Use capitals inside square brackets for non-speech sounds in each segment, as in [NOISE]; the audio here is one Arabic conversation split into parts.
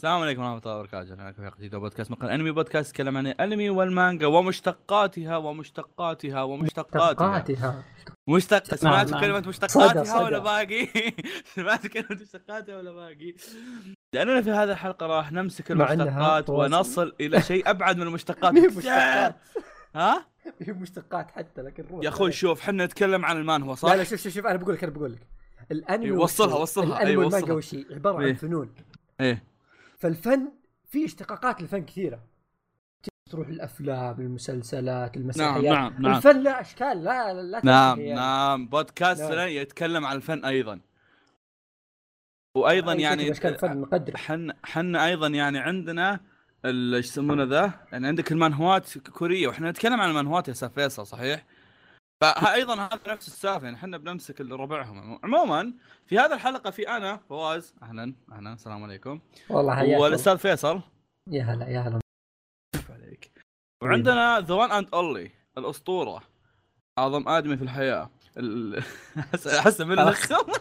السلام عليكم ورحمة الله وبركاته، أهلا في حلقة جديدة بودكاست مقال أنمي بودكاست يتكلم عن الأنمي والمانجا ومشتقاتها ومشتقاتها ومشتقاتها مشتقاتها مشتق سمعت. كلمة مشتقاتها. ولا باقي؟ [LAUGHS] سمعت كلمة مشتقاتها ولا باقي؟ لأننا في هذه الحلقة راح نمسك المشتقات. ونصل إلى شيء أبعد من المشتقات [LAUGHS] مشتقات ها؟ [LAUGHS] هي مشتقات حتى لكن روح يا أخوي شوف حنا نتكلم عن المان هو صح؟ لا لا شوف شوف شوف أنا بقول لك أنا بقول لك الأنمي إيه، وصلها-؟ وصلها، الأنمي والمانجا وصلها. وش هي؟ عبارة عن إيه. فنون إيه فالفن في اشتقاقات للفن كثيرة تروح الأفلام المسلسلات نعم المسرحيات نعم نعم الفن له أشكال لا لا, لا نعم يعني. نعم بودكاستنا نعم. يتكلم عن الفن أيضا وأيضا يعني أشكال فن نقدر حن حنا أيضا يعني عندنا إيش يسمونه ذا؟ يعني عندك المانهوات كورية وإحنا نتكلم عن المانهوات يا أستاذ فيصل صحيح؟ فايضا هذا نفس السالفة يعني إحنا بنمسك اللي ربعهم عموما في هذه الحلقة في أنا فواز أهلا أهلا السلام عليكم. والله حياك والأستاذ فيصل. يا هلا يا هلا. عليك؟ وعندنا the one and only الأسطورة أعظم آدمي في الحياة. ال- [LAUGHS] أحس احس من. الخم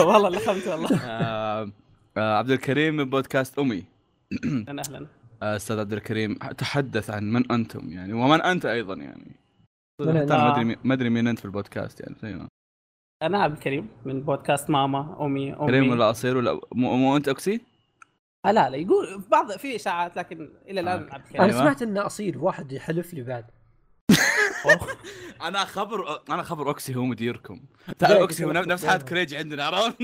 والله لخمت والله. آه، آه، عبد الكريم من بودكاست أمي. أهلا أهلا. آه، أستاذ عبد الكريم تحدث عن من أنتم يعني ومن أنت أيضا يعني. ما أدري مين- ما أدري مين أنت في البودكاست يعني زينا. أنا عبد الكريم من بودكاست ماما أمي أمي كريم ولا اصير ولا مو, مو أنت اوكسي؟ آه لا لا يقول بعض في إشاعات لكن إلى الآن أوكي. عبد أنا الكريم أيوة. سمعت ان اصيل واحد يحلف لي بعد. [LAUGHS] أنا خبر أنا خبر اوكسي هو مديركم [LAUGHS] تعال اوكسي هو كنت نفس حالة أتوقع. كريج عندنا عرفت؟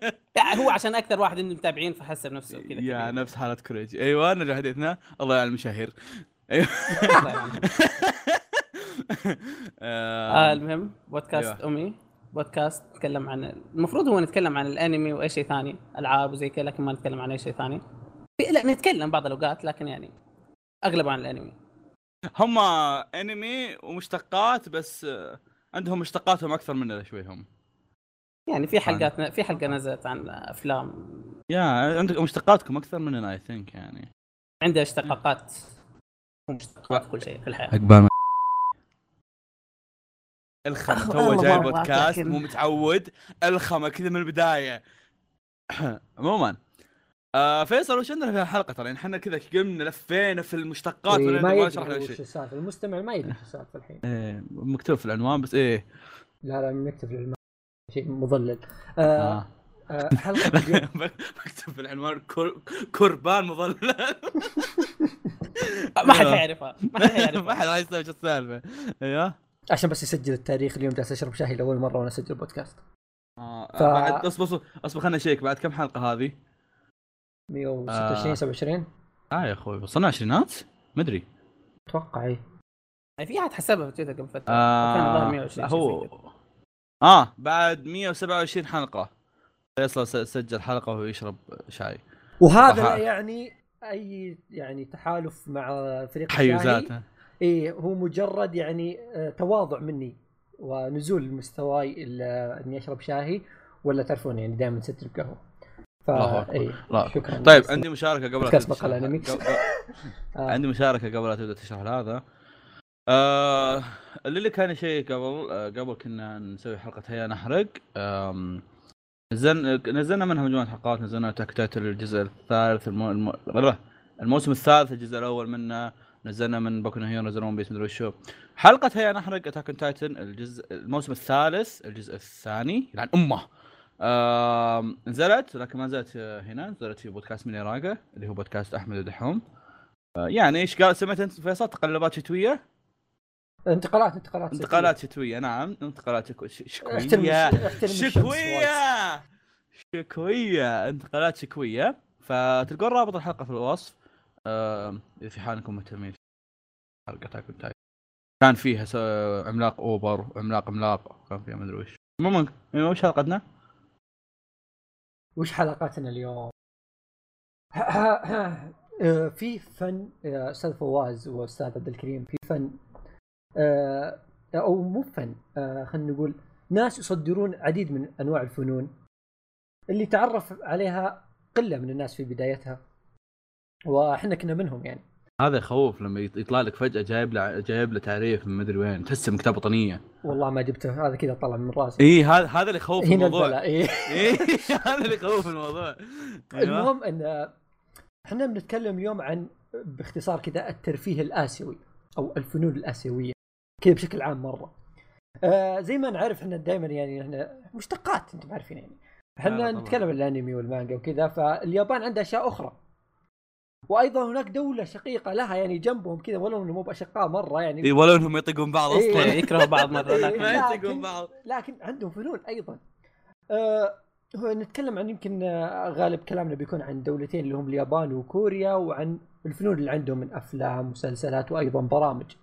[LAUGHS] هو عشان أكثر واحد عنده متابعين فحسب نفسه كذا يا. نفس حالة كريج أيوه نرجع حديثنا الله يعلم المشاهير أيوه. آه آه، المهم بودكاست أيوة. أمي. بودكاست نتكلم عن المفروض هو نتكلم عن الأنمي وأي شيء ثاني ألعاب وزي كذا لكن ما نتكلم عن أي شيء ثاني. لا نتكلم بعض الأوقات لكن يعني أغلب عن الأنمي. هم أنمي ومشتقات بس عندهم مشتقاتهم أكثر مننا شوي هم. يعني في حلقات في حلقة نزلت عن أفلام. يا عندكم مشتقاتكم أكثر مننا اي ثينك يعني. عندها اشتقاقات. مشتقات كل شيء في الحياة. عقبال ما الخم أخ- [LAUGHS] تو جاي ما البودكاست مو متعود. الخمه كذا من البداية. [COUGHS] عموما آه فيصل وش عندنا في الحلقة؟ ترى يعني إحنا كذا قمنا لفينا في المشتقات إيه، ولا ما ما يدري شرحنا وش شيء. السالفة. المستمع ما يدري وش السالفة الحين. إيه مكتوب في العنوان بس إيه. لا لا نكتب للم... شيء مضلل. آه آه. آه حلقة [LAUGHS] مكتوب في العنوان كر... كربان مظلل [LAUGHS] ما حد حيعرفها ما حد ما حيعرفها حد يستوعب إيش السالفة. أيوه. عشان بس يسجل التاريخ اليوم جالس أشرب شاي لأول مرة وأنا أسجل بودكاست آه ف- بعد اصبر اصبر أصبر خلنا نشيك بعد كم حلقة هذه؟ 126 آه. 27 آه يا أخوي وصلنا عشرينات؟ ما أدري أتوقع إي يعني في أحد حسبها في تويتر قبل فترة كان الظاهر آه 120 شيء زي كذا. هو آه بعد 127 حلقة فيصل سجل حلقة وهو يشرب شاي وهذا. لا يعني أي يعني تحالف مع فريق الشاهي اي هو مجرد يعني آه، تواضع مني ونزول مستواي إني أشرب شاهي ولا تعرفون يعني دائما ست القهوة ف الله أكبر. إي، لا شكرا طيب عندي مشاركة قبل لا أنمي. قبل- [LAUGHS] آه. عندي مشاركة قبل لا تبدأ تشرح هذا آه اللي كان شيء قبل آه قبل كنا نسوي حلقة هيا نحرق آم، نزلنا نزلنا منها مجموعة حلقات نزلنا Attack Titan الجزء الثالث. الم... غلط. الموسم الثالث الجزء الأول منه نزلنا من Boku Hero نزلنا One Piece مدري وشو حلقة هيا نحرق Attack Titan الجزء الموسم الثالث الجزء الثاني يلعن أمة. آم، نزلت لكن ما نزلت آه، هنا نزلت في بودكاست ميني راجا اللي هو بودكاست أحمد ودحوم آه، يعني إيش قال سمعت أنت فيصل؟ تقلبات شتوية؟ انتقالات انتقالات انتقالات شتوية نعم. انتقالات شكوية. شكوية! شكوية! انتقالات شكوية. فتلقون رابط الحلقة في الوصف. إذا في حال انكم مهتمين حلقه Titan كان فيها عملاق أوبر عملاق عملاق كان فيها مدري وش عموما أيوة، وش حلقتنا؟ وش حلقاتنا اليوم؟ [COUGHS] آه، في فن آه، أستاذ فواز وأستاذ عبد الكريم في فن آه، أو مو فن خلينا نقول ناس يصدرون عديد من أنواع الفنون اللي تعرف عليها قلة من الناس في بدايتها وإحنا كنا منهم يعني. هذا يخوف لما يط- يطلع لك فجأة جايب له جايب له تعريف من مدري وين تحسه من كتاب وطنية. والله ما جبته هذا كذا طلع من راسي. اي هذا هذا اللي يخوف الموضوع. البلاء إيه. [LAUGHS] هذا اللي يخوف الموضوع. أيوة. المهم إن إحنا بنتكلم اليوم عن باختصار كذا الترفيه الآسيوي أو الفنون الآسيوية كذا بشكل عام مرة. آه زي ما نعرف إحنا دائما يعني إحنا مشتقات أنتم عارفين يعني. إحنا. نتكلم عن الأنمي والمانجا وكذا فاليابان عندها أشياء أخرى. وأيضا هناك دولة شقيقة لها يعني جنبهم كذا ولو إنهم مو بأشقاء مرة يعني. إي ولو إنهم يطقون بعض إيه. أصلا. يكرهوا بعض مرة. لكن ما يطقون بعض. لكن عندهم فنون أيضا. آه هو نتكلم عن يمكن آه، غالب كلامنا بيكون عن دولتين اللي هم اليابان وكوريا وعن الفنون اللي عندهم من أفلام مسلسلات وأيضا برامج.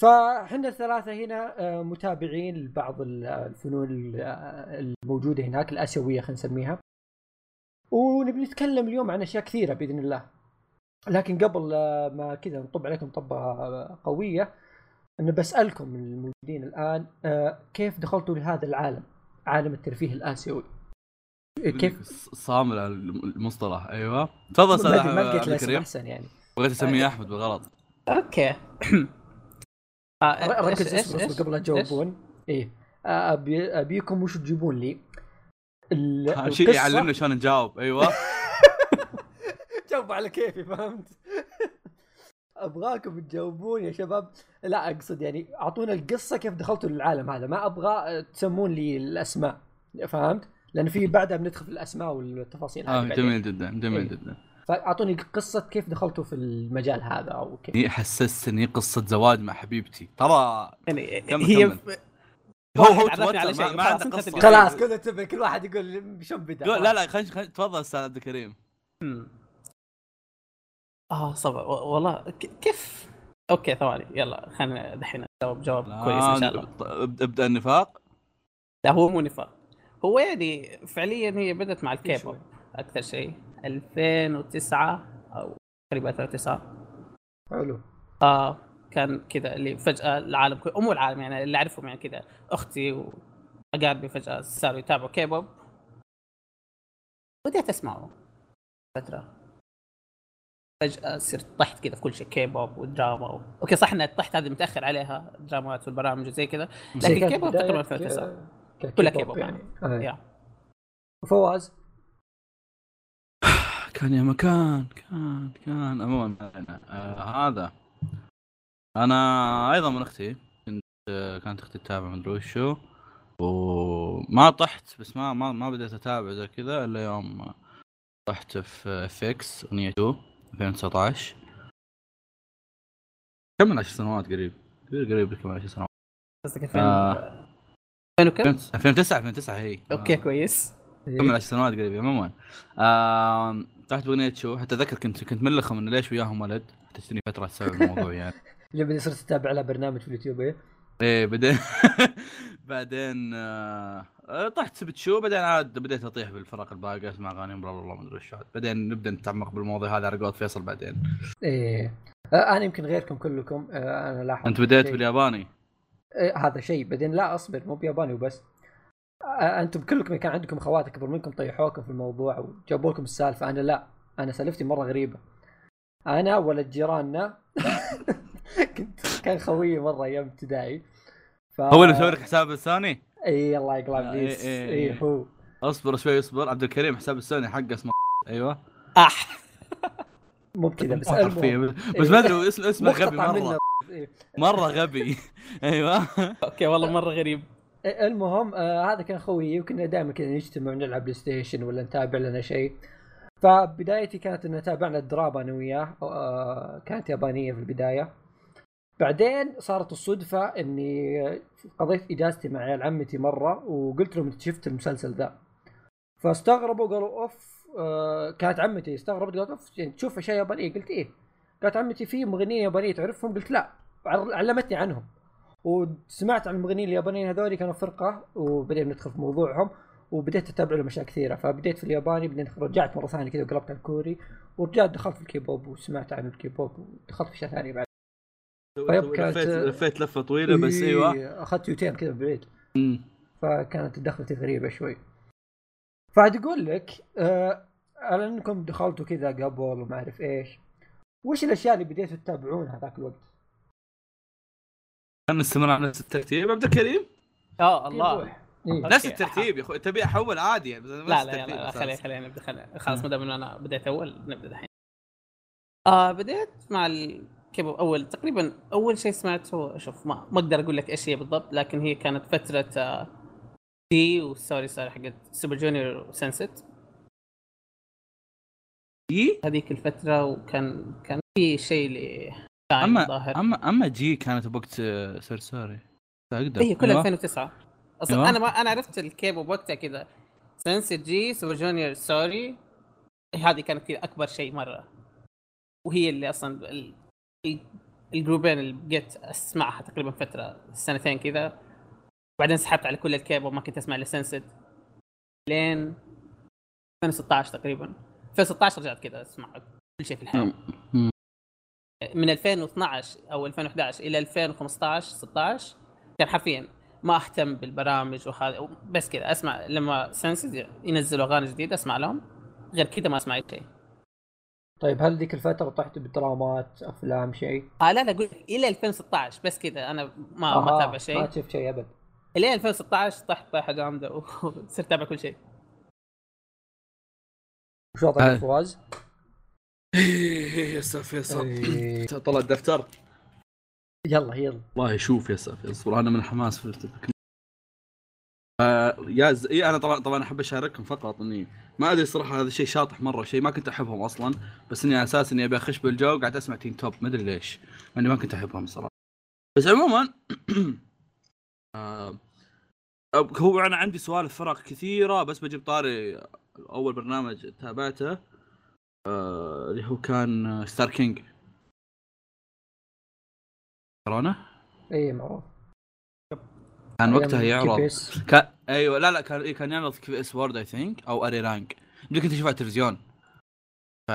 فاحنا الثلاثة هنا آه، متابعين لبعض ال- الفنون ال- آه، الموجودة هناك الآسيوية خلينا نسميها. ونبي نتكلم اليوم عن أشياء كثيرة بإذن الله لكن قبل آه، ما كذا نطب عليكم طبة آه، قوية انه بسألكم الموجودين الآن آه، كيف دخلتوا لهذا العالم؟ عالم الترفيه الآسيوي. كيف؟ صامل على المصطلح أيوه تفضل أستاذ ما لقيت أحسن يعني بغيت أسميه أحمد بالغلط أوكي [COUGHS] آه، ركز إيش- إيش- اصبر إيش؟ اصبر قبل لا تجاوبون إيه آه، أبي أبيكم وش تجيبون لي؟ ال- شيء يعلمنا شلون نجاوب أيوه [LAUGHS] جاوبوا على كيفي فهمت؟ [LAUGHS] أبغاكم تجاوبون يا شباب لا أقصد يعني أعطونا القصة كيف دخلتوا للعالم هذا ما أبغى تسمون لي الأسماء فهمت؟ لأن في بعدها بندخل في الأسماء والتفاصيل هذه آه. جميل جدا جميل إيه. جدا فأعطوني قصة كيف دخلتوا في المجال هذا أو كيف هي حسستني قصة زواج مع حبيبتي ترى يعني هي كمل. هو هو على شيء، ما, عنده قصة. خلاص كذا تبي كل واحد يقول شلون بدا لا لا خلينا خلينا تفضل أستاذ عبد الكريم. آه صبر. والله كيف؟ okay ثواني. يلا خلينا دحين نجاوب جواب كويس إن شاء الله. ابدأ النفاق. لا هو مو نفاق. هو يعني فعليا هي بدأت مع الكيبوب أكثر شيء. 2009 أو تقريبا 2009 حلو. آه كان كذا اللي فجأة العالم كله مو العالم يعني اللي أعرفهم يعني كذا أختي وأقاربي فجأة صاروا يتابعوا كيبوب بديت اسمعه فترة. فجأة صرت طحت كذا في كل شيء كيبوب ودراما و... okay صح إن طحت هذه متأخر عليها الدرامات والبرامج وزي كذا لكن كيبوب تقريبا ك- 2009 ك- كلها كيبوب يعني. يعني. يا. فواز؟ كان يا مكان كان كان. عموما آه هذا. أنا أيضا من أختي كنت كانت أختي تتابع مدري وشو وما طحت بس ما ما ما بديت اتابع زي كذا إلا يوم طحت في اف إكس أغنية 2 2019 كم من 10 سنوات قريب. قريب قريب كم من 10 سنوات. قصدك 2000 آه. 2000 وكم؟ 2009 2009 هي okay آه. كويس. كم من 10 سنوات قريب عموما. طلعت بأغنية Chu حتى اذكر كنت كنت ملخم إنه ليش وياهم ولد؟ تجتني فترة تسبب الموضوع يعني. اللي بدي صرت أتابع له برنامج في اليوتيوب إيه؟ إيه بعدين [LAUGHS] بعدين آه... آه، طحت سبت شو بعدين عاد بديت أطيح بالفرق الباقي اسمع أغاني بلا والله ما أدري إيش. بعدين نبدأ نتعمق بالموضوع هذا على قولة فيصل بعدين. إيه. آه أنا يمكن غيركم كلكم آه أنا لاحظت أنت بديت شيء. بالياباني؟ إيه هذا شيء. بعدين لا أصبر مو بياباني وبس. آه أنتم كلكم كان عندكم اخوات اكبر منكم طيحوكم في الموضوع وجابوا لكم السالفة. أنا لا أنا سألفتي مرة غريبة. أنا ولد جيراننا. [LAUGHS] [LAUGHS] كنت كان خويي مرة أيام ابتدائي. ف... هو اللي مسوي لك حساب الثاني إي الله يقلع ابليس إيه، إيه، إي إيه. هو. اصبر شوي اصبر. عبد الكريم حساب الثاني حقه اسمه [LAUGHS] أيوه. أح. [LAUGHS] مو بكذا بس بس ما أدري اسمه اسمه غبي مرة. إيه. مرة غبي. أيوه. okay والله مرة غريب. المهم آه هذا كان خويي وكنا دائما كذا نجتمع ونلعب PlayStation ولا نتابع لنا شيء. فبدايتي كانت ان تابعنا الدراما أنا وياه آه كانت يابانية في البداية. بعدين صارت الصدفة إني قضيت إجازتي مع عيال عمتي مرة وقلت لهم شفت المسلسل ذا. فاستغربوا قالوا أوف آه كانت عمتي استغربت قالت أوف يعني تشوف اشياء يابانيه قلت إيه. قالت عمتي في مغنيه يابانيه تعرفهم؟ قلت لا. علمتني عنهم. وسمعت عن المغنيين اليابانيين هذول كانوا فرقة وبدينا ندخل في موضوعهم وبديت أتابع لهم أشياء كثيرة. فبديت في الياباني بعدين رجعت مرة ثانية كذا وقلبت على الكوري ورجعت دخلت في الكيبوب وسمعت عن الكيبوب ودخلت في أشياء ثانية بعد. طيب، كانت- لفيت لفيت لفة طويلة بس أيوه إيه، أخذت U-turn كذا بعيد. فكانت دخلتي غريبه شوي فعاد أقول لك آه على إنكم دخلتوا كذا قبل وما أعرف إيش وش الأشياء اللي بديتوا تتابعونها ذاك الوقت؟ خلينا نستمر على نفس الترتيب عبد الكريم يا الله. إيه. نفس الترتيب يا أخوي تبي أحول عادي يعني لا لا أساس. خلينا خلينا نبدا خلينا خلاص. ما دام أنا بديت أول نبدأ الحين آه بديت مع الكيبوب اول تقريبا أول شيء سمعته شوف ما ما أقدر أقول لك إيش هي بالضبط لكن هي كانت فترة Gee و Sorry Sorry حقت Super Junior و SNSD Gee هذيك الفترة وكان كان في شيء ل اما ظاهر. اما أما جي كانت بوقت آه، Sorry Sorry أقدر اي كل أيوة. 2009 أصلا أيوة. أنا ما أنا عرفت الكيبوب وقتها كذا. SNSD Gee Super Junior Sorry هذه كانت كذا أكبر شيء مرة. وهي اللي أصلا الجروبين اللي بقيت أسمعها تقريبا فترة سنتين كذا. بعدين سحبت على كل الكيبوب ما كنت أسمع إلا لين 2016 تقريبا. 2016 رجعت كذا أسمع كل شيء في الحياة. من 2012 أو 2011 إلى 2015 16 كان حرفيا ما أهتم بالبرامج وهذا بس كذا أسمع لما سنسز ينزلوا أغاني جديدة أسمع لهم. غير كذا ما أسمع أي شيء. طيب هل ذيك الفترة طحت بدرامات أفلام شيء؟ آه لا لا قلت إلى 2016 بس كذا أنا ما ما آه، ما شيء شفت شيء أبد إلى 2016 طحت طيحة جامدة [LAUGHS] وصرت أتابع كل شيء وش وضعك آه. [LAUGHS] يا فواز؟ يا فيصل إيه. طلع الدفتر يلا يلا والله شوف يا سافي اصبر أنا من حماس في آه يا ز... إيه أنا طبعا طبعا أحب أشارككم فقط إني ما أدري صراحة هذا شيء شاطح مرة شيء ما كنت أحبهم أصلا بس إني على أساس إني أبي أخش بالجو قاعد أسمع Teen Top ما أدري ليش إني ما كنت أحبهم صراحة. بس عموما [CLEARS THROAT] آه هو أنا عندي سوالف فرق كثيرة بس بجيب طاري أول برنامج تابعته آه اللي هو كان Star King ترونه؟ اي معروف. كان وقتها يعرض. كان أيوه لا لا كان إيه كان يعرض كيف اس وورد I think أو a rerun يمكن كنت اشوفه على التلفزيون ف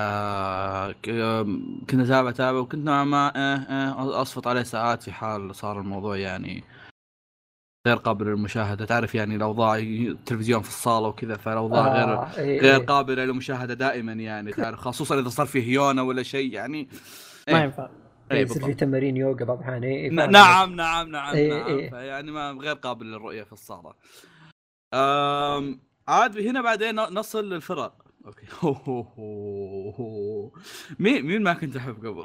كنت أتابع أتابع وكنت نوعا ما إيه إيه أصفط عليه ساعات في حال صار الموضوع يعني غير قابل للمشاهدة تعرف يعني الأوضاع التلفزيون في الصالة وكذا فالأوضاع غير آه، إيه، غير إيه. قابلة للمشاهدة دائما يعني تعرف خصوصا إذا صار فيه هيونة ولا شيء يعني ما إيه. ينفع إيه يصير في. تمارين يوغا بعض الأحيان إيه، ن- فاهم. نعم نعم نعم إيه، نعم إيه. فيعني ما غير قابل للرؤية في الصالة عاد هنا بعدين نصل للفرق okay [LAUGHS] مين مين ما كنت أحب قبل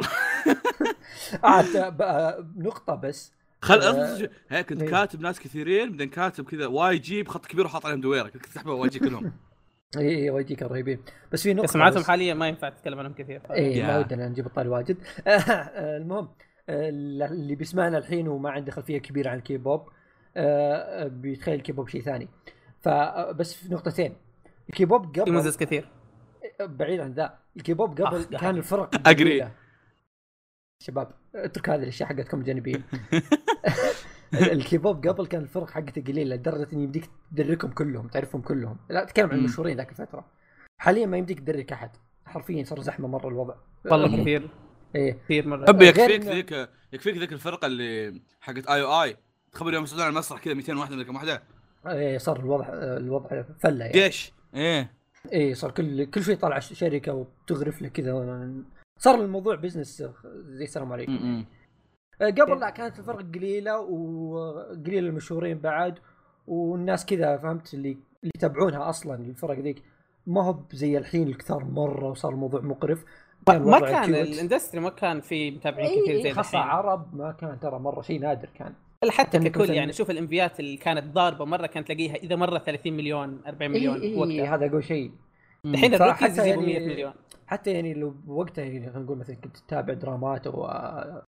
[LAUGHS] عاد بقى نقطة بس خل آه، هيك كنت إيه. كاتب ناس كثيرين بعدين كاتب كذا YG بخط كبير وحاط عليهم دويرة كنت تسحبها YG كلهم [LAUGHS] إي إي YG كانوا رهيبين. بس في نقطة سمعتهم بس. حاليا ما ينفع تتكلم عنهم كثير. إي ما. ودنا نجيب الطاري واجد. [LAUGHS] المهم اللي بيسمعنا الحين وما عنده خلفية كبيرة عن الكيبوب آه، بيتخيل الكيبوب شيء ثاني. فبس في نقطتين. الكيبوب في قبل مزز كثير. بعيد عن ذا. الكيبوب قبل آه، كان الفرق. الجميلة. شباب اترك هذه الأشياء حقتكم الجانبيه [LAUGHS] الكيبوب قبل كان الفرق حقته قليله لدرجة إن يمديك تدركهم كلهم تعرفهم كلهم. لا اتكلم عن. المشهورين ذاك الفترة. حاليا ما يمديك تدرك أحد. حرفيا صار زحمة مرة الوضع. والله كثير. إيه. كثير مرة. غير يكفيك ذيك يكفيك ذيك الفرقة اللي حقت I.O.I. تخبر يوم يصعدون على المسرح كذا 200 واحدة ولا كم واحدة؟ إيه صار الوضع الوضع فلة يعني. جيش. إيه. إيه صار كل كل شوي طالع شركه وبتغرف لك كذا. صار الموضوع business زي السلام عليكم. قبل لا كانت الفرق قليلة وقليل المشهورين بعد والناس كذا فهمت؟ اللي اللي يتابعونها أصلا الفرق ذيك. ما هو زي الحين الكثار مرة وصار الموضوع مقرف. ما, ما كان. ال industry ما كان في متابعين إيه، كثير إيه، زي خاصة عرب ما كان ترى مرة شيء نادر كان. حتى ككل يعني شوف ال MV ات اللي كانت ضاربة مرة كانت تلاقيها إذا مرة 30 مليون 40 مليون إيه وقتها. إيه هذا أقول شيء. الحين يجيبوا يعني- 100 مليون. حتى يعني لو بوقتها يعني خلينا نقول مثلا كنت تتابع درامات أو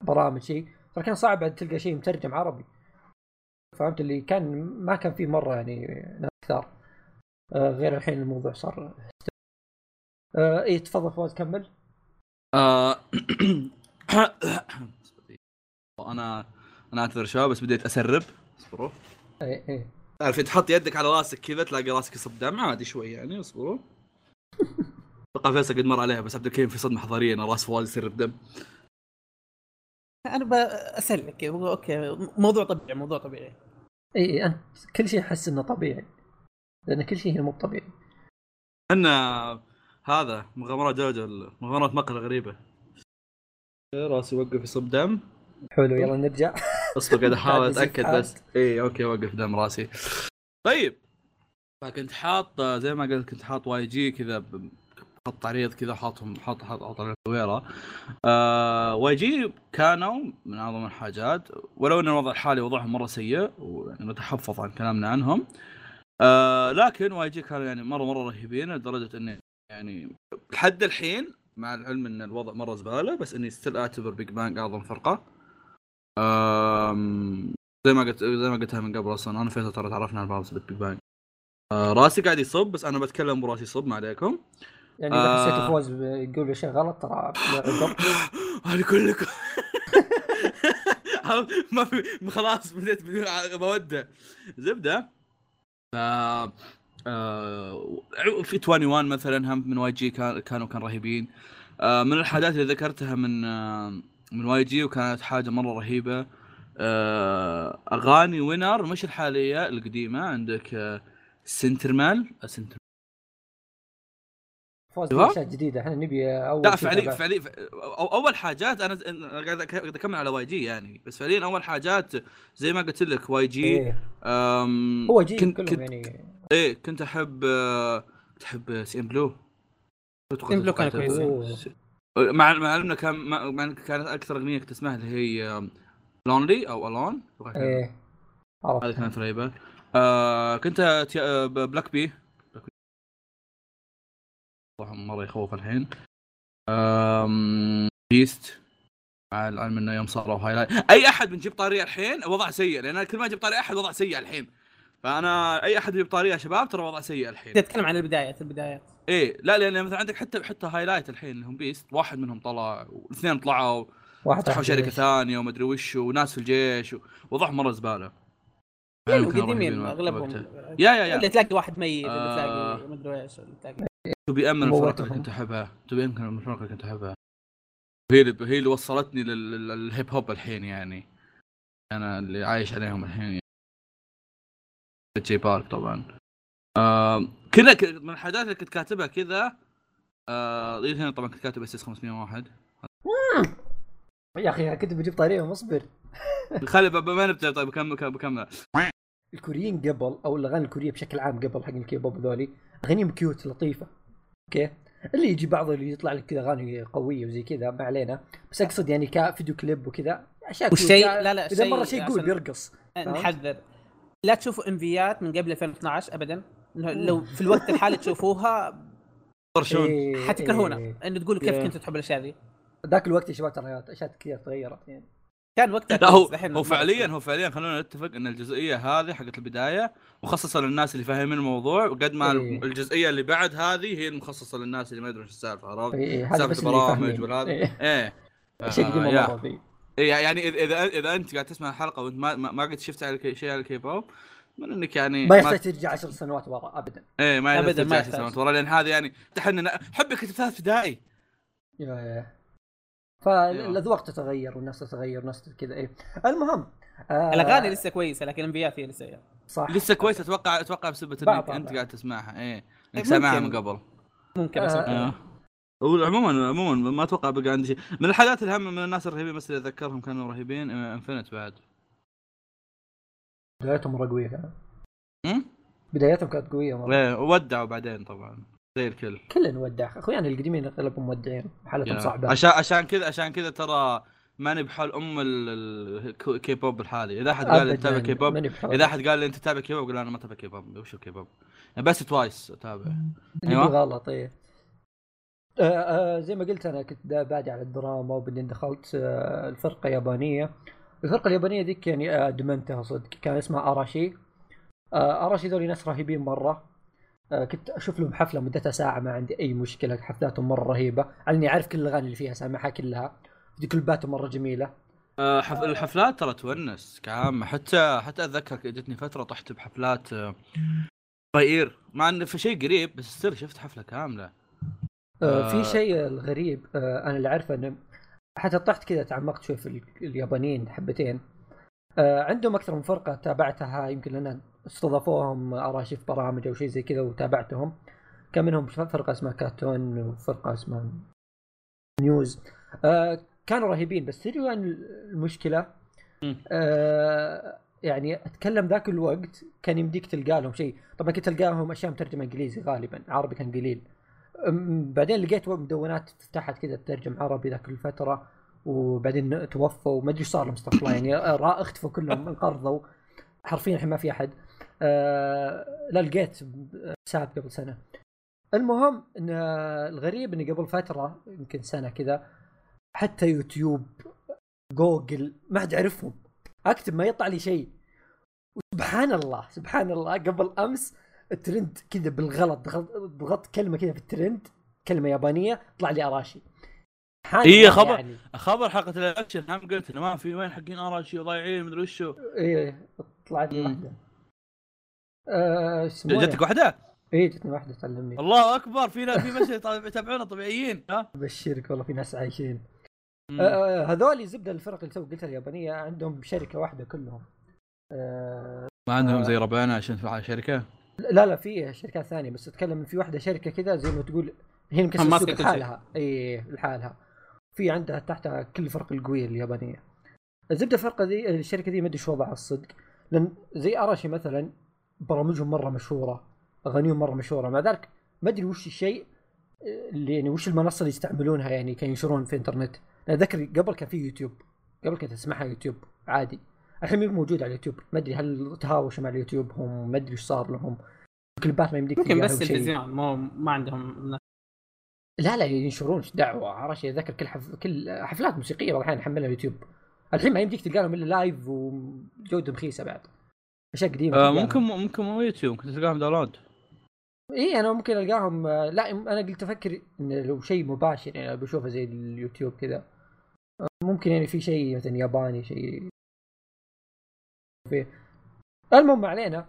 برامج شيء ترى كان صعب بعد تلقى شيء مترجم عربي. فهمت؟ اللي كان ما كان في مرة يعني ناس كثار آه، غير الحين الموضوع صار آه إيه تفضل فواز كمل. آه، [COUGHS] أنا أنا أعتذر شباب بس بديت أسرب. اصبروا. إيه إيه. تعرف تحط يدك على راسك كذا تلاقي راسك يصب دم عادي شوي يعني اصبروا. أتوقع فيصل قد مر عليها بس عبد الكريم في صدمة حضاريه ان راس فواز يسرب دم أنا بسلك okay موضوع طبيعي موضوع طبيعي. إيه، أنا كل شيء أحس إنه طبيعي لأن كل شيء هنا مو طبيعي. ان هذا مغامرات جوجو مغامرات مقهى غريبة. راسي يوقف يصب دم. حلو يلا نرجع. أصبر قاعد أحاول [LAUGHS] أتأكد. بس. إي okay وقف دم راسي. طيب. فكنت حاط زي ما قلت كنت حاط YG كذا خط عريض كذا حاطهم حاط حاط حاط على الكويرة آه YG كانوا من أعظم الحاجات ولو إن الوضع الحالي وضعهم مرة سيء ونتحفظ عن كلامنا عنهم. آه لكن YG كانوا يعني مرة مرة رهيبين لدرجة اني يعني لحد الحين مع العلم إن الوضع مرة زبالة بس إني still أعتبر Big Bang أعظم فرقة. آم، زي ما قلت زي ما قلتها من قبل أصلا أنا فيصل ترى تعرفنا على بعض Big Bang آه راسي قاعد يصب بس أنا بتكلم براسي صب ما عليكم. يعني إذا آه. حسيت فوز يقول شيء غلط ترى. [LAUGHS] أنا كلكم [LAUGHS] ما في خلاص بديت بدون موده زبدة. ف آه، في 21 مثلا هم من YG كان كانوا كان رهيبين. آه، من الحاجات اللي ذكرتها من آه، من YG وكانت حاجة مرة رهيبة. آه، أغاني Winner مش الحالية القديمة. عندك آه، Sentimental. سنتر فوز. في اشياء جديدة. إحنا نبي أول لا فعليا. فعليا أو- أول حاجات أنا أنا قاعد أكمل على YG يعني. بس فعليا أول حاجات زي ما قلت لك YG إيه. هو جي كنت كلهم كنت يعني. إيه كنت أحب آه، تحب CNBLUE؟ CNBLUE كان كويس. مع مع إنه كان مع إن كانت أكثر أغنية كنت أسمعها اللي هي Lonely أو Alone إيه. هذه عرفت كانت رهيبة. آه كنت Block B مره يخوف الحين. Beast مع العلم إنه يوم صاروا Highlight أي أحد بنجيب طارية الحين؟ وضع سيء لأن كل ما أجيب طارية أحد وضع سيء الحين. فأنا أي أحد يجيب طارية يا شباب ترى وضع سيء الحين. تتكلم عن البدايات البدايات إيه لا لأن مثلا عندك حتى حتى Highlight الحين اللي هم Beast واحد منهم طلع واثنين طلعوا واحد فتحوا شركة. ثانية وما أدري وش وناس في الجيش ووضعهم مرة زبالة. القديمين أغلبهم. يا يا يا. اللي تلاقي واحد ميت اللي آه. تلاقي مدري إيش اللي تلاقي. تبي امن الفرق اللي. كنت أحبها. تبي امن الفرق اللي كنت أحبها. هي اللي هي اللي وصلتني لل- لل- لل hip hop الحين يعني. أنا اللي عايش عليهم الحين يعني. Jay Park طبعا. آه كذا من الحاجات اللي كنت كاتبها كذا آه هنا طبعا كنت كاتب SS 501 يا أخي كنت بجيب طاريه مصبر. [LAUGHS] خلي ما نبدا طيب بكمل بكمل الكوريين قبل أو الأغاني الكورية بشكل عام قبل حق الكيبوب ذولي أغانيهم cute لطيفة. okay؟ اللي يجي بعض اللي يطلع لك كذا أغاني قوية وزي كذا ما علينا. بس أقصد يعني كفيديو كليب وكذا أشياء. والشيء لا- لا إذا مرة شيء قول عشان بيرقص نحذر. لا تشوفوا MV ات من قبل 2012 ابدا. لو في الوقت الحالي تشوفوها إيه، حتكرهونا. إيه. إنه تقولوا كيف. كنتوا تحبوا الأشياء ذي. ذاك الوقت يا شباب ترى أشياء كثير تغيرت يعني كان وقتها لا هو هو فعليا. هو فعليا خلونا نتفق إن الجزئية هذه حقت البداية مخصصة للناس اللي فاهمين الموضوع وقد ما إيه. الجزئية اللي بعد هذه هي المخصصة للناس اللي ما يدرون إيش السالفة عرفت؟ إيه، هذا سالفة البرامج. والهذا إيه. إيه [LAUGHS] شيء قديم آه، إيه يعني اذا إذا إذا أنت قاعد تسمع الحلقة وأنت ما ما قد شفت على شيء على الكيبوب من إنك يعني ما يحتاج ترجع عشر سنوات ورا ابدا إيه ما أبداً أبدا ما ما يحتاج. سنوات ورا لأن هذه يعني تحنا حبك كنت ثالث ابتدائي يا يا فالاذواق تتغير والناس تتغير والناس كذا إيه. المهم آه الأغاني لسه كويسة لكن الانفيات هي لسه صح. لسه كويس أتوقع أتوقع بسبب إنك أنت. قاعد تسمعها إيه. انك ممكن. سامعها من قبل. ممكن بس آه. أيوه هو عموما عموما ما أتوقع بقى عندي شيء. من الحاجات الهم من الناس الرهيبين بس اللي أتذكرهم كانوا رهيبين انفنت بعد. بدايتهم مرة قوية كانت. هم؟ بدايتهم كانت قوية مرة. إيه، ودعوا بعدين طبعا. زي الكل. كلنا نودع. أخويانا القديمين اغلبهم مودعين. حالتهم. صعبة. عشان عشان كذا عشان كذا ترى ماني بحال أم الكي بوب الحالي. إذا أحد قال لي تتابع كي بوب. إذا أحد قال لي إنت تتابع كي بوب أقول أنا ما اتابع كي بوب وش الكي بوب يعني بس Twice أتابع. أيوة. غلط إيه. آه آه زي ما قلت أنا كنت بادي على الدراما وبعدين دخلت آه الفرقة يابانيه الفرقة اليابانية ذيك يعني أدمنتها صدق. كان اسمها اراشي آه اراشي ذولي ناس رهيبين مرة. كنت أشوف لهم حفلة مدتها ساعة ما عندي أي مشكلة حفلاتهم مرة رهيبة. على إني عارف كل الأغاني اللي فيها سامعها كلها. دي كليباتهم مرة جميلة. آه، حف... الحفلات ترى تونس كعامة. حتى حتى أتذكر جتني فترة طحت بحفلات آه، طير مع انه في شيء قريب بس still شفت حفلة كاملة. آه آه. في شيء الغريب آه أنا اللي عارفه إنه حتى طحت كذا تعمقت شوي في ال- اليابانيين حبتين. آه عندهم أكثر من فرقة تابعتها يمكن لأن استضافوهم اراشي في برامج أو شيء زي كذا وتابعتهم. كان منهم فرقة اسمها كاتون وفرقة اسمها نيوز. آه كانوا رهيبين بس تدري وين المشكلة؟ آه يعني أتكلم ذاك الوقت كان يمديك تلقى لهم شيء. طبعا كنت تلقى لهم أشياء مترجمة إنجليزي غالبا عربي كان قليل. بعدين لقيت مدونات فتحت كذا تترجم عربي ذاك الفترة. وبعدين توفوا وما أدري إيش صار الله يعني اختفوا كلهم انقرضوا. حرفيا الحين ما في أحد. آه لا لقيت حساب قبل سنة. المهم إن الغريب اني قبل فترة يمكن سنة كذا حتى يوتيوب جوجل ما حد يعرفهم. أكتب ما يطلع لي شيء. وسبحان الله سبحان الله قبل أمس الترند كذا بالغلط ضغط- كلمة كذا في الترند كلمة يابانية طلع لي أراشي. سبحان إيه، الله خبر. يعني. خبر حلقه الاكشن هم قلت إنه ما في وين حقين اراشي ضايعين مدري وشو إيه طلعت لي مم. واحدة آه، إيش يسمونها؟ جتك واحدة إيه جتني واحدة تعلمني الله أكبر في ناس في بس يتابعونا طبيعيين ها أبشرك والله في ناس عايشين. آه، آه، هذول زبده الفرق اللي تو قلتها اليابانية عندهم شركة واحدة كلهم آه، ما عندهم زي ربعنا عشان في شركة لا لا في شركات ثانية بس أتكلم في واحدة شركة كذا زي ما تقول هي مكسره السوق. لحالها اي لحالها في عندها تحتها كل الفرق القوية اليابانية. الزبدة الفرقة ذي الشركة ذي ما أدري شو وضعها الصدق. لأن زي أراشي مثلا برامجهم مرة مشهورة أغانيهم مرة مشهورة. مع ذلك ما أدري وش الشيء اللي يعني وش المنصة اللي يستعملونها يعني كان ينشرون في الانترنت أنا ذكر قبل كان في يوتيوب قبل كنت أسمعها يوتيوب عادي. الحين مو موجود على اليوتيوب ما أدري هل تهاوشوا مع اليوتيوب هم ما أدري إيش صار لهم. كليبات ما يمديك يمكن بس. تلفزيون ما عندهم لا لا ينشرون إيش دعوه عرش اتذكر كل حف... كل حفلات موسيقية بعض الأحيان احملها يوتيوب الحين ما يمديك تلقى لهم إلا live وجوده رخيصة بعد. أشياء قديمة آه. ممكن ممكن مو يوتيوب ممكن تلقاهم download إي أنا ممكن ألقاهم آه، لا أنا قلت أفكر إن لو شيء مباشر يعني بشوفه زي اليوتيوب كذا. آه، ممكن يعني في شيء مثلا ياباني شيء فيه المهم علينا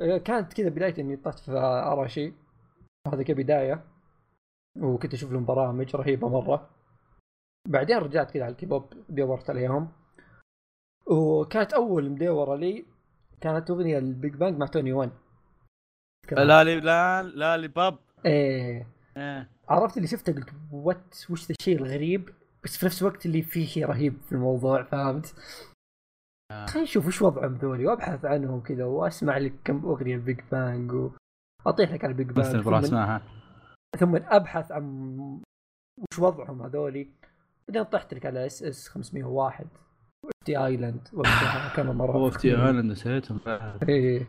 آه، كانت كذا بداية إني طحت في اراشي هذا كبداية. وكنت أشوف لهم برامج رهيبة مرة. بعدين رجعت كذا على الكيبوب دورت عليهم. وكانت أول مدورة لي كانت أغنية ال Big Bang مع 2NE1. لا لي لا Lollipop. إيه. إيه. عرفت اللي شفته قلت what وش ذا الشيء الغريب؟ بس في نفس الوقت اللي فيه شيء رهيب في الموضوع فهمت؟ آه. خلينا نشوف وش وضعهم ذولي وأبحث عنهم كذا وأسمع لك كم أغنية البيج بانج واطيح لك على ال Big بس Bang ثم, اسمعها ثم أبحث عن وش وضعهم هذولي. بعدين طحت لك على SS 501 و FT Island وقتها كانوا مرة في فخمين. ايلاند نسيتهم. إيه.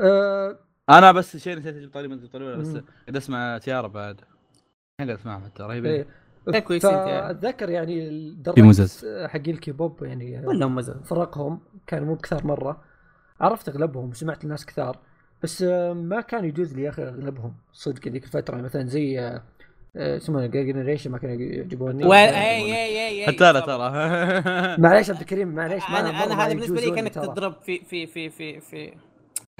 أه أنا بس شيء نسيت أجيب طاري ما ولا بس. قاعد أسمع تيارا بعد. الحين قاعد اسمعهم حتى رهيبين إيه. إيه كويسين يعني. يعني مزز. الدرجات حق الكيبوب يعني ولا مزل فرقهم كانوا مو بكثار مرة. عرفت أغلبهم وسمعت الناس كثار. بس آه، ما كان يجوز لي يا أخي أغلبهم. صدق ذيك الفترة مثلا زي آه، آه، اسمه جنريشن ما كانوا يعجبوني و- اي اي اي حتى أنا ترى. [LAUGHS] معليش عبد الكريم معليش أنا أنا هذا بالنسبة لي كانك. تضرب في في في في في.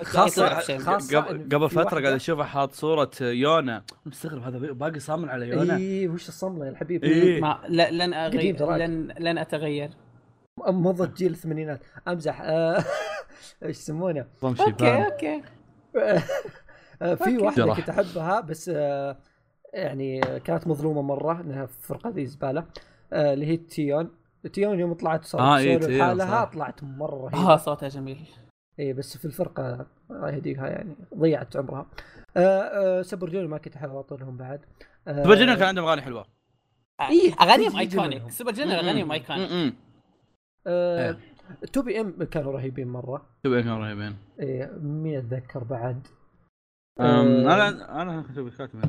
خاصة. خاصة قبل واحدة- قاعد أشوفه حاط صورة يونا. مستغرب هذا باقي صامل على يونا؟ اي وش الصملة يا الحبيب؟ إيه. ما لن أغير. لن لن أتغير. مضت جيل الثمانينات. أمزح. [LAUGHS] إيش يسمونه؟ okay okay. في okay. واحدة. كنت أحبها بس آه، يعني كانت مظلومة مرة إنها في الفرقه ذي زبالة آه، اللي هي تيون. تيون يوم طلعت صارت آه، إيه، تسولف تيون، حالها صح. طلعت مرة آه رهيبه صوتها جميل. اي بس في الفرقة الله يهديها يعني ضيعت عمرها. آه، آه، Super Junior ما كنت أحب اطولهم بعد. آه، Super Junior كان عندهم أغاني حلوة. إيه، أغانيهم. iconic Super Junior أغانيهم iconic م-م. آه، إيه. 2PM كانوا رهيبين مرة سوبر كانوا رهيبين إيه مين أتذكر بعد أم، آه، أنا أنا كنت كاتب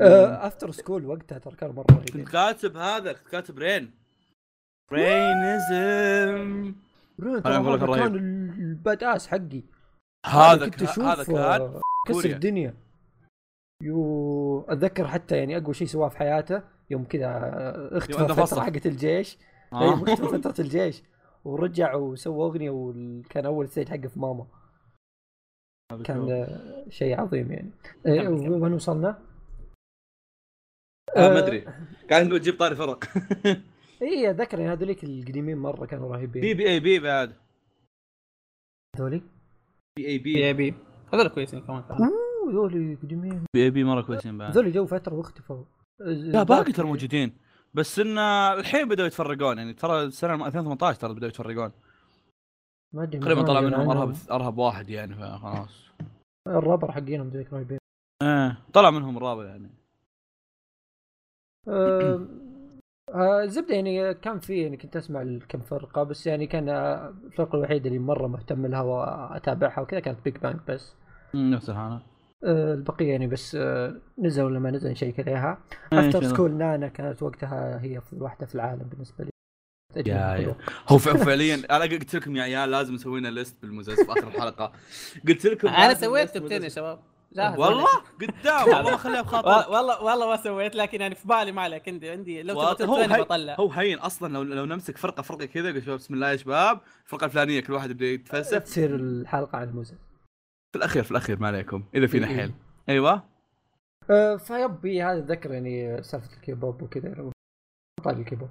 آه، After School وقتها ترى كانوا مرة رهيبين كنت كاتب هذا كنت كاتب Rain Rainism الرهيب. كان ال badass حقي هذا كنت أشوف هذا كان كسر. الدنيا يو أتذكر حتى يعني أقوى شيء سواه في حياته يوم كذا آه، اختفى عنده فترة فصل. حقت الجيش آه. اي اختفى فترة الجيش؟ ورجع وسوى أغنية وكان أول stage حقه في MAMA. كان آه، شيء عظيم يعني. إيه،. وين وصلنا؟ آه، ما أدري. قاعد نقول جيب طاري فرق. [LAUGHS] اي اتذكر يعني هذوليك القديمين مرة كانوا بي رهيبين B.A.P بعد. هذولي؟ B.A.P. بي إي بي. هذول كويسين كمان. أوه هذولي قديمين. بي إي بي مرة كويسين بعد. هذولي جو فترة واختفوا. لا باقي ترى موجودين. بس إن الحين بدأوا يتفرقون يعني ترى السنة 2018 ترى بدأوا يتفرقون. ما أدري تقريبا طلع منهم. أرهب أرهب واحد يعني فخلاص. الرابر حقينهم ذيك رايبين إيه طلع منهم الرابع يعني. آه، آه، الزبده يعني كان في يعني كنت أسمع كم فرقة بس يعني كان الفرقة الوحيدة اللي مرة مهتم لها وأتابعها وكذا كانت Big Bang بس. نفس الحالة. آه، البقية يعني بس آه، نزل ولا ما نزل نشيك عليها After؟ School نانا كانت وقتها هي افضل واحدة في العالم بالنسبة لي. يا هو [LAUGHS] فعليا أنا قلت لكم يا عيال لازم نسوي لنا list بالمزز في آخر الحلقة. قلت لكم أنا سويت top 10 يا. شباب. جاهز والله؟ قدام والله ما [LAUGHS] خليها بخاطر. وال- والله والله ما سويت لكن يعني في بالي ما عليك. عندي عندي لو. تبغى هو top 10 هي- بطلع. هو هين أصلا لو لو نمسك فرقة فرقة كذا بسم الله يا شباب. الفرقة الفلانية كل واحد يبدا يتفلسف. تصير الحلقة عن المزز في الأخير في الأخير ما عليكم إذا فينا إيه. حيل. أيوه. آه، فيبي هذا اتذكر يعني سالفة الكيبوب وكذا. طالع الكيبوب.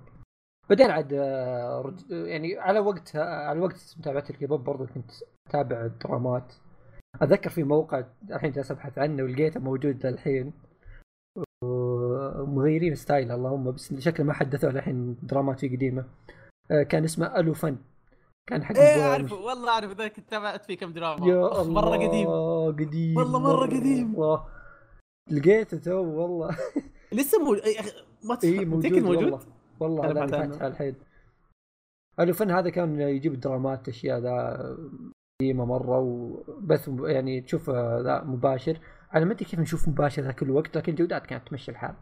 بعدين عاد آه، رج- يعني على وقت على وقت متابعة الكيبوب برضو كنت أتابع الدرامات. أتذكر في موقع الحين جالس أبحث عنه ولقيته موجود الحين ومغيرين style اللهم بس شكله ما حدثوا الحين درامات فيه قديمة. آه، كان اسمه ألو فن كان حق إيه أعرفه. والله اعرف ذاك تابعت فيه كم دراما. يا أخ، الله مره قديم. قديم. والله مرة قديم. والله. لقيته تو والله. [LAUGHS] لسه مو يا أخي، ما اي تفهم موجود موجود موجود؟ والله. والله أنا لا بعد عنه. فاتح الحين الفن هذا كان يجيب درامات أشياء ذا قديمة مرة وبث يعني تشوف ذا مباشر. أنا ما أدري كيف نشوف مباشر ذا كل وقت لكن الجودات كانت تمشي الحال.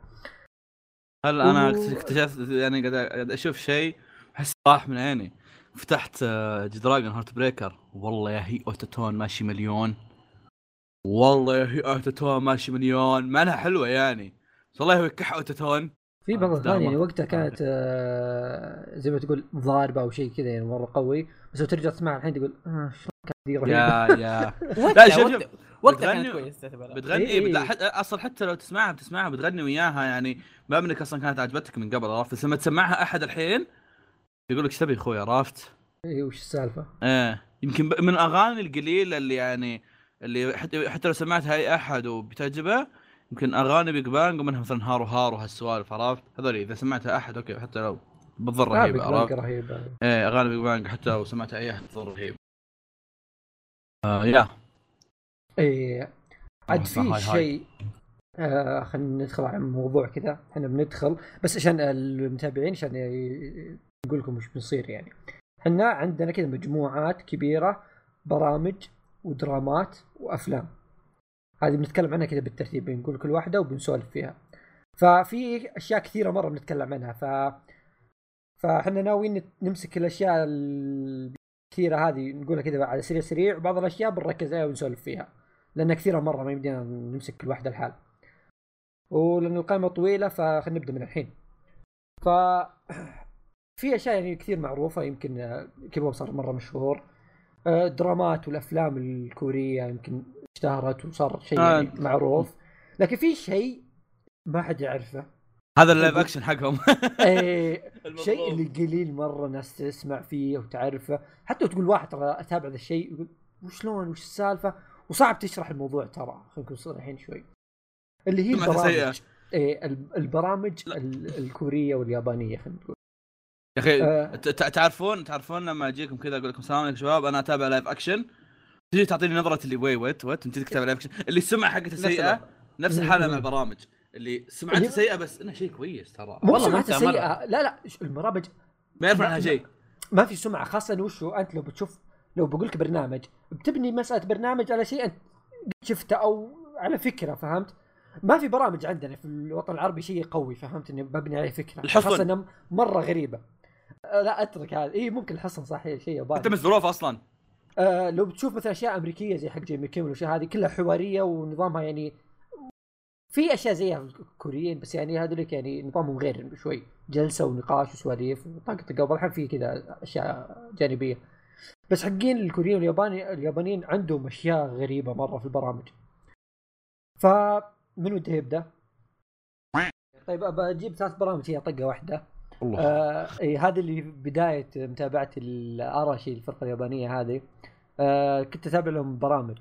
هل أنا اكتشفت يعني قاعد قاعد أشوف شيء أحس راح من عيني. فتحت Dragon Heartbreaker والله يا هي autotune ماشي مليون. والله يا هي autotune ماشي مليون. مع انها حلوة يعني. بس والله هو يكح autotune. في بعض. الاغاني يعني وقتها كانت آه، زي ما تقول ضاربة أو شيء كذا يعني مرة قوي. بس لو ترجع تسمعها الحين تقول آه شلون كانت ذي رهيبه يا يا. [LAUGHS] وقتها شوف- وقتها كانت كويس تعتبر بتغني إيه، إيه. إيه. لا حت... أصلا حتى لو تسمعها بتسمعها بتغني وياها يعني. ما انك أصلا كانت عجبتك من قبل عرفت؟ بس لما تسمعها أحد الحين يقول لك إيش تبي أخوي عرفت؟ اي وش السالفة؟ إيه يمكن من الاغاني القليلة اللي يعني اللي حتى حتى لو سمعتها أي أحد وبتعجبه يمكن أغاني Big Bang ومنها مثلا Haru Haru هالسوالف عرفت؟ هذول إذا سمعتها أحد okay حتى لو بتظل آه، رهيبة Big Bang عرفت؟ رهيبة إيه أغاني Big Bang حتى لو سمعتها أي أحد بتظل رهيبة. آه يا إيه عاد هاي في. شيء آه خلينا ندخل على موضوع كذا إحنا بندخل بس عشان المتابعين عشان نقول لكم وش بيصير يعني. إحنا عندنا كذا مجموعات كبيرة برامج ودرامات وأفلام. هذه بنتكلم عنها كذا بالترتيب بنقول كل واحدة وبنسولف فيها. ففي أشياء كثيرة مرة بنتكلم عنها. ف فإحنا ناويين نمسك الأشياء الكثيرة هذه نقولها كذا على سريع سريع وبعض الأشياء بنركز عليها ونسولف فيها. لأن كثيرة مرة ما يمدينا نمسك كل واحدة لحال. ولأن القائمه طويلة فخلينا نبدأ من الحين. ف في أشياء يعني كثير معروفة يمكن آه، كيبوب صار مرة مشهور. آه، الدرامات والأفلام الكورية يمكن اشتهرت وصار شيء آه. يعني معروف. لكن في شيء ما حد يعرفه. هذا ال live action حقهم. [LAUGHS] [LAUGHS] المظلوم. شيء اللي قليل مرة ناس تسمع فيه وتعرفه. حتى تقول واحد ترى أتابع ذا الشيء يقول وشلون؟ وش السالفة؟ وصعب تشرح الموضوع ترى. خلينا نكون صريحين شوي. اللي هي. البرامج. إيه ال- البرامج ال- الكورية واليابانية خلينا نقول. يا أخي آه. تعرفون تعرفون لما أجيكم كذا أقول لكم السلام عليكم شباب أنا أتابع live action تجي تعطيني نظرة اللي وي wait wait أنت تتابع live action اللي السمعه حقته سيئه نفس الحالة مع البرامج. اللي سمعته سيئة بس إنها شيء كويس ترى. مو والله سمعته. سيئة. لا لا البرامج ما يعرف ما- عنها شيء. ما في سمعة خاصة وشو أنت لو بتشوف لو بقول لك برنامج بتبني مسألة برنامج على شيء أنت شفته أو على فكرة فهمت؟ ما في برامج عندنا في الوطن العربي شيء قوي فهمت؟ إني ببني عليه فكرة. الحصن. خاصة مرة غريبة. لا أترك هذا. اي ممكن الحصن صحيح شيء ياباني أنت مزروف أصلا. آه لو بتشوف مثلا أشياء أمريكية زي حق جيمي كيمل والاشياء هذه كلها حوارية ونظامها يعني في أشياء زيها الكوريين بس يعني هذوليك يعني نظامهم غير شوي. جلسة ونقاش وسواليف وطاقة قبل الحين في كذا أشياء جانبية. بس حقين الكوريين والياباني اليابانيين عندهم أشياء غريبة مرة في البرامج. فمن وده يبدأ؟ طيب بجيب ثلاث برامج هي طقة واحدة. والله آه إيه هذه اللي بداية متابعتي الاراشي الفرقة اليابانية هذه. آه كنت أتابع لهم برامج.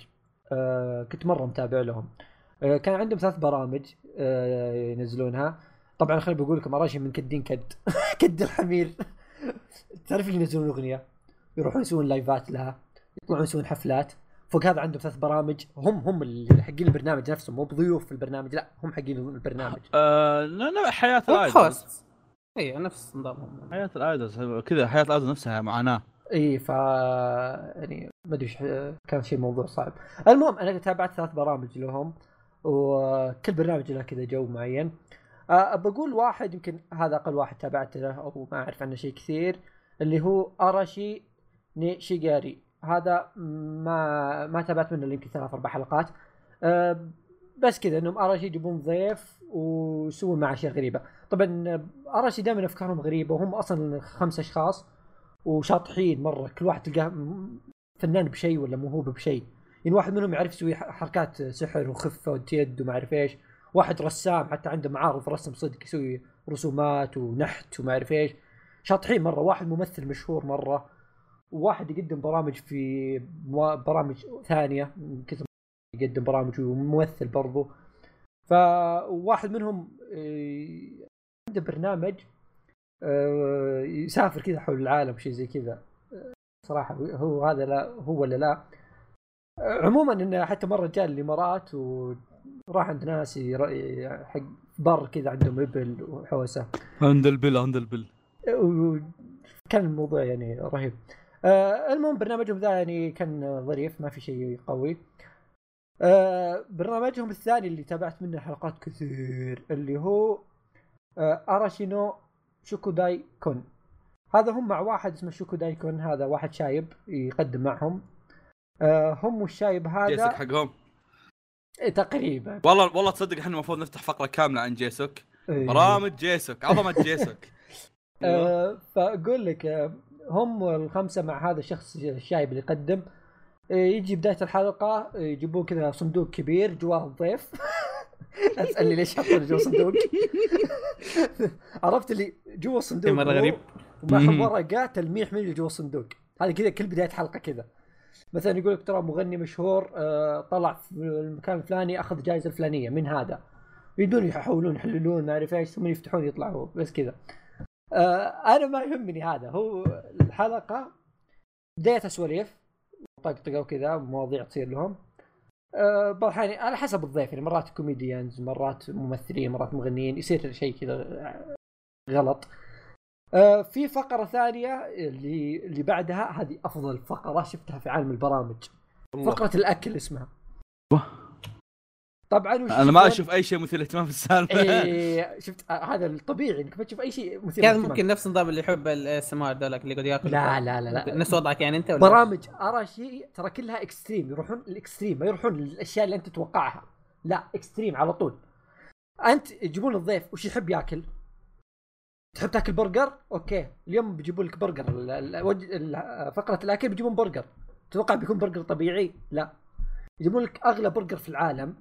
آه كنت مرة متابع لهم. آه كان عندهم ثلاث برامج آه ينزلونها. طبعا خليني بقول لكم آراشي من كدين كد. [LAUGHS] كد الحمير. تعرف اللي ينزلون أغنية؟ يروحون يسوون live ات لها يطلعون يسوون حفلات. فوق هذا عندهم ثلاث برامج. هم هم اللي حقين البرنامج نفسهم مو بضيوف في البرنامج لا هم حقين البرنامج. آه لا لا حياة الايدلز أيوه نفس نظامهم. حياة ال idols كذا حياة ال idols نفسها معاناة. اي ف يعني ما أدري كان شيء موضوع صعب. المهم أنا تابعت ثلاث برامج لهم وكل برنامج له كذا جو معين. أه بقول واحد يمكن هذا أقل واحد تابعت له أو ما أعرف عنه شيء كثير اللي هو أراشي نيشيغاري. هذا ما ما تابعت منه يمكن ثلاث أربع حلقات. أه بس كذا إنهم أراشي يجيبون ضيف ويسوون معه أشياء غريبة. طبعا أراشي دائما أفكارهم غريبة وهم أصلا خمس أشخاص وشاطحين مرة كل واحد تلقاه فنان بشيء ولا موهوب بشيء. يعني واحد منهم يعرف يسوي حركات سحر وخفة يد وما أعرف إيش. واحد رسام حتى عنده معارض رسم صدق يسوي رسومات ونحت وما أعرف إيش. شاطحين مرة واحد ممثل مشهور مرة وواحد يقدم برامج في برامج ثانية كثر يقدم برامج وممثل برضو. فواحد منهم آه، عنده برنامج آه، يسافر كذا حول العالم شيء زي كذا. صراحة هو هذا لا هو ولا لا. عموما إنه حتى مرة جاء الإمارات وراح عند ناس حق بر كذا عندهم إبل وحوسة. عند البل عند البل وكان الموضوع يعني رهيب. آه المهم برنامجهم ذا يعني كان ظريف ما في شيء قوي. آه برنامجهم الثاني اللي تابعت منه حلقات كثير اللي هو اراشينو شوكوداي كون. هذا هم مع واحد اسمه شوكوداي كون هذا واحد شايب يقدم معهم. آه هم والشايب جيسك هذا حقهم. إيه، تقريبا. والله والله تصدق إحنا المفروض نفتح فقرة كاملة عن جيسوك. إيه. برامج جيسوك عظمة [LAUGHS] جيسوك. آه، فأقول لك آه، هم الخمسة مع هذا الشخص الشايب اللي يقدم. آه، يجي بداية الحلقة آه، يجيبون كذا صندوق كبير جواه الضيف [LAUGHS] تسالني ليش حطوا جوا صندوق؟ [LAUGHS] عرفت اللي جوا الصندوق هو غريب. ومعهم. ورقة تلميح من اللي جوا الصندوق هذا كذا كل بداية حلقة كذا. مثلا يقول لك ترى مغني مشهور آه، طلع في المكان الفلاني أخذ جائزة الفلانية من هذا. يبدون يحاولون يحللون ما أعرف إيش ثم يفتحون يطلعوا بس كذا. آه أنا ما يهمني هذا. هو الحلقة بدايتها سواليف طقطقة وكذا مواضيع تصير لهم. آه بعض الأحيان على حسب الضيف يعني مرات comedians مرات ممثلين مرات مغنيين يصير شيء كذا غلط. آه في فقرة ثانية اللي اللي بعدها هذه أفضل فقرة شفتها في عالم البرامج. فقرة الأكل اسمها. طبعا وش أنا ما؟ أشوف أي شيء مثير اهتمام في السالفة. إيه [LAUGHS] شفت آه هذا الطبيعي إنك ما تشوف أي شيء مثير كان. ممكن نفس نظام اللي يحب ال ASMR ذولك اللي يقعد ياكل. لا لا لا لا. نفس وضعك يعني أنت ولا برامج ارى شيء ترى كلها extreme يروحون ال extreme ما يروحون للاشياء اللي أنت تتوقعها. لا extreme على طول. أنت يجيبون الضيف وش يحب ياكل؟ تحب تاكل برجر؟ أوكي. اليوم بيجيبون لك برجر فقرة الأكل بيجيبون برجر. تتوقع بيكون برجر طبيعي؟ لا. يجيبون لك أغلى برجر في العالم.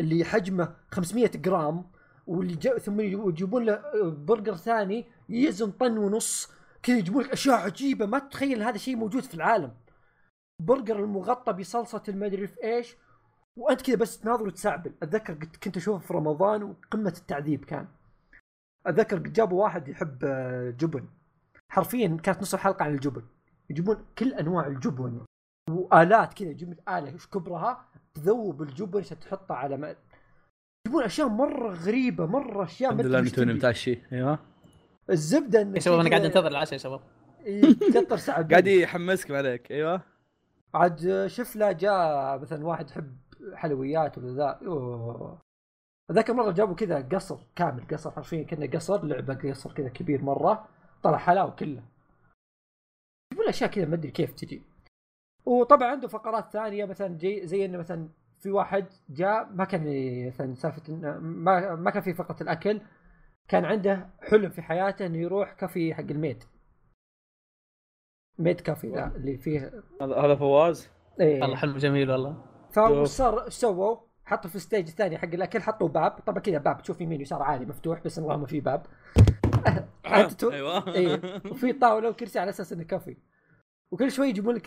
اللي حجمه 500 جرام واللي جا ثم يجيبون له برجر ثاني يزن طن ونص. كذا يجيبون لك أشياء عجيبة ما تتخيل هذا شيء موجود في العالم. برجر المغطى بصلصة المدري في إيش. وأنت كذا بس تناظر وتسعبل أتذكر كنت أشوفه في رمضان وقمة التعذيب كان. أتذكر جابوا واحد يحب آه، جبن. حرفيا كانت نص الحلقة عن الجبن. يجيبون كل أنواع الجبن. وآلات كذا يجيبون آلة إيش كبرها تذوب الجبن عشان تحطها على ما يجيبون أشياء مرة غريبة مرة أشياء الحمد ما لله توني. متعشي أيوه. الزبدة انه يا شباب أنا قاعد أنتظر العشاء يا شباب. يكثر سعد [LAUGHS] قاعد يحمسك عليك. أيوه. عاد شوف له جاء مثلا واحد يحب حلويات ولا ذا. أوه. ذاك المره جابوا كذا قصر كامل قصر حرفيا كنا قصر لعبة قصر كذا كبير مرة. طلع حلاوة كله يجيبون أشياء كذا ما أدري كيف تجي. وطبعا عنده فقرات ثانية مثلا جي زي إنه مثلا في واحد جاء ما كان مثلا سالفة إنه ما ما كان في فقره الأكل كان عنده حلم في حياته إنه يروح كافي حق ال maid maid café ذا اللي فيه. هذا فواز؟ إيه. والله حلم جميل والله. فوش صار إيش سووا؟ حطوا في ال stage الثاني حق الأكل حطوا باب. طبعا كذا باب تشوف يمين ويسار عادي مفتوح بس اللهم في باب. [LAUGHS] أيوه. إيه. وفي طاولة وكرسي على أساس إنه كافي. وكل شوي يجيبون لك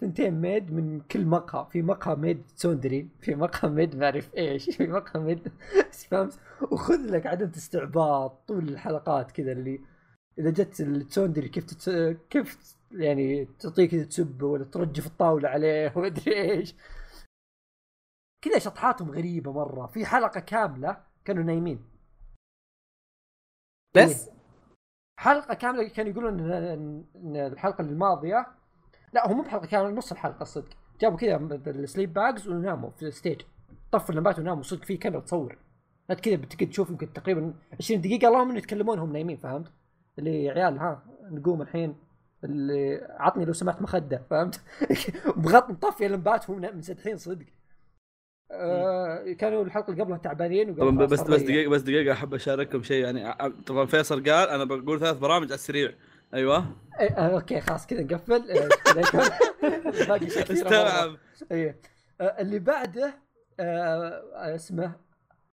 ثنتين maid من كل مقهى. في مقهى maid تسونديري في مقهى maid ما أعرف إيش [LAUGHS] في مقهى maid سبامز وخذ لك عدم استعباط طول الحلقات كذا اللي إذا جت التسوندري كيف تت... كيف يعني تعطيه كذا تسبه ولا ترجف الطاولة عليه [LAUGHS] ومدري إيش. كذا شطحاتهم غريبة مرة. في حلقة كاملة كانوا نايمين. بس؟ حلقة كاملة كانوا يقولون إن الحلقة الماضية لا هو مو بحلقة كامله نص الحلقة صدق جابوا كذا ال sleeping bags وناموا في ال stage طفوا اللمبات وناموا صدق في كاميرا تصور انت كذا بتقعد تشوف يمكن تقريبا 20 دقيقة اللهم إنه يتكلمون هم نايمين فهمت؟ اللي يا عيال ها نقوم الحين اللي عطني لو سمحت مخدة فهمت؟ [LAUGHS] بغض مطفي اللمبات وهم منسدحين صدق آه كانوا الحلقة اللي قبلها تعبانين بس بس. دقيقة بس دقيقة أحب أشارككم شيء يعني طبعا فيصل قال أنا بقول ثلاث برامج على السريع أيوه. إيه، آه، أوكي خلاص كذا نقفل. آه،. [LAUGHS] باقي شيء. استوعب إيه. آه، اللي بعده آه، اسمه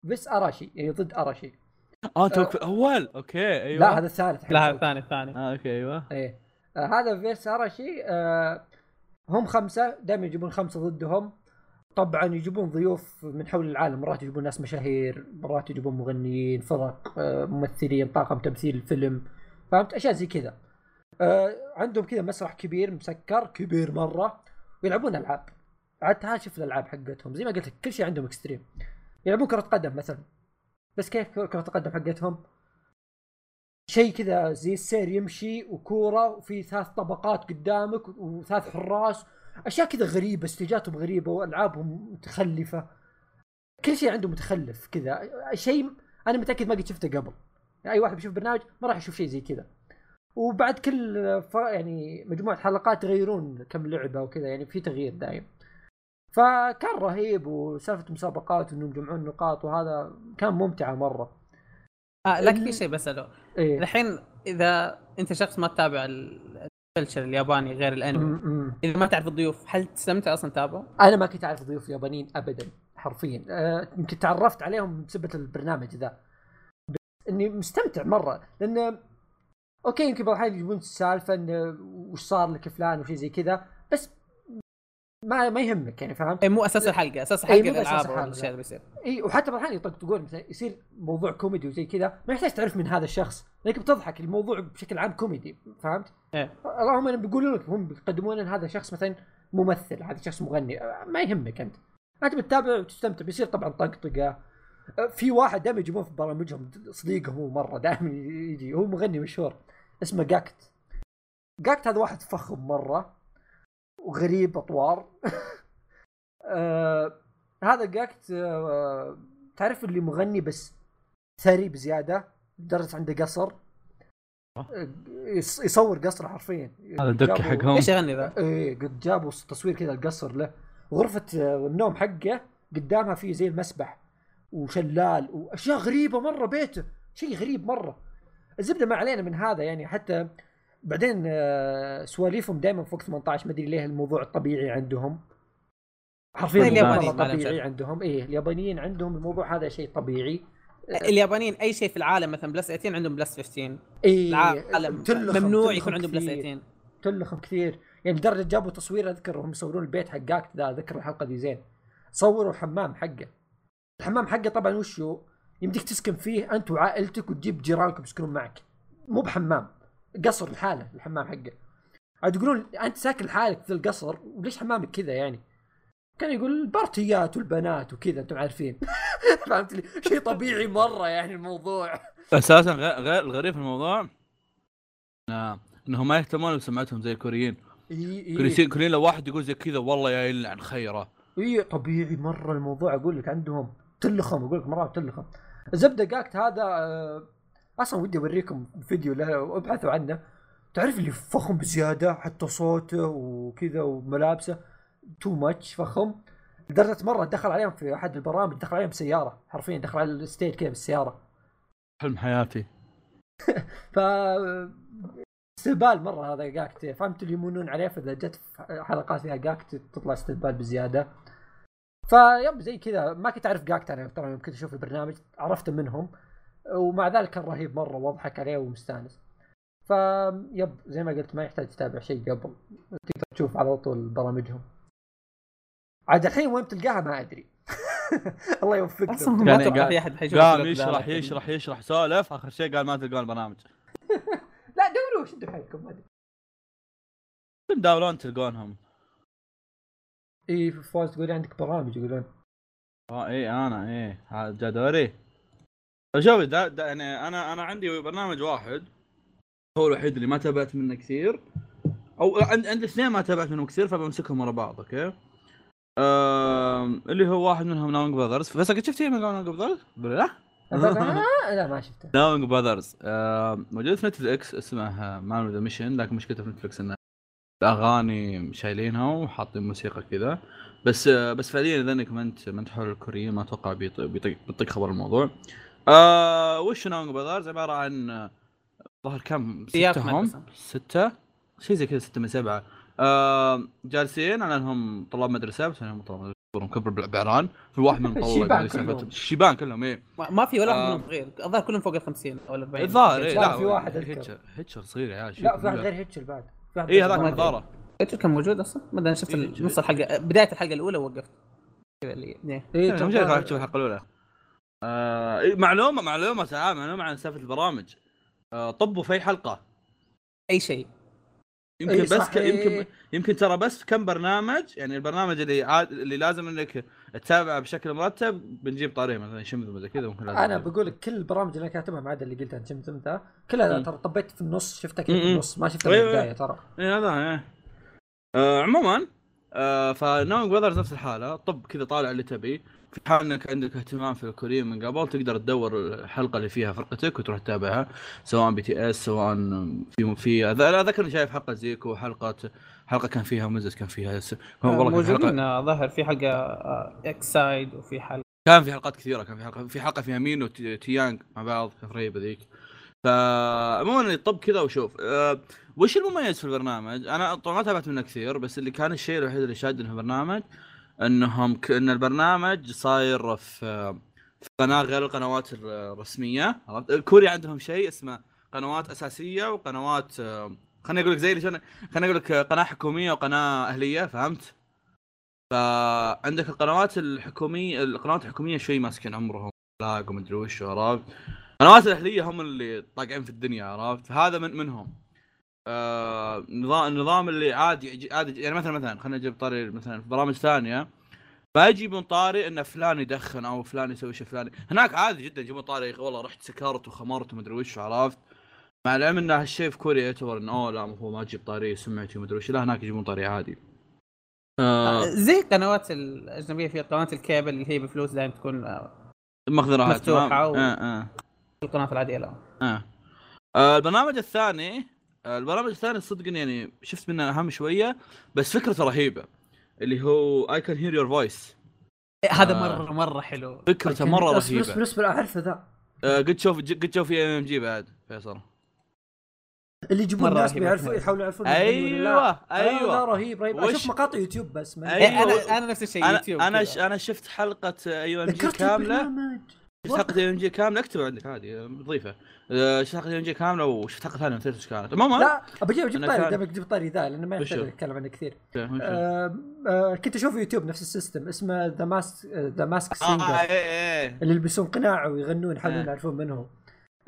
بس أراشي يعني ضد أراشي. آه توك في الأول أوكي أيوه. لا هذا الثالث لا هذا الثاني الثاني. آه أوكي أيوه. إيه. آه هذا فيرس أراشي آه هم خمسة. دائما يجيبون خمسة ضدهم. طبعا يجيبون ضيوف من حول العالم. مرات يجيبون ناس مشاهير مرات يجيبون مغنيين فرق آه ممثلين طاقم تمثيل فيلم. فهمت؟ أشياء زي كذا. آه عندهم كذا مسرح كبير مسكر كبير مرة ويلعبون ألعاب. عاد تعال شوف الألعاب حقتهم. زي ما قلت لك كل شيء عندهم اكستريم يلعبون كرة قدم مثلا. بس كيف كرة القدم حقتهم؟ شيء كذا زي السير يمشي وكورة وفي ثلاث طبقات قدامك وثلاث حراس. أشياء كذا غريبة استيجاتهم غريبة وألعابهم متخلفة. كل شيء عنده متخلف كذا. شيء أنا متأكد ما قد شفته قبل. يعني أي واحد بيشوف برنامج ما راح يشوف شيء زي كذا. وبعد كل ف... يعني مجموعة حلقات يغيرون كم لعبة وكذا يعني في تغيير دايم. فكان رهيب وسالفة مسابقات انهم يجمعون نقاط وهذا كان ممتعة مرة. آه لكن اللي- في شيء بسأله. إيه. الحين إذا أنت شخص ما تتابع ال- الكلتشر الياباني غير الأنمي. إذا ما تعرف الضيوف هل تستمتع أصلا تتابعه؟ أنا ما كنت أعرف ضيوف يابانيين ابدا حرفيا. آه، يمكن تعرفت عليهم بسبه البرنامج ذا. إني مستمتع مرة لأن okay يمكن بعض الأحيان يجيبون السالفة انه وش صار لك فلان وشي زي كذا بس ما ما يهمك يعني فهمت؟ إيه مو أساس الحلقة أساس إيه، الحلقة الالعاب. والاشياء اللي بيصير اي وحتى بعض الأحيان يطقطقون مثلا يصير موضوع كوميدي وزي كذا ما يحتاج تعرف من هذا الشخص لانك بتضحك الموضوع بشكل عام كوميدي فهمت؟ إيه اللهم إنهم بيقولوا لك هم بيقدمون إن هذا شخص مثلا ممثل هذا شخص مغني ما يهمك أنت أنت بتتابع وتستمتع بيصير طبعا طقطقة في واحد دائما يجيبون في برامجهم صديقهم هو مرة دائما يجي هو مغني مشهور اسمه جاكت. جاكت هذا واحد فخم مرة وغريب أطوار. [LAUGHS] آه هذا جاكت آه تعرف اللي مغني بس ثري بزيادة لدرجه عنده قصر. يص- يصور قصر حرفيا. هذا الدكه حقهم. إيش يغني ذا؟ إيه قد جابوا تصوير كذا القصر له. غرفة آه، النوم حقه قدامها في زي المسبح. وشلال وأشياء غريبة مرة بيته شيء غريب مرة. الزبدة ما علينا من هذا يعني حتى بعدين آه، سواليفهم دائما فوق 18 ما أدري ليه الموضوع الطبيعي عندهم. حرفيا اليابانيين، طبيعي. عندهم. إيه اليابانيين عندهم الموضوع هذا شيء طبيعي. اليابانيين أي شيء في العالم مثلا plus 18 عندهم plus 15 إيه العالم ممنوع يكون عندهم plus كثير. 18 تلخم كثير. يعني لدرجة جابوا تصوير أذكر وهم يصورون البيت حق جاكت ذا اذكر الحلقة دي زين. صوروا الحمام حقه. الحمام حقه طبعا وش هو؟ يمديك تسكن فيه أنت وعائلتك وتجيب جيرانكم يسكنون معك. مو بحمام قصر لحاله الحمام حقه. عاد يقولون أنت ساكن لحالك في القصر وليش حمامك كذا يعني؟ كان يقول البارتيات والبنات وكذا أنتم عارفين. [LAUGHS] فهمت لي؟ شيء طبيعي مرة يعني الموضوع. أساسا غير الغريب في الموضوع إنهم ما يهتمون بسمعتهم زي الكوريين. إي الكوريين الكوريين لو واحد يقول زي كذا والله يا يلعن خيرة. إي طبيعي مرة الموضوع أقول لك عندهم تلخم أقول لك مرات تلخم. الزبده جاكت هذا آه، أصلا ودي أوريكم فيديو له وأبحثوا عنه. تعرف اللي فخم بزيادة حتى صوته وكذا وملابسه؟ too much فخم. لدرجة مرة دخل عليهم في أحد البرامج دخل عليهم بسياره حرفيا دخل على ال stage كذا بالسيارة. حلم حياتي. [LAUGHS] ف استهبال مرة هذا جاكت فهمت اللي يمونون عليه؟ فإذا جت حلقات فيها جاكت تطلع استهبال بزيادة. فيب زي كذا ما كنت أعرف جاكت أنا طبعا يوم كنت أشوف البرنامج عرفته منهم ومع ذلك كان رهيب مرة وأضحك عليه ومستانس. فيب زي ما قلت ما يحتاج تتابع شيء قبل تقدر تشوف على طول برامجهم. عاد الحين وين بتلقاها؟ ما أدري. [LAUGHS] الله يوفقك. أصلا ما يعني أتوقع في أحد حيشوف قام يشرح يشرح يشرح سولف آخر شيء قال ما تلقون البرنامج. [LAUGHS] لا دوروا شدوا حيلكم ما أدري. تلقونهم. إي فواز تقولي عندك برامج يقولون. آه إي أنا هذا جا دوري. شوفي دا دا يعني أنا أنا عندي برنامج واحد. هو الوحيد اللي ما تابعت منه كثير. أو عند عندي اثنين ما تابعت منهم كثير فبمسكهم ورا بعض أوكي؟ آم، اللي هو واحد منهم Knowing Brothers بس قد شفتي من Knowing Brothers؟ [LAUGHS] لا آه، لا ما شفته. Knowing Brothers موجود في نتفلكس اسمه Men on a Mission لكن مشكلته في نتفلكس إنه الاغاني شايلينها وحاطين موسيقى كذا. بس آه، بس فعليا إذا إنك ما أنت ما أنت حول الكوريين ما أتوقع بيطق خبر الموضوع. آه وش Knowing Brothers عبارة عن آه، ظهر كم؟ ستة هم. ستة؟ شيء زي كذا ستة من سبعة. آه جالسين على أنهم طلاب مدرسة بس أنهم طلاب مدرسة كبرهم كبر بعران في واحد منهم طلاب [LAUGHS] شيبان مدرسة كلهم. إيه. ما في ولا آه. واحد منهم صغير. الظاهر كلهم فوق ال 50 أو ال 40 الظاهر إيه لا، في واحد. هيتشر هيتشل صغير يا عيال لا في واحد غير هيتشل بعد. اي هذاك. نظاره إيش كان موجود أصلا؟ ما أدري أنا شفت إيه، نص الحلقة بداية الحلقة الأولى ووقفت كذا اللي إيه. اي مش راح تشوف الحلقة الأولى. آه إيه، معلومة معلومة تعال معلومة عن سالفة البرامج. آه طبوا في أي حلقة؟ أي شيء. يمكن إي بس ك... يمكن يمكن ترى بس كم برنامج يعني البرنامج اللي عاد اللي لازم إنك تتابعه بشكل مرتب بنجيب طاريه مثلا شمذم زي كذا ممكن أنا. بقول لك كل البرامج اللي أنا كاتبها ما عدا اللي قلتها شمت ذا كلها. ترى طبيت في النص شفتها كذا في. النص ما شفتها من أيوة. البداية ترى إيه هذا إيه آه عموما آه فناونج براذرز نفس الحالة طب كذا طالع اللي تبي في حال إنك عندك اهتمام في الكوريين من قبل تقدر تدور الحلقة اللي فيها فرقتك وتروح تتابعها سواء بي تي إس سواء في في أذكر شايف حلقة زيكو حلقه حلقة كان فيها مزز كان فيها س... كان والله كان موجودين حلقه آه، ظاهر في حلقة آه، إكس سايد وفي حلقة كان في حلقات كثيرة كان في حلقة في حلقة فيها مين وتيانج مع بعض كانت رهيبه ذيك فعموما طب كذا وشوف أه وش المميز في البرنامج؟ أنا طبعا ما تابعت منه كثير بس اللي كان الشيء الوحيد اللي شادني في البرنامج إنهم ك... إن البرنامج صاير في في قناة غير القنوات الرسمية عرفت؟ كوريا عندهم شيء اسمه قنوات أساسية وقنوات آه، خليني أقول لك زي اللي شلون- خليني أقول لك قناة حكومية وقناة أهلية فهمت؟ فعندك القنوات الحكوميه القنوات الحكومية شوي ماسكين عمرهم لاق ومدري وش عرفت؟ القنوات الأهلية هم اللي طاقعين في الدنيا عرفت؟ فهذا من منهم. آه نظام النظام اللي عادي عادي يعني مثلا مثلا خلينا نجيب طاري مثلا في برامج ثانية. ما يجيبون طاري ان فلان يدخن أو فلان يسوي شيء فلاني. هناك عادي جدا يجيبون طاري والله رحت سكرت وخمرت ومدري وش عرفت؟ مع العلم إن هالشيء في كوريا يعتبر انه أوه لا المفروض ما تجيب طاري سمعتي ومدري وش. لا هناك يجيبون طاري عادي. آه. زي القنوات الأجنبية في قنوات الكيبل اللي هي بفلوس دائما تكون آه، مأخذ راحتها مفتوحة و- آه آه. القنوات العادية لا. آه. آه البرنامج الثاني آه البرنامج الثاني صدق يعني شفت منه أهم شوية بس فكرته رهيبة اللي هو I can hear your voice هذا آه. مرة مرة حلو. فكرته مرة بس بس رهيبه بس اعرفه ذا. قد تشوف قد تشوف في AOMG بعد فيصل. اللي يجيبون الناس. بيعرفوا يحاولوا يعرفون لا. أيوه أيوه. رهيب رهيب. وش- أشوف مقاطع يوتيوب بس ما أيوة. إيه، أنا أنا نفس الشيء يوتيوب أنا. ش- أنا شفت حلقة AOMG كاملة. شفت حلقة إم جي كاملة؟ اكتب عندك عادي بضيفه آه، شفت حلقة إم جي كاملة وشفت حلقة ثانية نسيت إيش كانت. عموما لا أجيب أنا طاري كان- دائما أجيب طاري ذا لأنه ما يحتاج؟ أتكلم عنه كثير. وش- آه آه كنت أشوف يوتيوب نفس ال system اسمه The Mask The Masked Singer اللي يلبسون قناع ويغنون يحاولون. يعرفون من هو.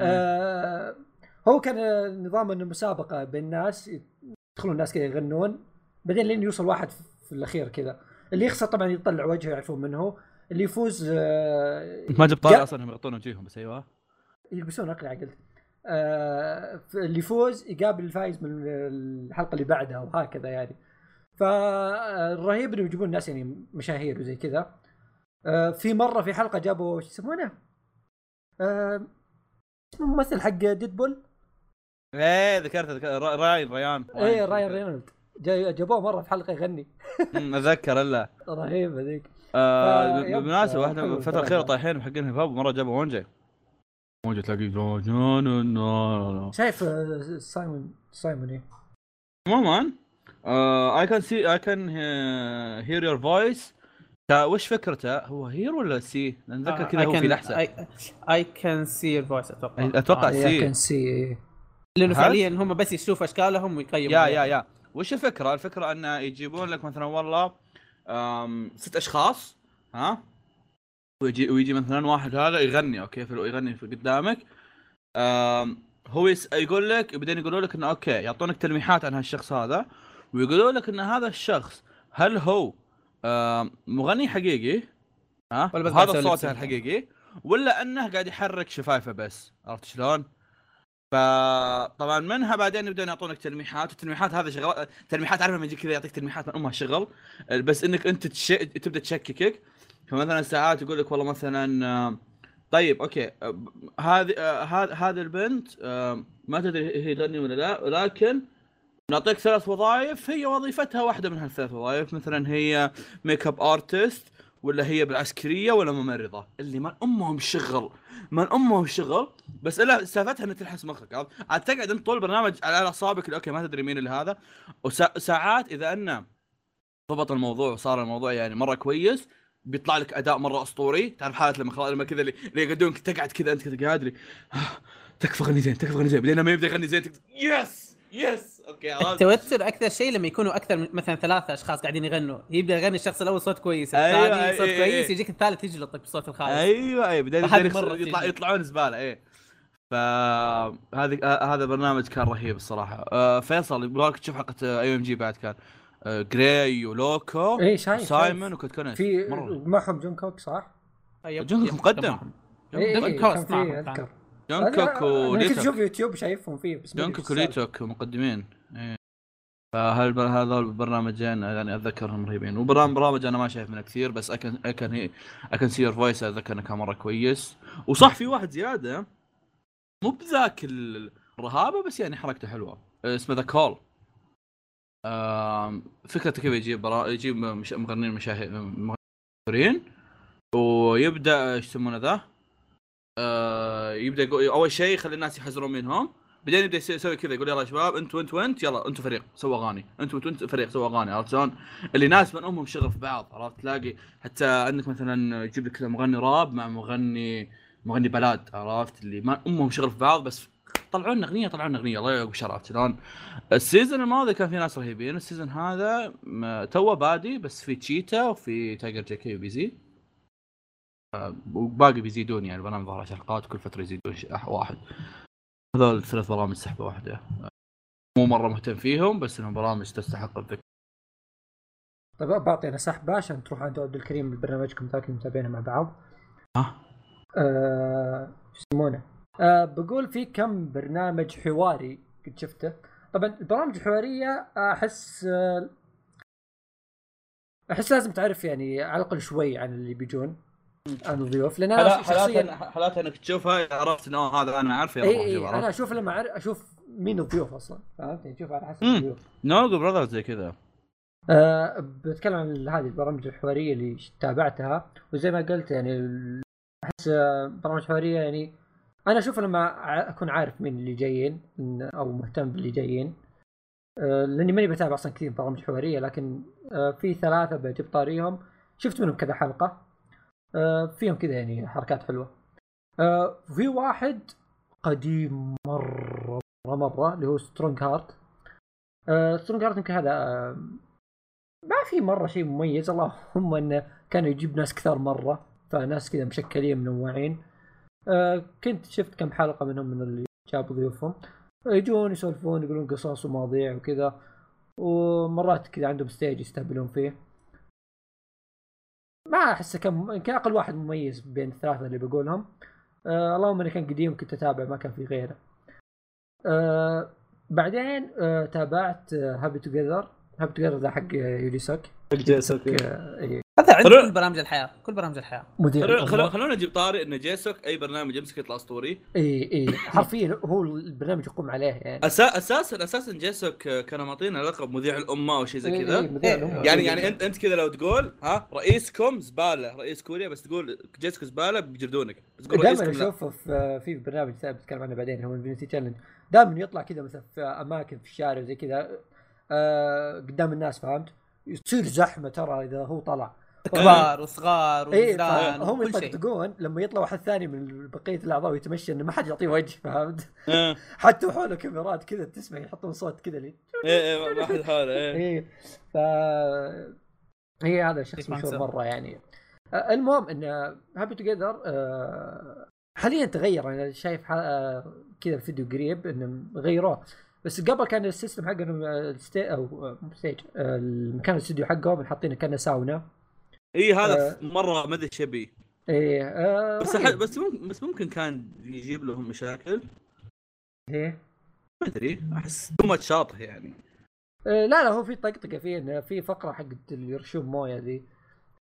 آه هو كان آه، نظام انه مسابقه بين الناس يدخلون الناس كذا يغنون بعدين لين يوصل واحد في الأخير كذا. اللي يخسر طبعا يطلع وجهه يعرفون من هو. اللي يفوز آه ما جبت طاري أصلا انهم يغطون وجيههم بس أيوه. يلبسون اقنعه قلت. آه اللي يفوز يقابل الفايز من الحلقة اللي بعدها وهكذا يعني. فالرهيب إنه يجيبون ناس يعني مشاهير وزي كذا. آه في مرة في حلقة جابوا شو يسمونه؟ آه اسمه الممثل حق ديدبول إيه ذكرت ذكرت را- راين ريان. إيه Ryan Reynolds جا- جابوه مرة في حلقة يغني. [LAUGHS] أتذكر إلا. رهيبه ذيك آه بالمناسبة آه، واحدة حلو الفترة الاخيره. طايحين حقين hip hop مرة جابوا مونجي مونجي تلاقي عموما شايف آه، سايمون سايمون إيه؟ I can see I can hear your voice وش فكرته؟ هو hear ولا see؟ لأن اتذكر كذا هو في لحسه I can see ال voice أتوقع. أتوقع آه، سي. كان سي لأنه؟ فعليا هم بس يشوفوا أشكالهم ويقيموا يا يا يا وش الفكرة؟ الفكرة انه يجيبون لك مثلا والله ست أشخاص ها ويجي ويجي مثلا واحد هذا يغني أوكي في يغني في قدامك هو يقول لك بعدين يقولوا لك إنه أوكي يعطونك تلميحات عن هالشخص هذا ويقولوا لك إن هذا الشخص هل هو مغني حقيقي ها ولا بس قاعد هذا صوته. الحقيقي ولا إنه قاعد يحرك شفايفه بس عرفت شلون؟ فطبعا منها بعدين يبدون يعطونك تلميحات والتلميحات هذا شغل تلميحات عارف لما يجيك كذا يعطيك تلميحات من امها شغل بس إنك أنت تش... تبدأ تشككك. فمثلا ساعات يقول لك والله مثلا طيب أوكي هذه هذه البنت ما تدري هي تغني ولا لا ولكن نعطيك ثلاث وظائف هي وظيفتها واحدة من هالثلاث وظائف. مثلا هي makeup artist ولا هي بالعسكرية ولا ممرضة. اللي ما أمهم الشغل ما أمهم الشغل بس الا سالفتها انها تلحس مخك؟ عاد تقعد أنت طول البرنامج على أعصابك أوكي ما تدري مين اللي هذا. وساعات إذا انه ضبط الموضوع وصار الموضوع يعني مرة كويس بيطلع لك أداء مرة أسطوري. تعرف حالة لما خلاص لما كذا اللي يقعدونك تقعد كذا أنت كذا قاعد لي "آه، تكفى غني زين تكفى غني زين بعدين لما يبدأ يغني زين yes yes أوكي عرفت التوتر أكثر شيء لما يكونوا أكثر من مثلا ثلاثة أشخاص قاعدين يغنوا يبدا يغني الشخص الأول صوت كويس أيوة، الثاني صوت أي- أي- كويس أي. يجيك الثالث يجلطك بصوت الخايس أيوه أيوه بعدين يطلع. يطلعون زبالة إيه فهذه هذا برنامج كان رهيب الصراحة آه، فيصل يبغاك تشوف حلقة AOMG بعد كان آه، جراي ولوكو اي شايف سايمون. وكود كونست في مرة معهم جون كوك صح؟ أيوة. جونكوك yep، مقدم. جون كوك. أذكر كنت أشوف وليتوك يوتيوب شايفهم فيه بس السالفة. وليتوك مقدمين إيه. فهل هذول البرنامجين يعني أتذكرهم رهيبين. وبرنامج برامج أنا ما شايف منه كثير بس I can I can hea- I can see your voice أتذكر إنه كان مرة كويس. وصح في واحد زيادة مو بذاك ال- الرهابة بس يعني حركته حلوة. اسمه The Call فكرته كيف يجيب برا... يجيب. مغنيين مشاهير مغنيين ويبدأ إيش يسمونه ذا؟ آه يبدأ يقول أول شيء يخلي الناس يحزرون منهم. بعدين يبدأ يسوي كذا يقول يلا يا شباب انت وانت وانت يلا أنتوا فريق سووا أغاني. انت وانت وانت فريق سووا أغاني عرفت شلون؟ اللي ناس من أمهم شغل في بعض عرفت؟ تلاقي حتى عندك مثلا يجيب لك مغني راب مع مغني مغني بلاد عرفت؟ اللي ما أمهم شغل في بعض بس طلعوا لنا أغنية طلعوا لنا أغنية الله يعقب شرف شلون؟ ال season الماضي كان في ناس رهيبين ال season هذا توه بادي بس في تشيتا وفي Tiger JK و Bizzy آه، وباقي بيزيدون يعني البرنامج ظهر حلقات وكل فترة يزيدون واحد. هذول ثلاث برامج سحبه واحدة. مو مرة مهتم فيهم بس إنهم برامج تستحق الذكر. طيب بعطي أنا سحبه عشان تروح عند عبد الكريم ببرنامجكم ذاك اللي متابعينه مع بعض. ها؟ شو يسمونه؟ آه بقول في كم برنامج حواري قد شفته. طبعا البرامج الحوارية أحس آه أحس لازم تعرف يعني على الاقل شوي عن اللي بيجون. عن الضيوف لأن أنا شخصيا حالات إنك تشوفها عرفت إنه هذا أنا عارف اي إي أنا أشوف لما أعرف أشوف مين الضيوف أصلا فهمت؟ يعني أشوف على حسب. الضيوف. نوغو براذرز زي كذا. أه بتكلم عن هذه البرامج الحوارية اللي تابعتها وزي ما قلت يعني أحس برامج حوارية يعني أنا أشوف لما أكون عارف مين اللي جايين أو مهتم باللي جايين. أه لأني ماني بتابع أصلا كثير برامج حوارية لكن أه في ثلاثة بجيب طاريهم شفت منهم كذا حلقة؟ فيهم كذا يعني حركات حلوة. أه في واحد قديم مرة مرة مرة اللي هو Strong Heart Strong Heart يمكن هذا أه ما في مرة شيء مميز. اللهم انه كان يجيب ناس كثار مرة فناس كذا مشكلين منوعين آه كنت شفت كم حلقة منهم من اللي جابوا ضيوفهم. يجون يسولفون يقولون قصص ومواضيع وكذا ومرات كذا عندهم stage يستهبلون فيه. ما احسه كان يمكن أقل واحد مميز بين الثلاثة اللي بقولهم. آه اللهم انه كان قديم كنت أتابع ما كان في غيره. آه بعدين آه تابعت Happy Together Happy Together ذا حق يو جي سوك آه، إيه، هذا عند حلو. كل برامج الحياة كل برامج الحياة. مدير خلونا الأمور. خلونا نجيب طاري ان جيسوك أي برنامج يمسك يطلع أسطوري. إي إي. حرفيا هو البرنامج يقوم عليه يعني. أسا أساسا أساسا جيسوك كانوا معطينا لقب مذيع الأمة أو شيء زي كذا. يعني يعني انت أنت كذا لو تقول ها رئيسكم زبالة رئيس كوريا بس تقول جيسوك زبالة بيجردونك بس تقول دائما اشوفه في في برنامج ثاني بتكلم عنه بعدين هو Infinity Challenge دائما يطلع كذا مثلا في أماكن في الشارع زي كذا. آه قدام الناس فهمت؟ تصير زحمة ترى إذا هو طلع. كبار وصغار اي وجيران هم يطقطقون لما يطلع واحد ثاني من بقية الأعضاء ويتمشى انه ما حد يعطيه وجه فهمت؟ آه. [LAUGHS] حتى حوله كاميرات كذا تسمع يحطون صوت كذا لي. إيه إيه ما حد حاله إيه. إيه ف هي هذا شخص يسمع مشهور. مرة يعني. المهم إن هابي توجذر حاليا تغير. أنا شايف آه، كذا الفيديو قريب إنه غيروه. بس قبل كان ال system حقهم آه، ال st- أو مو stage آه، المكان الاستوديو حقهم حاطينه كأنه ساونا. اي هذا آه. مرة ما أدري إيش يبي إيه آه بس. أح- بس ممكن بس ممكن كان يجيب لهم مشاكل. إيه. ما أدري أحس too much شاطح يعني. آه لا لا هو في طقطقة في في فقرة حقت اللي يرشون مويه ذي.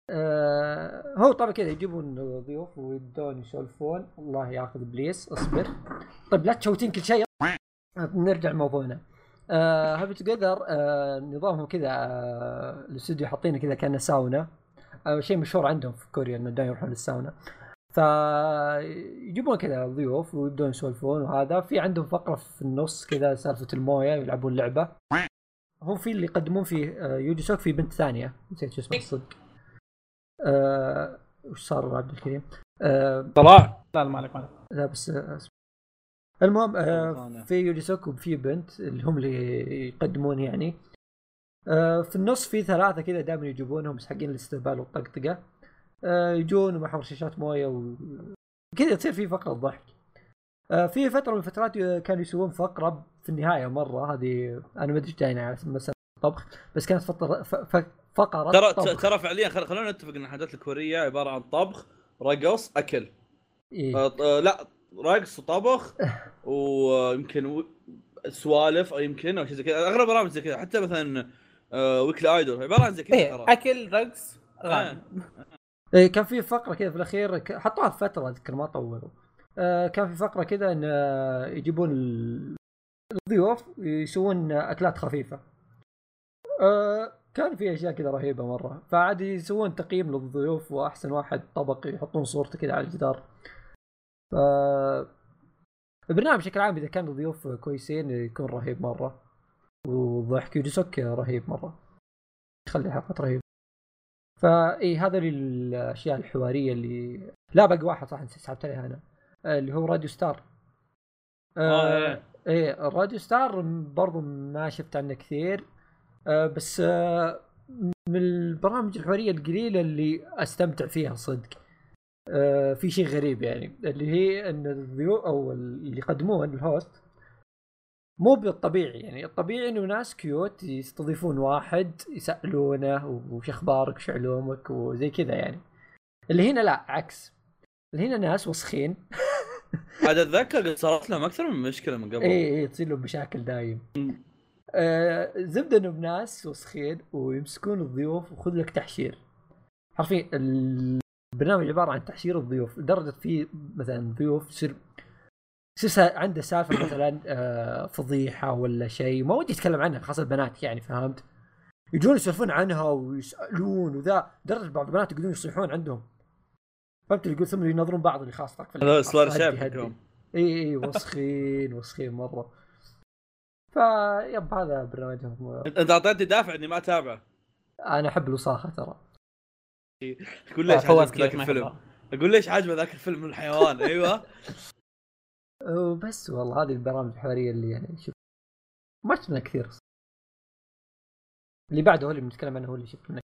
آه هو طبعا كذا يجيبون ضيوف ويبدون يسولفون. الله ياخذ إبليس اصبر. طيب لا تشوتين كل شيء. نرجع لموضوعنا. آه Happy Together آه نظامهم كذا آه الاستوديو حاطينه كذا كأنه ساونا. شيء مشهور عندهم في كوريا إنه دائما يروحون للساونا. فيجيبون كذا ضيوف ويبدون يسولفون وهذا. في عندهم فقرة في النص كذا سالفة الموية يلعبون لعبة. هو في اللي يقدمون فيه آه، يو جي سوك في بنت ثانية. نسيت شو اسمها الصدق. آه، وش صار عبد الكريم؟ آه، طلع لا لا ما عليك ما لا بس المهم. في يوجي سوك وفي بنت اللي هم اللي يقدمون يعني. آه، في النص في ثلاثة كذا دائما يجيبونهم حقين الاستهبال والطقطقة. آه، يجون ومعهم رشاشات موية و كذا تصير في فقرة ضحك. آه، في فترة من الفترات آه، كانوا يسوون فقرة في النهاية مرة هذه أنا ما أدري جاينا على مسألة الطبخ بس كانت فقره ف- ف- فقرة ترى. ترى فعليا خل- خلونا نتفق إن الحاجات الكورية عبارة عن طبخ رقص أكل. إيه. آه، آه، لا رقص وطبخ [LAUGHS] ويمكن سوالف أو يمكن أو شيء زي كذا. أغلب برامج زي كذا. حتى مثلا آه، ويكلي ايدول عبارة عن زي كذا إيه ترى. أكل رقص اغاني إيه كان في فقرة كذا في الأخير حطوها في فترة أذكر ما طولوا. آه كان في فقرة كذا إن آه، يجيبون ال- الضيوف يسوون أكلات خفيفة. آه كان في أشياء كذا رهيبة مرة. فعاد يسوون تقييم للضيوف وأحسن واحد طبق يحطون صورته كذا على الجدار. ف البرنامج بشكل عام إذا كان الضيوف كويسين يكون رهيب مرة. والضحك يوجسوك رهيب مرة. يخلي حلقات رهيبه فاي هذا الاشياء الحوارية اللي لا باقي واحد صح سحبت عليها أنا. آه، اللي هو Radio Star. آه، إيه. إيه ال Radio Star برضو ما شفت عنه كثير. آه بس آه من البرامج الحوارية القليلة اللي أستمتع فيها صدق. آه في شيء غريب يعني اللي هي إن الضيو أو اللي يقدمون ال host مو بالطبيعي يعني الطبيعي إنه ناس cute يستضيفون واحد يسألونه وش أخبارك وش علومك وزي كذا يعني. اللي هنا لا عكس. اللي هنا ناس وسخين. [LAUGHS] عاد أتذكر صارت لهم أكثر من مشكلة من قبل. اي اي تصير لهم مشاكل دايم. آه زبدة إنه بناس وسخين ويمسكون الضيوف وخذ لك تحشير. حرفيا البرنامج عبارة عن تحشير الضيوف لدرجة في مثلا ضيوف يصير يصير سا- عنده سالفة مثلا آه فضيحة ولا شيء ما ودي أتكلم عنها خاصة البنات يعني فهمت؟ يجون يسولفون عنها ويسألون وذا درجه بعض البنات يقولون يصيحون عندهم. فهمت اللي يقول؟ ثم ينظرون بعض اللي خاصتك في هذا هدي- شاب. إي إي وسخين وسخين مرة. فيب هذا برنامجهم انت أنت أعطيتني دافع إني ما أتابعه. أنا أحب الوساخه ترى. تقول ليش عجبك ذاك الفيلم. أقول ليش عجبه ذاك الفيلم من الحيوان؟ أيوه. [LAUGHS] وبس والله هذه البرامج الحوارية اللي يعني شوف ما شفت منها كثير اللي بعده هو اللي بنتكلم عنه هو اللي شفت منه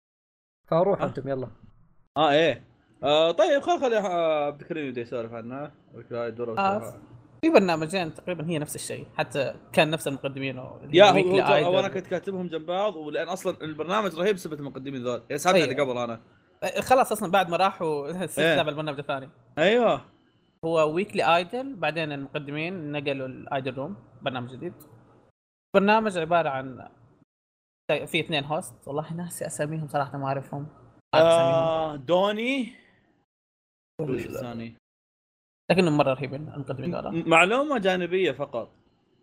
فروح أه. أنتم يلا آه إيه آه طيب خل خلي آه، عبد الكريم يبدأ يسولف عنه idol آه. في برنامجين تقريبا هي نفس الشيء حتى كان نفس المقدمين يا هو. أنا كنت كاتبهم جنب بعض ولأن أصلا البرنامج رهيب بسبب المقدمين ذول يعني سالت أيوة. اللي قبل أنا آه، خلاص أصلا بعد ما راحوا صرت إيه. البرنامج الثاني أيوه هو Weekly Idol بعدين المقدمين نقلوا ال Idol Room برنامج جديد. برنامج عبارة عن في اثنين host والله ناسي أساميهم صراحة ما أعرفهم. آه دوني؟ وش الثاني لكنهم مرة رهيبين المقدمين دول معلومة جانبية فقط.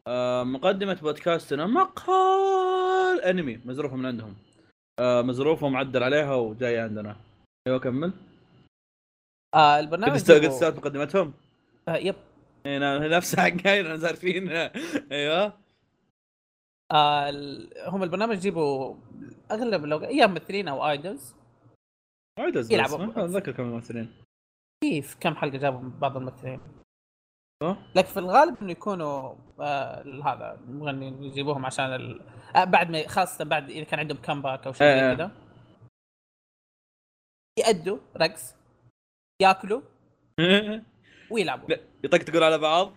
آه مقدمة بودكاستنا مقهى الانمي مزروفة من عندهم. آه مزروفة ومعدل عليها وجاية عندنا. أيوه كمل. آه قد البرنامج قد استوت مقدمتهم؟ آه yep. إيه، نا- نفس [LAUGHS] حقين زارفين أيوه. آه ال- هم البرنامج يجيبوا أغلب لو يا ممثلين أو idols. وايد أزبط. يلعبوا. أتذكر كم ممثلين في كم حلقة جابوا بعض الممثلين؟ لكن في الغالب إنه يكونوا آه هذا المغنيين يجيبوهم عشان ال... آه بعد ما خاصة بعد إذا كان عندهم comeback أو شيء إيه. زي كذا. يأدوا رقص. ياكلوا [LAUGHS] ويلعبوا. لا، يطقطقون على بعض؟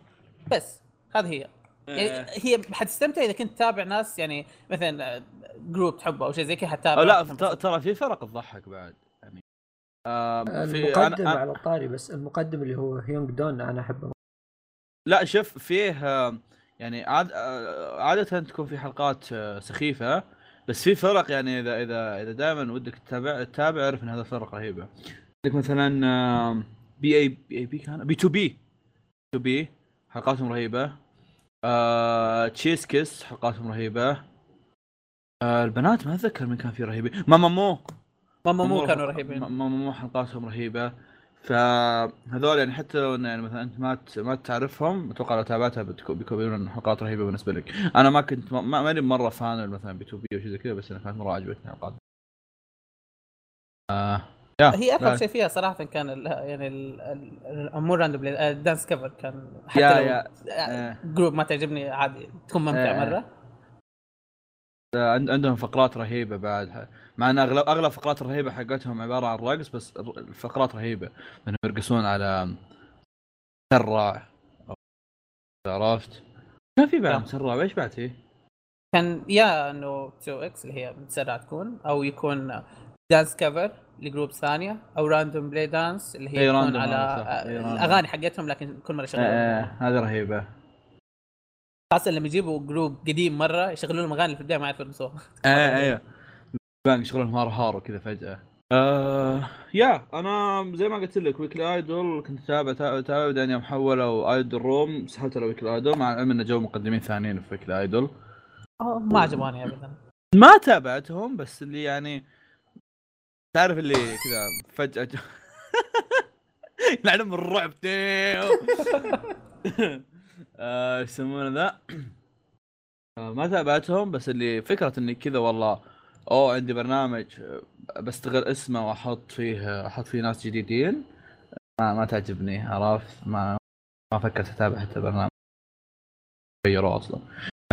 بس هذه هي. يعني آه. هي حتستمتع إذا كنت تتابع ناس يعني مثلا جروب تحبه أو شيء زي كذا حتتابع أو لا ترى في فرق تضحك بعد يعني. آه في المقدم أنا على الطاري بس المقدم اللي هو هيونغ دون أنا أحبه. لا شوف فيه يعني عاد آه، عادة تكون في حلقات آه، سخيفة بس في فرق يعني اذا اذا إذا دائما ودك تتابع تتابع أعرف إن هذا فرق رهيبة عندك مثلا آه، B A B A B كان؟ BTOB. TOB حلقاتهم رهيبة. آه، Stray Kids حلقاتهم رهيبة. آه، البنات ما أتذكر من كان في رهيبة ماما مو. ماما مو كانوا رهيب- رهيبين. ماما مو حلقاتهم رهيبة. فهذول يعني حتى لو يعني مثلا أنت ما ما تعرفهم أتوقع لو تابعتها بيكونون حلقات رهيبة بالنسبة لك. أنا ما كنت ما- ما- ماني مرة fan مثلا BTOB أو شيء زي كذا بس أنا كانت مرة عجبتني الحلقات. آه. هي لا. شيء فيها صراحة كان ال يعني ال- ال- مو random ال dance cover كان حتى يا- لو يا. group ما تعجبني عادي تكون ممتع آه. مرة عند- عندهم فقرات رهيبة بعد مع إن اغلب أغلب فقرات الرهيبة حقتهم عبارة عن رقص بس الفقرات رهيبة إنهم يرقصون على مسرع عرفت كان في بعد. مسرع إيش بعد فيه؟ كان يا إنه 2 X اللي هي متسرعه تكون أو يكون dance cover ل group ثانية أو random play dance اللي هي إي تكون على هذا صح، إي random. الأغاني حقتهم لكن كل مرة آه، يشغلون آه، هذه رهيبه خاصه لما يجيبوا group قديم مرة يشغلون لهم أغاني في البداية ما يعرفوا يرقصوها [LAUGHS] إيه إيه يشغلون هار هار وكذا فجأة. آه يا أنا زي ما قلت لك Weekly Idol كنت اتابع اتابع بعدين يوم حولوا Idol Room سحبت على Weekly Idol مع العلم إنه جو مقدمين ثانيين في Weekly Idol ما عجبوني ابدا. ما تابعتهم بس اللي يعني تعرف اللي كذا فجأة جو... [LAUGHS] يلعنهم الرعب تيو [LAUGHS] آه، إيش يسمونه ذا؟ آه، ما تابعتهم بس اللي فكرة إني كذا والله أوه عندي برنامج آه، بستغل اسمه وأحط فيه أحط فيه ناس جديدين. ما ما تعجبني عرفت؟ ما ما فكرت أتابع حتى برنامج. غيروه أصلا.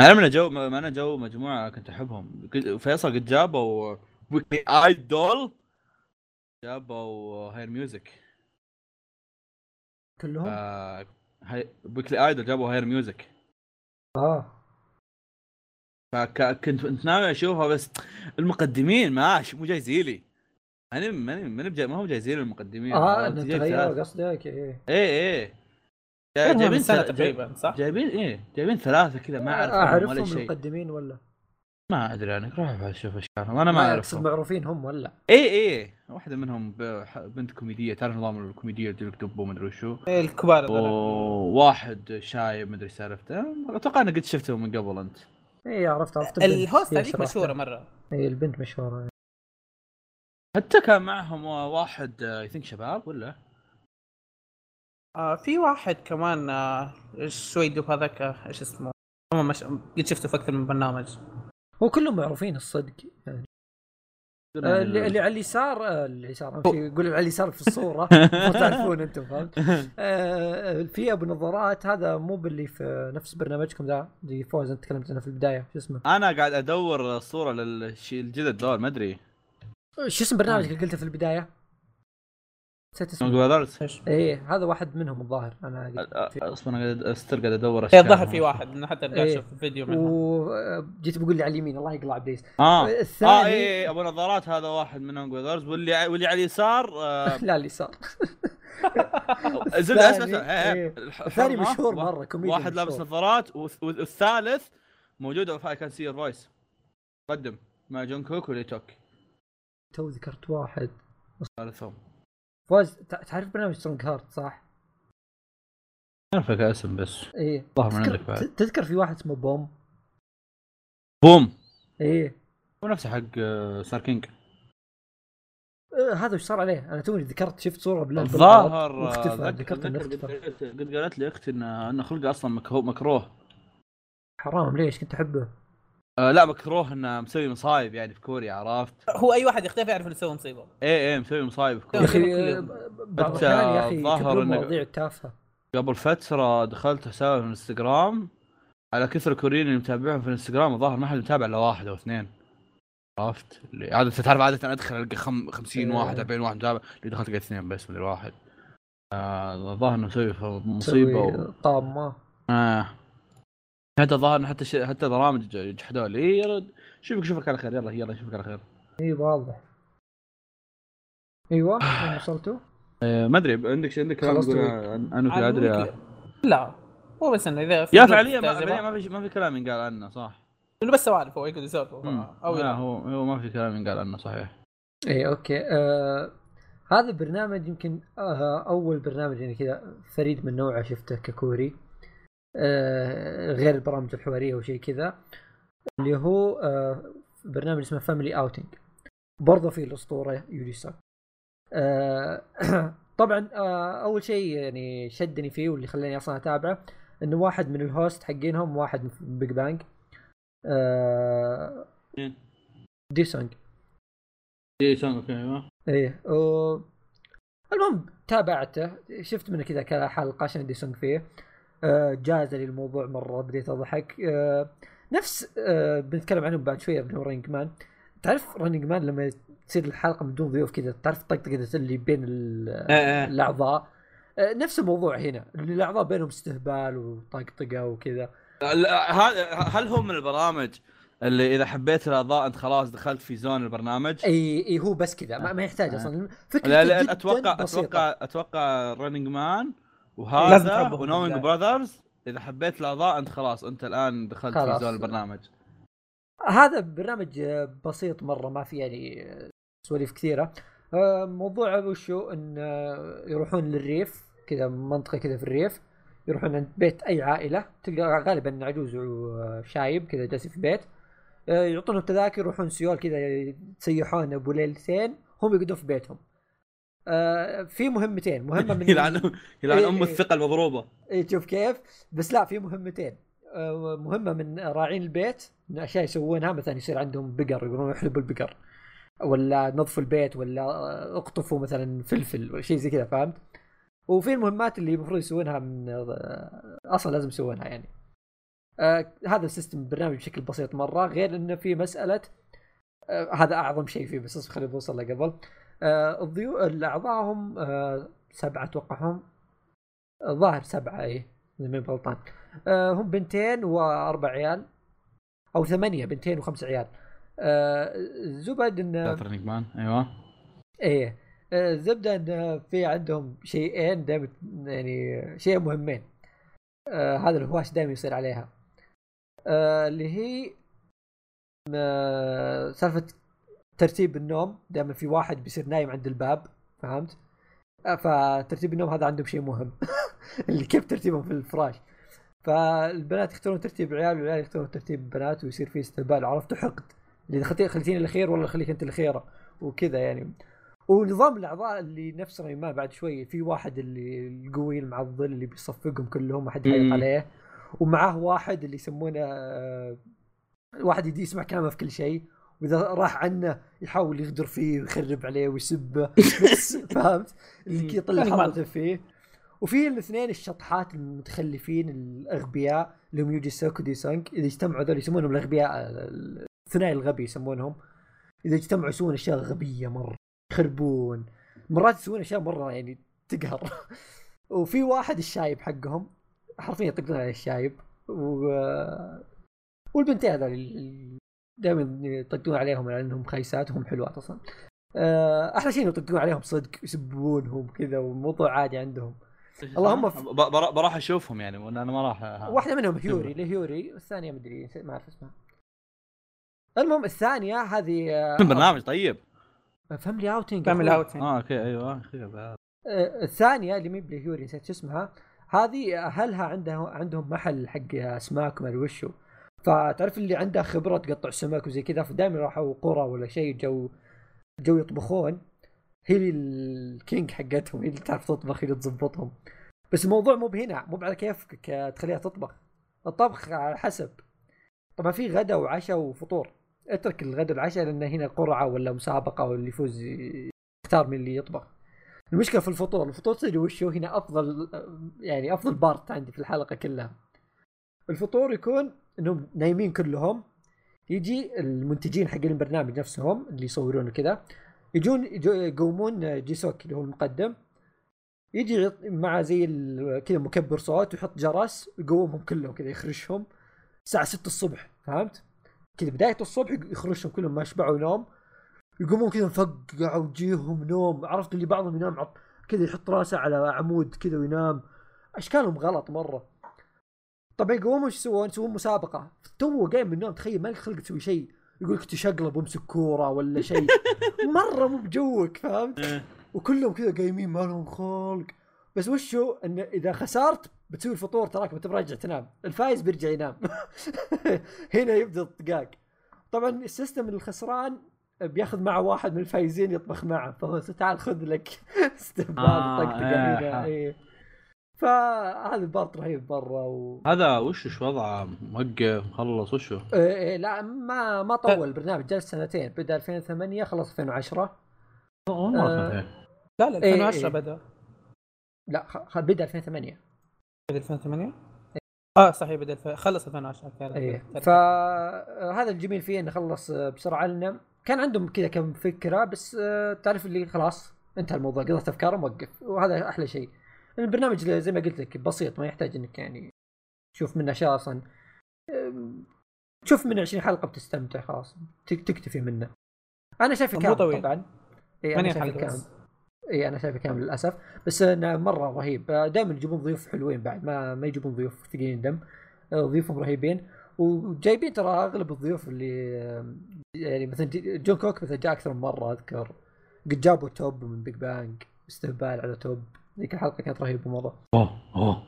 مع انه جو مع انه جو مجموعة كنت أحبهم. فيصل قد جابوا Weekly Idol جابوا Higher Music. كلهم؟ آه هاي Weekly Idol جابوا Higher Music. آه. فكنت كنت ناوي أشوفها بس المقدمين ما مو جايزين لي أنا ماني ماني بجاي ما هو جايزين المقدمين. آه ثلاثة. قصدك إيه. إيه إيه. جايبين سنة تقريبا صح؟ جايبين إيه. جايبين ثلاثة كذا ما اعرف أعرفهم ولا شيء. المقدمين ولا؟ ما أدري أنا روح أشوف إيش كانوا أنا ما اقصد اعرفهم معروفين هم ولا؟ اي اي واحدة منهم بنت كوميدية. تعرف نظام الكوميديه اللي لك دب ومدري وشو؟ إيه، الكبار. وواحد شايب مدري سالفته. أتوقع انك قد شفته من قبل أنت. إيه عرفت عرفت. الهوست هذيك. مشهورة مرة. إيه البنت مشهورة. حتى كان معهم واحد اي ثينك شباب ولا؟ آه في واحد كمان آه شوي دوب هذاك آه، إيش اسمه؟ هم مش... قد شفته في أكثر من برنامج. هو كلهم معروفين الصدق يعني. آه، اللي, اللي على اليسار آه، اللي اليسار يقول على اليسار في الصورة. [LAUGHS] ما تعرفون أنتم فهمت؟ [LAUGHS] آه، في أبو نظارات هذا مو باللي في نفس برنامجكم ذا اللي فوز أنت تكلمت عنه في البداية شو اسمه؟ أنا قاعد أدور الصورة للشيء الجدد دول ما أدري. شو اسم برنامجك اللي قلته في البداية؟ نسيت اسمه؟ إيه هذا واحد منهم الظاهر. أنا أصلا أنا قاعد أستر قاعد أدور إيه اشكالهم. الظاهر في واحد إنه حتى قاعد إيه. أشوف فيديو منه. وجيت بقول لي على اليمين الله يقلع ابليس آه. الثاني آه اي اي أبو نظارات هذا واحد منهم براذرز واللي واللي على اليسار آه [LAUGHS] لا اليسار [LAUGHS] زبده أسمع الثاني- إيه، إيه. مشهور مرة، كوميديان واحد لابس. نظارات والث- والثالث موجود I Can See Voice قدم مع جون كوك ولي توك تو ذكرت واحد. ثالثهم. فوز تع- تعرف برنامج Strong Heart صح؟ اعرفك اسم بس. إيه. ظهر من تذكر- عندك بعد. تذكر في واحد اسمه بوم؟ بوم. إيه. هو نفسه حق آه، Star King آه، هذا وش صار عليه؟ أنا توني ذكرت شفت صورة بالله الظاهر آه، واختفى ذك- ذكرت إنه اختفى. قد قالت لي أختي انه خلقه أصلا مكروه. حرام ليش كنت أحبه؟ آه لا مكروه إنه مسوي مصايب يعني في كوريا عرفت؟ هو أي واحد يختفي يعرف إنه يسوي مصيبة إيه إيه مسوي مصايب في يا كوريا أخي كلهم. آه، بعض الأحيان يا أخي ظاهر إنك- مواضيع تافهه قبل فترة دخلت حسابه في الانستغرام على كثر الكوريين اللي متابعهم في الانستغرام الظاهر ما حد متابع إلا واحد أو اثنين عرفت؟ اللي عادة تعرف عادة أدخل ألقى خم... 50 إيه. واحد 40 واحد متابع اللي دخلت لقيت اثنين بس مدري واحد آه الظاهر إنه مسوي تسوي و... طامة آه حتى الظاهر حتى ش... حتى برامج جحدوا لي شوفك شوفك على خير يلا يلا شوفك على خير. إي واضح. إيوه وين وصلتوا؟ آه، ما أدري عندك عندك كلام تقول عن كذا ادري آه. لا هو بس إنه إذا يا فعليا ما, ما في ما في كلام ينقال عنه صح. إنه بس سوالف هو يقعد يسولف. أو لا. آه، هو هو ما في كلام ينقال عنه صحيح. إي okay. آه هذا البرنامج يمكن آه أول برنامج يعني كذا فريد من نوعه شفته ككوري. آه غير البرامج الحوارية وشيء كذا اللي هو آه برنامج اسمه Family Outing برضه فيه الأسطورة يوجي ساك آه [COUGHS] طبعا آه أول شيء يعني شدني فيه واللي خلاني أصلا أتابعه إنه واحد من ال host حقينهم واحد من Big Bang آه؟ دي سونج اي سان okay أيوه. إيه و... المهم تابعته شفت منه كذا كذا حلقه عشان دي سونج فيه. آه جاز لي الموضوع مرة بديت اضحك آه نفس آه بنتكلم عنهم بعد شوية عن Running Man تعرف Running Man لما تصير الحلقة من دون ضيوف كذا تعرف الطقطقه اللي بين ال-. الأعضاء نفس الموضوع هنا الأعضاء بينهم استهبال وطقطقة وكذا هل هل هو من البرامج اللي إذا حبيت الأعضاء أنت خلاص دخلت في zone البرنامج؟ إي إي هو بس كذا ما, ما يحتاج. أصلا فكرته لا لا أتوقع بسيطة. أتوقع أتوقع Running Man وهذا بالله. Brothers إذا حبيت الأعضاء أنت خلاص أنت الآن دخلت في. zone البرنامج. هذا برنامج بسيط مرة ما في يعني سواليف كثيرة. آه، موضوع وشو؟ إن يروحون للريف كذا منطقة كذا في الريف. يروحون عند بيت أي عائلة. تلقى غالبا عجوز وشايب كذا جالسين في بيت. آه، يعطونهم تذاكر يروحون سيول كذا يتسيحون أبو ليلتين. هم يقعدون في بيتهم. آه، في مهمتين مهمة [LAUGHS] من يلعن يلعن إيه، أم إيه. الثقه المضروبه اي شوف كيف بس لا في مهمتين آه، مهمة من راعين البيت من أشياء يسوونها مثلا يصير عندهم بقر يقولون يحلبوا البقر ولا نظفوا البيت ولا اقطفوا مثلا فلفل ولا شيء زي كذا فهمت؟ وفي المهمات اللي المفروض يسوونها من آه، أصلا لازم يسوونها يعني. آه هذا ال system البرنامج بشكل بسيط مرة غير إنه في مسألة آه هذا أعظم شيء فيه بس خلينا نوصل له قبل. آه الضيوف الاعضاء هم آه سبعة أتوقع هم الظاهر سبعة إيه إذا ماني غلطان. آه هم بنتين وأربع عيال أو ثمانية بنتين وخمس عيال. زبد ان Running مان أيوه. إيه. الزبده إن في عندهم شيئين دائما يعني شيئين مهمين. آه هذا الهواش دائما يصير عليها. آه اللي هي آه سالفة ترتيب النوم دائما في واحد بيصير نايم عند الباب فهمت؟ آه فترتيب النوم هذا عندهم شيء مهم. [LAUGHS] اللي كيف ترتيبهم في الفراش. فالبنات يختارون ترتيب عيال والعيال يختارون ترتيب بنات ويصير في استهبال. عرفتوا حقد. اللي خليتيني الاخير ولا خليك أنت الاخيره وكذا يعني. ونظام الأعضاء اللي نفس ما بعد شوي في واحد اللي القوي المعضل اللي بيصفقهم كلهم ما حد مم. عليه. ومعاه واحد اللي يسمونه آه، واحد يدي يسمع كلامه في كل شيء. واذا راح عنه يحاول يغدر فيه ويخرب عليه ويسبه. بس [LAUGHS] فهمت؟ اللي يطلع يعني حظته فيه. وفي الاثنين الشطحات المتخلفين الأغبياء اللي هم يوجي سوكو دي سانك إذا اجتمعوا ذول يسمونهم الأغبياء الثنائي الغبي يسمونهم. إذا اجتمعوا يسوون أشياء غبية مرة يخربون. مرات يسوون أشياء مرة يعني تقهر. [LAUGHS] وفي واحد الشايب حقهم حرفيا يطقون على الشايب. و... والبنتين هذول دائما يطقون عليهم لانهم خايسات وهم حلوات أصلا. آه، أحلى شيء يطقون عليهم صدق يسبونهم كذا والموضوع عادي عندهم. اللهم ف- بروح أشوفهم يعني وأنا أنا ما راح واحدة منهم هيوري لي هيوري والثانية مدري ما أعرف اسمها. المهم الثانية هذه آه، [LAUGHS] برنامج طيب. Family Outing Family Out آه okay أيوه آه، الثانية اللي مي بلي هيوري نسيت شو اسمها هذه اهلها عندها عندهم محل حق اسماك ما أدري وشو. فتعرف اللي عنده خبرة تقطع سمك وزي كذا فدائما راحوا قرى ولا شيء جو جو يطبخون. هي ال king حقتهم هي اللي تعرف تطبخ هي اللي تظبطهم بس الموضوع مو بهنا مو على كيفك تخليها تطبخ. الطبخ على حسب. طبعا في غدا وعشاء وفطور. اترك الغدا والعشاء لأن هنا قرعة ولا مسابقة واللي يفوز يختار من اللي يطبخ. المشكلة في الفطور الفطور تدري وش هنا أفضل يعني أفضل بارت عندي في الحلقة كلها. الفطور يكون انهم نايمين كلهم يجي المنتجين حقين البرنامج نفسهم اللي يصورون كذا يجون يجو- يقومون جيسوك اللي هو المقدم يجي مع زي كذا مكبر صوت ويحط جرس ويقومهم كلهم كذا يخرجهم الساعة 6 الصبح فهمت؟ كذا بداية الصبح يخرجون كلهم ما شبعوا نوم يقومون كذا مفقعوا وجيهم نوم عرفت اللي بعضهم ينام. كذا يحط راسه على عمود كذا وينام أشكالهم غلط مرة طبعا يقومون إيش يسوون؟ يسوون مسابقة. تو قايم من النوم تخيل ما لك خلق تسوي شيء يقول لك تشقلب وامسك كورة ولا شيء. [LAUGHS] مرة مو بجوك فهمت؟ إيه. وكلهم كذا قايمين ما لهم خلق. بس وشو؟ إن إذا خسرت بتسوي الفطور تراك بتراجع تنام. الفايز بيرجع ينام. [LAUGHS] هنا يبدأ الطقاق طبعا ال system الخسران بياخذ معه واحد من الفايزين يطبخ معه. فهو تعال خذ لك [LAUGHS] استهبال آه، طقطقة إيه، هنا ح- إيه. فهذا ال part رهيب مرة و... هذا وش وش وضعه؟ موقف مخلص وشو؟ إيه إيه لا ما ما طول البرنامج جلس سنتين بدأ 2008 خلص 2010 والله آه. سنتين. لا لا إيه، 2010 إيه. بدأ. لا خ... خ- بدأ 2008 بدأ 2008 آه صحيح بدأ الف... خلص 2010 كان إيه. فهذا الجميل فيه إنه خلص بسرعة لنا كان عندهم كذا كم فكرة بس آه، تعرف اللي خلاص انتهى الموضوع قضيت افكاره موقف وهذا أحلى شيء. البرنامج زي ما قلت لك بسيط ما يحتاج إنك يعني تشوف منه أشياء أصلا. تشوف منه 20 حلقة بتستمتع خلاص تك- تكتفي منه. أنا شايفه كامل طويل. طبعا. إي أنا 8 شايفه كامل. إي أنا شايفه كامل للأسف. بس إنه مرة رهيب. دائما يجيبون ضيوف حلوين بعد ما ما يجيبون ضيوف ثقيلين دم. آه، ضيوفهم رهيبين. وجايبين ترى أغلب الضيوف اللي يعني مثلا جون كوك مثلا جاء أكثر من مرة أذكر. قد جابوا توب من Big Bang استهبال على توب. ذيك الحلقة كانت رهيبة مره أوه أوه.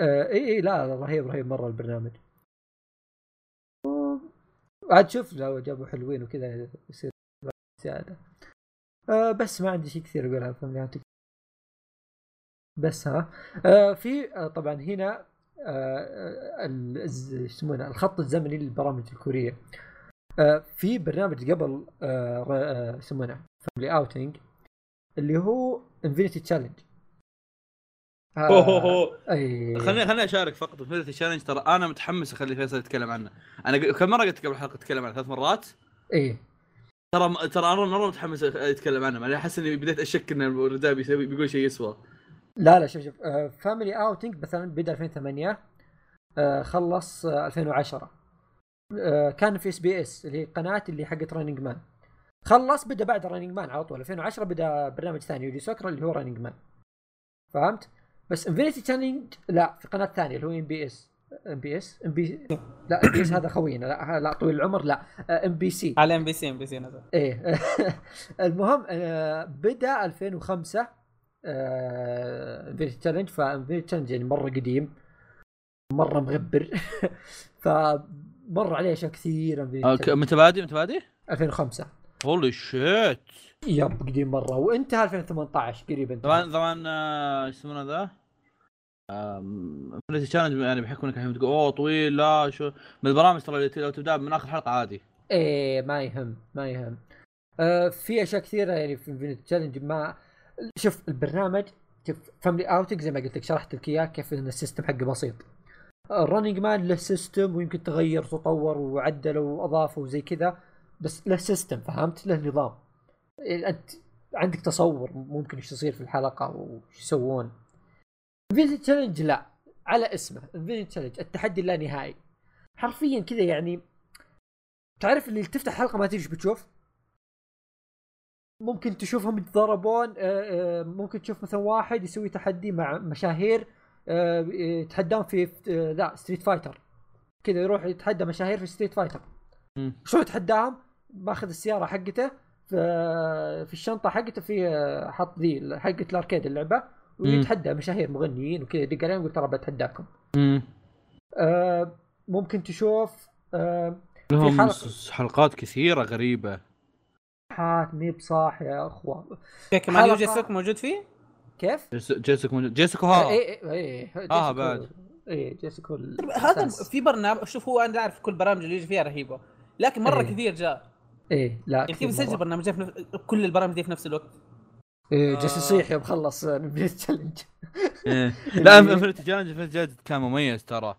آه إي إي لا رهيب رهيب مرة البرنامج. عاد شوف لو جابوا حلوين وكذا يصير زيادة. آه بس ما عندي شيء كثير أقول عن Family Outing بس ها. آه في آه طبعا هنا آه يسمونه الخط الزمني للبرامج الكورية. آه في برنامج قبل آه آه، يسمونه Family Outing اللي هو Infinity Challenge أوه. أي. خليني خليني أشارك فقط في Infinity Challenge ترى أنا متحمس أخلي فيصل يتكلم عنه. أنا كم مرة قلت قبل الحلقة أتكلم عنه؟ ثلاث مرات؟ إيه ترى ترى أنا مرة متحمس يتكلم عنه. أنا أحس إني بديت أشك إن الرداء بيسوي بيقول شيء يسوى. لا لا شوف شوف. Family Outing مثلا بدا 2008 آه خلص آه 2010 آه كان في SBS اللي هي القناه اللي حقت Running Man خلص بدا بعد Running Man على طول. 2010 بدا برنامج ثاني يوجي سوك اللي هو Running Man فهمت؟ بس Infinity Challenge لا في قناة ثانية اللي هو ام بي اس ام بي اس ام بي لا ام بي اس هذا خوينا لا لا طويل العمر لا. ام بي سي على ام بي سي ام بي سي نزل. إيه. [LAUGHS] المهم آه، بدأ 2005 Infinity Challenge ف Infinity Challenge يعني مرة قديم مرة مغبر. [LAUGHS] فمر عليه أشياء كثيرة آه، متى بادي متى بادي؟ 2005 holy shit yep قديم مرة. وانتهى 2018 قريبا طبعا طبعا آه، إيش يسمونه ذا؟ Infinity Challenge يعني بحكم انك الحين تقول أوه طويل لا شو؟ من البرامج ترى لو تبدأ من آخر حلقة عادي. إيه ما يهم ما يهم. آه في أشياء كثيرة يعني في Infinity Challenge ما شوف البرنامج شوف Family Outing زي ما قلت لك شرحت لك إياه كيف إن ال system حقه بسيط. ال Running Man له سيستم ويمكن تغير وتطور وعدلوا واضافوا وزي كذا بس له system فهمت؟ له نظام. إيه، أنت عندك تصور ممكن إيش يصير في الحلقة وش يسوون. Infinity Challenge لا على اسمه. Infinity Challenge التحدي اللانهائي حرفيا كذا يعني تعرف اللي تفتح حلقة ما تدري بتشوف؟ ممكن تشوفهم يتضاربون آه، آه، ممكن تشوف مثلا واحد يسوي تحدي مع مشاهير آه، يتحدون في لا Street Fighter كذا يروح يتحدى مشاهير في Street Fighter. شلون يتحداهم؟ ماخذ السيارة حقته في الشنطة حقته في حط ذي حقه ال arcade اللعبة. ويتحدى مشاهير مغنيين وكذا يدق عليهم يقول ترى بتحداكم. آه، ممكن تشوف آه، لهم حلقة. س- حلقات كثيرة غريبة حات مي بصاح يا أخوة كمان سوك موجود فيه؟ كيف؟ جيس- جيسيكو موجود- جيسيكو ها اي اي اي آه، بعد. اي جيسيكو هذا في برنامج شوف هو أنا أعرف كل برامج اللي يجي فيها رهيبة لكن مرة إيه. كثير جاء إيه لا يعني كيف يسجل برنامجين في نفس... كل البرامج دي في نفس الوقت إيه آه. جالس يصيح يوم خلص [LAUGHS] نبيت تشالنج إيه. [LAUGHS] لا Infinity Challenge Infinity Challenge كان مميز ترى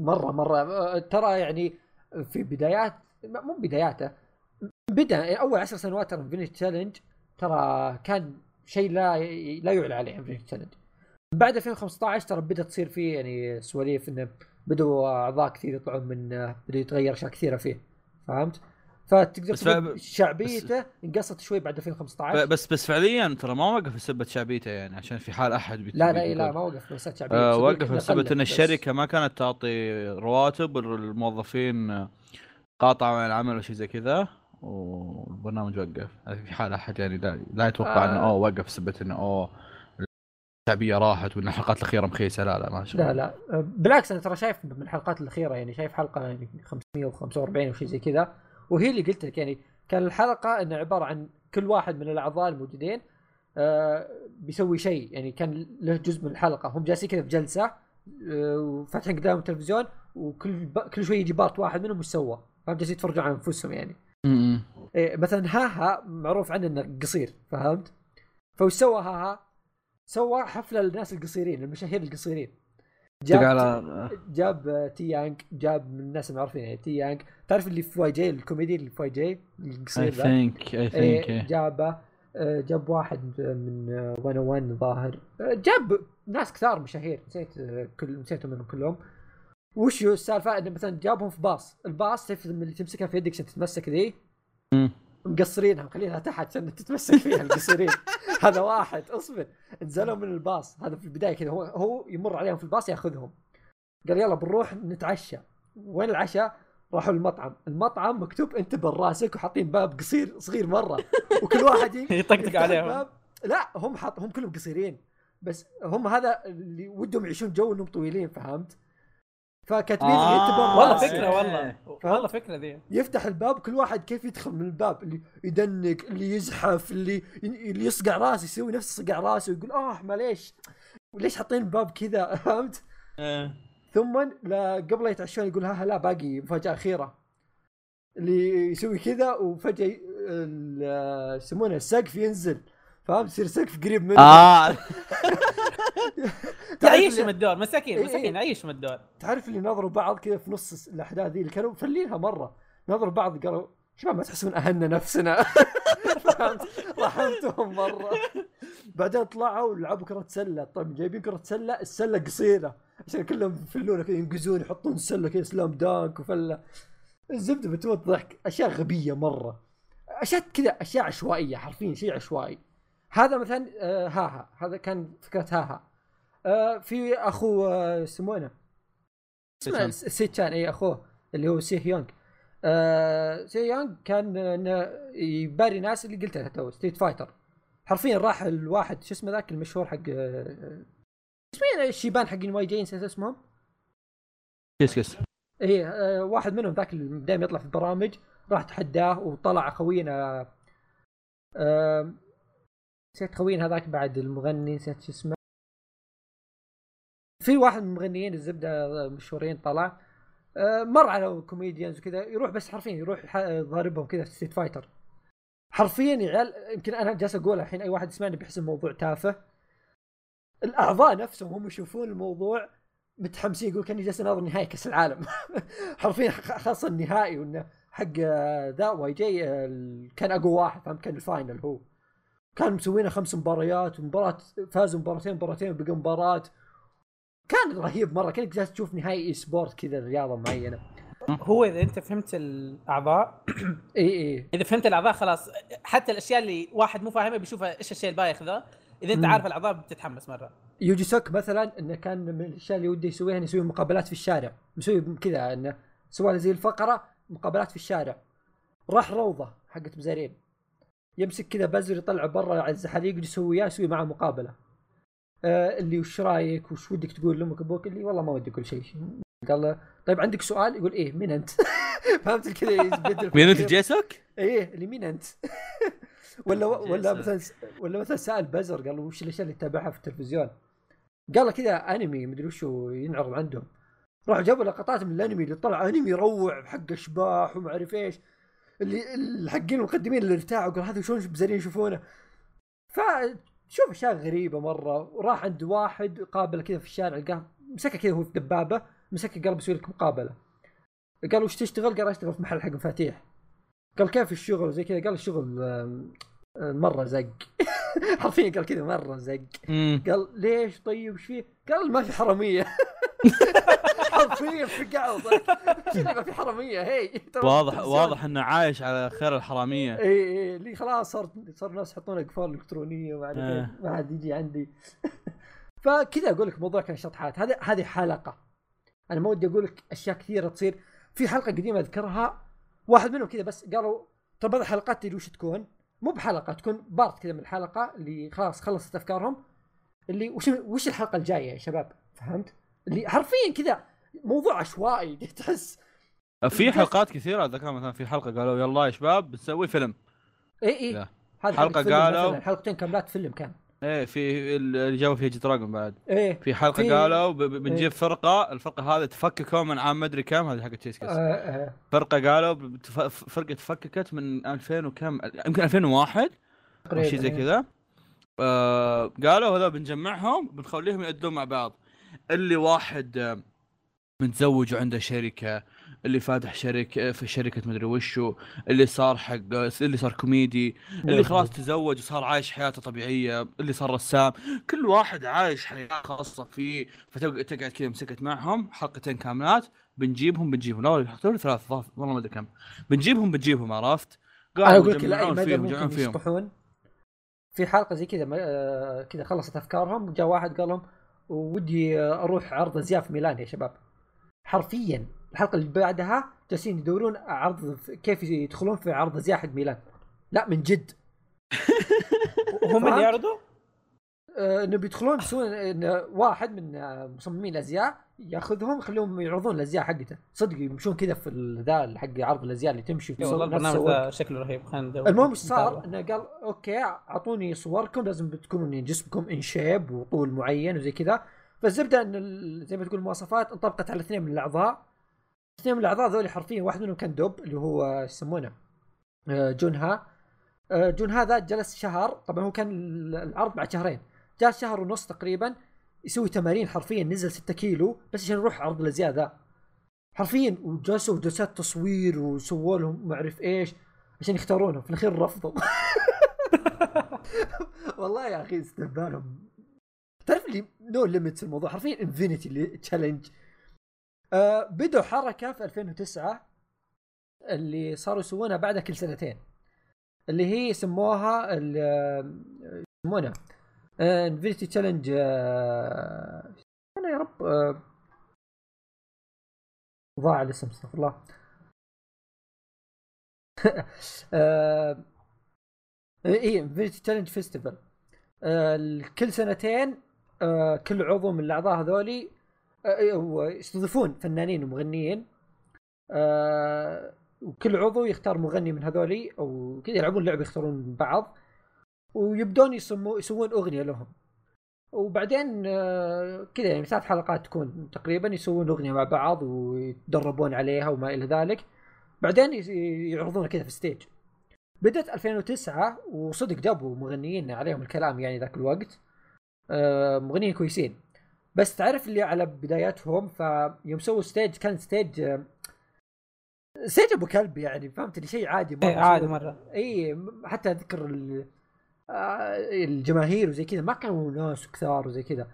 مرة مرة آه، ترى يعني في بدايات مو بداياته بدأ أول عشر سنوات ترى Infinity Challenge ترى كان شيء لا لا يعلى عليه Infinity Challenge بعد 2015 ترى بدأت تصير فيه يعني سواليف إنه بدوا أعضاء كثير يطلعون من آه، بدأ يتغير أشياء كثيرة فيه فهمت؟ فتقدر بس تقول شعبيته انقصت شوي بعد 2015 بس بس فعليا ترى ما وقف بسبه شعبيته يعني عشان في حال أحد بيت- لا لا. لا ما وقف بس شعبيه آه وقف قلت إن بس. الشركة ما كانت تعطي رواتب الموظفين قاطعوا عن العمل أو شيء زي كذا والبرنامج وقف في حال أحد يعني لا, لا يتوقع إنه آه. أوه وقف بسبب إنه أوه الشعبية راحت وإن الحلقات الأخيرة مخيسة لا لا ما شاء لا لا آه، بالعكس أنا ترى شايف من الحلقات الأخيرة يعني شايف حلقة يعني 545 أو شيء زي كذا وهي اللي قلت لك يعني كان الحلقة إنه عبارة عن كل واحد من الأعضاء الموجودين آه بيسوي شيء يعني كان له جزء من الحلقة هم جالسين كذا في جلسة آه وفاتحين قدامهم التلفزيون وكل ب... كل شوي يجي part واحد منهم وش سوى فهم جالسين يتفرجون على أنفسهم يعني م-م. إيه مثلا هاها معروف عنه إنه قصير فهمت؟ فوش سوى هاها؟ سوى حفلة للناس القصيرين المشاهير القصيرين تق على جاب تي يانج جاب من الناس المعروفين يعني تي يانج تعرف اللي في YG الكوميدي اللي في YG اي القصير ذا؟ think I think جابه. آه، جاب واحد من 101 ظاهر. آه، جاب ناس كثار مشاهير. نسيت آه، كل نسيتهم منهم كلهم. وش السالفة؟ إنه مثلا جابهم في باص. الباص تعرف اللي تمسكها في يدك عشان تتمسك ذي. مقصرينها مخلينها تحت عشان تتمسك فيها القصيرين [LAUGHS] هذا واحد اصبر. نزلوا [LAUGHS] من الباص. هذا في البداية كذا هو هو يمر عليهم في الباص ياخذهم. قال يلا بنروح نتعشى. وين العشاء؟ راحوا المطعم، المطعم مكتوب انت براسك وحاطين باب قصير صغير مرة. وكل واحد [LAUGHS] يطقطق عليهم. لا هم حاط هم كلهم قصيرين. بس هم هذا اللي ودهم يعيشون جو إنهم طويلين فهمت؟ فكاتبين آه. والله فكرة والله. والله فكرة ذي. يفتح الباب كل واحد كيف يدخل من الباب؟ اللي يدنق اللي يزحف اللي اللي يصقع راسه يسوي نفس صقع راسه ويقول آه معليش. ليش حاطين الباب كذا؟ [LAUGHS] فهمت؟ ثم لا قبل لا يتعشون يقول ها لا باقي مفاجأة أخيرة. اللي يسوي كذا وفجأة يسمونه السقف ينزل. فهمت؟ يصير سقف قريب منه. آه. [LAUGHS] يعيشهم الدور مساكين إيه، مساكين إيه. يعيشهم الدور. تعرف اللي نظروا بعض كذا في نص الأحداث ذي اللي كانوا مفلينها مرة. نظروا بعض قالوا شباب ما تحسون أهلنا نفسنا. [LAUGHS] فهمت؟ رحمتهم مرة. بعدين طلعوا لعبوا كرة سلة. طيب جايبين كرة سلة السلة قصيرة. عشان كلهم يفلونها كذا ينقزون يحطون السله كذا سلام دانك وفلة. الزبدة بتموت ضحك. أشياء غبية مرة. أشياء كذا أشياء عشوائية حرفيا شيء عشوائي. هذا مثلا آه هاها. هذا كان فكرة هاها. آه في اخو آه يسمونه اسمه سيتشان. إي أخوه اللي هو سي يونغ آه سي يونغ كان آه، يباري ناس اللي قلت لها تو Street Fighter. حرفيا راح الواحد شو اسمه ذاك المشهور حق آه، اسمه الشيبان حقين YG نسيت اسمهم. كيس كيس. إيه آه، واحد منهم ذاك اللي دائما يطلع في البرامج راح تحداه وطلع خوينا آه، نسيت خوينا هذاك بعد المغني نسيت شو اسمه؟ في واحد من المغنيين الزبدة المشهورين طلع. آه، مر على comedians وكذا يروح بس حرفيا يروح يح- ضاربهم كذا في Street Fighter حرفيا يا يمكن أنا جالس اقولها الحين أي واحد يسمعني بيحس الموضوع تافه. الأعضاء نفسهم هم يشوفون الموضوع متحمسين يقول كأني جالس أناظر نهائي كأس العالم. [LAUGHS] حرفيا خاصه النهائي وإنه حق آه، ذا YG آه، كان أقوى واحد فهمت؟ كان ال final هو. كان مسوينا خمس مباريات ومباراة فازوا مباراتين مباراتين بقى مباراة. كان رهيب مرة كأنك جالس تشوف نهائي e-sport كذا رياضة معينة. هو إذا أنت فهمت الأعضاء [CLEARS THROAT] إي إي. إذا فهمت الأعضاء خلاص حتى الأشياء اللي واحد مو فاهمها بيشوفها إيش الشيء البايخ ذا. إذا أنت. عارف الأعضاء بتتحمس مرة. يوجي سوك مثلا إنه كان من الأشياء اللي وده يسويها إنه يسوي مقابلات في الشارع. مسوي كذا إنه سوى زي الفقرة مقابلات في الشارع. راح روضة حقت بزارين يمسك كذا بزر يطلع برا على الزحاليق يسوي وياه يسوي معه مقابلة. آه اللي وش رايك؟ وش ودك تقول لأمك أبوك اللي والله ما ودي أقول شيء. قال له طيب عندك سؤال؟ يقول إيه مين أنت؟ [LAUGHS] فهمت كذا؟ يبدل مين أنت؟ جيسوك؟ إيه اللي مين أنت؟ [LAUGHS] ولا ولا. مثلا ولا مثلا سأل بزر قال له وش الأشياء اللي تتابعها في التلفزيون؟ قال له كذا أنمي مدري وشو ينعرض عندهم. راح جابوا لقطات من الأنمي اللي طلع أنمي يروع حق اشباح وما أعرف إيش. اللي الحقين المقدمين اللي ارتاحوا قال هذا شلون بزارين يشوفونه. فشوف أشياء غريبة مرة. وراح عند واحد قابله كذا في الشارع لقاه مسكه كذا هو في دبابة مسكه قال بسوي لك مقابلة. قال وش تشتغل؟ قال أشتغل في محل حق مفاتيح. قال كيف الشغل؟ وزي كذا. قال الشغل مرة زق. [LAUGHS] حرفيا قال كذا مرة زق. قال ليش طيب؟ إيش فيه؟ قال ما في حرامية. [LAUGHS] حرفيا في ما في حرامية؟ هي. واضح. واضح إنه عايش على خير الحرامية. اي إي اللي خلاص صار صار الناس يحطون اقفال إلكترونية وما اعرف آه. إيه، ما حد يجي عندي. [LAUGHS] فكذا أقول لك موضوع كان شطحات هذا هذه حلقة. أنا ما ودي أقول لك أشياء كثيرة تصير. في حلقة قديمة أذكرها. واحد منهم كذا بس قالوا ترى بعض الحلقات تدري وش تكون؟ مو بحلقة تكون part كذا من الحلقة اللي خلاص خلصت أفكارهم. اللي وش وش الحلقة الجاية يا شباب؟ فهمت؟ اللي حرفيا كذا موضوع عشوائي [LAUGHS] تحس. في حلقات كثيرة ذكر مثلا في حلقة قالوا يلا يا شباب بنسوي فيلم. اي اي لا. حلقة فيلم قالوا- حلقتين كاملات فيلم كان. إيه في اللي جابوا فيها Dragon بعد. إيه. في حلقة في- قالوا بنجيب إيه. فرقة الفرقة هذه تفككوا من عام مدري كم هذه حقت تشيس آه كيس آه. فرقة قالوا بتف- فرقة تفككت من 2000 وكم يمكن 2001 أو تقريباً، شيء زي إيه. كذا. آه قالوا هذا بنجمعهم بنخليهم يأدون مع بعض. اللي واحد آه، متزوج وعنده شركة اللي فاتح شركة في شركة مدري وشو اللي صار حق اللي صار كوميدي اللي خلاص تزوج وصار عايش حياته طبيعية اللي صار رسام كل واحد عايش حياة خاصة فيه فتقعد تقعد كذا مسكت معهم حلقتين كاملات بنجيبهم بنجيبهم لا حلقتين ثلاث والله ما أدري كم بنجيبهم بنجيبهم عرفت؟ أنا أقول لك لا يجمعون مدى ممكن يشطحون. في حلقة زي كذا آه، كذا خلصت أفكارهم جاء واحد قال لهم ودي آه، أروح عرض ازياء في ميلان يا شباب. حرفيا. الحلقة اللي بعدها جالسين يدورون عرض كيف يدخلون في عرض ازياء حق ميلان لا من جد. [LAUGHS] وهم اللي يعرضوا؟ آه، إنه بيدخلون يسوون واحد من مصممين الأزياء يأخذهم يخليهم يعرضون الأزياء حقته. صدق يمشون كذا في ذا حق عرض الأزياء اللي تمشي في إيه والله البرنامج. ذا شكله رهيب. خلينا المهم إيش صار. إنه قال okay أعطوني صوركم لازم تكونون جسمكم in shape وطول معين وزي كذا. فالزبدة إن زي ما تقول المواصفات انطبقت على اثنين من الأعضاء. اثنين من الأعضاء ذولي حرفيا واحد منهم كان دب اللي هو يسمونه؟ آه، جونها آه، جون هذا جلس شهر طبعا هو كان ال- العرض بعد شهرين. جلس شهر ونص تقريبا يسوي تمارين حرفيا نزل 6 كيلو بس عشان يروح عرض الازياء ذا حرفيا وجلسوا جلسات تصوير وسووا لهم ما أعرف إيش عشان يختارونهم في الأخير رفضوا. [LAUGHS] والله يا أخي استهبالهم. تعرف اللي no limits الموضوع؟ حرفيا Infinity Challenge آه بدوا حركة في 2009 اللي صاروا يسوونها بعدها كل سنتين. اللي هي سموها آه، يسمونها Infinity Challenge أنا يا رب آه، ضاع الاسم استغفر الله. [LAUGHS] آه، اي Infinity Challenge Festival كل سنتين آه، كل عضو من الأعضاء هذولي آه، هو يستضيفون فنانين ومغنيين آه، وكل عضو يختار مغني من هذولي أو كذا يلعبون لعبه يختارون بعض ويبدون يسمو يسوون أغنية لهم. وبعدين كذا يعني ثلاث حلقات تكون تقريبا يسوون أغنية مع بعض ويتدربون عليها وما إلى ذلك. بعدين يعرضونها كذا في stage بدت 2009 وصدق جابوا مغنيين عليهم الكلام يعني ذاك الوقت. مغنيين كويسين. بس تعرف اللي على بداياتهم فيوم سووا stage كان stage stage أبو كلب يعني فهمت؟ اللي شيء عادي إيه، عادي سووا- مرة. إي حتى أذكر آه، الجماهير وزي كذا ما كانوا ناس كثار وزي كذا.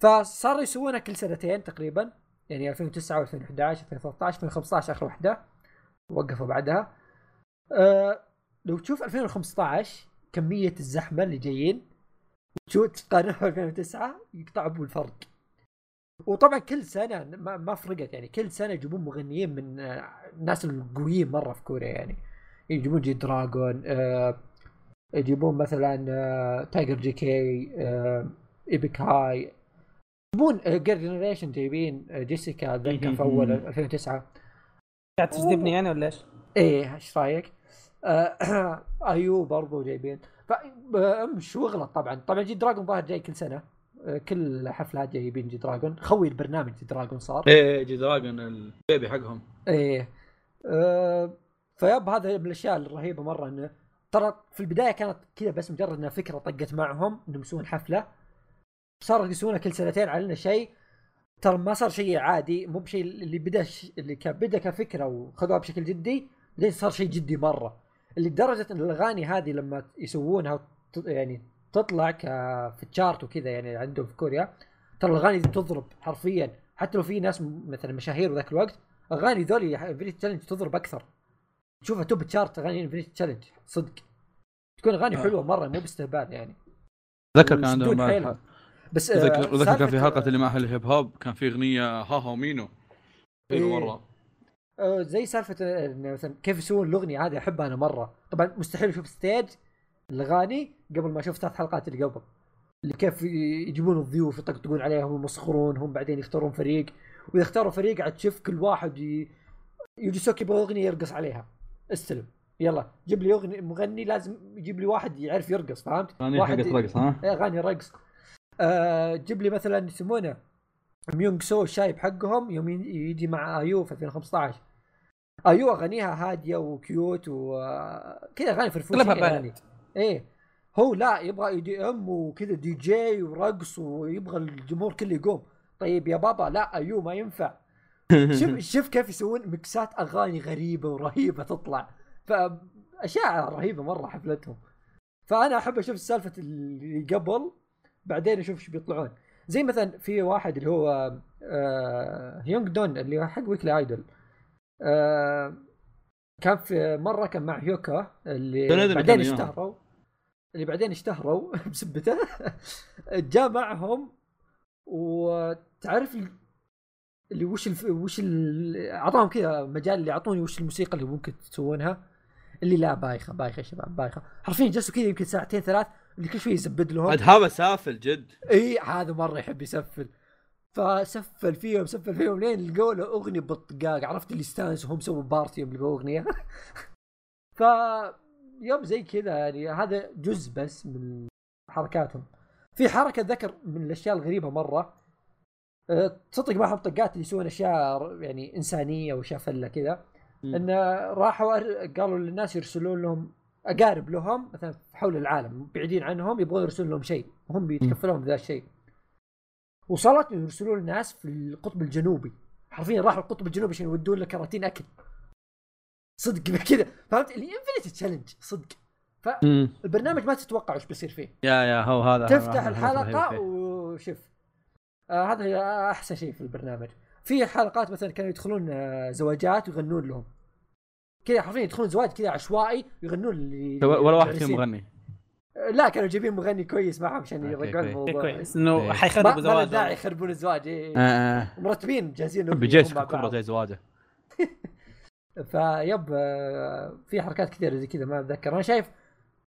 فصاروا يسوونها كل سنتين تقريبا يعني 2009 و2011 2013 2015 آخر واحدة وقفوا بعدها. أه لو تشوف 2015 كمية الزحمة اللي جايين تشوف تقارنها 2009 يقطعوا بالفرق وطبعا كل سنة ما, ما فرقت يعني كل سنة يجيبون مغنيين من آه، الناس القويين مرة في كوريا يعني. يجيبون جي دراجون آه يجيبون مثلا آه تايجر جي كي آه إيبك هاي. يجيبون آه جير جنريشن جايبين آه جيسيكا ذكر في أول 2009 قاعد تجذبني يعني ولا إيش؟ إيه إيش رأيك؟ آه [COUGHS] أيو برضو جايبين. ف آه، مش وغلط طبعا. طبعا جي دراجون ظاهر جاي كل سنة. آه، كل حفلات جايبين جي دراجون خوي البرنامج جي دراجون صار. إيه جي دراجون البيبي حقهم. إيه. آه فيب هذا من الأشياء الرهيبة مرة إنه ترى في البداية كانت كذا بس مجرد إنها فكرة طقت معهم إنهم يسوون حفلة. صاروا يسوونها كل سنتين على إنه شيء ترى ما صار شيء عادي. مو بشيء اللي بدأ ش... اللي كان بدأ كفكرة وخذوها بشكل جدي بعدين صار شيء جدي مرة. اللي لدرجة إن الأغاني هذه لما يسوونها. يعني تطلع ك... في الشارت وكذا يعني عندهم في كوريا ترى الأغاني دي تضرب حرفيا حتى لو في ناس مثلا مشاهير ذاك الوقت أغاني ذولي Infinity Challenge تضرب أكثر تشوفها top chart أغاني Infinity Challenge صدق تكون أغاني آه. حلوة مرة مو باستهبال يعني ذكر كان عندهم حيلة. بس آه، ذكر ذكر كان في حلقة اللي مع ال hip hop كان في أغنية ها ها مينو حلو إيه. مرة آه، زي سالفة آه، مثلا كيف يسوون الأغنية هذه احبها أنا مرة. طبعا مستحيل أشوف stage الاغاني قبل ما أشوف ثلاث حلقات اللي قبل. اللي كيف يجيبون الضيوف يطقطقون عليهم ويمسخرون هم بعدين يختارون فريق. وإذا اختاروا فريق عاد تشوف كل واحد ي... يجي سوكي يبغى أغنية يرقص عليها. استلم. يلا جيب لي أغنية مغني لازم يجيب لي واحد يعرف يرقص فهمت؟ اغنيه حقت رقص ها؟ إيه، أغاني رقص آه جيب لي مثلا يسمونه ميونغ سو الشايب حقهم يوم يجي مع IU في 2015 IU اغانيها هادية و cute وكذا اغاني فرفوشيه اغلبها يعني إيه. هو لا يبغى EDM وكذا دي جي ورقص ويبغى الجمهور كله يقوم. طيب يا بابا لا IU ما ينفع. [LAUGHS] شوف شوف كيف يسوون مكسات أغاني غريبة ورهيبة تطلع. فاشياء رهيبة مرة حفلتهم. فأنا أحب أشوف سالفة اللي قبل بعدين أشوف إيش بيطلعون. زي مثلا في واحد اللي هو آه يونغ دون اللي حق ويكلي ايدول آه كان في مرة كان مع هيوكا اللي بعدين. اشتهروا. اللي بعدين اشتهروا [LAUGHS] بسبته. جاء معهم وتعرف ال- اللي وش الف... وش ال... أعطاهم كذا مجال اللي اعطوني وش الموسيقى اللي ممكن تسوونها. اللي لا بايخة بايخة يا شباب بايخة. حرفيا جلسوا كذا يمكن ساعتين ثلاث اللي كل شوي يزبد لهم. عاد هذا سافل جد. إي هذا مرة يحب يسفل. فسفل فيهم سفل فيهم لين لقوا له أغنية بالطقاق. عرفت اللي استانسوا هم سووا بارتي يوم لقوا أغنية؟ [LAUGHS] ف يوم زي كذا يعني هذا جزء بس من حركاتهم. في حركة ذكر من الأشياء الغريبة مرة. أه، تصدق معهم طقات اللي يسوون أشياء يعني إنسانية واشياء فلة كذا. إن راحوا قالوا للناس يرسلون لهم أقارب لهم مثلا حول العالم بعيدين عنهم يبغون يرسلون لهم شيء. وهم بيتكفلون بذا الشيء. إنه يرسلون الناس في القطب الجنوبي. حرفيا راحوا القطب الجنوبي عشان يودون له كراتين أكل. صدق [LAUGHS] كذا. فهمت؟ اللي انفنتي تشالنج صدق. مم. البرنامج ما تتوقع وش بيصير فيه. يا يا هو هذا تفتح الحلقة. وشوف. آه هذا هي أحسن شيء في البرنامج. في حلقات مثلا كانوا يدخلون آه زواجات ويغنون لهم. كذا حرفيا يدخلون زواج كذا عشوائي يغنون اللي ولا واحد فيهم. مغني. لا كانوا جايبين مغني كويس معهم عشان يرجعون أوكي. الموضوع كويس إنه إيه. ما حيخربوا ما له داعي يخربون الزواج إيه. آه، آه. مرتبين جاهزين بجيش بعض. زي زواجه [LAUGHS] فيب آه، في حركات كثيرة زي كذا ما أتذكر أنا شايف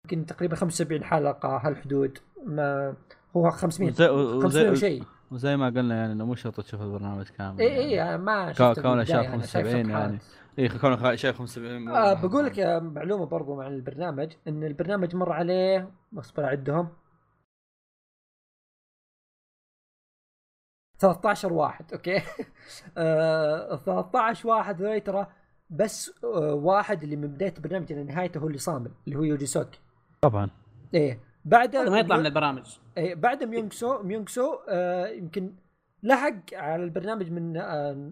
يمكن تقريبا 75 حلقة هالحدود ما هو 500 وزي, 500 وزي, وشيء وزي ما قلنا يعني إنه مو شرط تشوف البرنامج كامل اي يعني. اي ما شفت كونه شاف أنا شايف 75 صفحات. يعني. اي كونه شايف 75 آه بقول لك معلومة برضو عن البرنامج إن البرنامج مر عليه اصبر اعدهم 13 واحد okay؟ [LAUGHS] آه 13 واحد ذولي ترى بس آه واحد اللي من بداية البرنامج إلى نهايته هو اللي صامل اللي هو يوجي سوك طبعا. إيه بعده ما يطلع من البرامج. إيه بعد ميونغ سو ميونغ سو آه يمكن لحق على البرنامج من آه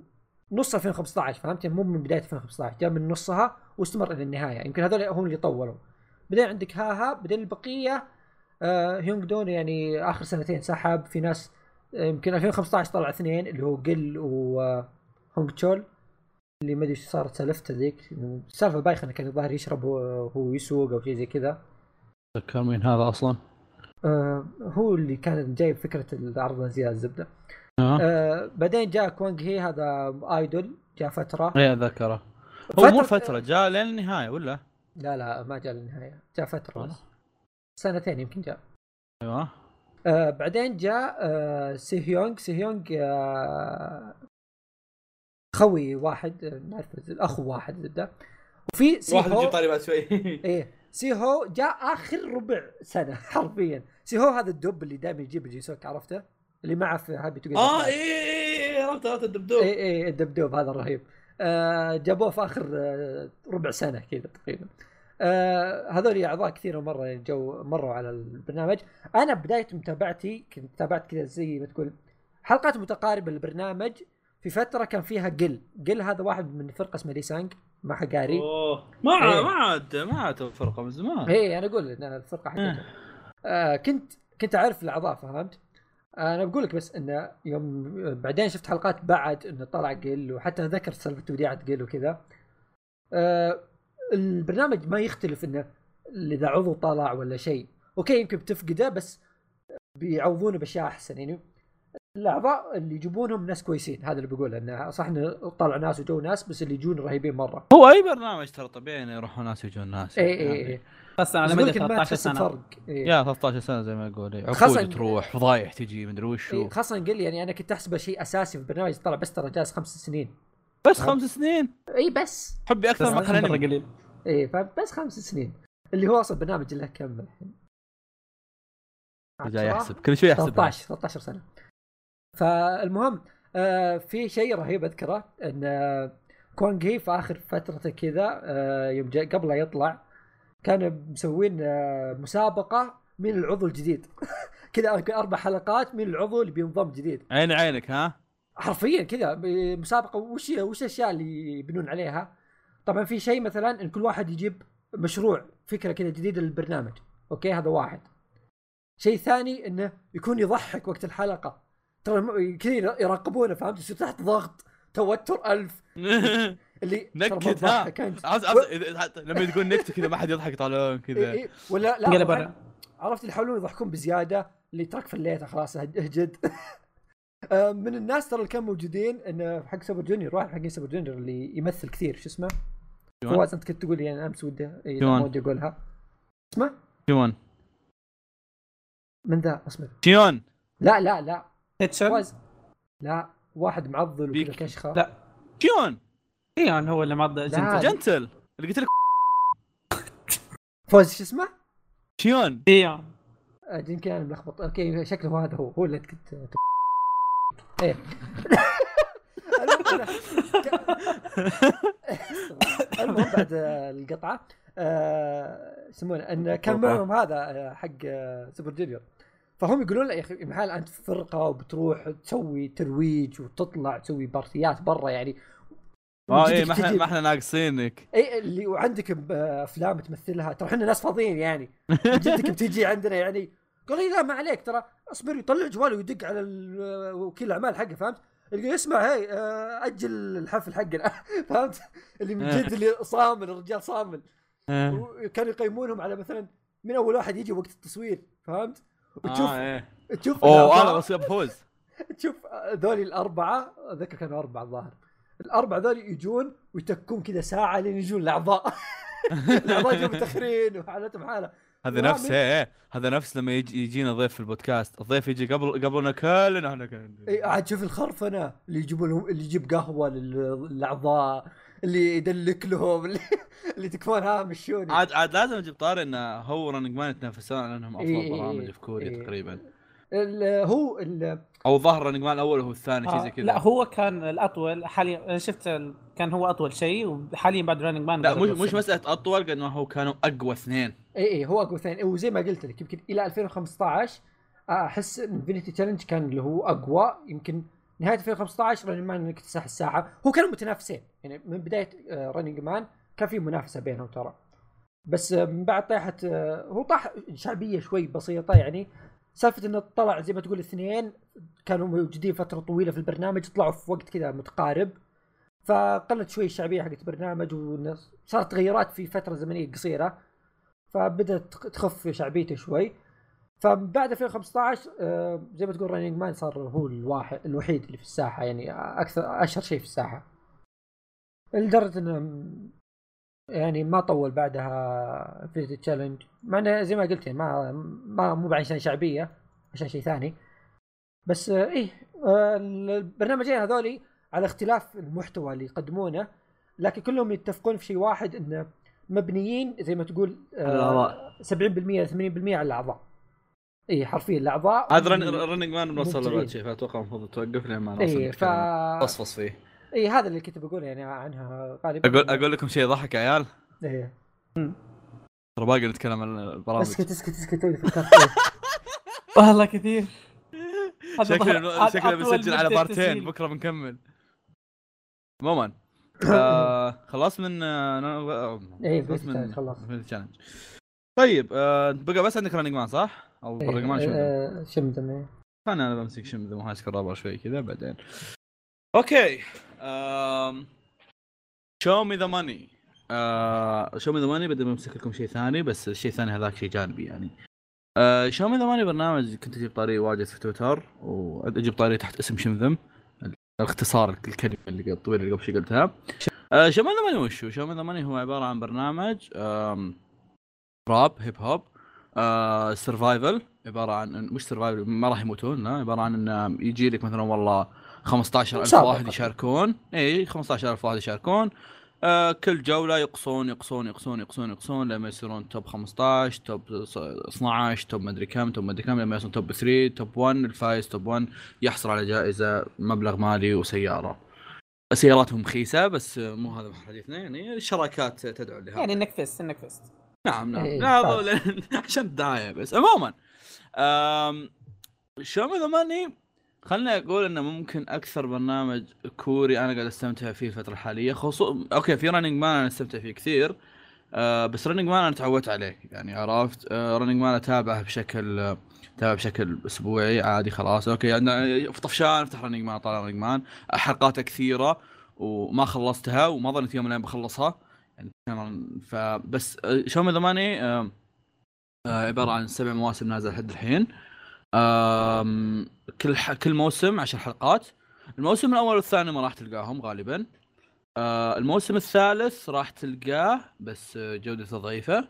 نص 2015 فهمت مو من بداية 2015 جاء من نصها واستمر إلى النهاية. يمكن هذول هم اللي طولوا. بعدين عندك ها ها بعدين البقية آه هيونغ دون يعني آخر سنتين سحب. في ناس آه يمكن 2015 طلع اثنين اللي هو جل وهونغ تشول اللي ما أدري إيش صارت سالفته ذيك. السالفه بايخة إنه كان الظاهر يشرب وهو يسوق أو شيء زي كذا. تذكر مين هذا أصلا؟ آه هو اللي كان جايب فكرة العرض زياده الزبدة. آه. آه بعدين جاء كوانغ هي هذا ايدول جاء فترة. اي أتذكره. هو مو فتره جاء لين النهايه ولا؟ لا لا ما جاء للنهاية. جاء فترة. بس. سنتين يمكن جاء. أيوه. آه بعدين جاء آه سي هيونغ. سي هيونغ آه خوي واحد آه، نعرف أخو واحد زبده وفي سي هو طالبات شوي. إيه. سي هو جاء آخر ربع سنة [LAUGHS] حرفيا. سي هو هذا الدب اللي دائما يجيب الجيسوك عرفته اللي معه في Happy To آه اي اي عرفت عرفت الدبدوب. اي اي الدبدوب هذا الرهيب آه جابوه في آخر آه ربع سنة كذا تقريبا. آه هذول أعضاء كثيرة مرة جو مروا على البرنامج. أنا بداية متابعتي كنت تابعت كذا زي ما تقول حلقات متقاربة للبرنامج. في فترة كان فيها قل قل هذا واحد من فرقة اسمها Leessang مع قاري. أوه. ما إيه. ما عاد ما عاد الفرقه من زمان. اي أنا أقول الفرقة حقتهم. آه كنت كنت أعرف الأعضاء فهمت؟ أنا بقول لك بس إنه يوم بعدين شفت حلقات بعد إنه طلع قل وحتى ذكرت سالفة وديعه قل وكذا. آه البرنامج ما يختلف إنه إذا عضو طلع ولا شيء. أوكي يمكن بتفقده بس بيعوضونه بأشياء أحسن يعني. الأعضاء اللي يجيبونهم ناس كويسين هذا اللي بقوله إنه صح إنه طلع ناس وجو ناس بس اللي يجون رهيبين مرة. هو أي برنامج ترى طبيعي إنه يروحون ناس يجون ناس اي اي يعني. اي بس على مدى ممكن ما 13 تحس سنة. بفرق. إيه. يا 13 سنة زي ما يقول. إيه. خاصة عقود تروح فضايح تجي مدري وشو. إيه، خاصة قل يعني أنا كنت أحسبه شيء أساسي في البرنامج طلع بس ترى جالس خمس سنين. بس خمس سنين؟ إي بس. حبي أكثر من مرة الانمي قليل. إي فبس خمس سنين. اللي هو أصلا برنامج له كم الحين؟ جاي؟ يحسب. كل شوي يحسب. 13 13 سنة. فالمهم آه في شيء رهيب أذكره إن آه كوانغ هي في آخر فترته كذا آه يوم قبل لا يطلع كانوا مسوين آه مسابقة مين العضو الجديد. [LAUGHS] كذا أربع حلقات مين العضو اللي بينضم جديد. عيني عينك ها؟ حرفيا كذا مسابقة وش وش الأشياء اللي يبنون عليها؟ طبعا في شيء مثلا إن كل واحد يجيب مشروع فكرة كذا جديدة للبرنامج. أوكي؟ هذا واحد. شيء ثاني إنه يكون يضحك وقت الحلقة. ترى كذا يراقبونه فهمت؟ يصير تحت ضغط توتر ألف. [LAUGHS] اللي نكت ها. إذا- حتى لما تقول نكته كذا ما حد يضحك يطالعون كذا. إيه ولا لا برا عرفت اللي يحاولون يضحكون بزيادة اللي ترك فليته خلاص اهج- اهجد. [LAUGHS] آه، من الناس ترى اللي كانوا موجودين انه حق سوبر جونيور واحد حق سوبر جونيور اللي يمثل كثير شو اسمه؟ فواز أنت كنت تقول لي أنا أمس؟ ما ودي أقولها. اسمه؟ شيون من ذا؟ اصبر شيون لا لا لا. فواز. لا واحد معضل. وكذا كشخه لا. شيون ايون هو اللي معضل لا. gentle. gentle. اللي قلت لك فواز شو اسمه؟ شيون. إيون. آه، يمكن أنا ملخبط أوكي شكله هذا هو. هو اللي كنت إيه. المهم بعد القطعة آه، يسمونه إن كان. معهم هذا آه، حق سوبر جونيور. فهم يقولون له يا أخي محال أنت في فرقة وبتروح تسوي ترويج وتطلع تسوي بارتيات برا يعني آه إيه جدك ما إحنا ما إحنا ناقصينك. اي اللي وعندك أفلام تمثلها؟ ترى إحنا ناس فاضيين يعني. جدك بتجي عندنا يعني. قال لي لا ما عليك ترى اصبر يطلع جواله ويدق على وكيل الأعمال حقه فهمت؟ يقول اسمع هي آه، أجل الحفل حقنا. [LAUGHS] فهمت؟ اللي من جد اللي صامل الرجال صامل. آه وكانوا يقيمونهم على مثلا من أول واحد يجي وقت التصوير فهمت؟ وتشوف آه، إيه. تشوف أوه أنا بس بفوز [LAUGHS] تشوف ذولي الأربعة أتذكر كانوا أربعة الظاهر. الاربعه ذولي يجون ويتكون كذا ساعة لين يجون الأعضاء [LAUGHS] الأعضاء يجون متأخرين وحالتهم حالة هذا. نفس إيه هذا نفس لما يجي يجينا ضيف في البودكاست الضيف يجي قبل قبلنا كلنا إحنا كلنا اي عاد شوف الخرفنة اللي يجيبون اللي يجيب قهوة لل- للأعضاء اللي يدلك لهم اللي, اللي تكفون ها مشوني عاد عاد لازم أجيب طاري إنه هو Running Man يتنافسون على إنهم أفضل إيه، برامج. في كوريا إيه. تقريبا هو ال- أو ظهر Running Man الأول وهو الثاني شيء زي آه كذا. لا هو كان الأطول. حاليا شفت ال... كان هو أطول شيء وحاليا بعد Running Man لا مش مش مسألة أطول قد ما هو كانوا أقوى اثنين. إي إي هو أقوى ثاني وزي ما قلت لك يمكن إلى 2015 أحس Infinity Challenge كان اللي هو أقوى. يمكن نهاية 2015 Running Man اكتسح الساحه هو كانوا متنافسين. يعني من بداية Running Man كان في منافسة بينهم ترى. بس آه، من بعد طاحت آه، هو طاح شعبية شوي بسيطة يعني. سالفة إنه طلع زي ما تقول اثنين كانوا موجودين فترة طويلة في البرنامج طلعوا في وقت كذا متقارب. فقلت شوي الشعبية حقت البرنامج وصارت تغيرات في فترة زمنية قصيرة فبدأت تخف شعبيته شوي. فبعد 2015 آه، زي ما تقول Running Man صار هو الواحد الوحيد اللي في الساحة يعني أكثر أشهر شيء في الساحة. لدرجة إنه يعني ما طول بعدها Infinity Challenge مع إنه زي ما قلت يعني ما ما مو عشان شعبية عشان شيء ثاني. بس إيه البرنامجين هذولي على اختلاف المحتوى اللي يقدمونه لكن كلهم يتفقون في شيء واحد انه مبنيين زي ما تقول. آه 70% 80% على الأعضاء. اي حرفيا الأعضاء هذا Running Man بنوصل له شيء فأتوقع المفروض توقف لين ما نوصل اي ف فيه. إي هذا اللي كنت بقول يعني عنها غالبا أقول أقول لكم شيء يضحك يا عيال إيه. ترى باقي نتكلم عن البرامج اسكت اسكت اسكت توني فكرت. [LAUGHS] والله كثير [LAUGHS] شكله شكله بنسجل على بارتين. بكرة بنكمل عموما [LAUGHS] آه خلاص من آه نا- إيه، خلاص. Infinity Challenge. طيب آه بقى بس عندك Running Man صح؟ أو إيه، Running Man شو آه، شمذم إيه. أنا أنا بمسك شم ذا ماسك الرابر شوي كذا بعدين أوكي أم... Show Me The Money Show Me The Money بدي بمسك لكم شيء ثاني بس الشيء الثاني هذاك شيء جانبي يعني. Show Me The Money برنامج. كنت أجيب طاري واجد في تويتر وأجيب طاري تحت اسم شمذم الاختصار الكلمة اللي الطويله اللي قبل شوي قلتها. Show Me The Money وشو Show Me The Money هو عبارة عن برنامج. rap hip hop survival عبارة عن مش survival ما راح يموتون لا عبارة عن انه يجي لك مثلا والله 15000 مسابقة. واحد يشاركون. إي 15000 واحد يشاركون. آه كل جولة يقصون يقصون يقصون يقصون يقصون لما يصيرون top 15 top ص- 12 top مدري كم top مدري كم لما يصيرون top 3 top 1 الفايز top 1 يحصل على جائزة مبلغ مالي وسيارة. سياراتهم رخيصة بس مو هذا حديثنا يعني الشراكات تدعو لهذا يعني إنك فزت إنك فزت نعم نعم. إيه، لا [LAUGHS] عشان الدعايه بس. عموما. Show Money خليني أقول إنه ممكن أكثر برنامج كوري أنا قاعد أستمتع فيه الفترة الحالية خصوصا أوكي في Running Man أنا أستمتع فيه كثير أه بس Running Man أنا تعودت عليه يعني عرفت أه Running Man أتابعه بشكل أتابعه بشكل أسبوعي عادي خلاص أوكي عندنا في طفشان أفتح Running Man طالع Running Man حلقاته كثيرة وما خلصتها وما ظنيت يوم من الأيام بخلصها يعني فبس Show Me The Money؟ آه، آه، عبارة عن سبع مواسم نازله لحد الحين كل ح... كل موسم عشر حلقات. الموسم الأول والثاني ما راح تلقاهم غالبا. آه، الموسم الثالث راح تلقاه بس جودته ضعيفة.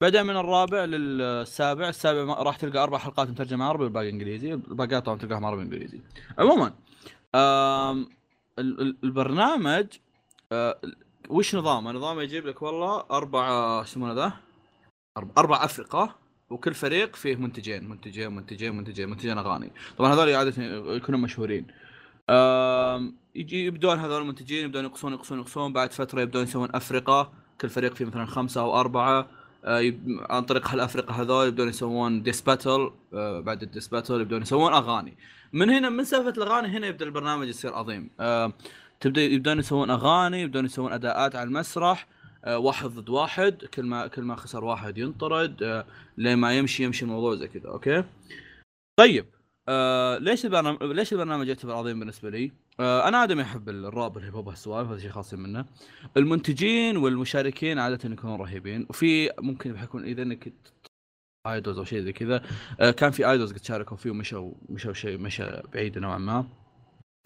بعدين من الرابع للسابع. السابع راح تلقى أربع حلقات مترجمة عربي والباقي إنجليزي. الباقيات طبعا تلقاهم عربي انجليزي عموما البرنامج آه، وش نظامه؟ نظامه يجيب لك والله أربع شو يسمونه ذا؟ أربع أفرقة. وكل فريق فيه منتجين منتجين منتجين منتجين منتجين أغاني. طبعا هذول عادة يكونون مشهورين. يجي يبدون هذول المنتجين يبدون يقصون يقصون يقصون بعد فترة يبدون يسوون افرقه كل فريق فيه مثلا خمسة أو أربعة. آه، عن طريق هالافرقه هذول يبدون يسوون diss battle بعد ال diss battle يبدون يسوون أغاني. من هنا من سالفة الأغاني هنا يبدأ البرنامج يصير عظيم. آه، تبدا يبدون يسوون أغاني يبدون يسوون أداءات على المسرح. آه، واحد ضد واحد كل ما كل ما خسر واحد ينطرد آه، لين ما يمشي يمشي الموضوع زي كذا أوكي طيب آه ليش البرنامج ليش البرنامج يعتبر عظيم بالنسبة لي؟ آه أنا ادمي أحب الراب والهيب هوب هالسوالف هذا شيء خاص منه. المنتجين والمشاركين عادة يكونون رهيبين وفي ممكن بحكون إذا إنك ايدولز أو شيء زي كذا آه كان في ايدولز قد شاركوا فيه ومشوا مشوا شيء مشى بعيد نوعا ما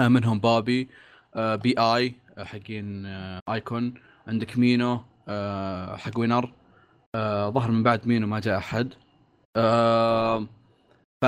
آه منهم بابي آه بي اي آه حقين آه ايكون عندك مينو آه حق وينر آه ظهر من بعد مينو ما جاء أحد. آه ف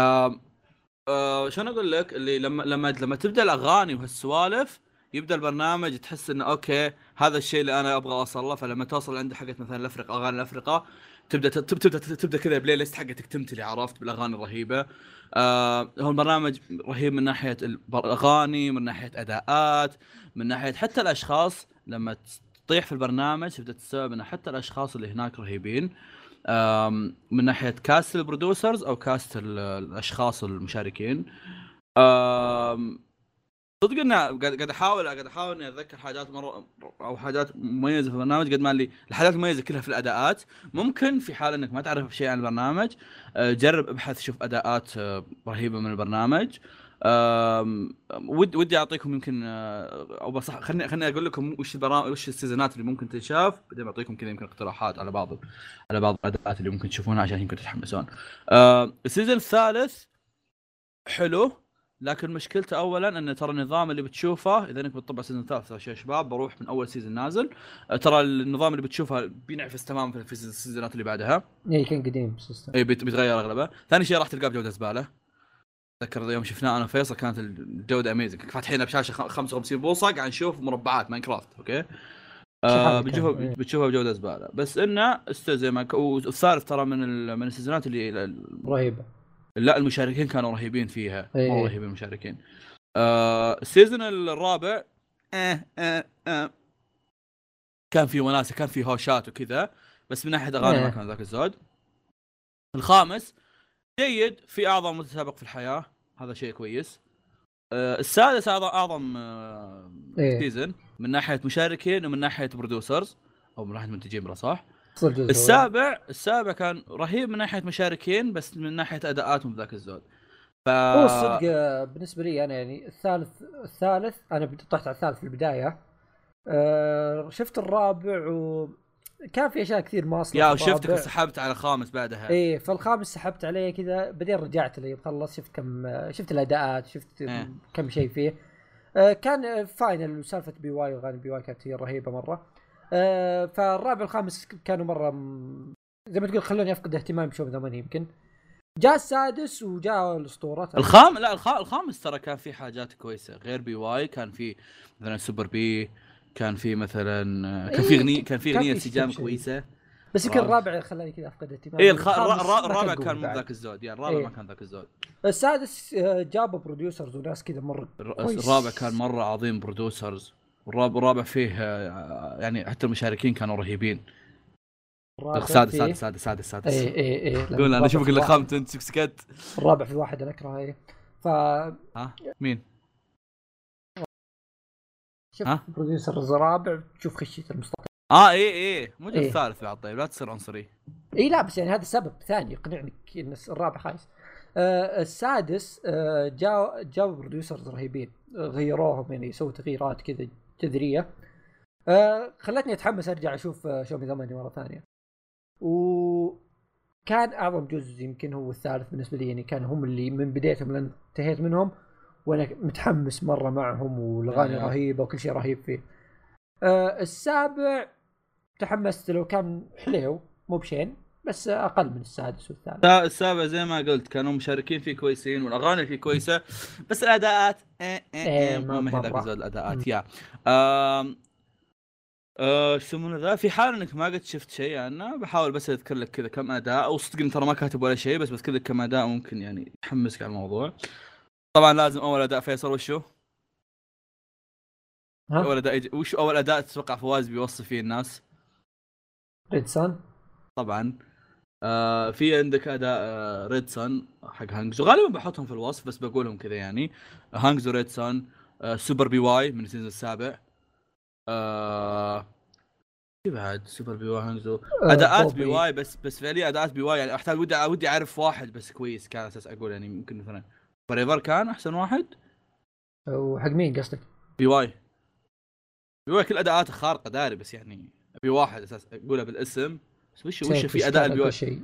آه شلون أقول لك؟ اللي لما لما لما تبدأ الأغاني وهالسوالف يبدأ البرنامج تحس إنه أوكي هذا الشيء اللي أنا أبغى أوصل له. فلما توصل عند حقت مثلا الافرقه أغاني الافرقه تبدأ تبدأ تبدأ, كذا ال playlist حقتك تمتلي عرفت بالأغاني الرهيبة. آه هو البرنامج رهيب من ناحية الأغاني من ناحية أداءات من ناحية حتى الأشخاص لما تطيح في البرنامج تبدأ تستوعب ان حتى الأشخاص اللي هناك رهيبين. من ناحية cast ال producers أو cast ال- الأشخاص المشاركين. صدق انه قاعد أحاول قاعد أحاول إني أتذكر حاجات مرة أو حاجات مميزة في البرنامج قد ما لي الحاجات المميزة كلها في الأداءات. ممكن في حال إنك ما تعرف شيء عن البرنامج آه، جرب ابحث شوف أداءات آه، رهيبة من البرنامج. ود ودي أعطيكم يمكن آه، أو بس خليني خليني أقول لكم وش البرامج وش السيزونات اللي ممكن تنشاف بعدين بعطيكم كذا يمكن اقتراحات على بعض على بعض الأداءات اللي ممكن تشوفونها عشان يمكن تتحمسون. ال season الثالث حلو لكن مشكلته اولا أن ترى النظام اللي بتشوفه إذا أنك بتطبع season ثالث يا شباب بروح من أول season نازل. آه، ترى النظام اللي بتشوفه بينعكس تماما في السيزونات اللي بعدها. اي كان قديم اي بيت- بيتغير أغلبه. ثاني شيء راح تلقاه بجودة زبالة. أتذكر يوم شفناه أنا وفيصل كانت الجودة amazing فاتحينها بشاشه خ- 55 بوصة قاعد نشوف مربعات Minecraft أوكي؟ آه بتشوفها إيه. بتشوفها بجودة زبالة. بس إنه زي ما والثالث ترى من من السيزونات اللي ال- رهيبة. لا المشاركين كانوا رهيبين فيها. إيه. مره رهيبين المشاركين. آه ال season الرابع آه آه آه كان في وناسة كان في هوشات وكذا بس من ناحيه أغاني ما إيه. كان ذاك الزود. الخامس جيد في أعظم متسابق في الحياة. هذا شيء كويس. آه السادس اعظم أعظم آه إيه. season من ناحية مشاركين ومن ناحية producers أو من ناحية منتجين بلا صح. السابع السابع كان رهيب من ناحية مشاركين بس من ناحية اداءاتهم ذاك الزود. ف هو الصدق آه، بالنسبة لي أنا يعني الثالث الثالث أنا طحت على الثالث في البداية. شفت الرابع وكان في أشياء كثير ما يا. وشفتك سحبت على الخامس بعدها. إيه فالخامس سحبت عليه كذا بعدين رجعت لي بخلص شفت كم شفت الأداءات شفت إيه. كم شيء فيه. آه، كان final وسالفة BewhY واغاني BewhY كانت هي رهيبة مرة. آه، فالرابع والخامس كانوا مرة م- زي ما تقول خلوني أفقد اهتمام ب Show The يمكن. جاء السادس وجاء الأسطورة. الخام لا الخ... الخامس ترى كان في حاجات كويسة. غير BewhY كان في مثلا Superbee كان في مثلا كان في إيه، اغنيه كان في أغنية انسجام. كويسة بس يمكن الرابع. خلاني كذا أفقد اهتمام اي الخ... الرابع كان مو. ذاك الزود يعني الرابع إيه. ما كان ذاك الزود السادس آه، جابوا بروديوسرز وناس كذا مرة. الرابع كان مرة عظيم برودوسرز والرابع الرابع فيه آه، يعني حتى المشاركين كانوا رهيبين السادس فيه- سادس سادس سادس سادس اي اي اي قول أنا أشوفك اللي خامس أنت سكت الرابع في واحد أنا أكرهه إيه ف ها مين؟ شوف ها؟ بروديوسر الرابع تشوف خشيه المستقبل آه اي اي مو إيه. الثالث بعد طيب لا تصير عنصري اي لا بس يعني هذا سبب ثاني يقنعني إن الرابع خايس. آه السادس آه جاء جابوا producers رهيبين. غيروهم يعني يسووا تغييرات كذا جذرية. آه خلتني أتحمس أرجع أشوف آه Show The Money مرة ثانية. وكان أعظم جزء يمكن هو الثالث بالنسبة لي يعني كان هم اللي من بدايتهم لين انتهيت منهم. وأنا متحمس مرة معهم والاغاني آه. رهيبة وكل شيء رهيب فيه. آه السابع تحمست لو كان حليو مو بشين بس أقل من السادس والثالث. السا- السابع زي ما قلت كانوا مشاركين فيه كويسين والأغاني فيه كويسة بس الأداءات إيه إيه إيه، إيه ما ما الأداءات. يا. آم، آه، إيش يسمونه ذا؟ في حال إنك ما قد شفت شيء عنه بحاول بس أذكر لك كذا كم أداء وصدق ترى ما كاتب ولا شيء بس بذكر لك كم أداء ممكن يعني يحمسك على الموضوع. طبعا لازم أول أداء فيصل وشو؟ ها أول أداء. وش أول أداء تتوقع فواز بيوصف فيه الناس؟ Red Sun طبعا آه في عندك أداء آه Red Sun حق Hangzoo غالبا بحطهم في الوصف بس بقولهم كذا يعني Hangzoo Red Sun آه Superbewhy من ال season السابع آه بعد Superbewhy Hangzoo آه، أداءات. BewhY بس بس فعليا أداءات BewhY يعني أحتاج ودي ودي أعرف واحد بس كويس كان أساس أقول يعني ممكن مثلا فريفر كان أحسن واحد؟ وحق مين قصدك؟ بي واي. بي واي كل أداءاته خارقة داري بس يعني أبي واحد أساس اقولها بالاسم. بس وش وش في أداء البي واي؟ شيء؟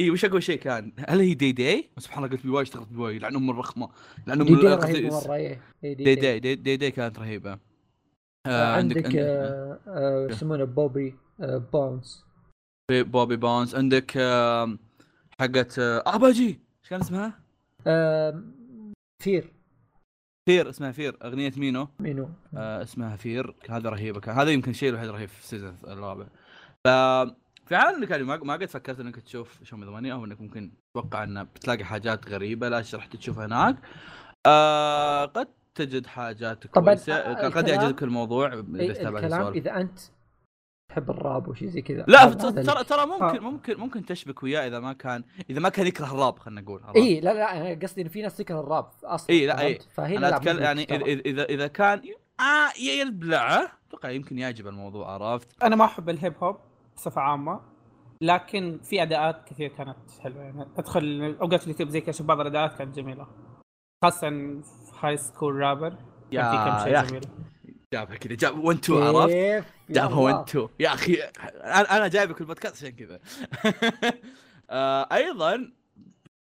إي وش أقوى شيء كان؟ هل هي Day Day؟ سبحان الله قلت بي واي اشتغلت بي واي لعن ام الرخمه لعن ام Day Day ال- رهيب قصدي- مرة إيه. إيه، Day Day Day. Day, Day كانت رهيبة. آه آه، عندك آه، آه، يسمونه بوبي آه، Bounce. عندك بوبي Bounce. عندك آه حقت آه اباجي إيش كان اسمها؟ Fear. Fear اسمها Fear. أغنية مينو. مينو. آه اسمها Fear. هذا رهيبة. كان هذا يمكن الشيء الوحيد رهيب في ال season الرابع. ف في حال إنك يعني ما قد فكرت إنك تشوف Show Me The Money أو إنك ممكن تتوقع انه بتلاقي حاجات غريبة. لا رحت تشوفها هناك. آه قد تجد حاجات كويسة. آه، قد يعجبك الموضوع إذا إيه، تتابع الكلام إذا أنت تحب الراب وشي زي كذا لا ترى. ترى ممكن آه. ممكن ممكن تشبك وياه إذا ما كان إذا ما كان يكره الراب خلينا نقول عرفت؟ اي لا لا أنا قصدي إن في ناس تكره الراب أصلا إي، لا،؟ فهنا أنا أتكلم يعني. اذا اذا اذا كان آه يبلعه أتوقع يمكن يعجب الموضوع عرفت؟ أنا ما أحب الهيب هوب بصفة عامة لكن في أداءات كثير كانت حلوة يعني أدخل أوقات اليوتيوب زي كذا أشوف بعض الأداءات كانت جميلة خاصة في High School Rapper كان في كم يا شيء يا جميل جابها كذا جاب 1 2 عرفت؟ جابها الله. 1 2 يا أخي أنا أنا جايبك البودكاست عشان كذا. [LAUGHS] آه، أيضا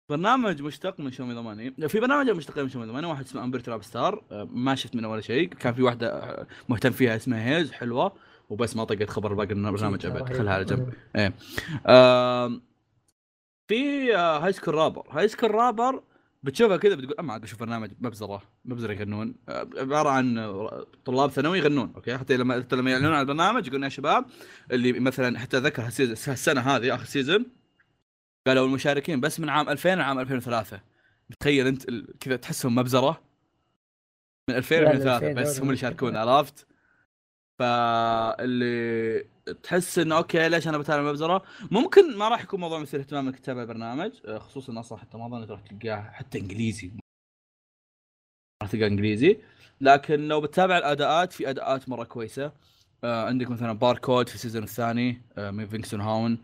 برنامج مشتق من Show Me The Money في برنامج مشتق من Show Me The Money واحد اسمه Unpretty Rapstar ما شفت منه ولا شيء. كان في واحدة آه، مهتم فيها اسمها هيز حلوة. وبس ما طقت خبر باقي البرنامج أبد. خلها على جنب. آم، في High School Rapper High School Rapper بتشوفها كذا بتقول أما عاد بشوف برنامج مبزرة مبزرة يغنون. عبارة عن طلاب ثانوي يغنون okay؟ حتى لما حتى لما يعلنون عن البرنامج يقولون يا شباب اللي مثلا حتى ذكر السنة هذه آخر season قالوا المشاركين بس من عام 2000 لعام 2003 تخيل أنت كذا تحسهم مبزرة؟ من 2000 ل لا، 2003 2000 بس هم اللي يشاركون عرفت؟ فاللي تحس إنه okay ليش أنا بتابع مبزره؟ ممكن ما راح يكون موضوع مثير اهتمام انك تتابع البرنامج آه، خصوصا أصلا حتى ما أظن راح تلقاه حتى إنجليزي. راح تلقاه إنجليزي. لكن لو بتتابع الأداءات في أداءات مرة كويسة. آه عندك مثلا باركود في ال season الثاني آه من Vinxen و HAON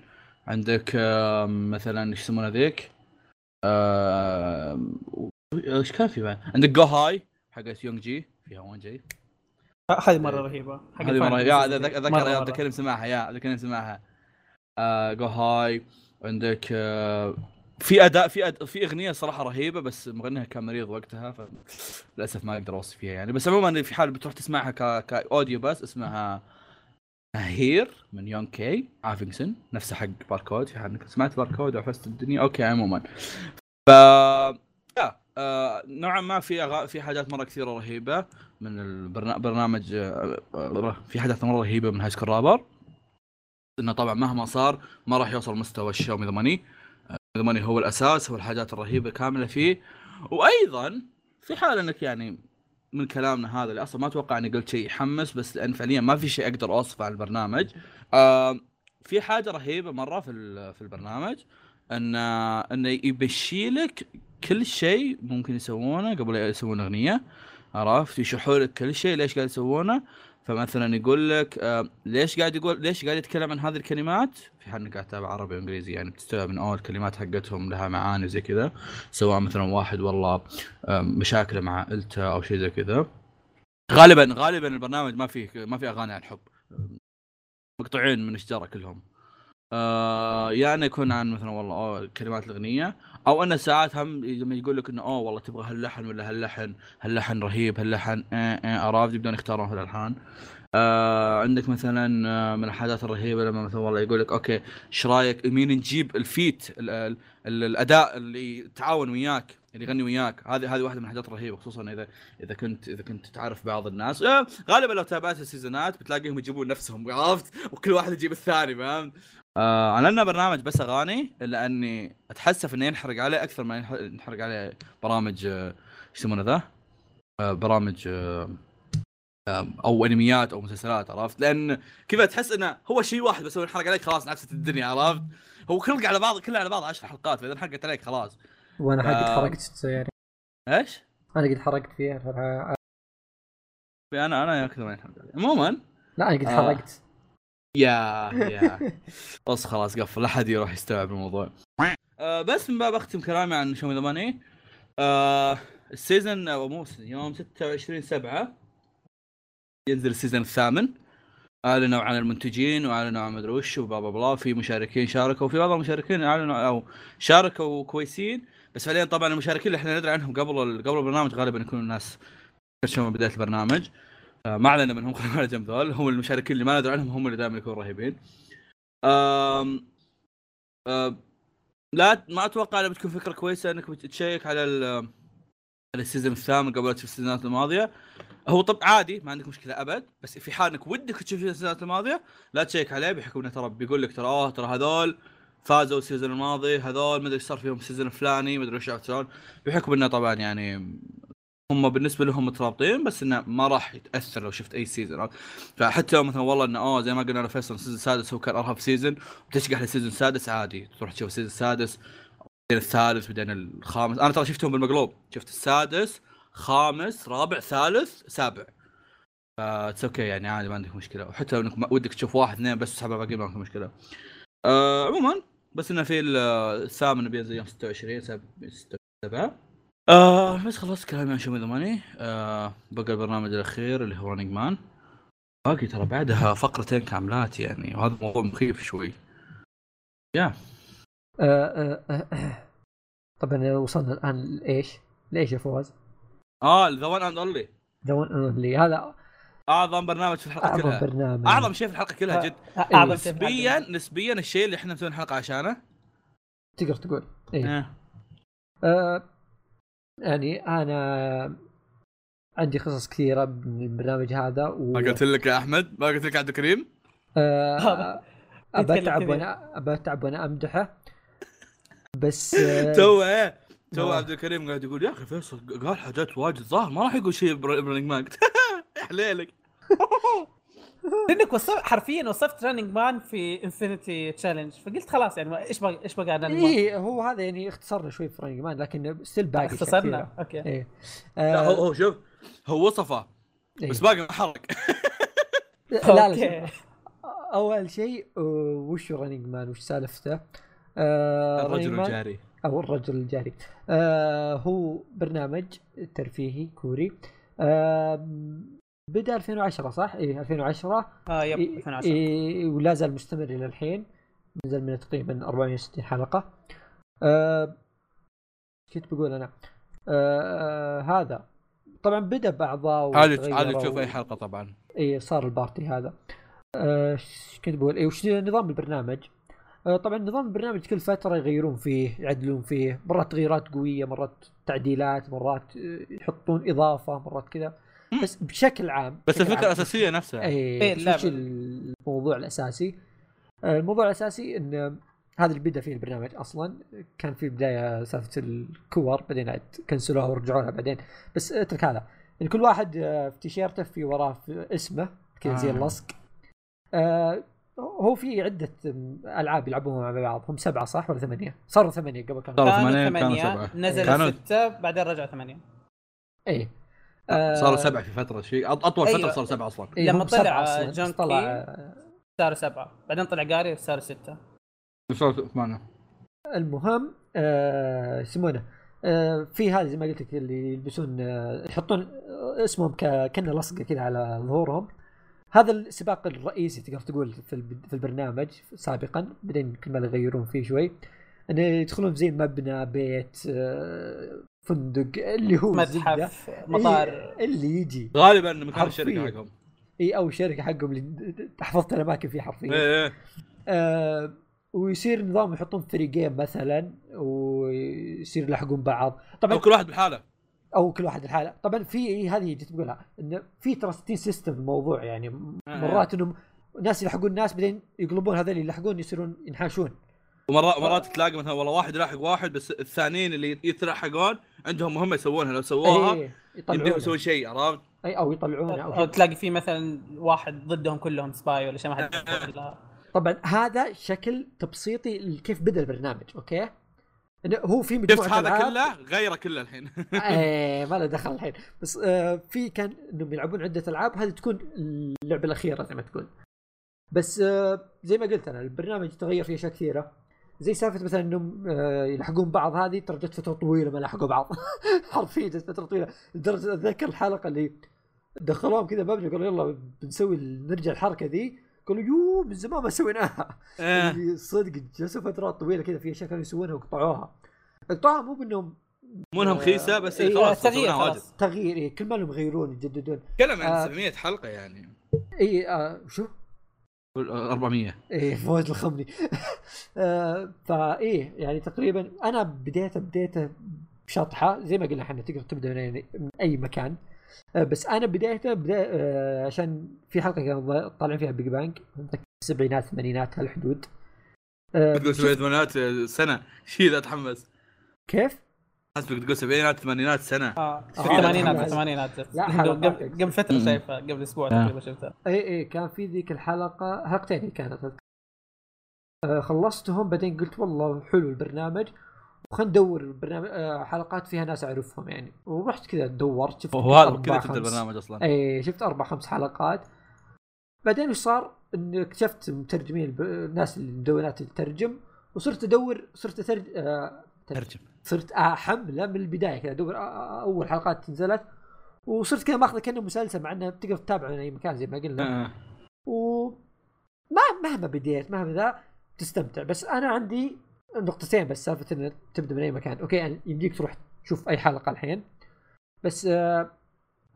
عندك آه مثلا إيش يسمونها ذيك؟ إيش كان في بعد؟ عندك جو هاي حقت يونج جي فيها وان جي هذه مرة رهيبة. حق هذه مرة. yeah اتذكر اتذكر مرة. اتذكر سمعها yeah اتذكر سمعها آه جو هاي عندك آه في أداء في أد... في أغنية صراحة رهيبة بس مغنيها كان مريض وقتها فللاسف ما أقدر اوصف فيها يعني. بس عموما في حال بتروح تسمعها ك... ك audio بس اسمها هير من يون كي عافينغسون نفسه حق باركود في حال انك سمعت باركود وعفست الدنيا. Okay عموما. ف yeah آه نوعا ما في أغا... في حاجات مرة كثيرة رهيبة من البرنامج آه في حاجات مرة رهيبة من High School Rapper إنه طبعا مهما صار ما راح يوصل مستوى الشاومي ذا ماني ذا ماني هو الأساس هو الحاجات الرهيبة كاملة فيه. وأيضا في حال إنك يعني من كلامنا هذا اللي أصلا ما أتوقع إني قلت شيء يحمس بس لأن فعليا ما في شيء أقدر أوصفه عن البرنامج. آه في حاجة رهيبة مرة في في البرنامج. ان انه يبشي لك كل شيء ممكن يسوونه قبل يسوون أغنية عرفت؟ يشرحوا لك كل شيء ليش قاعد يسوونه. فمثلا يقول لك ليش قاعد يقول ليش قاعد يتكلم عن هذه الكلمات؟ في حال قاعد تتابع عربي وانجليزي يعني بتستوعب من أول الكلمات حقتهم لها معاني زي كذا سواء مثلا واحد والله مشاكله مع عائلته أو شيء زي كذا. غالبا غالبا البرنامج ما فيه ما في أغاني عن الحب مقطوعين من الشجرة كلهم. آه انه يكون عن مثلا والله أوه كلمات الأغنية أو انه ساعات هم لما يقول لك إنه اوه والله تبغى هاللحن ولا هاللحن هاللحن رهيب هاللحن آه آه عرفت يبدون يختارون هالالحان آه عندك مثلا آه، من الحاجات الرهيبة لما مثلا والله يقول لك okay إيش رأيك مين نجيب ال feat ال ال ال الأداء اللي يتعاون وياك اللي يغني وياك. هذه هذه واحدة من الحاجات الرهيبة خصوصا إذا إذا كنت إذا كنت تعرف بعض الناس. آه غالبا لو تابعت السيزونات بتلاقيهم يجيبون نفسهم عرفت؟ وكل واحد يجيب الثاني فهمت؟ آه انه برنامج بس أغاني الا اني أتحسف إنه ينحرق عليه أكثر ما ينح- ينحرق عليه برامج آه، إيش يسمونه ذا؟ آه برامج آه آه، أو أنميات أو مسلسلات عرفت؟ لأن كذا تحس إنه هو شيء واحد بس هو ينحرق عليك خلاص نعست الدنيا عرفت؟ هو كله على بعض كله على بعض 10 حلقات فإذا انحرقت عليك خلاص وأنا حقت آه. حركت يعني إيش؟ أنا قد حركت فيها فرها- أنا أنا كذا ما ينحرق علي عموما لا أنا قد آه. حركت يا يا. [LAUGHS] بس خلاص قفل. لا أحد يروح يستوعب الموضوع. آه بس من باب أختم كلامي عن Show Me The Money. آه ال season أو مو يوم 26 7 ينزل ال season الثامن. أعلنوا عن المنتجين وأعلنوا عن مدري وش وبلا بلا بلا. في مشاركين شاركوا وفي بعض المشاركين أعلنوا أو شاركوا كويسين. بس فعليا طبعا المشاركين اللي إحنا ندري عنهم قبل قبل البرنامج غالبا يكونوا الناس من بداية البرنامج. ما اعلنا منهم خلينا على جنب ذول. هم المشاركين اللي ما ندري عنهم هم اللي دائما يكونوا رهيبين. آم آم لا ما أتوقع إنها بتكون فكرة كويسة إنك بتشيك على ال على ال season الثامن قبل تشوف السيزونات الماضية. هو طب عادي ما عندك مشكلة أبد بس في حال إنك ودك تشوف السيزونات الماضية لا تشيك عليه. بحكم إنه ترى بيقول لك ترى آه ترى هذول فازوا ال season الماضي هذول ما أدري إيش صار فيهم ال season الفلاني ما أدري إيش عرفت شلون بحكم إنه طبعا يعني هم بالنسبة لهم مترابطين بس إنه ما راح يتأثر لو شفت أي season فحتى لو مثلا والله إنه اوه زي ما قلنا فيصل ال season السادس هو كان أرهب season وتشقح لل season السادس عادي تروح تشوف ال season السادس بعدين الثالث بعدين الخامس. أنا ترى شفتهم بالمقلوب. شفت السادس خامس رابع ثالث سابع. ف that's okay يعني عادي ما عندك مشكلة. وحتى لو إنك ودك تشوف واحد اثنين بس تسحبها باقي ما عندك مشكلة. آه عموما بس إنه في ال- الثامن بينزل يوم 26 7 آه بس خلصت كلامي عن Show Me The Money آه بقى البرنامج الأخير اللي هو Running Man باقي ترى بعدها فقرتين كاملات يعني وهذا موضوع مخيف شوي يا آه، آه، آه. طبعا وصلنا الآن لإيش؟ لإيش يا فواز؟ آه the one and only the one only هذا أعظم برنامج في الحلقة أعظم كلها برنامج أعظم شيء في الحلقة كلها جد أعظم شيء في نسبيا. نسبيا الشيء اللي إحنا مسوين الحلقة عشانه تقدر تقول إيه. آه. آه يعني أنا عندي قصص كثيرة من البرنامج هذا و ما قلت لك يا أحمد؟ ما قلت لك يا عبد الكريم؟ آه أبى أتعب. وأنا أبى أتعب وأنا أمدحه. بس آه تو إيه. تو آه. عبد الكريم قاعد يقول يا أخي فيصل قال حاجات واجد. ظاهر ما راح يقول شيء ب Running Man [LAUGHS] يا حليلك. [LAUGHS] لأنك وصف حرفيا وصفت Running Man في Infinite Challenge فقلت خلاص يعني ما- إيش بقى إيش بقى عن Running Man؟ إيه هو هذا يعني اختصرنا شوي في Running Man لكن still باقي اختصرنا. أوكي إيه لا آه هو هو شوف هو وصفه إيه. بس باقي ما حرق لا لا. أول شيء آه، وش Running Man وش سالفته؟ آه الرجل الجاري أو الرجل الجاري آه هو برنامج ترفيهي كوري آه بدأ 2010 صح؟ اي 2010 آه yep إيه 2010 إيه ولا زال مستمر إلى الحين نزل منه تقريبا 460 حلقة. آه كنت بقول أنا؟ آه هذا. طبعا بدأ باعضاء عادي عادي تشوف أي حلقة طبعا. اي صار ال party هذا. آه، إيش كنت بقول؟ اي وش نظام البرنامج؟ آه، طبعا نظام البرنامج كل فترة يغيرون فيه يعدلون فيه. مرات تغييرات قوية مرات تعديلات مرات يحطون إضافة مرات كذا. بس بشكل عام بس بشكل الفكرة الأساسية نفسها. اي إيه، وش اللعبة. الموضوع الأساسي. آه، الموضوع الأساسي إن هذا اللي بدا فيه البرنامج أصلا. كان في بداية سالفة الكور بعدين كنسلوها ورجعوا لها بعدين. بس اترك هذا. يعني كل واحد آه، في تيشيرته في وراه في اسمه كذا زي آه. اللصق. آه، هو في عدة ألعاب يلعبونها مع بعض. هم سبعة صح ولا ثمانية؟ صاروا ثمانية قبل كانوا صاروا ثمانية، كانوا سبعة. نزل كانوا- ستة بعدين رجع ثمانية. إيه. صاروا سبعة في فترة شيء أط- أطول فترة أيوة. صار سبعة أصلا. لما طلع أصلاً، جون طلع. آه، صاروا سبعة. بعدين طلع جاري صار ستة. صاروا ثمانيه المهم آه، يسمونه آه، في هذه زي ما قلت لك اللي يلبسون آه، يحطون آه، اسمهم ك- كأنه لصقة كذا على ظهورهم. هذا السباق الرئيسي تقدر تقول في في البرنامج سابقا بعدين كل ما يغيرون فيه شوي. انه يدخلون زي مبنى بيت آه، فندق اللي هو. متحف مطار. إيه، اللي يجي. غالبا مكان. الشركة حقهم. اي أو الشركة حقهم اللي حفظت الأماكن فيه حرفيا. إيه إيه. آه ويصير نظام يحطون فريقين مثلا ويصير يلحقون بعض. طبعا أو كل واحد بحاله. أو كل واحد الحاله طبعا في هذه جيت بقولها انه في ترى سيستم الموضوع يعني آه. مرات إنهم ناس يلحقون ناس بعدين يقلبون هذول اللي يلحقون يصيرون ينحاشون. ومرات مرات تلاقي مثلا والله واحد يلاحق واحد بس الثانيين اللي يتلاحقون عندهم مهمه يسوونها. لو سووها يمديهم يطلعونه يسوون شيء عرفت؟ إي أو يطلعونه أو. تلاقي في مثلا واحد ضدهم كلهم spy ولا شيء ما حد طبعا هذا شكل تبسيطي كيف بدأ البرنامج أوكي؟ هو في شفت مجموعه هذا ألعاب. كله؟ غيره كله الحين. [LAUGHS] إيه [LAUGHS] ما له دخل الحين. بس آه في كان إنهم يلعبون عدة ألعاب هذه تكون اللعبة الأخيرة زي ما تقول. بس آه زي ما قلت أنا البرنامج تغير فيه أشياء كثيرة. زي سالفة مثلا إنهم آه يلحقون بعض هذه ترى جت فترة طويلة ما لحقوا بعض. [LAUGHS] حرفيا جت فترة طويلة. لدرجة أتذكر الحلقة اللي دخلوهم كذا مبنى قالوا يلا بنسوي نرجع الحركة ذي. قالوا يو من زمان ما سويناها. إيه. اللي صدق جلسوا فترات طويلة كذا في أشياء كانوا يسوونها وقطعوها. قطعوها مو بإنهم مو إنهم خيسة بس إيه، خلاص تغيير سويناها واجد. خلاص. تغيير إيه كل ما لهم يغيرون يجددون. تكلم عن آه. 700 حلقة يعني. اي آه شو؟ 400 إيه فوز الخمني [LAUGHS] آه فايه يعني تقريبا أنا بديته بديته بشطحة زي ما قلنا إحنا تقدر تبدأ من اي مكان. آه بس أنا بدايته بدا آه عشان في حلقة كانوا طالعين فيها Big Bang السبعينات الثمانينات هالحدود. آه تقول سبعينات سنة. [LAUGHS] شيء ذا اتحمس كيف؟ حسبك تقول سبعينات ثمانينات سنة. آه في آه، الثمانينات الثمانينات. لا، قبل فترة مم. شايفها قبل أسبوع آه. تقريبا شفتها. إي إي كان في ذيك الحلقة حلقتين هي كانت آه خلصتهم بعدين قلت والله حلو البرنامج وخلنا ندور البرنامج آه حلقات فيها ناس أعرفهم يعني. ورحت كذا دورت شفت وهو هذا كذا خمس- البرنامج أصلا. إي شفت أربع خمس حلقات. بعدين وش صار؟ إن اكتشفت مترجمين الب- الناس اللي مدونات تترجم وصرت أدور صرت أترج... آه... ترجم. صرت احمله من البداية كذا ادور آه، أول حلقات نزلت وصرت كذا ماخذه كأنه مسلسل مع إنه تقدر تتابعه من اي مكان زي ما قلنا. آه. وما مهما بديت مهما ذا تستمتع. بس أنا عندي نقطتين بس سالفة انك تبدأ من أي مكان. أوكي يعني يمديك تروح تشوف أي حلقة الحين. بس آه،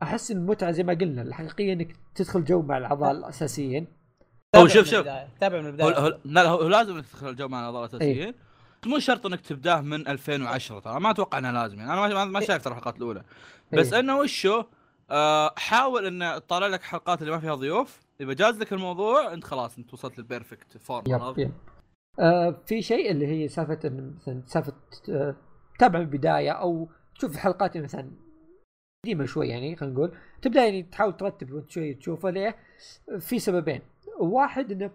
أحس إن المتعه زي ما قلنا الحقيقيه إنك تدخل جو مع الأعضاء الأساسيين. هو تابع شوف- شوف. تابع من البداية. هو هو لازم انك تدخل الجو مع الأعضاء الأساسيين. مو شرط انك تبداه من 2010 ترى ما أتوقع انها لازم يعني. أنا ما- ما ما شايف ترى الحلقات الأولى. بس إيه. إنه وشو؟ آه حاول إنه تطلع لك حلقات اللي ما فيها ضيوف. إذا جاز لك الموضوع أنت خلاص أنت وصلت لل perfect form yep؟ yep. آه في شيء اللي هي سالفة إن مثلا سالفة آه، تتابع من البداية أو تشوف الحلقات مثلا قديمة شوي يعني خلينا نقول. تبدأ يعني تحاول ترتب وأنت شوي تشوفه ليه؟ في سببين. واحد إنه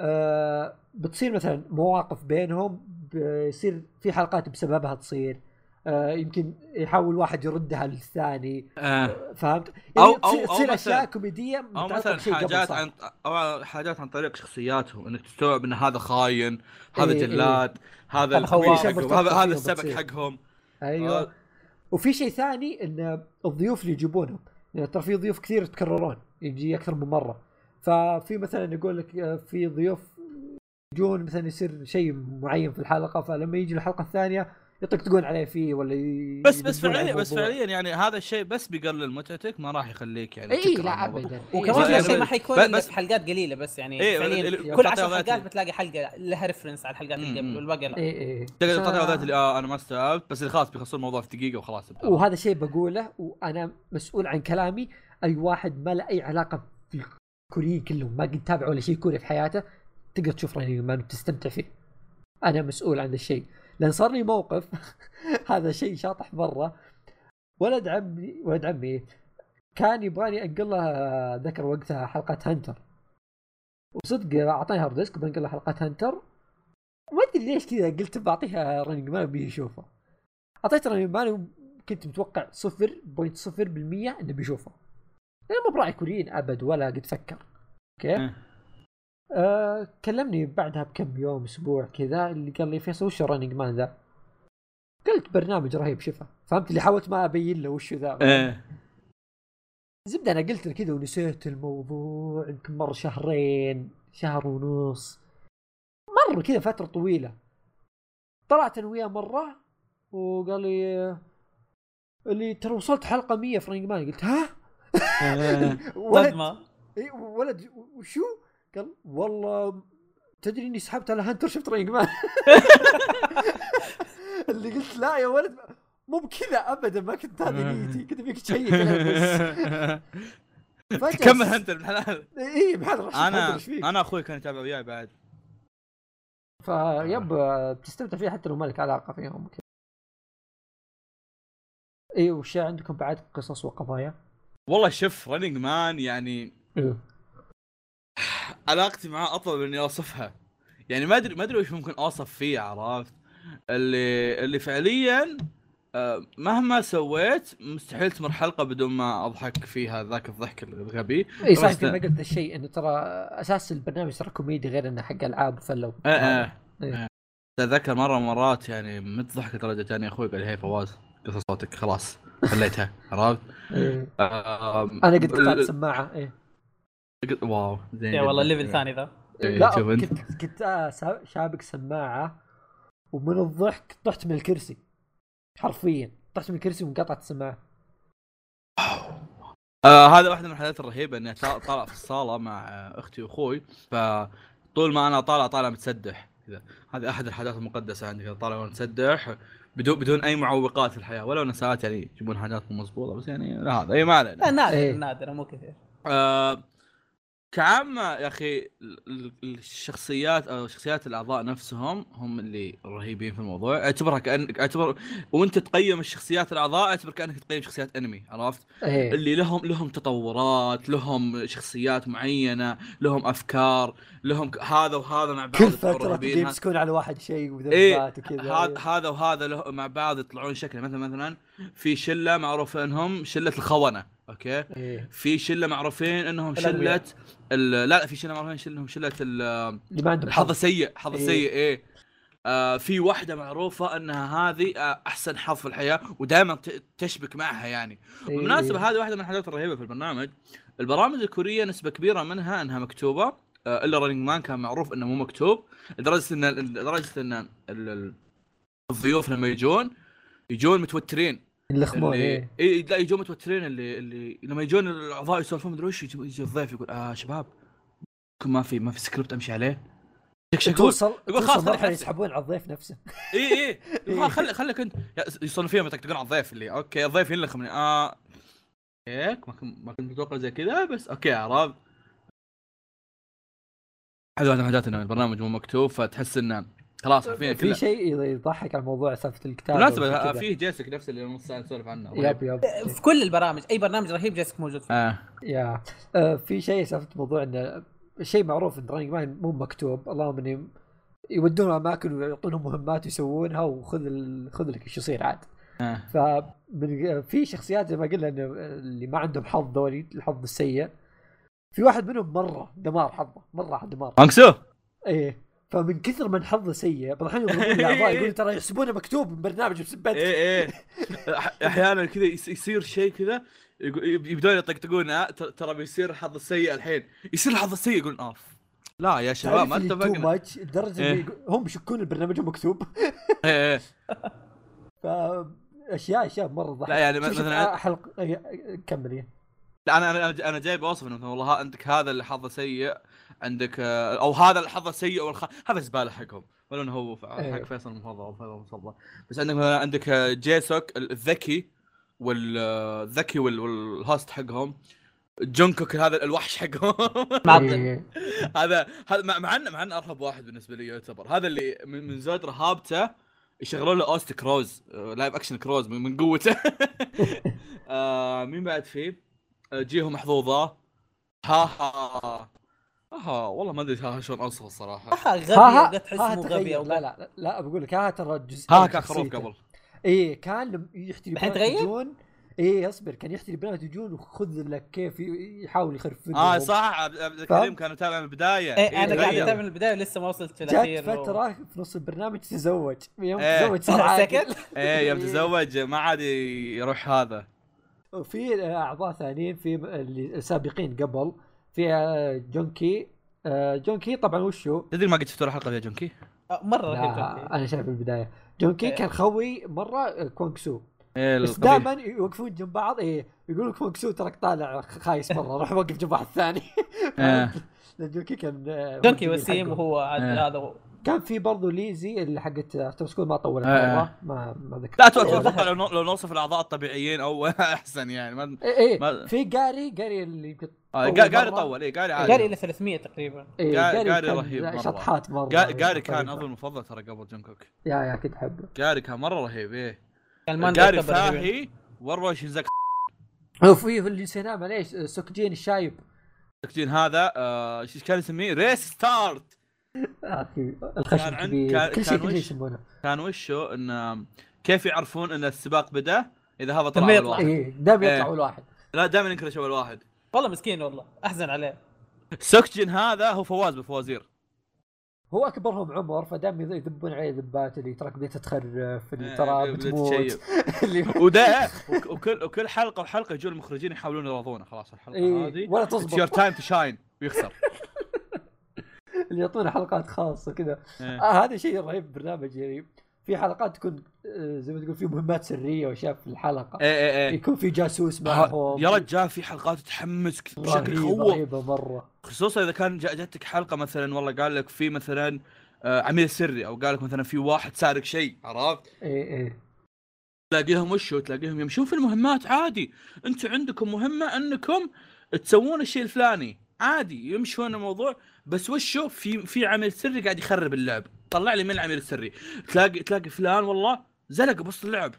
آه بتصير مثلا مواقف بينهم بيصير في حلقات بسببها تصير آه يمكن يحاول واحد يردها للثاني آه. فهمت؟ أو- يعني أو- تصير- أو تصير أشياء كوميدية أو مثلا حاجات. عن أو حاجات عن طريق شخصياتهم إنك تستوعب إن هذا خاين هذا إيه، إيه. جلاد هذا هذا هذا هذا السبك. حقهم أيوه آه. وفي شيء ثاني إن الضيوف اللي يجيبونهم يعني ترى في ضيوف كثير يتكررون يجي أكثر من مرة ففي مثلا يقول لك آه، في ضيوف يجون مثلا يصير شيء معين في الحلقة فلما يجي الحلقة الثانية يطقطقون عليه فيه ولا ي... بس بس فعليا بس. فعليا يعني هذا الشيء بس بيقلل متعتك ما راح يخليك يعني اي لا. ابدا وكمان يعني هذا الشيء ما حيكون بس- حلقات قليلة بس يعني إيه، فعليا كل عشر حلقات بتلاقي حلقة لها ريفرنس على الحلقات اللي. قبل والباقي لا اي اي تقدر ذات اللي آه أنا ما استوعبت بس اللي خلاص بيخلصون الموضوع في دقيقة وخلاص. وهذا شيء بقوله وأنا مسؤول عن كلامي أي واحد ما له أي علاقة في الكوريين كلهم ما قد تابع ولا شيء كوري في حياته تقدر تشوف Running Man وتستمتع فيه. أنا مسؤول عن الشيء. لأن صار لي موقف [LAUGHS] هذا شيء شاطح مرة. ولد عمي ولد عمي كان يبغاني أنقل له أذكر وقتها حلقات Hunter وصدق أعطاني hard disk بنقل له حلقات Hunter ما أدري ليش كذا قلت بعطيها Running Man بيشوفه أعطيت Running Man كنت متوقع 0.0% إنه بيشوفه. لأنه مو براعي كوريين أبد ولا قد فكر. أوكي؟ إيه. آه كلمني بعدها بكم يوم أسبوع كذا اللي قال لي فيصل وش Running Man ذا؟ قلت برنامج رهيب شفه فهمت اللي حاولت ما أبين له وش ذا. إيه. زبدة أنا قلت كذا ونسيت الموضوع يمكن مر شهرين شهر ونص. مر كذا فترة طويلة. طلعت أنا وياه مرة وقال لي اللي ترى وصلت حلقة 100 في Running Man قلت ها؟ [LAUGHS] ولد ولد وشو؟ قال والله تدري إني سحبت على Hunter شفت Running Man. [LAUGHS] اللي قلت لا يا ولد مو بكذا ابدا ما كنت هذه نيتي. كنت أبيك تشيك بس. كمل انت ابن الحلال إي بحال أنا؟ أنا أخوي كان يتابع وياي بعد. فيب بتستمتع فيه حتى لو ما لك علاقة فيهم إي وش عندكم بعد قصص وقضايا؟ والله شوف Running Man يعني أيوه علاقتي معاه أطول من إني أوصفها. يعني ما ادري ما أدري وش ممكن أوصف فيه عرفت؟ اللي اللي فعليا آه، مهما سويت مستحيل تمر حلقة بدون ما أضحك فيها ذاك الضحك الغبي. إي صح ما قلت الشيء إنه ترى أساس البرنامج ترى كوميدي غير إنه حق ألعاب وفله إيه إيه. إيه. أتذكر مره مرات يعني مت ضحك لدرجه جاني أخوي قال هي فواز قص صوتك خلاص. خليتها عرفت؟ إيه. أنا قد قطعت سماعه إيه. قد- wow زين يا والله جداً. level ثاني ذا. إيه، لا كنت كنت آه، شابك سماعة ومن الضحك طحت من الكرسي. حرفيا طحت من الكرسي وانقطعت السماعة. آه هذا واحدة من الحالات الرهيبة اني طا- طالع في الصالة مع آه، أختي وأخوي. فطول ما أنا طالع طالع متسدح. كذا. هذه أحد الحاجات المقدسة عندي كذا طالع وأنا متسدح. بدون بدون أي معوقات في الحياة ولو إن ساعات يعني يجيبون حاجات مو مضبوطة بس يعني لا هذا إي ما علينا نادر إيه. نادر مو كثير آه كعامة يا أخي ال- ال- الشخصيات أو شخصيات الأعضاء نفسهم هم اللي رهيبين في الموضوع. أعتبرها كانك اعتبر وأنت تقيم الشخصيات الأعضاء أعتبر كأنك تقيم شخصيات أنمي عرفت؟ إيه. اللي لهم لهم تطورات لهم شخصيات معينة لهم أفكار لهم هذا وهذا مع بعض كل فترة يمسكون على واحد شيء إيه وذبات وكذا. هذا هذا وهذا مع بعض يطلعون شكل. مثلا مثلا في شلة معروف إنهم شلة الخونة أوكي إيه في شلة معروفين إنهم. شلة ال- لا لا في شلة معروفين شلة إنهم شلة الحظ حظ السيء حظ إيه. السيء إيه آه في واحدة معروفة إنها هذه آه أحسن حظ في الحياة ودائما تشبك معها يعني إيه، بالمناسبه إيه. هذه واحدة من الحاجات الرهيبة في البرنامج البرامج الكورية نسبة كبيرة منها إنها مكتوبة آه، إلا رننج مان كان معروف إنه مو مكتوب لدرجة إن لدرجة إن ال- ال- الضيوف لما يجون يجون متوترين اللي إيه إيه لا يجون متوترين اللي اللي لما يجون الأعضاء يسولفون مدري وش يجي الضيف يقول آه شباب ما في ما في سكريبت أمشي عليه. شك شك يقول توصل يقول خلاص نفسك. يسحبون على الضيف نفسه. اي اي يقول خليك خليك أنت. يصيرون فيهم يطقطقون على الضيف اللي okay الضيف ينلخ من آه هيك ما كنت ما كنت متوقع زي كذا بس okay عرفت. واحدة من الحاجات انه البرنامج مو مكتوب فتحس إنه خلاص حرفيا في شيء يضحك على موضوع سالفة الكتابه بالمناسبة. فيه جيسك نفس اللي نص ساعه نسولف عنه. yep yep. في كل البرامج أي برنامج رهيب جيسك موجود فيه. آه. يا. آه في شيء سالفة موضوع إنه شيء معروف إن Running Man مو مكتوب. اللهم إني يودون أماكن ويعطونهم مهمات يسوونها وخذ ال... خذ لك إيش يصير عاد. آه. ف في شخصيات زي ما قلنا إنه اللي ما عندهم حظ ذولي الحظ السيء. في واحد منهم مرة دمار حظه مرة دمار. هانكسو إيه. فمن كثر من حظه سيء بعض الأحيان يضربون الأعضاء [LAUGHS] يقولون ترى يحسبونه مكتوب من برنامج بسبتك إيه إيه. [LAUGHS] أح- أحيانا كذا يصير شيء كذا يبدون يطقطقون آه، ترى بيصير الحظ السيء الحين. يصير الحظ السيء يقولون أوف. لا يا شباب ما تو اتفقنا. ماتش لدرجه إيه. هم يشكون البرنامج مكتوب [LAUGHS] إيه، إيه. فأشياء أشياء مرة ضحك. لا يعني مثلاً- حلق إيه، كمل إيه. لا أنا أنا أنا جاي بوصف إنه والله عندك هذا اللي حظه سيء. عندك آه، أو هذا اللي حظه سيء والخ... هذا زبالة حقهم. ولا إنه هو ف- إيه. حق فيصل المفضل فيصل المفضل. بس عندك عندك آه، جيسوك ال- الذكي والذكي وال host حقهم. جونكوك هذا الوحش حقهم. [LAUGHS] إيه. هذا هذا مع انه مع انه أرهب واحد بالنسبة لي يعتبر. هذا اللي من, من زود رهابته يشغلون له OST Crows آه، live action Crows من, قوته. [LAUGHS] آه مين بعد فيه؟ آه، جيهو محظوظة. ها ها. ها والله ما أدري ها شلون اوصف الصراحة آه، غبي تحس ها مو. غبي أو لا لا لا, بقول لك ها ترى جزء ها كان خروف. قبل إيه كان يحتري؟ يجون إيه اصبر كان يحتري بنات يجون وخذ لك كيف يحاول يخرف آه صح عبد عبد الكريم؟ كان متابع من البداية إيه أنا قاعد. اتابع من البداية ولسه ما وصلت جات الأخير فترة في نص البرنامج تزوج يوم إيه. تزوج صار [LAUGHS] عاقل سكت إيه يوم تزوج ما عاد يروح هذا وفي أعضاء ثانيين في اللي سابقين قبل في آه، جونكي آه، جونكي طبعا وشو؟ تدري ما قد شفت ولا حلقة يا جونكي؟ آه، مرة رهيب. أنا شايف البداية جونكي إيه. كان خوي مرة آه، كونغ سو إيه بس. دائما يوقفون جنب بعض إيه يقولوا كونغ سو ترك طالع خايس مرة روح وقف جنب واحد ثاني [LAUGHS] إيه. جونكي كان جونكي وسيم. وهو عاد إيه. هذا. كان في برضه ليزي اللي حقت After School ما طولت إيه. مرة. ما ما ذكرت. لا أتوقع إيه. لو لو نوصف الأعضاء الطبيعيين أو [LAUGHS] أحسن يعني ما إيه ما- في جاري جاري اللي يمكن آه، مرة. طول إيه قاري عادي. قاري إلى 300 تقريبا. إيه جا- جاري جاري كان رهيب مرة. شطحات مرة. قا- قاري كان طريقة. أظن المفضل ترى قبل جونكوك يا يا كنت أحبه. قاري كان مرة رهيب إيه. كان رهيب. فاهي وروا شينزاك وفي اللي نسيناه معليش سوكجين الشايب. تكتين هذا آه، إيش كان يسميه؟ ريس ستارت. أخي الخشب كبير كل شيء؟ يسمونه. كان وشو؟ إن كيف يعرفون إن السباق بدا؟ إذا هذا طلع أول يطلع. واحد. إيه دائما إيه. يطلع أول واحد. لا دائما ينكرش أول واحد. والله مسكين والله. أحزن عليه. سوكجين هذا هو فواز بالفوازير. هو أكبرهم عمر فدائما يذبون عليه ذبات اللي تراك بديت تخرف اللي إيه، ترى بتموت. [LAUGHS] [LAUGHS] وده وك- وكل وكل حلقة وحلقة يجون المخرجين يحاولون يراضونه خلاص الحلقة إيه، هذه. ولا تزبط. time to shine ويخسر. [LAUGHS] اللي يعطونا حلقات خاصة كذا إيه. آه هذا شيء رهيب بالبرنامج يعني في حلقات تكون آه، زي ما تقول في مهمات سرية واشياء في الحلقة. إيه إيه إيه. يكون في جاسوس معهم. يا رجال في حلقات تحمس بشكل يخوف رهيبه مرة. خصوصا إذا كان جا- جاتك حلقة مثلا والله قال لك في مثلا آه، عميل سري أو قال لك مثلا في واحد سارق شيء عرفت؟ إيه إيه. تلاقيهم وشو تلاقيهم يمشون في المهمات عادي. أنتم عندكم مهمة أنكم تسوون الشيء الفلاني. عادي يمشون الموضوع. بس وشو؟ في في عميل سري قاعد يخرب اللعب. طلع لي من العميل السري. تلاقي تلاقي فلان والله زلق بوسط اللعب.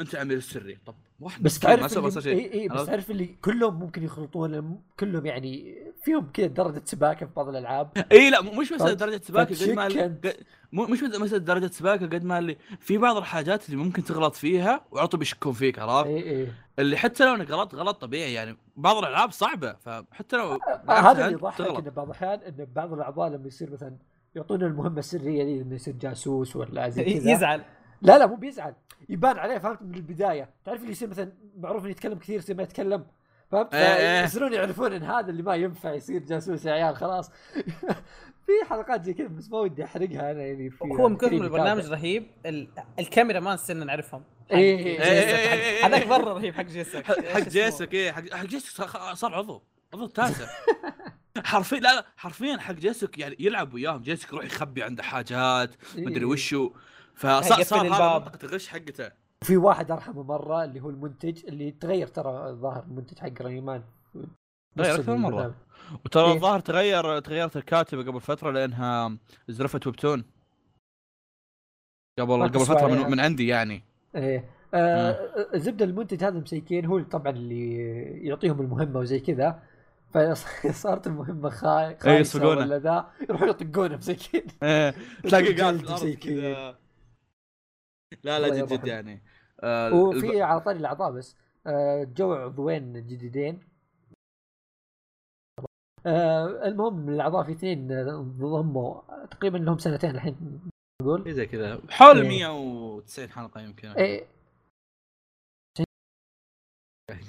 انت عميل السري طب واحد بس تعرف ما شيء. إي إي بس؟ تعرف اللي كلهم ممكن يخلطون كلهم يعني فيهم كذا درجة سباكة في بعض الألعاب. إي لا مش مساله؟ درجة سباكة قد ما مو مش مساله درجة سباكة قد ما اللي في بعض الحاجات اللي ممكن تغلط فيها وعلى طول بيشكون فيك عرفت؟ إي إي. اللي حتى لو انك غلط غلط طبيعي يعني. بعض الألعاب صعبة فحتى لو آه هذا اللي يضحك. انه بعض الأحيان انه بعض الأعضاء لما يصير مثلا يعطونا المهمة السرية دي إنه يصير جاسوس ولا زي [LAUGHS] كذا. يزعل. لا لا مو بيزعل. يبان عليه فهمت؟ من البداية. تعرف اللي يصير مثلا معروف إنه يتكلم كثير يصير ما يتكلم. فهمت؟ إيه، إيه. يصيرون يعرفون إن هذا اللي ما ينفع يصير جاسوس يا عيال خلاص. [LAUGHS] في حلقات زي كذا بس ما ودي أحرقها أنا يعني في هو من كثر البرنامج. رهيب. ال... ال camera man صرنا نعرفهم. إيه، إيه، إيه، إيه، إيه، إيه. هذاك مرة رهيب حق جيسك حق جيسك إيه حق حق جيسك صار- صار عضو عضو تاسع. [LAUGHS] حرفيا لا لا حرفيا حق جيسك يعني يلعب وياهم. جيسك يروح يخبي عنده حاجات مدري. وشو. فصار صار هذا الباب. منطقة الغش حقته. في واحد أرحمه مرة اللي هو المنتج اللي تغير ترى الظاهر المنتج حق Running Man تغير مرة. البرنامج. وترى إيه. الظاهر تغير تغيرت الكاتبة قبل فترة لأنها زرفت ويبتون قبل قبل فترة. من, من عندي يعني إيه آه الزبده المنتج هذا مسيكين هو طبعا اللي يعطيهم المهمة وزي كذا فصارت [LAUGHS] المهمة خاي خايسة يسبقونه. ولا ذا يروحون يطقونه مسكين إيه، [LAUGHS] تلاقي قاعد لا لا جد جد. يعني آه، وفي الب- على طاري الأعضاء بس. آه، جو عضوين جديدين. آه، المهم من الأعضاء في اثنين آه، انضموا تقريبا لهم سنتين الحين نقول. زي كذا. حول إيه. 190 حلقة يمكن. إيه.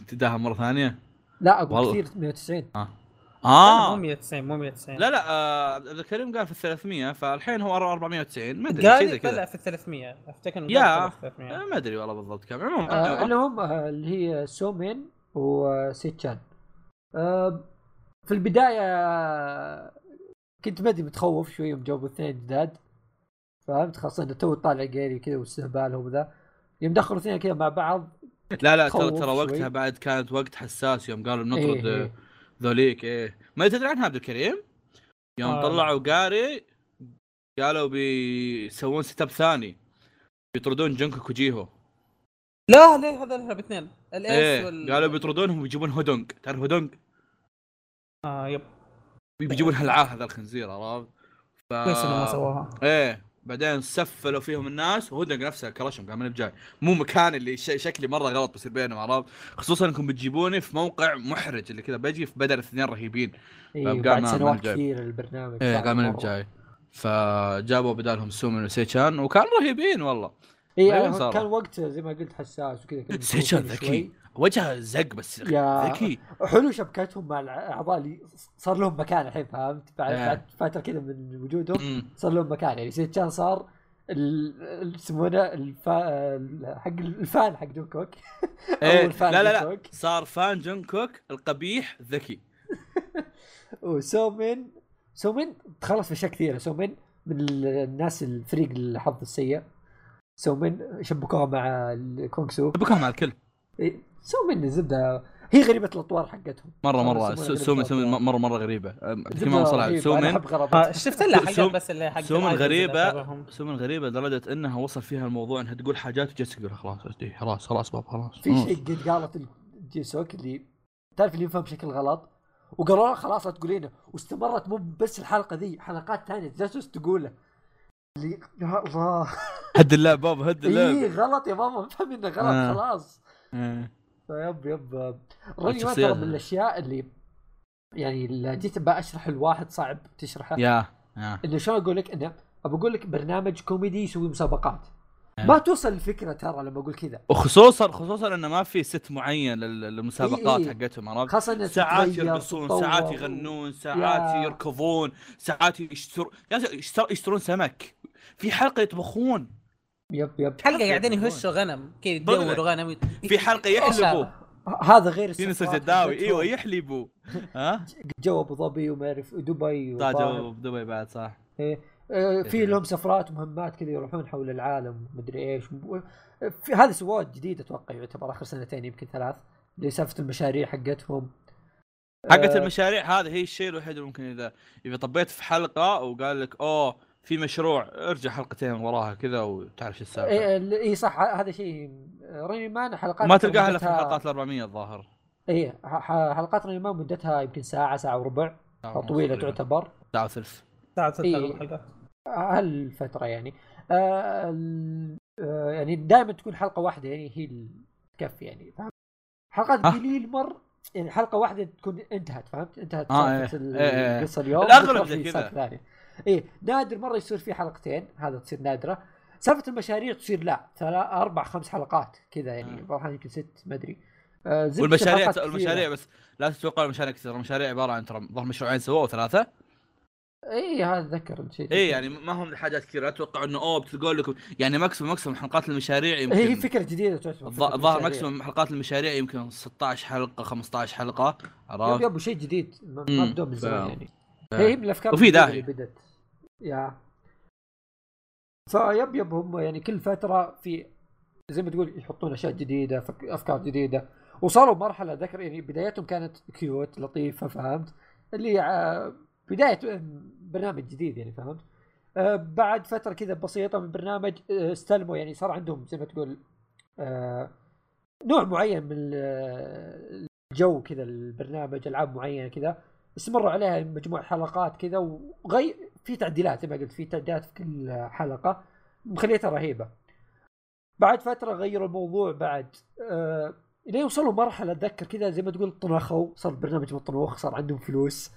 تداها مرة ثانية. لا أقول والله. كثير 190 لا، آه. مو 190 مو 190 لا لا آه، عبد الكريم قال في ال 300 فالحين هو 490 ما أدري قال طلع كذا. في ال 300 أفتكر إنه يا. قال طلع في 300 آه، ما أدري والله بالضبط كم. عموما آه آه، اللي هم آه اللي هي سومين وسيتشان. آه في البداية آه، كنت بدي متخوف شوي يوم جابوا اثنين جداد. فهمت؟ خاصة إنه تو طالع جيري كذا واستهبالهم ذا يوم دخلوا اثنين كذا مع بعض لا لا ترى. وقتها بعد كانت وقت حساس يوم قالوا بنطرد إيه، آه، إيه. ذوليك إيه ما تدري عنها عبد الكريم؟ يوم آه. طلعوا قاري قالوا بيسوون set up ثاني بيطردون جنكوك وجيهو لا ليه هذول هذول اثنين ال ace إيه وال قالوا بيطردونهم ويجيبون هودونج تعرف هودونج؟ آه yep بيجيبون هالعاه هذا الخنزير عرفت؟ ف... كويس انه ما سووها إيه بعدين سفلوا فيهم الناس وهودنج نفسه كرشهم قال ماني بجاي مو مكان اللي ش... شكلي مرة غلط بيصير بينهم عرفت خصوصا انكم بتجيبوني في موقع محرج اللي كذا بجي في بدل اثنين رهيبين إيه قال بعد سنوات. كثير البرنامج إيه قال ماني. بجاي فجابوا بدالهم سومن وسيتشان وكان رهيبين والله صار. كان وقت زي ما قلت حساس وكذا سيتشان ذكي. وجهه زق بس يا- ذكي. حلو شبكتهم مع الأعضاء اللي صار لهم مكان الحين فهمت؟ بعد إيه. بعد فترة كذا من وجودهم. صار لهم مكان. يعني سيتشان صار ال- ال- يسمونه الفا... ال- حق الفان حق دوكوك [LAUGHS] إيه. أول فان لا لا. لا. صار فان جونكوك القبيح ذكي. [LAUGHS] وسومين سومين تخلص في أشياء كثيرة. سومين من ال- الناس الفريق الحظ السيء. سومين شبكوها مع الكوانغ سو. بكون مع الكل. إيه، سومين الزبده هي غريبة الأطوار حقتهم. مرة مرة سومن سومن الأطوار. مره مرة غريبة. رهيبة، أنا سومن آه شفت لها حاجات سوم- بس اللي حق سومن غريبه. سومن غريبه لدرجة إنها وصل فيها الموضوع إنها تقول حاجات وجالسه تقول خلاص خلاص خلاص بابا خلاص. في. شيء قد قالت جيسوك اللي تعرف اللي يفهم بشكل غلط؟ وقالوا لها خلاص لا تقولينه واستمرت مو بس الحلقة ذي حلقات ثانية جالس تقوله اللي يا الله. هد اللعب بابا هد اي اللعب غلط يا ماما افهم إنه غلط آه. خلاص. إيه. ف yep yep Running Man. ترى من الأشياء اللي يعني اللي جيت بشرح الواحد صعب تشرحه يا يا إنه شلون أقول لك إنه ابى أقول لك برنامج كوميدي يسوي مسابقات. ما توصل الفكرة ترى لما أقول كذا وخصوصا خصوصا إنه ما في set معين لل- للمسابقات إيه، إيه. حقتهم عرفت خاصة إنه ساعات يرقصون. ساعات يغنون ساعات يا. يركضون ساعات يشترون يشتر- يشترون سمك في حلقة يطبخون يب يب. حلقة قاعدين يهشوا غنم كذا. يدوروا غنم في حلقة يحلبوا. هذا غير السفرات الجداوي. [LAUGHS] إيوه يحلبوا. [LAUGHS] ها؟ جو أبو ظبي وما أعرف دبي وطائف. جو بدبي بعد صح. إيه. آه، في لهم سفرات ومهمات كذا يروحون حول العالم مدري إيش. في هذا سووه جديد أتوقع يعتبر آخر سنتين يمكن ثلاث اللي سالفه المشاريع حقتهم. حقت آه، المشاريع هذا هي الشيء الوحيد اللي ممكن إذا إذا طبيت في حلقة وقال لك أوه في مشروع ارجع حلقتين وراها كذا وتعرف شو السالفة. اي إيه صح ه- هذا شيء راني مان حلقات ما تلقاها إلا في الحلقات ال 400 الظاهر. اي ح- ح- حلقات راني مان مدتها يمكن ساعة ساعة وربع. طويلة تعتبر. ساعة وثلث. ساعة ست إيه. حلقات هالفتره يعني. آه آه يعني دائما تكون حلقة واحدة يعني هي اللي تكفي يعني فهمت؟ حلقات آه. قليل مر يعني حلقة واحدة تكون انتهت فهمت؟ انتهت آه، إيه، إيه، إيه. القصة اليوم الأغلب بكرة زي كذا. إيه نادر مرة يصير في حلقتين هذا تصير نادرة. سالفة المشاريع تصير لا ثلاث أربع خمس حلقات كذا يعني. بعض الأحيان يمكن ست ما أدري. آه والمشاريع المشاريع بس لا تتوقع المشاريع كثير المشاريع عبارة عن ترى ظهر مشروعين سووا أو ثلاثة. اي هذا أتذكر. الشيء اي يعني ما هم حاجات كثير لا تتوقع إنه اوه بتلقوا لكم يعني maximum maximum حلقات المشاريع يمكن هي فكرة جديدة تعتبر المشاريع. maximum حلقات المشاريع يمكن 16 حلقة 15 حلقة yep عرفت؟ yep شيء جديد ما. بدوا من زمان يعني. هي من الأفكار وفي داعي. اللي بدت yeah. ف yep yep هم يعني كل فترة في زي ما تقول يحطون أشياء جديدة فك- أفكار جديدة. وصاروا مرحلة ذكر يعني بدايتهم كانت cute لطيفة فهمت؟ اللي بداية برنامج جديد يعني فهمت؟ آه، بعد فترة كذا بسيطة من البرنامج آه، استلموا يعني صار عندهم زي ما تقول آه، نوع معين من ال- الجو كذا البرنامج ألعاب معينة كذا. استمروا عليها مجموعة حلقات كذا وغير في تعديلات زي ما قلت في تعديلات في كل حلقة مخليتها رهيبة بعد فترة غيروا الموضوع بعد آه إلى وصلوا مرحلة أتذكر كذا زي ما تقول طنخوا صار برنامج مطنوخ صار عندهم فلوس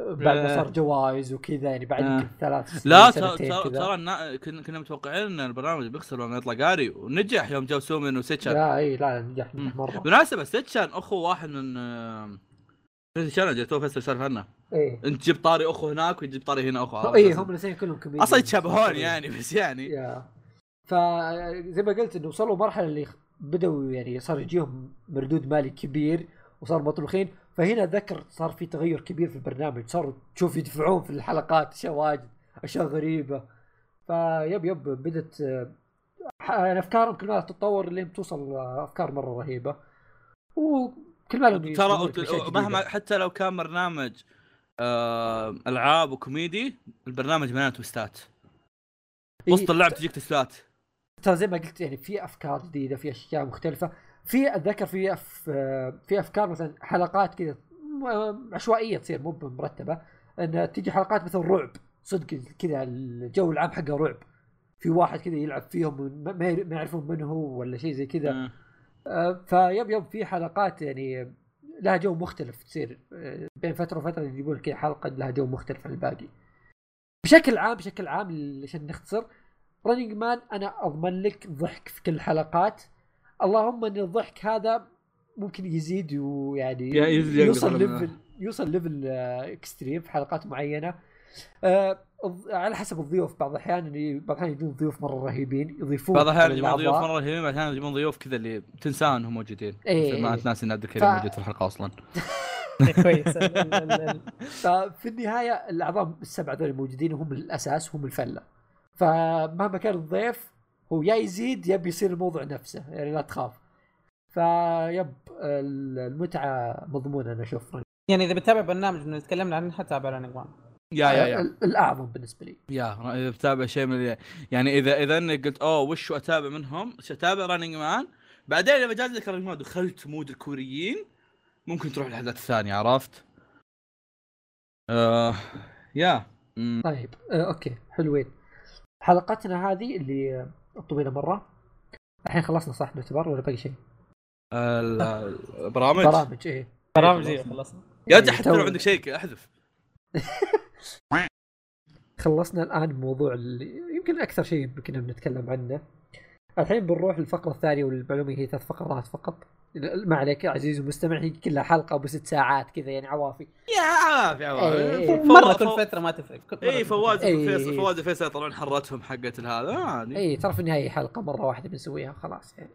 آه، بعد ما آه. صار جوائز وكذا يعني بعد آه. ثلاث سنين لا ترى كنا متوقعين إن البرنامج بيخسر لما يطلع قاري ونجح يوم جو سومن وسيتشان لا إي لا نجح. مرة بالمناسبه سيتشان أخو واحد من آه، كريزي شالنج تو فيصل سالف عنه إيه. انت جيب طاري اخو هناك وتجيب طاري هنا اخو اي هم الاثنين كلهم كوميديان أصلا يتشابهون [LAUGHS] يعني بس يعني. yeah. فزي ما قلت إنه وصلوا مرحلة اللي بدأوا يعني صار يجيهم مردود مالي كبير وصار مطروخين فهنا أتذكر صار في تغير كبير في البرنامج. صاروا تشوف يدفعون في الحلقات أشياء واجد أشياء غريبة. فيب يب بدت أفكارهم كل ما تتطور اللي توصل أفكار مرة رهيبة. وكل ما ترى. مهما حتى لو كان برنامج آه ألعاب وكوميدي البرنامج مليان تويستات. وسط اللعب تجيك تويستات. ترى زي ما قلت يعني في أفكار جديدة في أشياء مختلفة. في أتذكر في أف... في أفكار مثلا حلقات كذا عشوائية تصير مو مرتبة إن تيجي حلقات مثل رعب. صدق كذا الجو العام حقه رعب. في واحد كذا يلعب فيهم ما- يعرفون من هو ولا شيء زي كذا. آه، ف yep yep في حلقات يعني لها جو مختلف تصير آه، بين فترة وفترة يجيبون كذا حلقة لها جو مختلف عن الباقي. بشكل عام بشكل عام عشان نختصر Running Man أنا أضمن لك ضحك في كل الحلقات اللهم أن الضحك هذا ممكن يزيد ويعني يوصل level يوصل level آه، extreme في حلقات معينة. آه، على حسب الضيوف بعض الأحيان اللي بعض الأحيان يجون ضيوف مرة رهيبين يضيفون بعض الأحيان يجيبون للأعضاء. ضيوف مرة رهيبين بعض الأحيان يجيبون ضيوف كذا اللي تنساه إنهم موجودين. إيه، مثل ما. تناسي إن عبد الكريم ف- موجود في الحلقة أصلا. [LAUGHS] كويس. [LAUGHS] ففي النهاية الأعضاء السبعه ذول موجودين وهم الأساس هم الفلة. فمهما كان الضيف هو يا يزيد يا بيصير الموضوع نفسه يعني لا تخاف. ف yep المتعة مضمونة أنا أشوف. يعني إذا بتتابع برنامج من تكلمنا عنه حتابع Running Man yeah yeah yeah. ال- الأعظم بالنسبة لي. يا اذا بتابع شيء من يعني إذا إذا انك قلت أوه وش أتابع منهم؟ أتابع Running Man بعدين إذا جاز لك رانينج مان دخلت مود الكوريين ممكن تروح للاحداث الثانية عرفت؟ آه يا. مم. طيب آه أوكي حلوين. حلقتنا هذه اللي آه، الطويله مرة. الحين خلصنا صح نعتبر ولا باقي شيء؟ ال- البرامج برامج؟ إيه. برامج إيه، خلصنا. يا إيه، حتى لو عندك شيء أحذف. [LAUGHS] خلصنا الآن موضوع اللي يمكن أكثر شيء كنا بنتكلم عنه الحين بنروح للفقرة الثانية والمعلومة هي ثلاث فقرات فقط ما عليك يا عزيزي المستمع هي كلها حلقة أبو ست ساعات كذا يعني عوافي yeah yeah إيه. عارف. مره فو- كل فتره ما تفرق اي فواز. إيه. وفيصل فواز وفيصل يطلعون حرتهم حقت هذا عادي اي ترى في النهاية حلقة مرة واحدة بنسويها خلاص يعني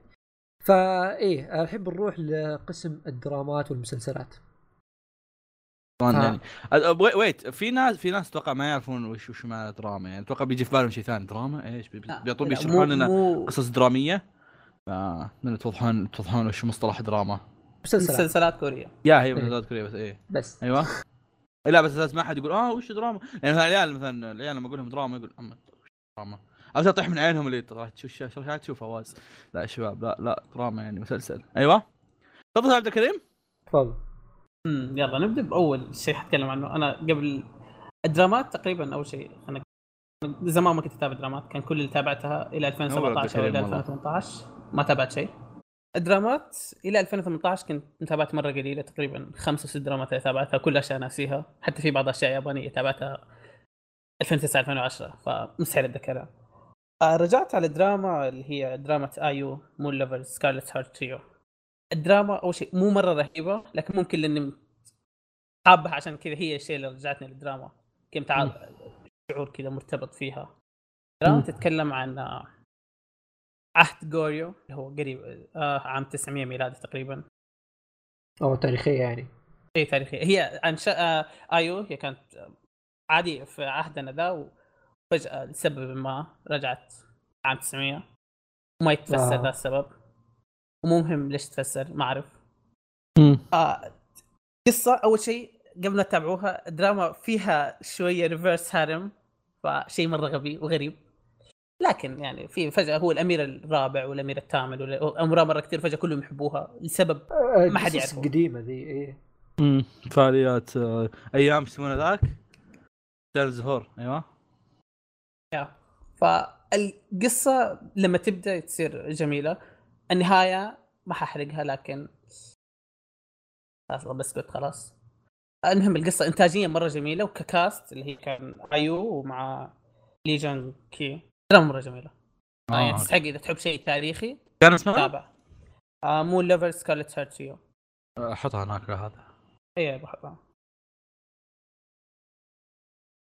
فايه الحين بنروح لقسم الدرامات والمسلسلات. يعني. wait في ناس في ناس أتوقع ما يعرفون وش وش معنى دراما يعني. أتوقع بيجي في بالهم شيء ثاني. دراما؟ إيش؟ بي- لا، بيطلبون لا، يشرحون مو- لنا قصص درامية. فمن توضحون توضحون وش مصطلح دراما. مسلسلات. مسلسلات كورية. yeah هي إيه. مسلسلات كورية بس إيه. بس. أيوه. لا بس أساس ما حد يقول آه وش دراما؟ يعني مثلا العيال مثلا العيال لما أقول لهم دراما يقول وش دراما؟ أو تطيح من عينهم اللي شو شو تشوف فواز. لا يا شباب لا لا دراما يعني مسلسل. أيوه. تفضل عبد الكريم. تفضل. امم يلا نبدأ بأول شيء حتكلم عنه. أنا قبل الدرامات تقريبا أول شيء أنا زمان ما كنت أتابع درامات كان كل اللي تابعتها إلى 2017 أو إلى كريم والله. 2018 ما تابعت شيء. الدرامات إلى 2018 كنت تابعت مرة قليلة تقريبا خمس أو ست درامات اللي تابعتها كل أشياء ناسيها. حتى في بعض الاشياء يابانية تابعتها 2009 2010 فمستحيل أتذكرها. آه، رجعت على الدراما اللي هي دراما IU Moon Lovers Scarlet Heart Ryeo الدراما أول شيء مو مرة رهيبة لكن ممكن لأني حابها عشان كذا هي الشيء اللي رجعتني للدراما. كم تعال شعور كذا مرتبط فيها. دراما مم. تتكلم عن آه، عهد قوريو اللي هو قريب آه عام 900 ميلادي تقريبا. أو تاريخية يعني. شيء تاريخي هي عن شا... آه IU هي كانت آه، عادي في عهدنا ذا وفجأة لسبب ما رجعت عام 900 وما يتفسر آه. ذا السبب. ومو مهم ليش تفسر ما أعرف. آه قصة أول شيء قبل لا تتابعوها دراما فيها شوية ريفرس هارم فشيء مرة غبي وغريب. لكن يعني في فجأة هو الأمير الرابع والأمير الثامن أمراء مرة كثير فجأة كلهم يحبوها لسبب آه، ما حد قصص يعرفه. قديمة ذي إيه. امم فعاليات آه، أيام يسمونها ذاك؟ شهر الزهور أيوه. يا. ف القصة لما تبدأ تصير جميلة. النهاية ما ححرقها لكن خلاص بسكت خلاص. المهم القصة انتاجيا مرة جميلة وك cast اللي هي كان IU ومع لي جون كي. دراما مرة جميلة. آه. يعني تستحق إذا تحب شيء تاريخي كان اسمها؟ تابع آه Moon Lovers Scarlet Heart Ryeo أحطها هناك هذا. اي بحطها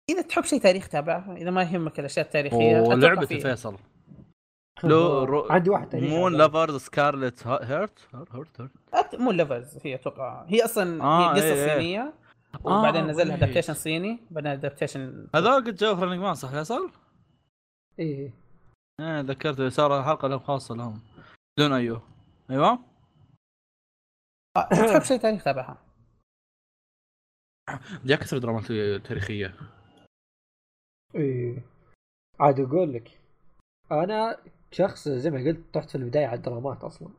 إذا تحب شيء تاريخ تابعه إذا ما يهمك الأشياء التاريخية فيها. فيصل لو رو... عندي واحد تاريخي مون. لافرز سكارلت هيرت؟ هيرت هيرت. أت- مو ليفرز هي أتوقع هي أصلا آه، هي قصة إيه، إيه. صينية وبعدين نزل لها. ادابتيشن صيني بعدين ادابتيشن هذول قد جاوا في رننج مان صح فيصل؟ إيه. إيه ذكرت صار حلقة لهم خاصة لهم. بدون أيوه. أيوه؟ تحب شيء تاريخ تابعها؟ جاء كثر درامات تاريخية. إيه. عاد أقول لك أنا شخص زي ما قلت رحت في البداية على الدرامات أصلا.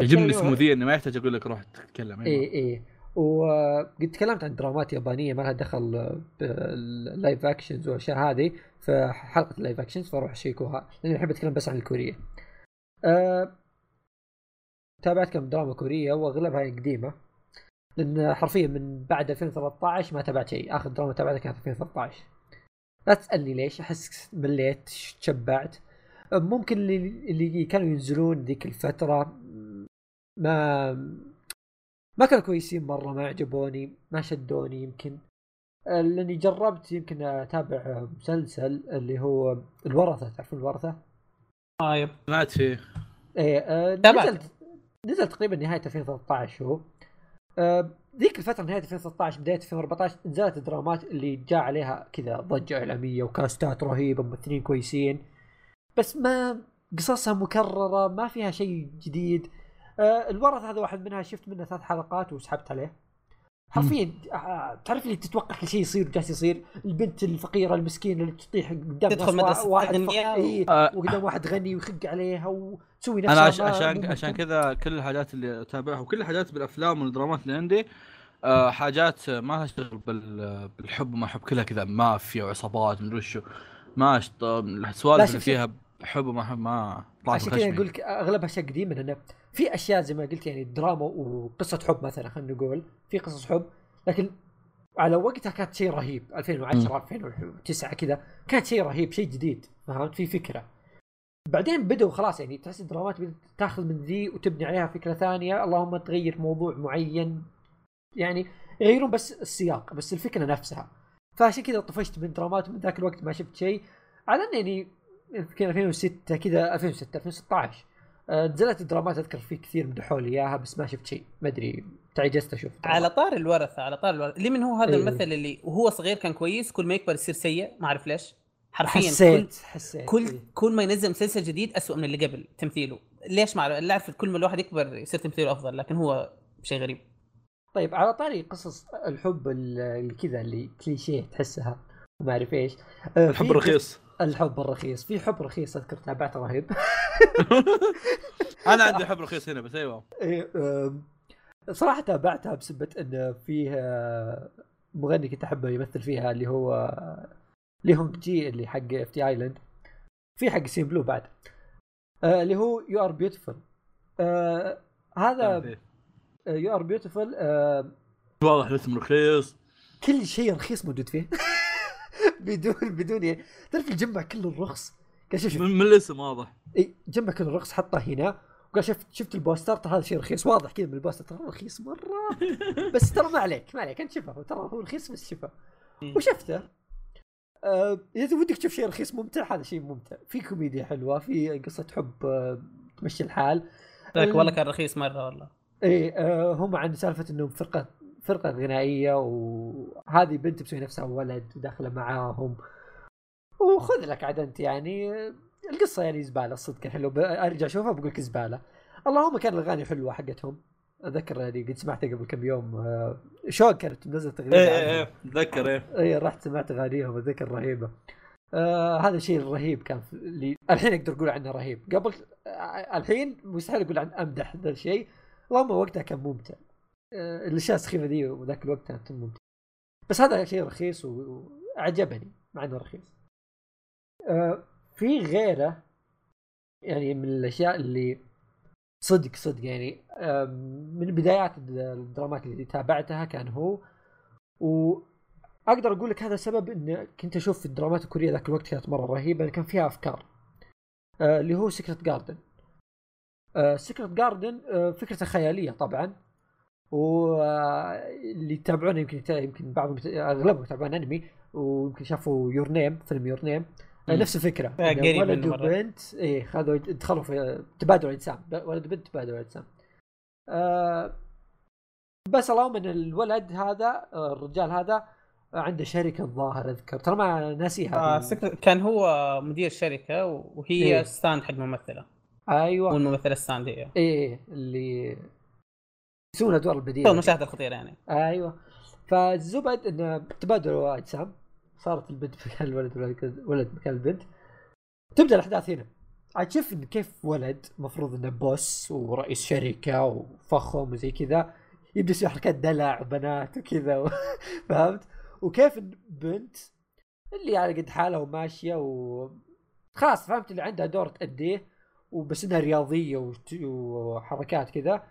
يعجبني سموذيه اني ما يحتاج أقول لك روح تتكلم. أيوة. إيه إيه. وقد تكلمت عن درامات يابانية ما لها دخل بال live actions والاشياء هذه في حلقة ال live actions فأروح أشيكوها لأني أحب أتكلم بس عن الكورية. أه تابعت كم دراما كورية وأغلبها قديمة لأن حرفيا من بعد 2013 ما تابعت شيء. آخر دراما تابعتها كانت 2013 لا تسألني ليش أحس مليت تشبعت. ممكن اللي اللي كانوا ينزلون ذيك الفترة ما ما كانوا كويسين مرة ما عجبوني ما شدوني يمكن. آه، لأني جربت يمكن أتابع مسلسل اللي هو الورثة تعرفون الورثة؟ آه يب. سمعت فيه. إيه آه،. نزل نزل تقريبا نهاية 2013 هو. آه، ذيك الفترة نهاية 2013 بداية 2014 نزلت الدرامات اللي جاء عليها كذا ضجة إعلامية وكاستات رهيبة ممثلين كويسين. بس ما قصصها مكررة ما فيها شيء جديد آه، الورث هذا واحد منها شفت منه ثلاث حلقات وسحبت عليه حرفيا آه، تعرف اللي تتوقع كل شيء يصير وجالس يصير البنت الفقيرة المسكينة اللي تطيح قدام تدخل ناس مدرسة واحد آه. وقدام واحد غني ويخق عليها وتسوي نفسها أنا عش... عشان عشان. كذا كل الحاجات اللي أتابعها وكل الحاجات بالأفلام والدرامات اللي عندي آه حاجات ما لها شغل بال... بالحب وما حب كلها كذا مافيا وعصابات مدري وشو ما السوالف اللي فيها حب وما حب ما عشان كذا. أقول لك أغلبها أشياء قديمة لأنه في أشياء زي ما قلت يعني دراما وقصة حب مثلا خلينا نقول في قصص حب لكن على وقتها كانت شيء رهيب. 2010 2009 كذا كانت شيء رهيب شيء جديد فهمت؟ في فكرة. بعدين بدوا خلاص يعني تحس الدرامات تاخذ من ذي وتبني عليها فكرة ثانية اللهم تغير موضوع معين. يعني يغيرون بس السياق بس الفكرة نفسها. فعشان كذا طفشت من درامات ومن ذاك الوقت ما شفت شيء. على انني يمكن 2006 كذا 2006 2016 آه، نزلت الدرامات أذكر في كثير مدحوا لي إياها بس ما شفت شيء. ما أدري تعجزت أشوف. على طار الورثة على طار الورثة. لمن هو هذا إيه. الممثل اللي وهو صغير كان كويس كل ما يكبر يصير سيء ما أعرف ليش. حرفيا كل حسيت حسيت كل إيه. كل ما ينزل مسلسل جديد أسوأ من اللي قبل تمثيله. ليش ما أعرف؟ أعرف كل ما الواحد يكبر يصير تمثيله أفضل لكن هو شيء غريب. طيب على طاري قصص الحب ال- اللي كذا اللي كليشيه تحسها وما أعرف إيش. آه، الحب رخيص الحب الرخيص. في حب رخيص أذكر تابعته رهيب. [LAUGHS] أنا عندي حب رخيص هنا بس أيوه. [LAUGHS] إيه، صراحة تابعتها بسبة إن فيها مغني كنت أحبه يمثل فيها اللي هو لي هونج جي اللي حق FT Island في حق CNBLUE بعد. آه، اللي هو you're beautiful هذا you're beautiful واضح الاسم رخيص. كل شيء رخيص موجود فيه. [LAUGHS] [LAUGHS] بدون بدون يعني. تعرف الجمع كله الرخص؟ قال شوف من, الاسم واضح. إي جنبك الرخص حطه هنا. وقال شفت شفت البوستر؟ ترى هذا شيء رخيص واضح كذا من البوستر. ترى رخيص مرة. [LAUGHS] بس ترى ما عليك ما عليك. انت شفه ترى هو رخيص بس شفه وشفته. آه، إذا ودك تشوف شيء رخيص ممتع هذا شيء ممتع. في كوميديا حلوة في قصة حب آه، تمشي الحال. لك ال- والله كان رخيص مرة والله. إيه آه، هم عن سالفة إنهم فرقة فرقة غنائية وهذه بنت مسوي نفسها ولد وداخلة معاهم. وخذ لك عاد انت يعني. القصة يعني زبالة الصدق حلو. ب- أرجع أشوفها بقول لك زبالة. اللهم كان الأغاني حلوة حقتهم. أتذكر يعني قد سمعتها قبل كم يوم. كانت منزله تغريده إيه. إيه إيه أتذكر إيه. اي رحت سمعت أغانيهم أتذكر رهيبة. آه هذا الشيء الرهيب كان اللي الحين أقدر أقول عنه رهيب. قبل آه الحين مستحيل أقول عن أمدح ذا الشيء. اللهم وقتها كان ممتع. الاشياء السخيفه ذي وذاك الوقت كانت ممتع بس هذا شيء رخيص وعجبني مع إنه رخيص. آه في غيره يعني من الأشياء اللي صدق صدق يعني من بدايات الدرامات اللي تابعتها كان هو واقدر أقول لك هذا سبب إن كنت أشوف الدرامات الكورية ذاك الوقت كانت مرة رهيبة كان فيها أفكار. آه، اللي هو secret garden secret garden فكرته خيالية طبعا. واللي يتابعونه يمكن يمكن بعضهم أغلبهم يتابعون أنمي ويمكن شافوا your name فيلم your name مم. نفس الفكرة. آه، قريب ولد. وبنت إيه خذوا دخلوا في تبادل أجسام. ولد وبنت تبادل أجسام. آه بس اللهم إن الولد هذا آه، الرجال هذا عنده شركة الظاهر أذكر. ترى ما ناسيها. آه كان هو مدير شركة وهي إيه. stand حق ممثلة. أيوه. والممثلة stand هي. إيه اللي يسوون أدوار تو البديله المشاهد الخطيرة يعني. أيوه. فالزبد إنه تبادلوا اجسام صارت البنت مكان الولد ولد مكان البنت. تبدأ الأحداث هنا. عاد شوف كيف ولد مفروض إنه بوس ورئيس شركة وفخم وزي كذا يبدأ يسوي حركات دلع وبنات وكذا و... [LAUGHS] فهمت؟ وكيف إن بنت اللي على قد حالها وماشية و خلاص فهمت؟ اللي عندها دور تأديه وبس إنها رياضية وحركات كذا.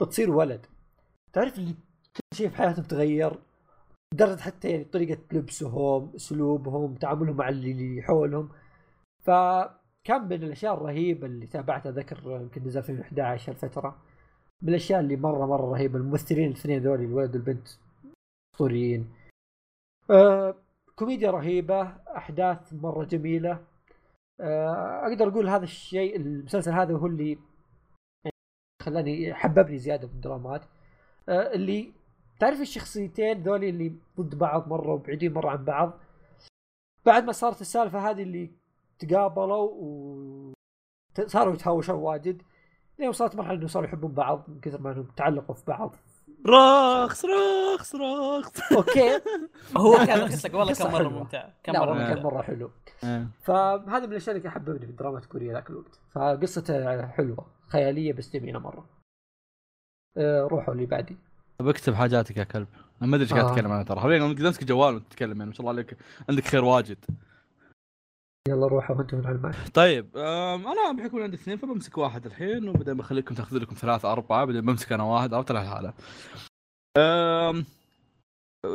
بتصير ولد. تعرف اللي كل شيء في حياتهم تغير؟ لدرجة حتى يعني طريقة لبسهم أسلوبهم تعاملهم مع اللي حولهم. فكان من الأشياء الرهيبة اللي تابعتها ذكر يمكن نزل في 2011 الفترة من الأشياء اللي مرة مرة رهيبة الممثلين الاثنين ذولي الولد والبنت أسطوريين. آه كوميديا رهيبة أحداث مرة جميلة. آه أقدر أقول هذا الشيء المسلسل هذا هو اللي خلاني حببني زيادة الدرامات. آه اللي تعرف الشخصيتين ذولي اللي ضد بعض مرة وبعيدين مرة عن بعض؟ بعد ما صارت السالفة هذه اللي تقابلوا و ت- صاروا يتهاوشوا واجد لين وصلت مرحلة إنه صاروا يحبون بعض من كثر ما إنهم تعلقوا في بعض. رخص رخص رخص. أوكي. [LAUGHS] هو كان [LAUGHS] قصة والله قصة كان مره. ممتع. كان مرة والله ممتع. كان مرة حلو. إيه. فهذا من الأشياء اللي حببني في الدرامات الكوريه ذاك الوقت. فقصته حلوة خيالية بس جميلة مرة. آه، روحوا اللي بعدي. بكتب حاجاتك يا كلب. أنا ما أدري إيش قاعد آه. تتكلم عنها ترى. حاليا قدرت امسك جوال وانت تتكلم يعني ما شاء الله عليك. عندك خير واجد. يلا روحوا وأنتم من الماء طيب أنا بحكم عندي اثنين فبمسك واحد الحين وبعدين بخليكم تاخذ لكم ثلاثة أربعة بعدين بمسك أنا واحد عرفت على الحالة.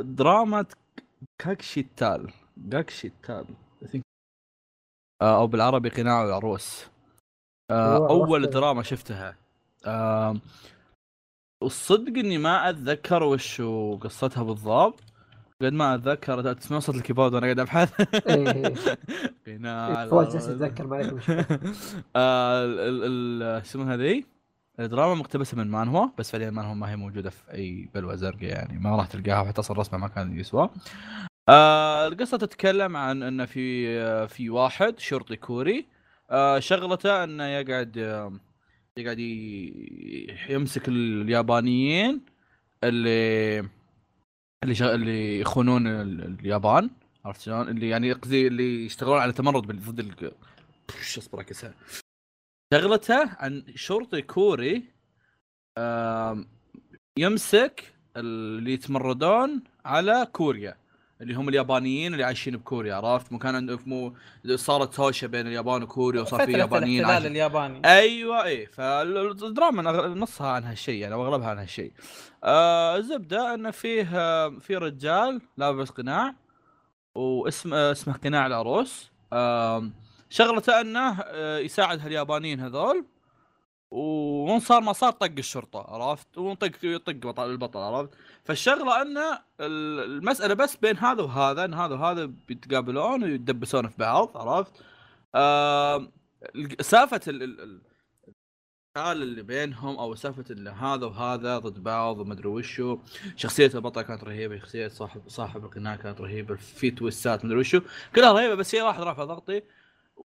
دراما كاكشي تال كاكشي تال. آه، أو بالعربي قناع العروس. آه، أول عرفت. دراما شفتها. أم، والصدق إني ما أتذكر وش قصتها بالضبط. قد ما أتذكر تسمع صوت الكيبورد وأنا قاعد أبحث. إيه. [LAUGHS] قناع فوز جالس. يتذكر ما عليك [LAUGHS] آه، اسمها هذي؟ الدراما مقتبسة من مانهوا بس فعليا مانهوا ما هي موجودة في أي بلوه زرقاء يعني ما راح تلقاها حتى أصلا رسمه ما كان يسوى. آه القصة تتكلم عن إن في آه في واحد شرطي كوري آه شغلته إنه يقعد يقعد يمسك اليابانيين اللي اللي شغ... اللي يخونون ال- اليابان عرفت شلون؟ اللي يعني قصدي اللي يشتغلون على تمرد ضد ال... بش اصبر شغلته عن شرطي كوري يمسك اللي يتمردون على كوريا اللي هم اليابانيين اللي عايشين بكوريا عرفت؟ مو كان عنده مو صارت هوشة بين اليابان وكوريا وصار في يابانيين عايشين. الياباني. أيوه إيه. فالدراما نصها عن هالشيء يعني أو أغلبها عن هالشيء. آه الزبده إنه فيه آه، في رجال لابس قناع واسم آه، اسمه قناع العروس. آم، شغلته إنه آه، يساعد هاليابانيين هذول. ومن صار ما صار طق الشرطة عرفت؟ وطق يطق بطل البطل عرفت؟ فالشغلة انه ال- المسألة بس بين هذا وهذا إن هذا وهذا بيتقابلون ويتدبسون في بعض عرفت؟ ال- ال- القتال اللي بينهم أو سالفة إن هذا وهذا ضد بعض ومدري وشو. شخصية البطل كانت رهيبة شخصية صاحب صاحب القناع كانت رهيبة في تويستات مدري وشو. كلها رهيبة بس شيء واحد رافع ضغطي.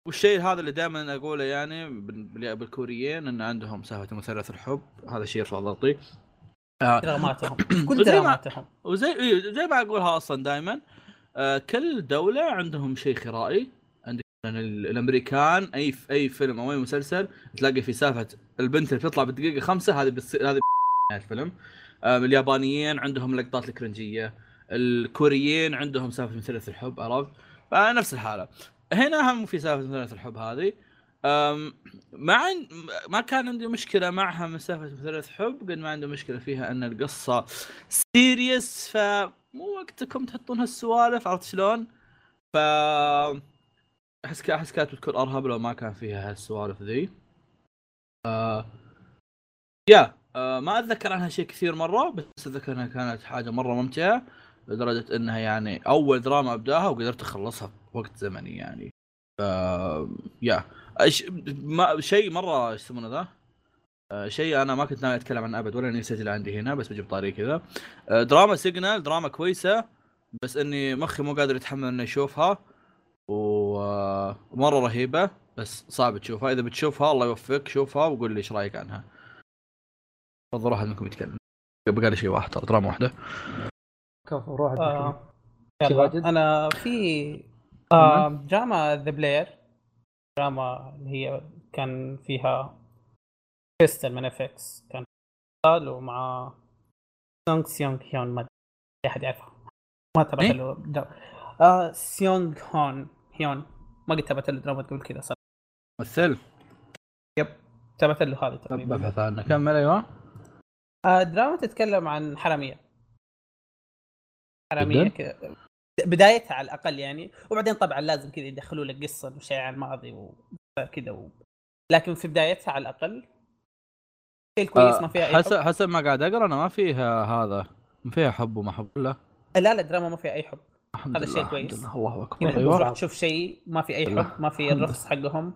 والشيء هذا اللي دائما أقوله يعني بال- بال- بالكوريين إن عندهم سالفه مثلث الحب هذا شيء يرفع ضغطي. آه دراماتهم [COUGHS] كل دراماتهم. وزي إيه، زي ما أقولها أصلا دائما آه كل دولة عندهم شيء خرائي. عندك الأمريكان أي ف- أي فيلم أو أي مسلسل تلاقي في سالفه البنت اللي بتطلع بالدقيقة خمسة هذه بتصير هذه نهاية الفيلم. آه اليابانيين عندهم لقطات الكرنجية. الكوريين عندهم سالفه مثلث الحب عرفت؟ فنفس الحالة. هنا هم في سالفة مثلث الحب هذه أم، ما كان عندي مشكلة معها من سالفة مثلث حب قد ما عندي مشكلة فيها أن القصة سيريس فمو وقتكم تحطون هالسوالف عرفت شلون؟ ف أحس أحس كانت بتكون أرهب لو ما كان فيها هالسوالف ذي. آه... يا آه ما أتذكر عنها شيء كثير مرة بس أتذكر إنها كانت حاجة مرة ممتعة لدرجة إنها يعني أول دراما أبداها وقدرت أخلصها بوقت زمني يعني. ف يا أش... ما... شيء مرة إيش يسمونه ذا؟ آه، شيء أنا ما كنت ناوي أتكلم عنه أبد ولا إني نسيت عندي هنا بس بجيب طاري كذا. آه، دراما signal دراما كويسة بس إني مخي مو قادر يتحمل إني أشوفها. و- آه، ومره رهيبة بس صعب تشوفها. إذا بتشوفها الله يوفقك شوفها وقول لي إيش رأيك عنها. تفضل واحد منكم يتكلم. بقى لي شيء واحد ترى دراما واحدة. كفو روح. آه. في يلا؟ أنا في آه دراما the player دراما اللي هي كان فيها كريستال من اف إكس كان ومع سونغ سيونغ هيون ما أحد يعرفها. ما تابعت إيه؟ له. آه سيونغ هون هيون ما قد تابعت له دراما قبل كذا صراحة مثل. yep. تابعت له هذه تقريبا. ببحث عنه. كمل أيوه. آه دراما تتكلم عن حرامية. حرامية؟ كذا. بدايتها على الأقل يعني. وبعدين طبعا لازم كذا يدخلوا لك قصة وشيء عن الماضي وكذا و... لكن في بدايتها على الأقل شيء كويس ما فيها أي حسب حب. حسب ما قاعد أقرأ أنا ما فيها هذا. ما فيها حب وما حب. لا. لا لا دراما ما فيها أي حب. الحمد هذا شيء كويس. لله. الله أكبر. أيوه. تروح تشوف شيء ما في أي. حب ما في الرخص حقهم.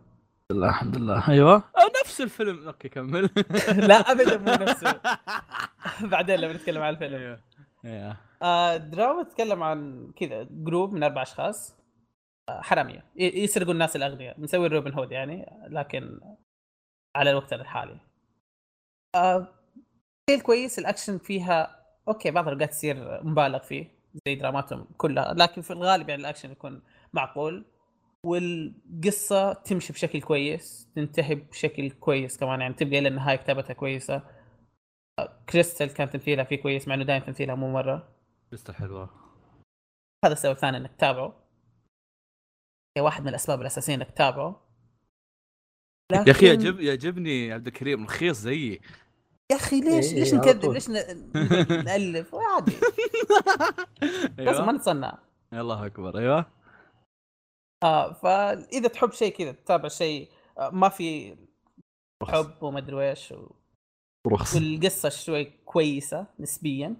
الحمد لله الحمد لله. أيوه. آه، نفس الفيلم. okay كمل. [LAUGHS] لا ابدا مو نفسه بعدين لما نتكلم عن الفيلم. أيوه. آه دراما تتكلم عن كذا group من أربع أشخاص. آه حرامية. يسرقوا الناس الأغنياء. مسوي روبن هود يعني لكن على الوقت الحالي. آه شيء كويس الأكشن فيها okay بعض الأوقات يصير مبالغ فيه زي دراماتهم كلها لكن في الغالب يعني الأكشن يكون معقول. والقصة تمشي بشكل كويس تنتهي بشكل كويس كمان يعني تبقى إلى النهاية كتابتها كويسة. آه، كريستال كان تمثيلها فيه كويس مع إنه دائما تمثيلها مو مرة. لسه حلوة. هذا السبب الثاني إنك تتابعه. هي واحد من الأسباب الأساسية إنك تتابعه. يا أخي لكن- يعجب يعجبني عبد الكريم رخيص زيي. يا أخي ليش إيه، ليش إيه، نكذب. ليش [LAUGHS] نألف؟ عادي. [LAUGHS] لازم ما أيوه نتصنع. الله أكبر أيوه. آه فإذا تحب شيء كذا تتابع شيء آه ما في حب وما أدري إيش و- رخص. والقصة شوي كويسة نسبيا.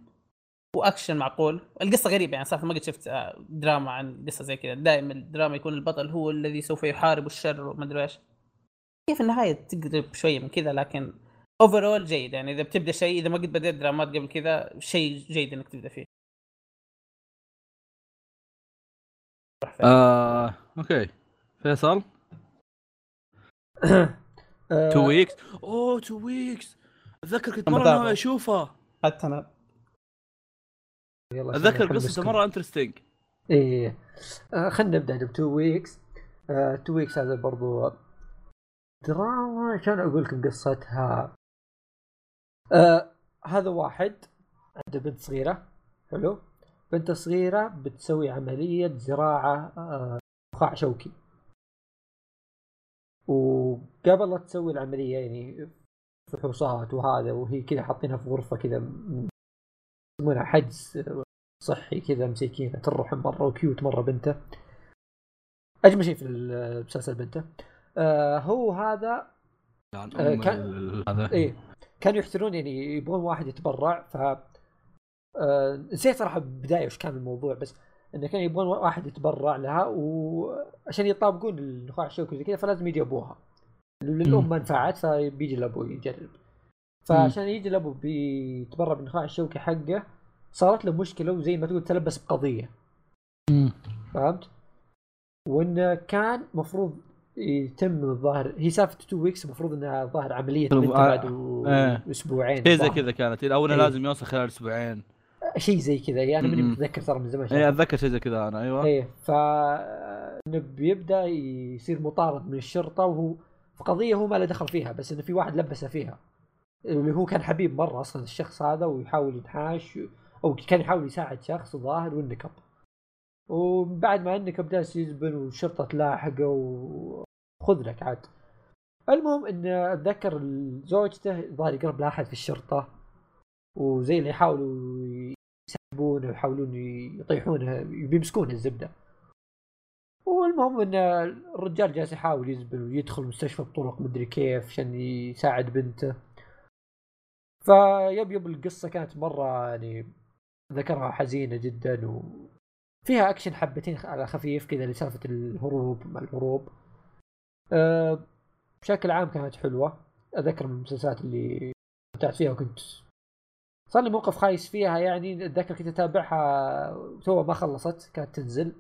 واكشن معقول. القصة غريبة يعني صراحة ما قد شفت آه، دراما عن قصة زي كذا. دائما الدراما يكون البطل هو الذي سوف يحارب الشر وما أدري إيش. هي في النهاية تقرب شوية من كذا لكن overall جيد. يعني إذا بتبدأ شيء إذا ما قد بديت درامات قبل كذا شيء جيد إنك تبدأ فيه. آه، okay. فيصل؟ [COUGHS] آه، two weeks أوه two weeks أتذكر كنت أنا مره اشوفها حتى أنا. أتذكر قصته. مرة interesting إيه آه خلينا نبدأ ب two weeks آه two weeks هذا برضو دراما عشان أقول لكم قصتها؟ آه هذا واحد عنده بنت صغيرة. حلو. بنت صغيرة بتسوي عملية زراعة آه شوكي. وقبل لا تسوي العملية يعني فحوصات وهذا وهي كذا حاطينها في غرفة كذا يسمونها حجز صحي كذا مسكينة الرحم مرة وكيوت مرة بنته. اجمل شيء في المسلسل بنته. آه هو هذا آه، كان- هذا. إيه كانوا يحترون يعني يبغون واحد يتبرع ف آه نسيت صراحة بالبدايه وش كان الموضوع بس إنه كانوا يبغون واحد يتبرع لها وعشان يطابقون النخاع الشوكي زي كذا فلازم يجي أبوها. الأم ما نفعت فبيجي الأبو يجرب. فعشان يجي الأبو بيتبرع بالنخاع الشوكي حقه صارت له مشكلة وزي ما تقول تلبس بقضية. فهمت؟ وإنه كان مفروض يتم الظاهر هي سالفة two weeks المفروض إنها ظاهر عملية آه، بعد إيه. أسبوعين شيء زي. كذا كانت أو انه. لازم يوصل خلال أسبوعين شيء زي كذا يعني أنا ماني. متذكر ترى من زمان اي. أتذكر شيء زي كذا أنا أيوه إيه ف بيبدا يصير مطارد من الشرطة وهو في قضية هو ما له دخل فيها بس إنه في واحد لبسه فيها اللي هو كان حبيب مرة أصلا الشخص هذا ويحاول ينحاش أو كان يحاول يساعد شخص ظاهر وانكب وبعد ما انك بداس يزبن والشرطة تلاحقه وخذ لك عاد. المهم إن أتذكر زوجته ظهر يقرب لاحد في الشرطة. وزي اللي يحاولوا يسحبونه ويحاولون يطيحونه بيمسكون الزبدة. والمهم إن الرجال جالس يحاول يزبل ويدخل المستشفى بطرق مدري كيف عشان يساعد بنته. فيب يب القصة كانت مرة يعني ذكرها حزينة جدا وفيها أكشن حبتين على خفيف كذا لسالفة الهروب مع الهروب. أه بشكل عام كانت حلوة. أذكر من المسلسلات اللي استمتعت فيها وكنت صار لي موقف خايس فيها يعني. أتذكر كنت أتابعها تو ما خلصت كانت تنزل.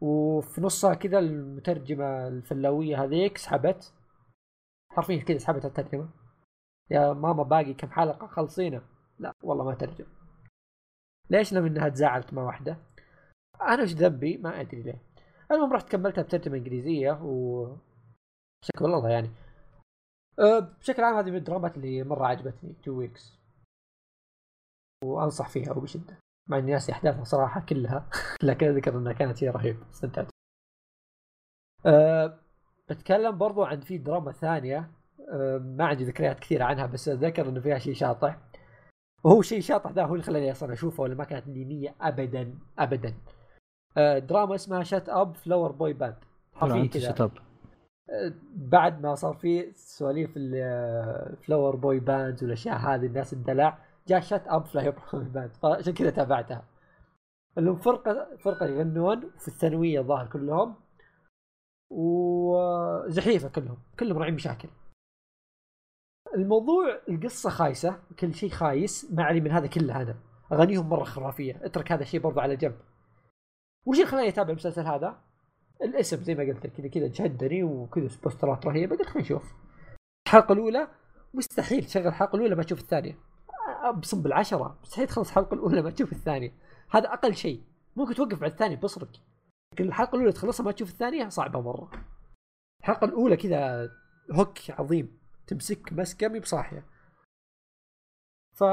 وفي نصها كذا المترجمة الفلاوية هذيك سحبت. حرفيا كذا سحبت الترجمة. يا ماما باقي كم حلقة خلصينا. لا والله ما ترجم ليش لم إنها تزعلت مع واحدة؟ أنا إيش ذنبي؟ ما أدري ليه. المهم رحت كملتها بترجمة إنجليزية و بشكل والله يعني أه، بشكل عام هذه من الدرامات اللي مرة عجبتني Two Weeks وأنصح فيها وبشده مع إني ناسي أحداثها صراحة كلها [LAUGHS] لكن أذكر إنها كانت هي رهيبه استمتعت. أه بتكلم برضو عن في دراما ثانية. أه ما عندي ذكريات كثيرة عنها بس أتذكر إنه فيها شيء شاطح. وهو شيء شاطح ذا هو اللي خلاني أصلا أشوفه ولا ما كانت لي نيه ابدا ابدا. أه دراما اسمها Shut Up Flower Boy Band حرفيا كذا. بعد ما صار في سواليف ال Flower Boy Band والأشياء هذه الناس الدلع جاء Shut Up Flower Band فعشان كذا تابعتها. اللي فرقة فرقة يغنون في الثانوية الظاهر كلهم وزحيفه كلهم كلهم راعين مشاكل. الموضوع القصة خايسة كل شيء خايس ما علي من هذا كله أنا. اغانيهم مرة خرافية اترك هذا الشيء برضو على جنب. وش اللي خلاني أتابع المسلسل هذا؟ الاسم زي ما قلت لك كذا كذا جهدني وكذا بوسترات رهيبة قلت خلينا نشوف. الحلقة الأولى؟ مستحيل تشغل الحلقة الأولى ما تشوف الثانية. أبصم بالعشرة مستحيل تخلص الحلقة الأولى ما تشوف الثانية. هذا أقل شيء. ممكن توقف بعد الثانية بصرك. لكن الحلقة الأولى تخلصها ما تشوف الثانية صعبة مرة. الحلقة الأولى كذا hook عظيم. تمسك مسكه مي بصاحيه ف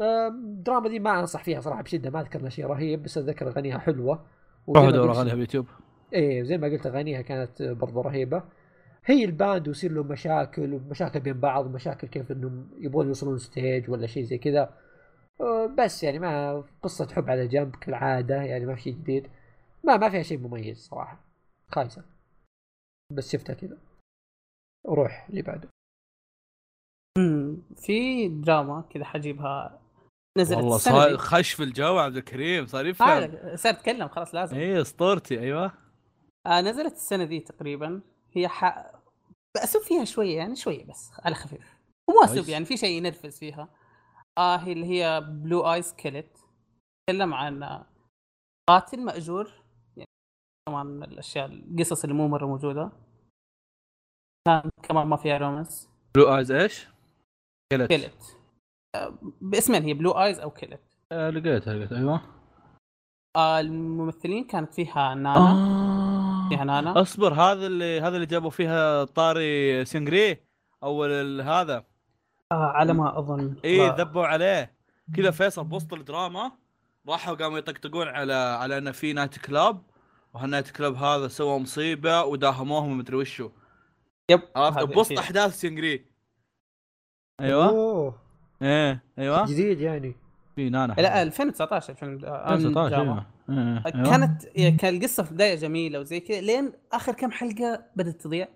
الدراما دي ما أنصح فيها صراحة بشدة ما أذكر شيء رهيب بس اتذكر أغانيها حلوة. روحوا دوروا أغانيها بيوتيوب إيه زي ما قلت أغانيها كانت برضو رهيبة. هي ال band ويصير لهم مشاكل ومشاكل بين بعض ومشاكل كيف إنهم يبغون يوصلون stage ولا شيء زي كذا. أه، بس يعني ما قصة حب على جنب كالعادة يعني ما في شيء جديد. ما ما فيها شيء مميز صراحة. خايسة. بس شفتها كذا. وروح اللي بعده. في دراما كذا حجيبها. نزلت والله صار خش في الجو عبد الكريم صار يفهم آه صار اتكلم خلاص لازم. اي أسطورتي أيوه. آه نزلت السنة دي تقريبا. هي ح... بأسوب فيها شوية يعني شوية بس على خفيف. ومو أسوب يعني في شيء ينرفز فيها. آه هي اللي هي Blue Eyes Kill It تكلم عن قاتل مأجور. يعني كمان الأشياء القصص اللي مو مرة موجودة. كان كمان ما فيها romance. Blue Eyes إيش؟ Kill It Kill It آه باسمين هي Blue Eyes أو Kill It آه لقيتها لقيت أيوه. آه الممثلين كانت فيها نانا. آه. فيها نانا. أصبر هذا اللي هذا اللي جابوا فيها طاري سينجري أول هذا. آه على ما أظن. اي ذبوا عليه. كذا فيصل بوسط الدراما راحوا قاموا يطقطقون على على إنه في night club وهال night club هذا سوى مصيبة وداهموهم ومدري وشو. yep. عرفت؟ بوسط أحداث سينجري أيوه. أوه. إيه. أيوه. جديد يعني. في نانا لا 2019 2019 أيوة. كانت كان القصة في البداية جميلة وزي كذا لين آخر كم حلقة بدأت تضيع.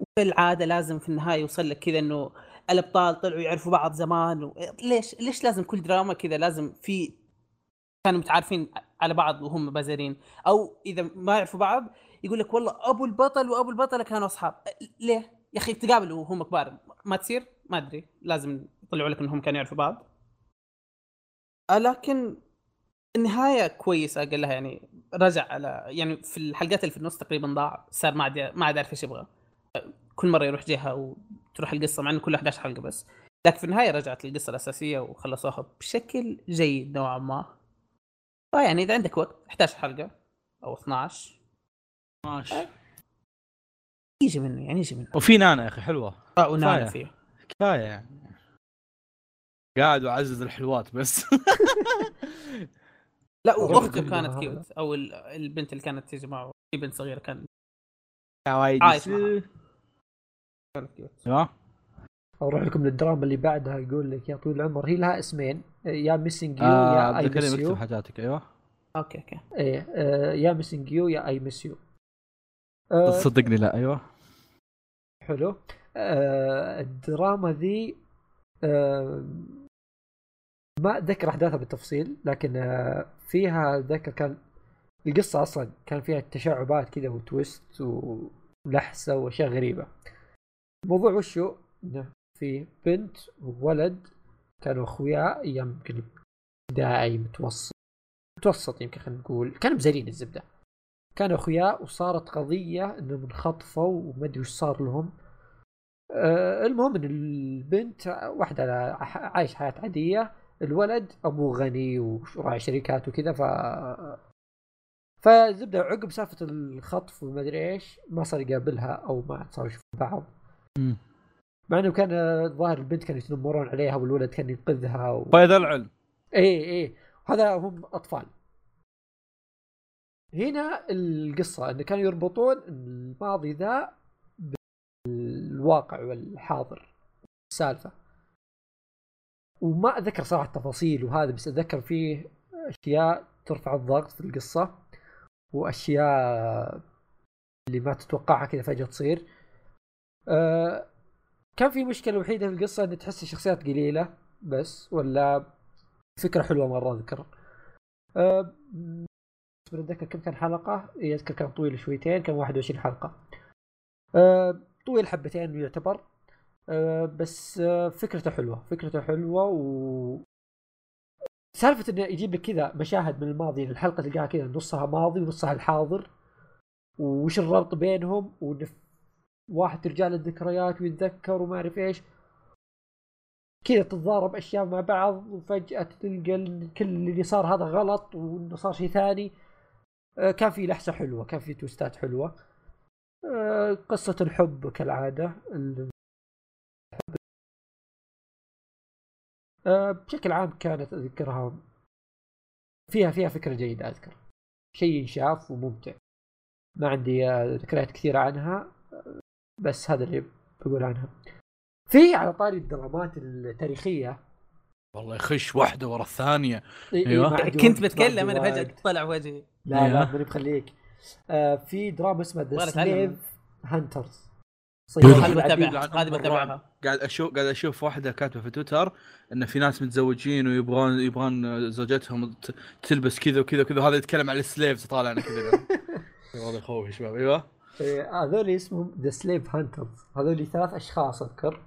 وبالعاده لازم في النهاية يوصل لك كذا إنه الأبطال طلعوا يعرفوا بعض زمان و... ليش ليش لازم كل دراما كذا؟ لازم في كانوا متعارفين على بعض وهم بازرين. أو إذا ما يعرفوا بعض يقول لك والله أبو البطل وأبو البطلة كانوا أصحاب. ليه؟ يا أخي تقابلوا وهم كبار. ما تصير؟ ما أدري. لازم يطلعوا لك إنهم كانوا يعرفوا بعض. آه، لكن النهاية كويسة قال لها يعني رجع على يعني في الحلقات اللي في النص تقريبا ضاع. صار ما عاد ما عاد عارف إيش يبغى. كل مرة يروح جهة وتروح القصة مع إنه كله 11 حلقة بس. لكن في النهاية رجعت للقصة الأساسية وخلصوها بشكل جيد نوعا ما. فيعني إذا عندك وقت 11 حلقة أو 12 12 يجي منه يعني يجي منه. وفي نانا يا أخي حلوة. آه ونانا فيه كفاية يعني. قاعد واعزز الحلوات بس. [LAUGHS] لا واخته كانت. cute أو ال- البنت اللي كانت تيجي معه في بنت صغيرة كان عايش معها. كانت cute أيوه أروح لكم للدراما اللي بعدها يقول لك يا طويل العمر هي لها اسمين. يا Missing You آه يا I Miss اكتب You حاجاتك أيوه. okay okay. إيه آه، يا Missing You يا I Miss You آه، صدقني لا أيوه. حلو. آه، الدراما ذي آه، ما أتذكر أحداثها بالتفصيل لكن فيها اتذكر كان القصة أصلا كان فيها تشعبات كذا وتويست ولحسة وأشياء غريبة. الموضوع وشو؟ إنه في بنت وولد كانوا اخوياء يمكن ابتدائي متوسط متوسط يمكن خلينا نقول كانوا مزارين الزبدة. كانوا اخوياء وصارت قضية انهم انخطفوا وما أدري وش صار لهم. آه، المهم إن البنت واحدة عايش حياة عادية. الولد أبوه غني وراعي شركات وكذا ف فزبدة عقب سالفة الخطف وما أدري إيش ما صار يقابلها أو ما صاروا يشوفون بعض. مم. مع إنه كان الظاهر البنت كانوا يتنمرون عليها والولد كان ينقذها و... فايد العلم. إيه إيه. هذا هم أطفال. هنا القصة انه كانوا يربطون الماضي ذا بالواقع والحاضر السالفة. وما أتذكر صراحة التفاصيل وهذا بس أتذكر فيه أشياء ترفع الضغط في القصة وأشياء اللي ما تتوقعها كذا فجأة تصير. أه كان في مشكلة وحيدة في القصة إن تحس الشخصيات قليلة بس ولا فكرة حلوة مرة أذكر. أه أتذكر كم كان حلقة؟ إيه، اذكر كان طويل شويتين كان 21 حلقة. أه طويل حبتين يعتبر. أه بس أه فكرته حلوة فكرته حلوة و سالفة إنه يجيب لك كذا مشاهد من الماضي يعني الحلقة تلقاها كذا نصها ماضي ونصها الحاضر. وش الربط بينهم؟ وإن واحد ترجع له الذكريات ويتذكر وما أعرف إيش. كذا تتضارب أشياء مع بعض وفجأة تلقى كل اللي صار هذا غلط وإنه صار شيء ثاني. آه، كان في لحسة حلوة كان في توستات حلوة. آه، قصة الحب كالعادة ال- آه، بشكل عام كانت أذكرها فيها فيها فكرة جيدة أذكر. شيء ينشاف وممتع. ما عندي آه، ذكريات كثيرة عنها آه، بس هذا اللي بقول عنها. في على طاري الدرامات التاريخية. والله يخش واحدة ورا الثانية. إيه، عندي كنت بتكلم أنا فجأة. طلع وجهي. لا لا أيوة. ماني بخليك. آه في دراما اسمها The. Slave Hunters هذه بتابعها هذه بتابعها قاعد أشوف قاعد أشوف واحدة كاتبة في تويتر إن في ناس متزوجين ويبغون يبغون زوجتهم تلبس كذا وكذا وكذا هذا يتكلم عن ال slaves طالع أنا كذا. [LAUGHS] والله يخوف يا شباب. أيوه. إيه، هذول اسمهم The Slave Hunters هذول ثلاث أشخاص أذكر.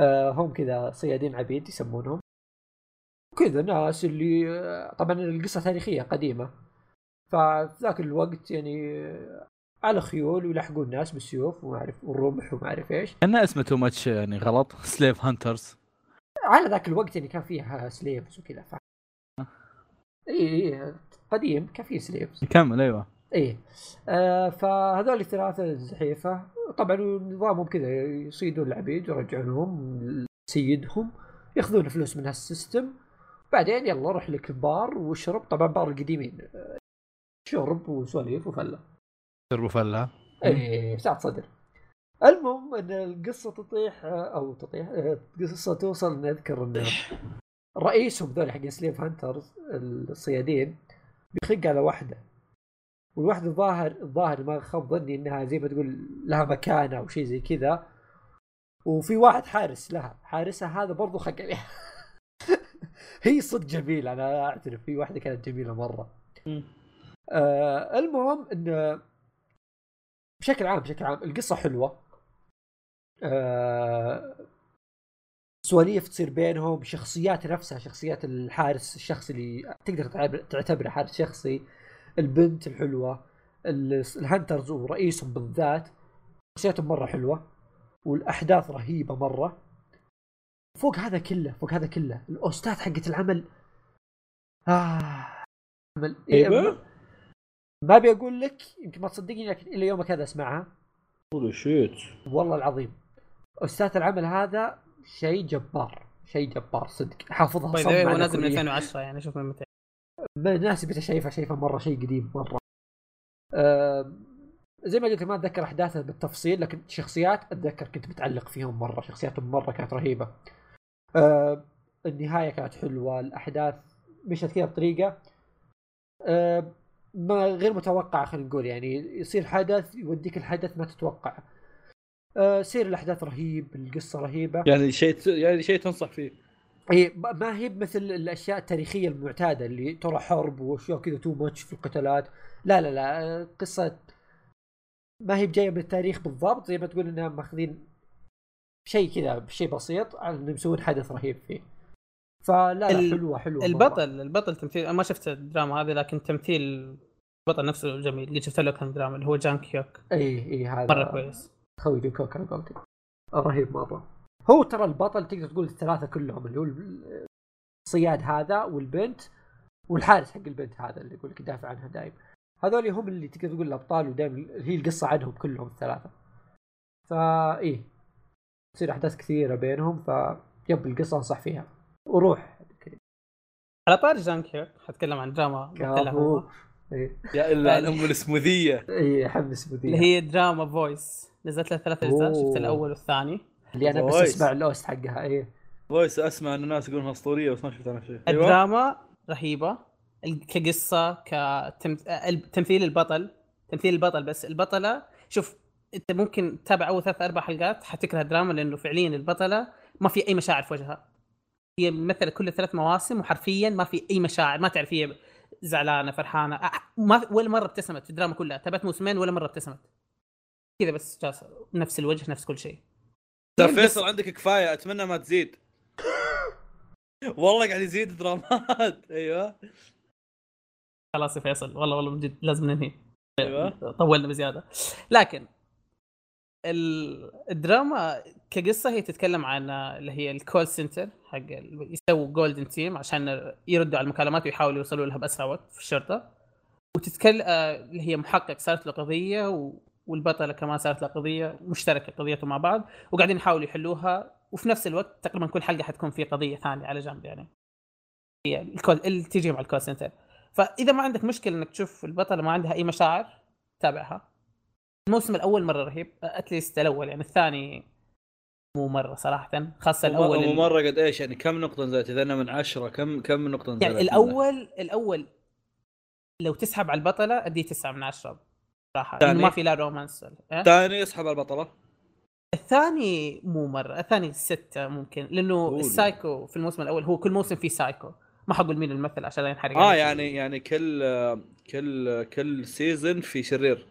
آه هم كذا صيادين عبيد يسمونهم. كذا ناس اللي آه، طبعا القصة تاريخية قديمة. ففي ذاك الوقت يعني آه، على خيول ويلحقون الناس بالسيوف وما أعرف والرمح وما أعرف إيش. كان اسمه too much يعني غلط [LAUGHS] Slave Hunters على ذاك الوقت يعني كان فيها slaves وكذا ف... إي إي قديم كان فيه slaves كمل أيوه. إيه آه فهذول الثلاثة الزحيفة طبعا نظامهم كذا يصيدون العبيد ويرجعونهم لسيدهم يأخذون فلوس من هال system. بعدين يلا روح لك بار واشرب. طبعا بار القديمين. شرب وسواليف وفله. شربوا فله إيه ساعة صدر. المهم إن القصة تطيح أو تطيح آه، القصة توصل نذكر إن رئيسهم ذول حق سليف هانترز الصيادين بيخق على واحدة. والواحدة الظاهر الظاهر ما خاب ظني إنها زي ما تقول لها مكانه أو شيء زي كذا. وفي واحد حارس لها. حارسها هذا برضو خق عليها. [LAUGHS] هي صدق جميلة أنا أعترف. في واحدة كانت جميلة مرة. آه المهم ان بشكل عام بشكل عام القصة حلوة. آه سواليف تصير بينهم شخصيات نفسها شخصيات الحارس الشخصي اللي تقدر تعتبر- تعتبره حارس شخصي. البنت الحلوة ال- ال hunters ورئيسهم بالذات. شخصياتهم مرة حلوة والأحداث رهيبة مرة. فوق هذا كله فوق هذا كله ال OST ات حقت العمل. آه عمل إيه. ما ابي أقول لك يمكن ما تصدقني لكن إلى يومك هذا أسمعها. holy shit والله العظيم. OST ات العمل هذا شيء جبار شيء جبار صدق. حافظها بصم ذا على هو نازل من كلية. 2010 يعني شوف من متى. الناس متى شايفها شايفها مرة شيء قديم مرة. آه زي ما قلت ما أتذكر احداثها بالتفصيل لكن شخصيات أتذكر كنت متعلق فيهم مرة. شخصياتهم مرة كانت رهيبة. آه النهاية كانت حلوة الأحداث مشت كذا بطريقة. آه ما غير متوقعه خلينا نقول يعني يصير حدث يوديك الحدث ما تتوقع. آه سير الأحداث رهيب القصة رهيبة. يعني شيء يعني شيء تنصح فيه. ب- ما هي مثل الأشياء التاريخية المعتادة اللي ترى حرب وأشياء كذا تو ماتش في القتالات. لا لا لا قصة ما هي جاية من التاريخ بالضبط زي ما تقول إنها ماخذين شيء كذا بشيء بسيط على إنهم يسوون حدث رهيب فيه. فلا لا ال- حلوة حلوة مرة. البطل البطل تمثيل أنا ما شفت الدراما هذه لكن تمثيل البطل نفسه جميل. قد شفت له كم دراما اللي هو جانغ هيوك إي إي هذا مرة كويس. خوي جو كوك على قولتك رهيب مرة. هو ترى البطل تقدر تقول الثلاثة كلهم اللي هو الصياد هذا والبنت والحارس حق البنت هذا اللي يقول لك يدافع عنها دائما هذول هم اللي تقدر تقول الأبطال ودائما هي القصة عنهم كلهم الثلاثة. فا إيه تصير أحداث كثيرة بينهم فيب القصة أنصح فيها. وروح. على طاري جانغ هيوك حتكلم عن دراما إيه. يا إلا عن ام السموذيه إيه حمس اللي بديها هي دراما Voice. نزلت لها ثلاث أجزاء. شفت الأول والثاني. اللي أنا بس. أسمع ال OST حقها إيه. Voice أسمع إن الناس يقولونها أسطورية بس ما شفت أنا شيء. أيوة. الدراما رهيبة. كقصة كتمثيل البطل. تمثيل البطل بس البطلة شوف أنت ممكن تتابع أول ثلاث أربع حلقات حتكره الدراما لأنه فعليا البطلة ما في أي مشاعر في وجهها. هي ممثلة كل ثلاث مواسم وحرفيا ما في أي مشاعر ما تعرف هي زعلانة فرحانة. أ- ما ولا مرة ابتسمت في الدراما كلها. تابعت موسمين ولا مرة ابتسمت. كذا بس جالسه نفس الوجه نفس كل شيء. طيب فيصل عندك كفاية. أتمنى ما تزيد. [LAUGHS] والله قاعد يزيد درامات. [LAUGHS] أيوه. خلاص يا فيصل. والله والله من جد لازم ننهي. أيوه. طولنا بزيادة. لكن ال- الدراما كقصة هي تتكلم عن اللي هي ال call center حق يسووا golden team عشان يردوا على المكالمات ويحاولوا يوصلوا لها بأسرع وقت في الشرطة. وتتكلم اللي هي محقق صارت له قضية و... والبطلة كمان صارت لها قضية مشتركة قضيتهم مع بعض وقاعدين يحاولوا يحلوها. وفي نفس الوقت تقريبا كل حلقة حتكون في قضية ثانية على جنب يعني. هي ال call اللي تيجي مع ال call center. فإذا ما عندك مشكلة إنك تشوف البطلة ما عندها أي مشاعر تابعها. الموسم الأول مرة رهيب at least الأول يعني الثاني مو مرة صراحة خاصة الأول مو مرة قد إيش يعني كم نقطة نزلت إذا أنا من عشرة كم كم نقطة نزلت يعني الأول الأول لو تسحب على البطلة أدي تسعة من عشرة صراحة الثاني؟ ما في لا romance أه؟ ثاني يسحب على البطلة الثاني مو مرة الثاني ستة ممكن لأنه أوه. السايكو في الموسم الأول هو كل موسم فيه سايكو ما حقول مين الممثل عشان لا ينحرق آه. يعني يعني كل كل كل season في شرير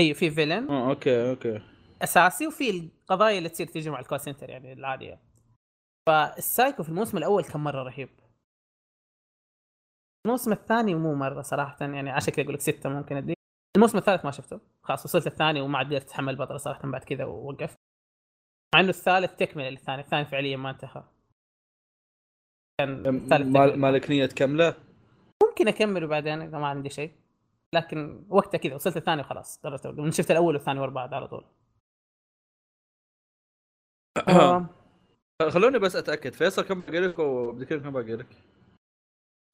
أيوه في villain آه okay okay أساسي وفي القضايا اللي تصير تيجي مع ال call center يعني العادية. فالسايكو في الموسم الأول كان مرة رهيب. الموسم الثاني مو مرة صراحة يعني عشان كذا أقول لك ستة ممكن ادي الموسم الثالث ما شفته. خلاص وصلت الثاني وما عاد قدرت أتحمل البطل صراحة بعد كذا ووقفت مع إنه الثالث تكملة للثاني الثاني فعليا ما انتهى. كان الثالث. مالك نية تكمله؟ ممكن أكمله بعدين إذا ما عندي شيء. لكن وقتها كذا وصلت الثاني وخلاص قررت شفت الأول والثاني ورا بعض على طول. خلوني بس أتأكد. فيصل كم باقي لك؟ وعبد الكريم كم باقي لك؟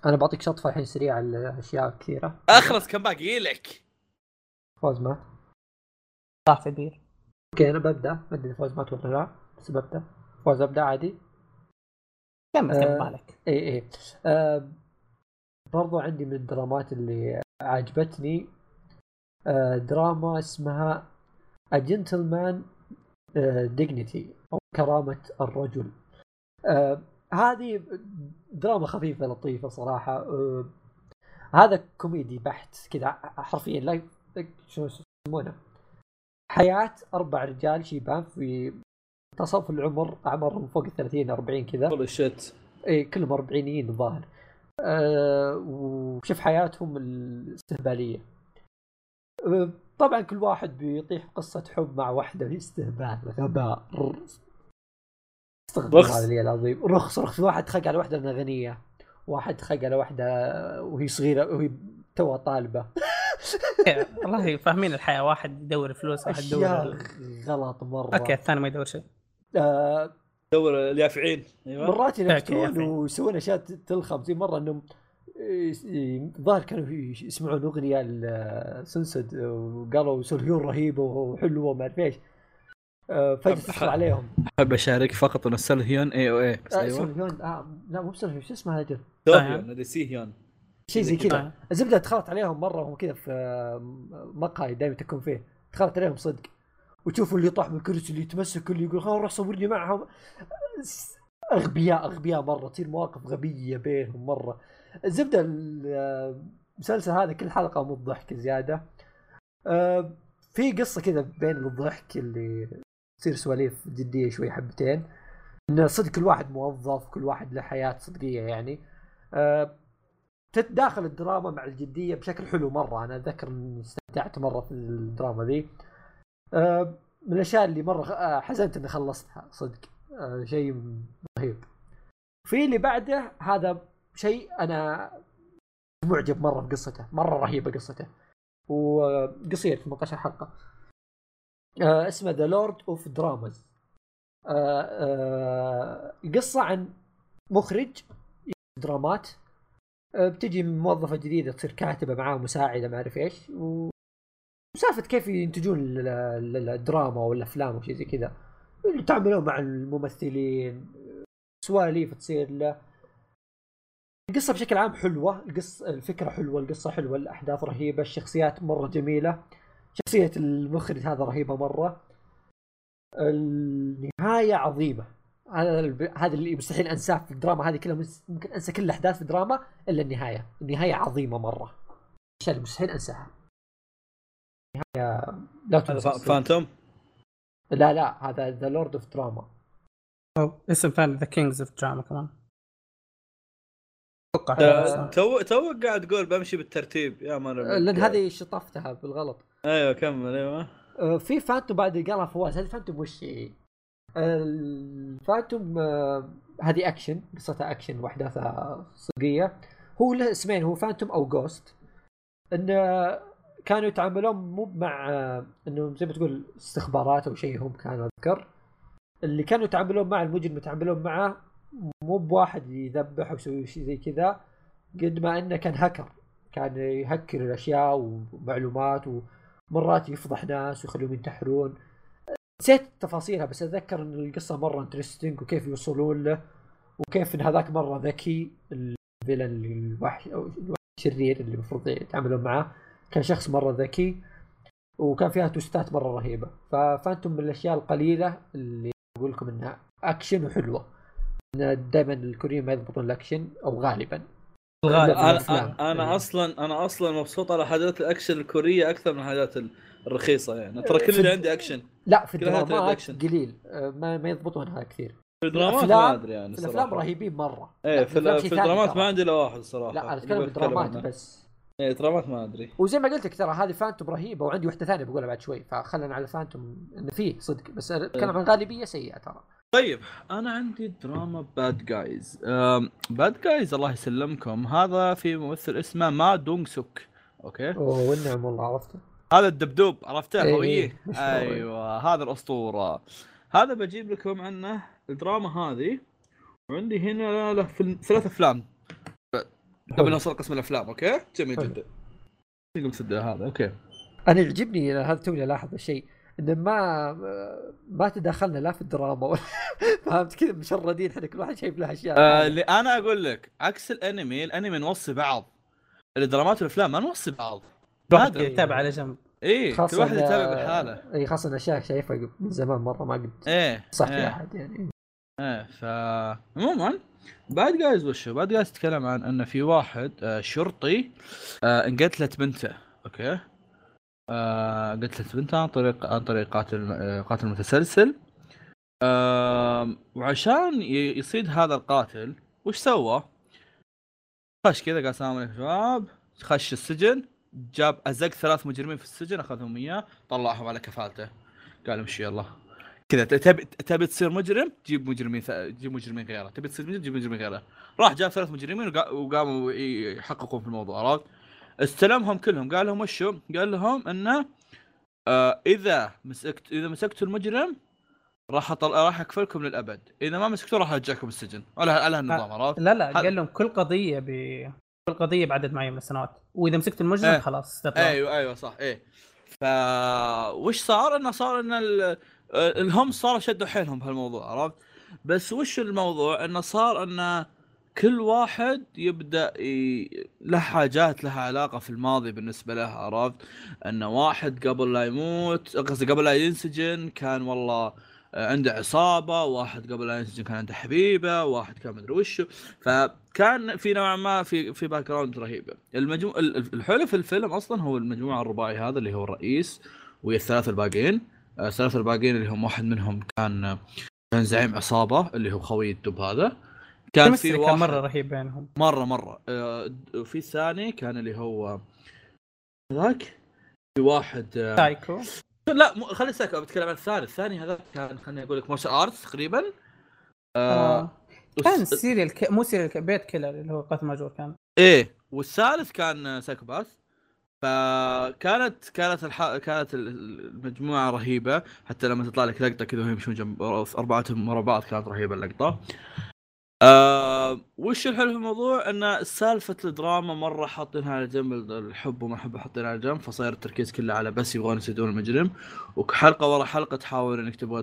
أنا بعطيك شطفة الحين سريعه على اشياء كثيره اخلص كم باقي لك؟ فوز مات. صح كبير أوكي أنا ببدأ. ما أدري فوز مات ولا لا بس ببدأ. فوز أبدأ عادي. كمل آه. كمل مالك اي اي آه برضو عندي من الدرامات اللي عجبتني آه دراما اسمها A Gentleman's Dignity أو كرامة الرجل. آه هذه دراما خفيفة لطيفة صراحة. آه هذا كوميدي بحت كذا حرفيا لا شو يسمونه؟ حياة أربع رجال شيبان في منتصف العمر أعمارهم فوق ال 30 40 كذا. والله شت إي كلهم أربعينيين الظاهر. أه وشوف حياتهم الاستهبالية. أه طبعا كل واحد بيطيح قصة حب مع واحدة استهبال غباء استغفر رخص. الله العلي العظيم. رخص رخص. واحد خق على واحدة غنية. واحد خق على واحدة وهي صغيرة وهي توها طالبة. والله فاهمين الحياة. واحد يدور فلوس واحد يدور غلط مرة. okay الثاني ما يدور شيء. آه دور اليافعين. أيوه. مرات ينفتون. ويسوون أشياء تلخم. زي مرة إنهم إيه، الظاهر كانوا يش- يسمعون أغنية ل SNSD وقالوا سولهيون رهيبه وحلوه وما أعرف إيش. آه، تدخل عليهم. أحب أشارك فقط ان سلهيون AOA بس آه، أيوه. سولهيون آه لا مو بسولهيون شو اسمها هذا؟ سولهيون هذا سيهيون شيء زي كذا. آه. الزبدة دخلت عليهم مرة وهم كذا في آه، مقهى دائما تكون فيه. دخلت عليهم صدق. وتشوفوا اللي يطاح من الكرسي اللي يتمسك اللي يقول خلاص روح صورني معهم. أغبياء أغبياء مرة تصير مواقف غبية بينهم مرة. الزبدة ال- المسلسل هذا كل حلقة مو ضحك زيادة. آه، في قصة كذا بين الضحك اللي تصير سواليف جدية شوي حبتين. ان صدق كل واحد موظف كل واحد له حياة صدقية يعني. آه، تتداخل الدراما مع الجدية بشكل حلو مرة. أنا أتذكر استمتعت مرة في الدراما ذي. آه، من الأشياء اللي مرة آه، حزنت إني خلصتها صدق. آه، شيء رهيب. في اللي بعده هذا شيء أنا معجب مرة بقصته. مرة رهيبة قصته. وقصير 18 حلقه آه، اسمه The Lord of Dramas قصة عن مخرج درامات. آه، بتجي موظفة جديدة تصير كاتبة معاه مساعده ما أعرف إيش. وسالفه كيف ينتجون ال- ال- الدراما والأفلام وشي زي كذا. يتعاملون مع الممثلين. سواليف تصير له. القصة بشكل عام حلوة. القصة الفكرة حلوة القصة حلوة الأحداث رهيبة الشخصيات مرة جميلة. شخصية المخرج هذا رهيبة مرة. النهاية عظيمة. هذا اللي مستحيل أنساه في الدراما هذه كلها ممكن أنسى كل الأحداث في الدراما إلا النهاية، النهاية عظيمة مرة. الاشياء اللي مستحيل أنساها. النهايه لا تنسى فا- Phantom لا لا هذا The Lord of Drama أو اسم ثاني The Kings of Drama كمان. أتوقع. آه،. تو تو قاعد تقول بمشي بالترتيب. يا مر لأن هذه شطفتها بالغلط. أيوه كمل أيوه. آه، في Phantom بعد اللي قالها فواز هذه Phantom وش هي؟ ال Phantom آه، هذه أكشن قصتها أكشن وأحداثها صدقية. هو له اسمين هو Phantom أو Ghost. إن آه، كانوا يتعاملون مو مع آه، إنه زي ما تقول استخبارات أو شيء هم كانوا أذكر. اللي كانوا يتعاملون مع المجرم يتعاملون معه مو بواحد يذبح أو يسوي شيء زي كذا قد ما إنه كان هكر كان يهكر الأشياء ومعلومات ومرات يفضح ناس ويخليهم ينتحرون. نسيت تفاصيلها بس أتذكر إن القصة مرة انترستنج وكيف يوصلون له وكيف إن هذاك مرة ذكي الفيلن الوحش أو الشرير اللي المفروض يتعاملون معاه. كان شخص مرة ذكي وكان فيها twistات مرة رهيبة. ف Phantom من الأشياء القليلة اللي أقول لكم إنها اكشن وحلوة. دائما الكوريين ما يضبطون الأكشن أو غالبا. الغالب أنا أنا أصلا أنا أصلا مبسوط على حاجات الأكشن الكورية أكثر من الحاجات الرخيصة يعني. ترى كل في- اللي عندي أكشن. لا في الدرامات. قليل. آه، ما ما يضبطونها كثير. في الدرامات ما أدري يعني في الافلام. رهيبين مرة. إيه في, في الدرامات. ما عندي الا واحد صراحة. لا أنا أتكلم عنه. بس. إيه درامات ما أدري. وزي ما قلت لك ترى هذه Phantom رهيبة وعندي واحدة ثانية بقولها بعد شوي فخلنا على Phantom انه فيه صدق بس أتكلم عن غالبية سيئة ترى. طيب. أنا عندي دراما Bad Guys Bad Guys الله يسلمكم. هذا في ممثل اسمه ما دونغ سوك. okay. أوه والنعم والله عرفته؟ هذا الدبدوب عرفته؟ إيه، هوية. مشهور. [LAUGHS] أيوه هذا الأسطورة. هذا بجيب لكم عنه الدراما هذه. وعندي هنا له فيلم ثلاث أفلام. قبل نوصل قسم الأفلام okay؟ جميل. جدا. هذا؟ okay. أنا يعجبني هذا توني الاحظ الشيء إنه ما ما تداخلنا لا في الدراما ولا [LAUGHS] فهمت كذا؟ مشردين إحنا كل واحد شايف له أشياء آه اللي أنا أقول لك عكس الأنمي الأنمي نوصي بعض. الدرامات والأفلام ما نوصي بعض. واحد هذا. يتابع على جنب. إيه كل واحد يتابع بالحالة. إي خاصة إن أشياء شايفها من زمان مرة ما قد إيه صح في إيه. أحد يعني. إيه ف عموما Bad Guys وشو Bad Guys تتكلم عن إن في واحد آه، شرطي آه، انقتلت بنته. okay؟ آه، قتلت بنته عن طريق عن طريق قاتل آه، قاتل متسلسل. وعشان يصيد هذا القاتل وش سوى؟ خش كذا قال السلام عليكم شباب. خش السجن جاب أزق ثلاث مجرمين في السجن أخذهم إياه طلعهم على كفالته. قال امشي يلا. كذا تبي تبي تصير مجرم؟ جيب مجرمين. جيب مجرمين غيره. تبي تصير مجرم؟ جيب مجرمين غيره. راح جاب ثلاث مجرمين وقا... وقاموا يحققون في الموضوع عرفت؟ استلمهم كلهم قال لهم وشو قال لهم انه آه إذا مسكت إذا مسكتوا المجرم راح أطل... راح أكفلكم للأبد إذا ما مسكتوه راح أرجعكم السجن على على هالنظام عرفت لا لا قال لهم كل قضية ب القضية بعدد معين من السنوات وإذا مسكت المجرم إيه. خلاص تطلع أيوه أيوه صح إيه ف وش صار؟ إنه صار إن ال... الهم صاروا شدوا حيلهم بهالموضوع عرفت؟ بس وش الموضوع؟ إنه صار انه كل واحد يبدأ ي... له حاجات لها علاقة في الماضي بالنسبة له عرفت؟ إنه واحد قبل لا يموت قصدي قبل لا ينسجن كان والله عنده عصابة، واحد قبل لا ينسجن كان عنده حبيبة، واحد كان مدري وشو، فكان في نوعا ما في في background رهيبه. المجموع ال- ال- الحلو في الفيلم أصلا هو المجموعة الرباعي هذا اللي هو الرئيس ويا الثلاثه الباقيين، الثلاثه الباقيين اللي هم واحد منهم كان كان زعيم عصابة اللي هو خوي الدب هذا. كان في كان واحد مره رهيب بينهم. مرة مرة. آه، وفي الثاني كان اللي هو ذاك في واحد آه، سايكو. لا مو خلي ساكو بتكلم عن الثاني. الثاني هذا كان خليني أقول لك martial arts تقريبا. آه آه. كان serial k... مو serial k... paid killer اللي هو قاتل ماجور كان. إيه والثالث كان psychopath فكانت كانت الح... كانت ال- المجموعة رهيبة. حتى لما تطلع لك لقطة كذا وهم يمشون جنب أربعتهم ورا بعض كانت رهيبة اللقطة. آه وش الحلو في الموضوع؟ إن سالفة الدراما مرة حاطينها على جنب الحب وما حب حاطينها على جنب فصاير التركيز كله على بس يبغون يسدون المجرم. وحلقة ورا حلقة تحاول إنك تبغى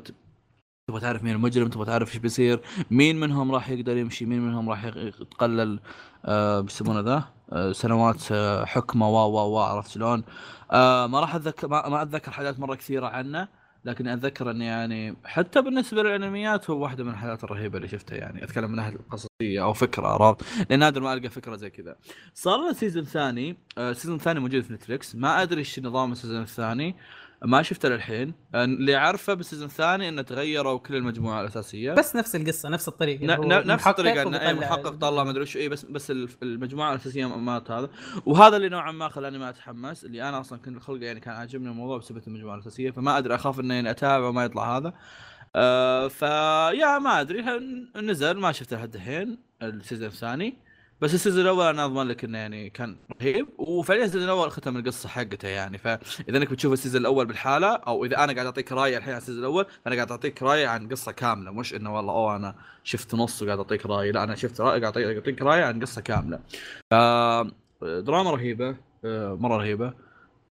تبغى تعرف مين المجرم تبغى تعرف إيش بيصير مين منهم راح يقدر يمشي مين منهم راح يتقلل آه بيسمونه ذا؟ آه سنوات آه حكمة وا وا وا عرفت شلون؟ آه ما راح أتذكر ما أتذكر حاجات مرة كثيرة عنه. لكن أتذكر اني يعني حتى بالنسبة للأنميات هو واحدة من الحاجات الرهيبة اللي شفتها يعني أتكلم من ناحية القصصية أو فكرة عرفت؟ لأن نادر ما ألقى فكرة زي كذا. صار له season ثاني آه season ثاني موجود في Netflix ما أدري إيش نظام ال season الثاني ما شفته للحين. اللي اعرفه بال season الثاني إنه تغيروا كل المجموعة الأساسية. بس نفس القصة نفس الطريقة. نفس الطريقة إنه أي محقق طلع ما أدري وش اي بس بس المجموعة الأساسية مات هذا. وهذا اللي نوعا ما خلاني ما أتحمس اللي أنا أصلا كنت خلقه يعني كان عاجبني الموضوع بسبب المجموعة الأساسية فما أدري أخاف اني يعني أتابع وما يطلع هذا. آه فيا ما أدري نزل ما شفته لحد الحين ال season الثاني. بس ال season الأول أنا أضمن لك إنه يعني كان رهيب وفعليا ال season الأول ختم القصة حقته يعني. فإذا إنك بتشوف ال season الأول بالحالة أو إذا أنا قاعد أعطيك راي الحين عن ال season الأول فأنا قاعد أعطيك راي عن قصة كاملة. مش إنه والله أوه أنا شفت نص وقاعد أعطيك راي لا أنا شفت رأي قاعد اعطيك راي عن قصة كاملة. ف دراما رهيبة آه، مرة رهيبة.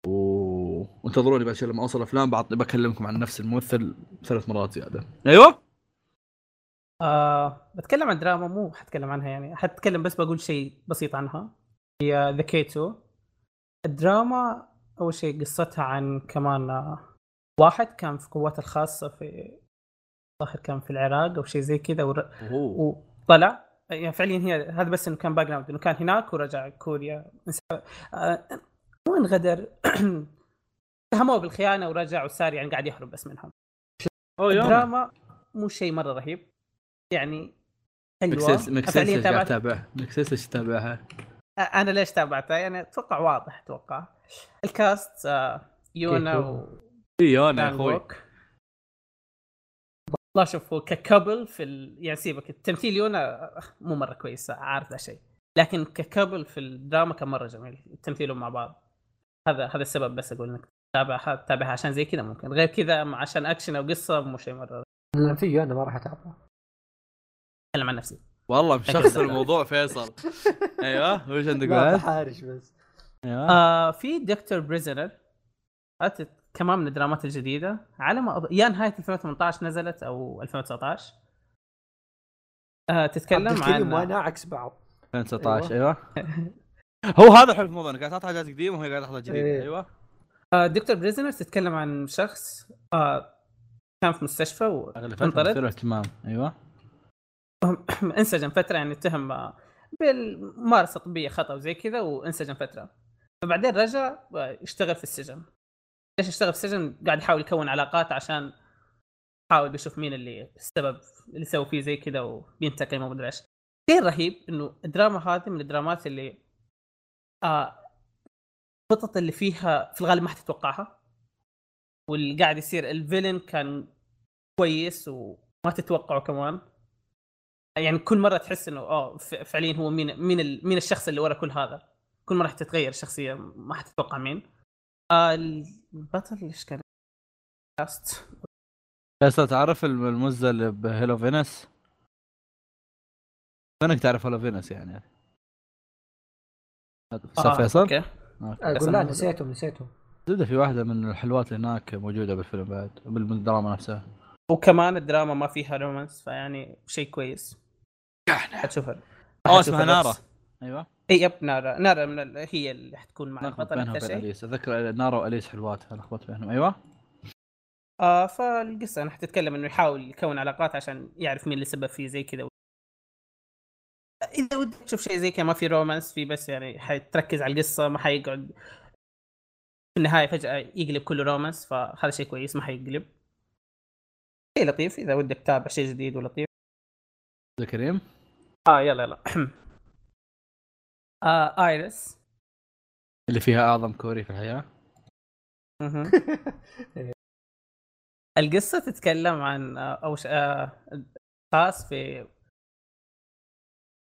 و... وانتظروني بعد شوي لما أوصل أفلام. بكلمكم عن نفس الممثل ثلاث مرات زيادة. أيوه؟ آه بتكلم عن دراما مو حتكلم عنها يعني. حتكلم بس بقول شيء بسيط عنها. هي The K2 الدراما أول شيء قصتها عن كمان آه، واحد كان في قواته الخاصة في ظاهر كان في العراق أو شيء زي كذا ور... وطلع. يعني فعليا هي هذا بس إنه كان background إنه كان هناك ورجع كوريا. آه، مو انغدر اتهموه بالخيانة ورجع وصار يعني قاعد يهرب بس منهم. الدراما مو شيء مرة رهيب. يعني حلوة قاعد تابعت- تتابع مكسيس إيش تتابعها؟ أنا ليش تابعتها؟ يعني أتوقع واضح أتوقع. ال cast آه، يونا و يا دان أخوي. والله شوف هو ك couple في ال... يعني سيبك التمثيل يونا مو مرة كويس عارف ذا شيء. لكن ك couple في الدراما كان مرة جميل تمثيلهم مع بعض. هذا هذا السبب بس أقول إنك تتابعها تتابعها عشان زي كذا ممكن. غير كذا عشان أكشن أو قصة مو شيء مرة. في أنا ما راح أتابعه. أتكلم عن نفسي. والله مشخص الموضوع فيصل. أيوه وش عندك ما بعد؟ بحارش بس. أيوه. آه في Doctor Prisoner كمان من الدرامات الجديدة. على ما أظن يا نهاية 2018 نزلت أو 2019 آه تتكلم عن وأنا عكس بعض. 2019 أيوه. [LAUGHS] هو هذا حلو في الموضوع انك قاعد تحط حاجات قديمة وهي قاعدة تحط جديدة إيه. أيوه. آه Doctor Prisoner تتكلم عن شخص آه كان في مستشفى وانطرد مثير اهتمام أيوه. [COUGHS] انسجن فترة يعني اتهم بالممارسة طبيه خطأ وزي كذا وانسجن فترة. فبعدين رجع يشتغل في السجن. ليش يشتغل في السجن؟ قاعد يحاول يكون علاقات عشان يحاول بيشوف مين اللي السبب اللي سوى فيه زي كذا وبينتقم ومدري إيش. شيء رهيب إنه الدراما هذه من الدرامات اللي آه الخطط اللي فيها في الغالب ما حتتوقعها واللي قاعد يصير الفيلن كان كويس وما تتوقعه كمان. يعني كل مرة تحس إنه آه فعليا هو مين مين ال- مين الشخص اللي ورا كل هذا. كل مرة حتتغير الشخصية ما حتتوقع مين. آه البطل إيش كان؟ cast فيصل تعرف الم- المزه اللي ب Hello Venus؟ فينك تعرف Hello Venus يعني. أستاذ آه، فيصل؟ okay. أقول لا نسيتهم نسيتهم. زبدة في واحدة من الحلوات اللي هناك موجودة بالفيلم بعد بالدراما نفسها. وكمان الدراما ما فيها رومانس فيعني شيء كويس. حتشوفها آه اسمها نارا. أيوه. إي يب نارا. نارا من ال... هي اللي حتكون مع البطل أليس. أتذكر نارا وأليس حلوات لخبط بينهم. أيوه. آه فالقصة أنا حتتكلم إنه يحاول يكون علاقات عشان يعرف مين اللي سبب فيه زي كذا. إذا ودك تشوف شيء زي كذا ما في رومانس في بس يعني حتركز على القصة ما حيقعد. في النهاية فجأة يقلب كله رومانس فهذا شيء كويس ما حيقلب. شيء لطيف إذا ودك تتابع شيء جديد ولطيف. عبد الكريم آه يلا يلا. [CLEARS THROAT] آه ايريس اللي فيها أعظم كوري في الحياة. مهم. [LAUGHS] القصة تتكلم عن آه، أو ش- آه، في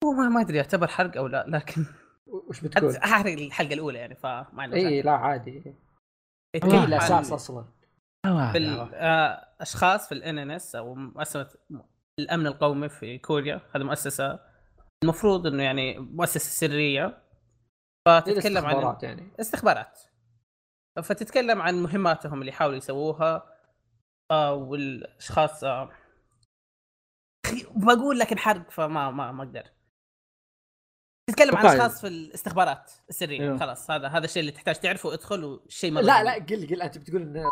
هو ما ما أدري يعتبر حرق أو لا لكن وش بتقول؟ أحرق الحلقة الأولى يعني فما عندنا اي. لا عادي. هي الأساس أصلا. في آه، أشخاص في الان إن إس أو مؤسسة الأمن القومي في كوريا هذه مؤسسة المفروض إنه يعني مؤسسة سرية. فتتكلم عن يعني. استخبارات. فتتكلم عن مهماتهم اللي يحاولوا يسووها آه والأشخاص آه بقول لكن حرق فما ما ما أقدر. تتكلم عن طيب. أشخاص في الاستخبارات السرية. أيوه. خلاص هذا هذا الشيء اللي تحتاج تعرفه ادخل والشيء مرة لا لا. قل قل أنت بتقول إنه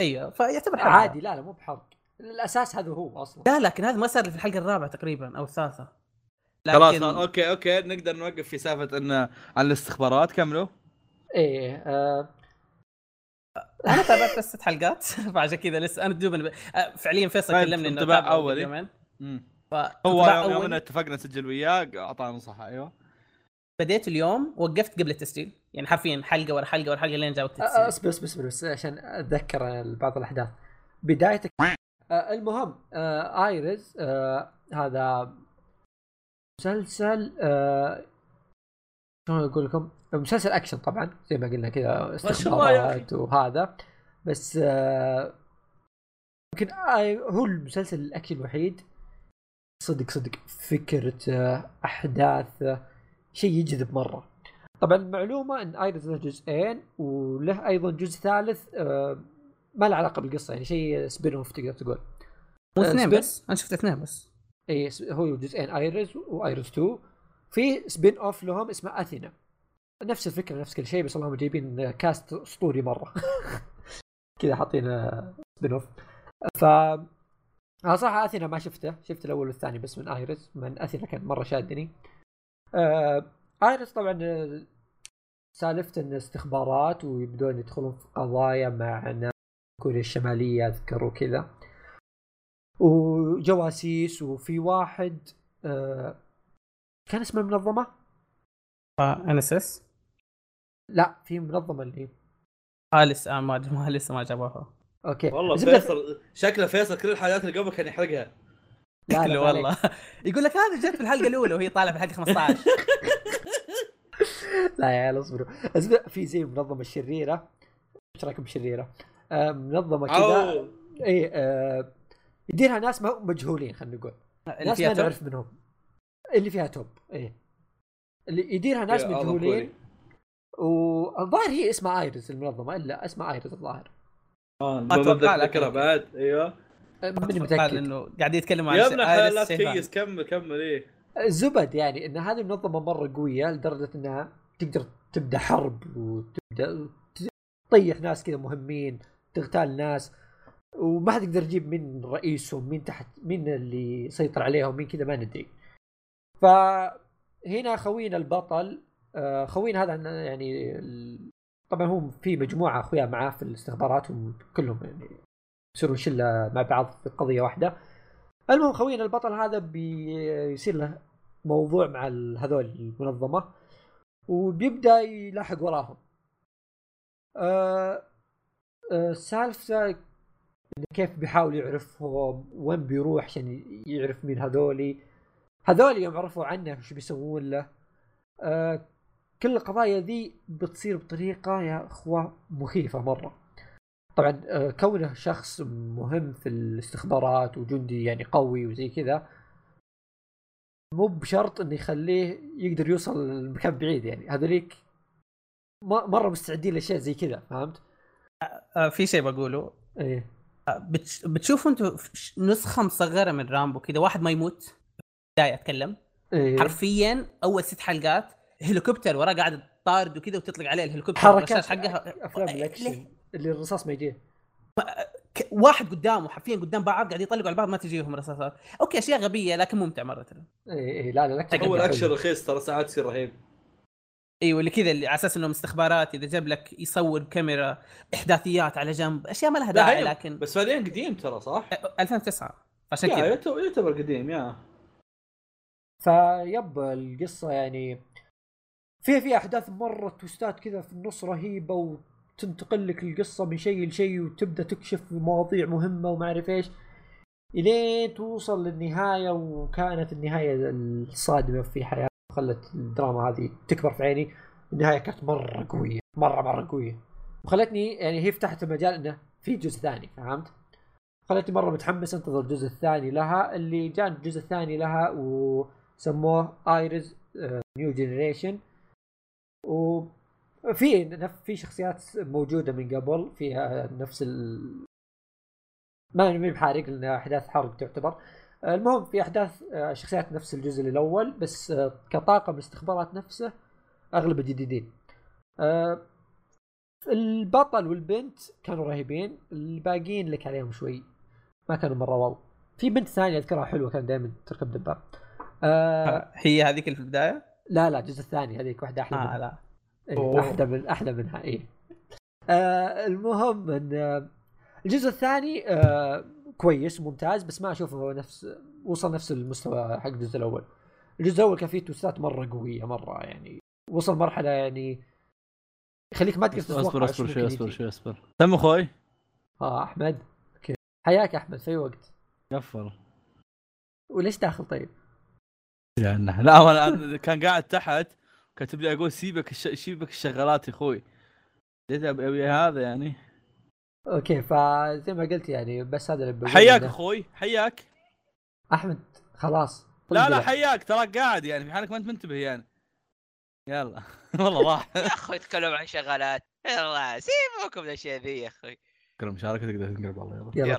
أيوه فيعتبر حرق. عادي لا لا مو بحرق. الأساس هذا هو أصلا. لا لكن هذا ما صار في الحلقة الرابعة تقريبا أو الثالثة. لكن خلاص okay okay نقدر نوقف في سالفة إن عن الاستخبارات. كملوا. إيه آه. [LAUGHS] أنا تابعت بس ست حلقات فعشان كذا لسه أنا دوبني ب... آه، فعليا فيصل طيب، كلمني إنه يومين. مم. ف... هو يوم أول. يوم اتفقنا نسجل وياك أعطانا نصيحه أيوه. بديت اليوم وقفت قبل التسجيل. يعني حرفيا حلقة ورا حلقة ورا حلقة لين جاء وقت آه، التسجيل. اصبر اصبر اصبر بس عشان أتذكر بعض الأحداث. بدايتك آه المهم آه ايريز آه هذا مسلسل آه شلون أقول لكم؟ مسلسل أكشن طبعا زي ما قلنا كذا. استخبارات وهذا. بس آه يمكن آه هو المسلسل الأكشن الوحيد. صدق صدق فكرة آه أحداث آه شيء يجذب مرة. طبعا المعلومه إن ايريز له جزئين وله أيضا جزء ثالث آه ما له علاقة بالقصة يعني شيء spin-off تقدر تقول. مو آه، اثنين بس؟ أنا شفت اثنين بس. اي هو جزئين ايريز وايريز 2 في spin-off لهم اسمه اثينا نفس الفكرة نفس كل شيء بس اللهم جايبين cast أسطوري مرة. [LAUGHS] كذا حاطين spin-off ف أنا صراحة اثينا ما شفته. شفت الأول والثاني بس من ايريز من اثينا كان مرة شادني. آه ايريز طبعا آه، سالفته انه استخبارات ويبدون يدخلون في قضايا مع ناس كوريا الشمالية اذكر وكذا وجواسيس وفي واحد آه كان اسمه المنظمه؟ NSS؟ لا في منظمة اللي آه لسه آه ما ما لسه ما جابوها. أوكي. والله فيصل شكله فيصل كل الحلقات اللي قبل كان يحرقها. لا لا. والله. [LAUGHS] يقول لك هذا جت في الحلقة الأولى وهي طالعة في الحلقة 15 [LAUGHS] لا يا عيال اصبروا. في زي المنظمه الشريره إيش رأيكم بالشريره؟ آه منظمة كذا. أو. اي آه يديرها ناس مجهولين خلينا نقول. ناس فيها ما توب. نعرف منهم. اللي فيها توب إيه. اللي يديرها ناس مجهولين. والظاهر هي اسمها ايريز المنظمة إلا اسمها ايريز الظاهر. آه ما أتوقع لك. بعد أيوه. ماني متأكد. إنه قاعد يتكلموا عن يا ابن الحلال لا. تكيس كمل كمل إيه. الزبد يعني إن هذه المنظمة مرة قوية لدرجة إنها تقدر تبدأ حرب وتبدأ تطيح ناس كذا مهمين. تغتال ناس وما حد يقدر يجيب مين رئيسهم مين تحت مين اللي يسيطر عليهم مين كذا ما ندري فهنا خوينا البطل آه، خوينا هذا يعني طبعا هم في مجموعة أخويا معاه في الاستخبارات هم كلهم يعني يصيرون شلة مع بعض في قضية واحدة المهم خوينا البطل هذا بيصير له موضوع مع هذول المنظمة وبيبدأ يلاحق وراهم. آه إنه كيف بيحاول يعرفهم وين بيروح عشان يعرف مين هذولي. هذول يوم عرفوا عنه وش بيسوون له. آه كل القضايا ذي بتصير بطريقة يا أخوة مخيفة مرة. طبعا آه، كونه شخص مهم في الاستخبارات وجندي يعني قوي وزي كذا مو بشرط إنه يخليه يقدر يوصل لمكان بعيد يعني. هذوليك مرة مستعدين لأشياء زي كذا فهمت؟ آه في شيء بقوله. إيه. آه بتش... بتشوفوا أنتم نسخة مصغرة من رامبو كذا واحد ما يموت بدايه أتكلم. إيه. حرفيا أول ست حلقات هليكوبتر وراه قاعد طارد وكذا وتطلق عليه الهليكوبتر حركات حقها أفلام؟ الأكشن اللي الرصاص ما يجيه. واحد قدامه حرفيا قدام بعض قاعد يطلقوا على بعض ما تجيهم رصاصات. أوكي أشياء غبية لكن ممتع مرة. ترى إيه إيه لا لا الأكشن هو حقه الاكشن. رخيص ترى ساعات يصير رهيب. إيوه اللي كذا اللي على أساس إنهم استخبارات إذا جاب لك يصور كاميرا إحداثيات على جنب أشياء ما لها لا داعي هي- لكن بس بعدين قديم ترى صح؟ 2009 عشان كذا. يعتبر قديم يا. فيب القصة يعني فيها فيها أحداث مرة twist ات كذا في النص رهيبة وتنتقل لك القصة من شيء لشيء وتبدأ تكشف مواضيع مهمة وما أعرف إيش إلين توصل للنهاية وكانت النهاية الصادمة في حياتي وخلت الدراما هذه تكبر في عيني. النهاية كانت مرة قوية مرة مرة قوية. وخلتني يعني هي فتحت المجال إنه في جزء ثاني فهمت؟ خلتني مرة متحمس أنتظر الجزء الثاني لها اللي جاء الجزء الثاني لها وسموه ايرز New Generation وفي في شخصيات موجودة من قبل فيها نفس ال ما بحارق لأن أحداث حرق تعتبر. المهم في أحداث آه، شخصيات نفس الجزء الأول بس آه، كطاقم الاستخبارات نفسه أغلب جديدين آه، البطل والبنت كانوا رهيبين الباقيين لك عليهم شوي ما كانوا مرة واو في بنت ثانية أذكرها حلوة كانت دائما تركب دباب آه هي هذيك اللي في البداية؟ لا لا الجزء الثاني هذيك واحدة أحلى منها. لا إيه. أحلى من أحلى منها إيه آه المهم إن آه، الجزء الثاني آه كويس ممتاز بس ما أشوفه نفس وصل نفس المستوى حق الجزء الأول. الجزء الأول كان فيه توستات مرة قوية مرة يعني وصل مرحلة يعني يخليك ما تقدر اصبر تتوقع أصبر إيش شوي أصبر. شوي أصبر. تم أخوي؟ آه أحمد. أوكي. حياك أحمد في وقت. قفل وليش داخل طيب؟ يعني لا هو أنا كان قاعد تحت كاتب لي أقول سيبك الش... سيبك الشغالات يا أخوي. جيت أبي هذا يعني؟ أوكي فزي ما قلت يعني بس هذا اللي بقوله حياك أخوي حياك. أحمد خلاص لا لا طلق. حياك تراك قاعد يعني في حالك ما أنت منتبه يعني. يلا. [LAUGHS] والله راح [LAUGHS] يا أخوي تكلم عن شغالات يلا سيبوكم من الاشياء ذي يا أخوي. تذكر المشاركه تقدر تنقلب والله يلا. يلا.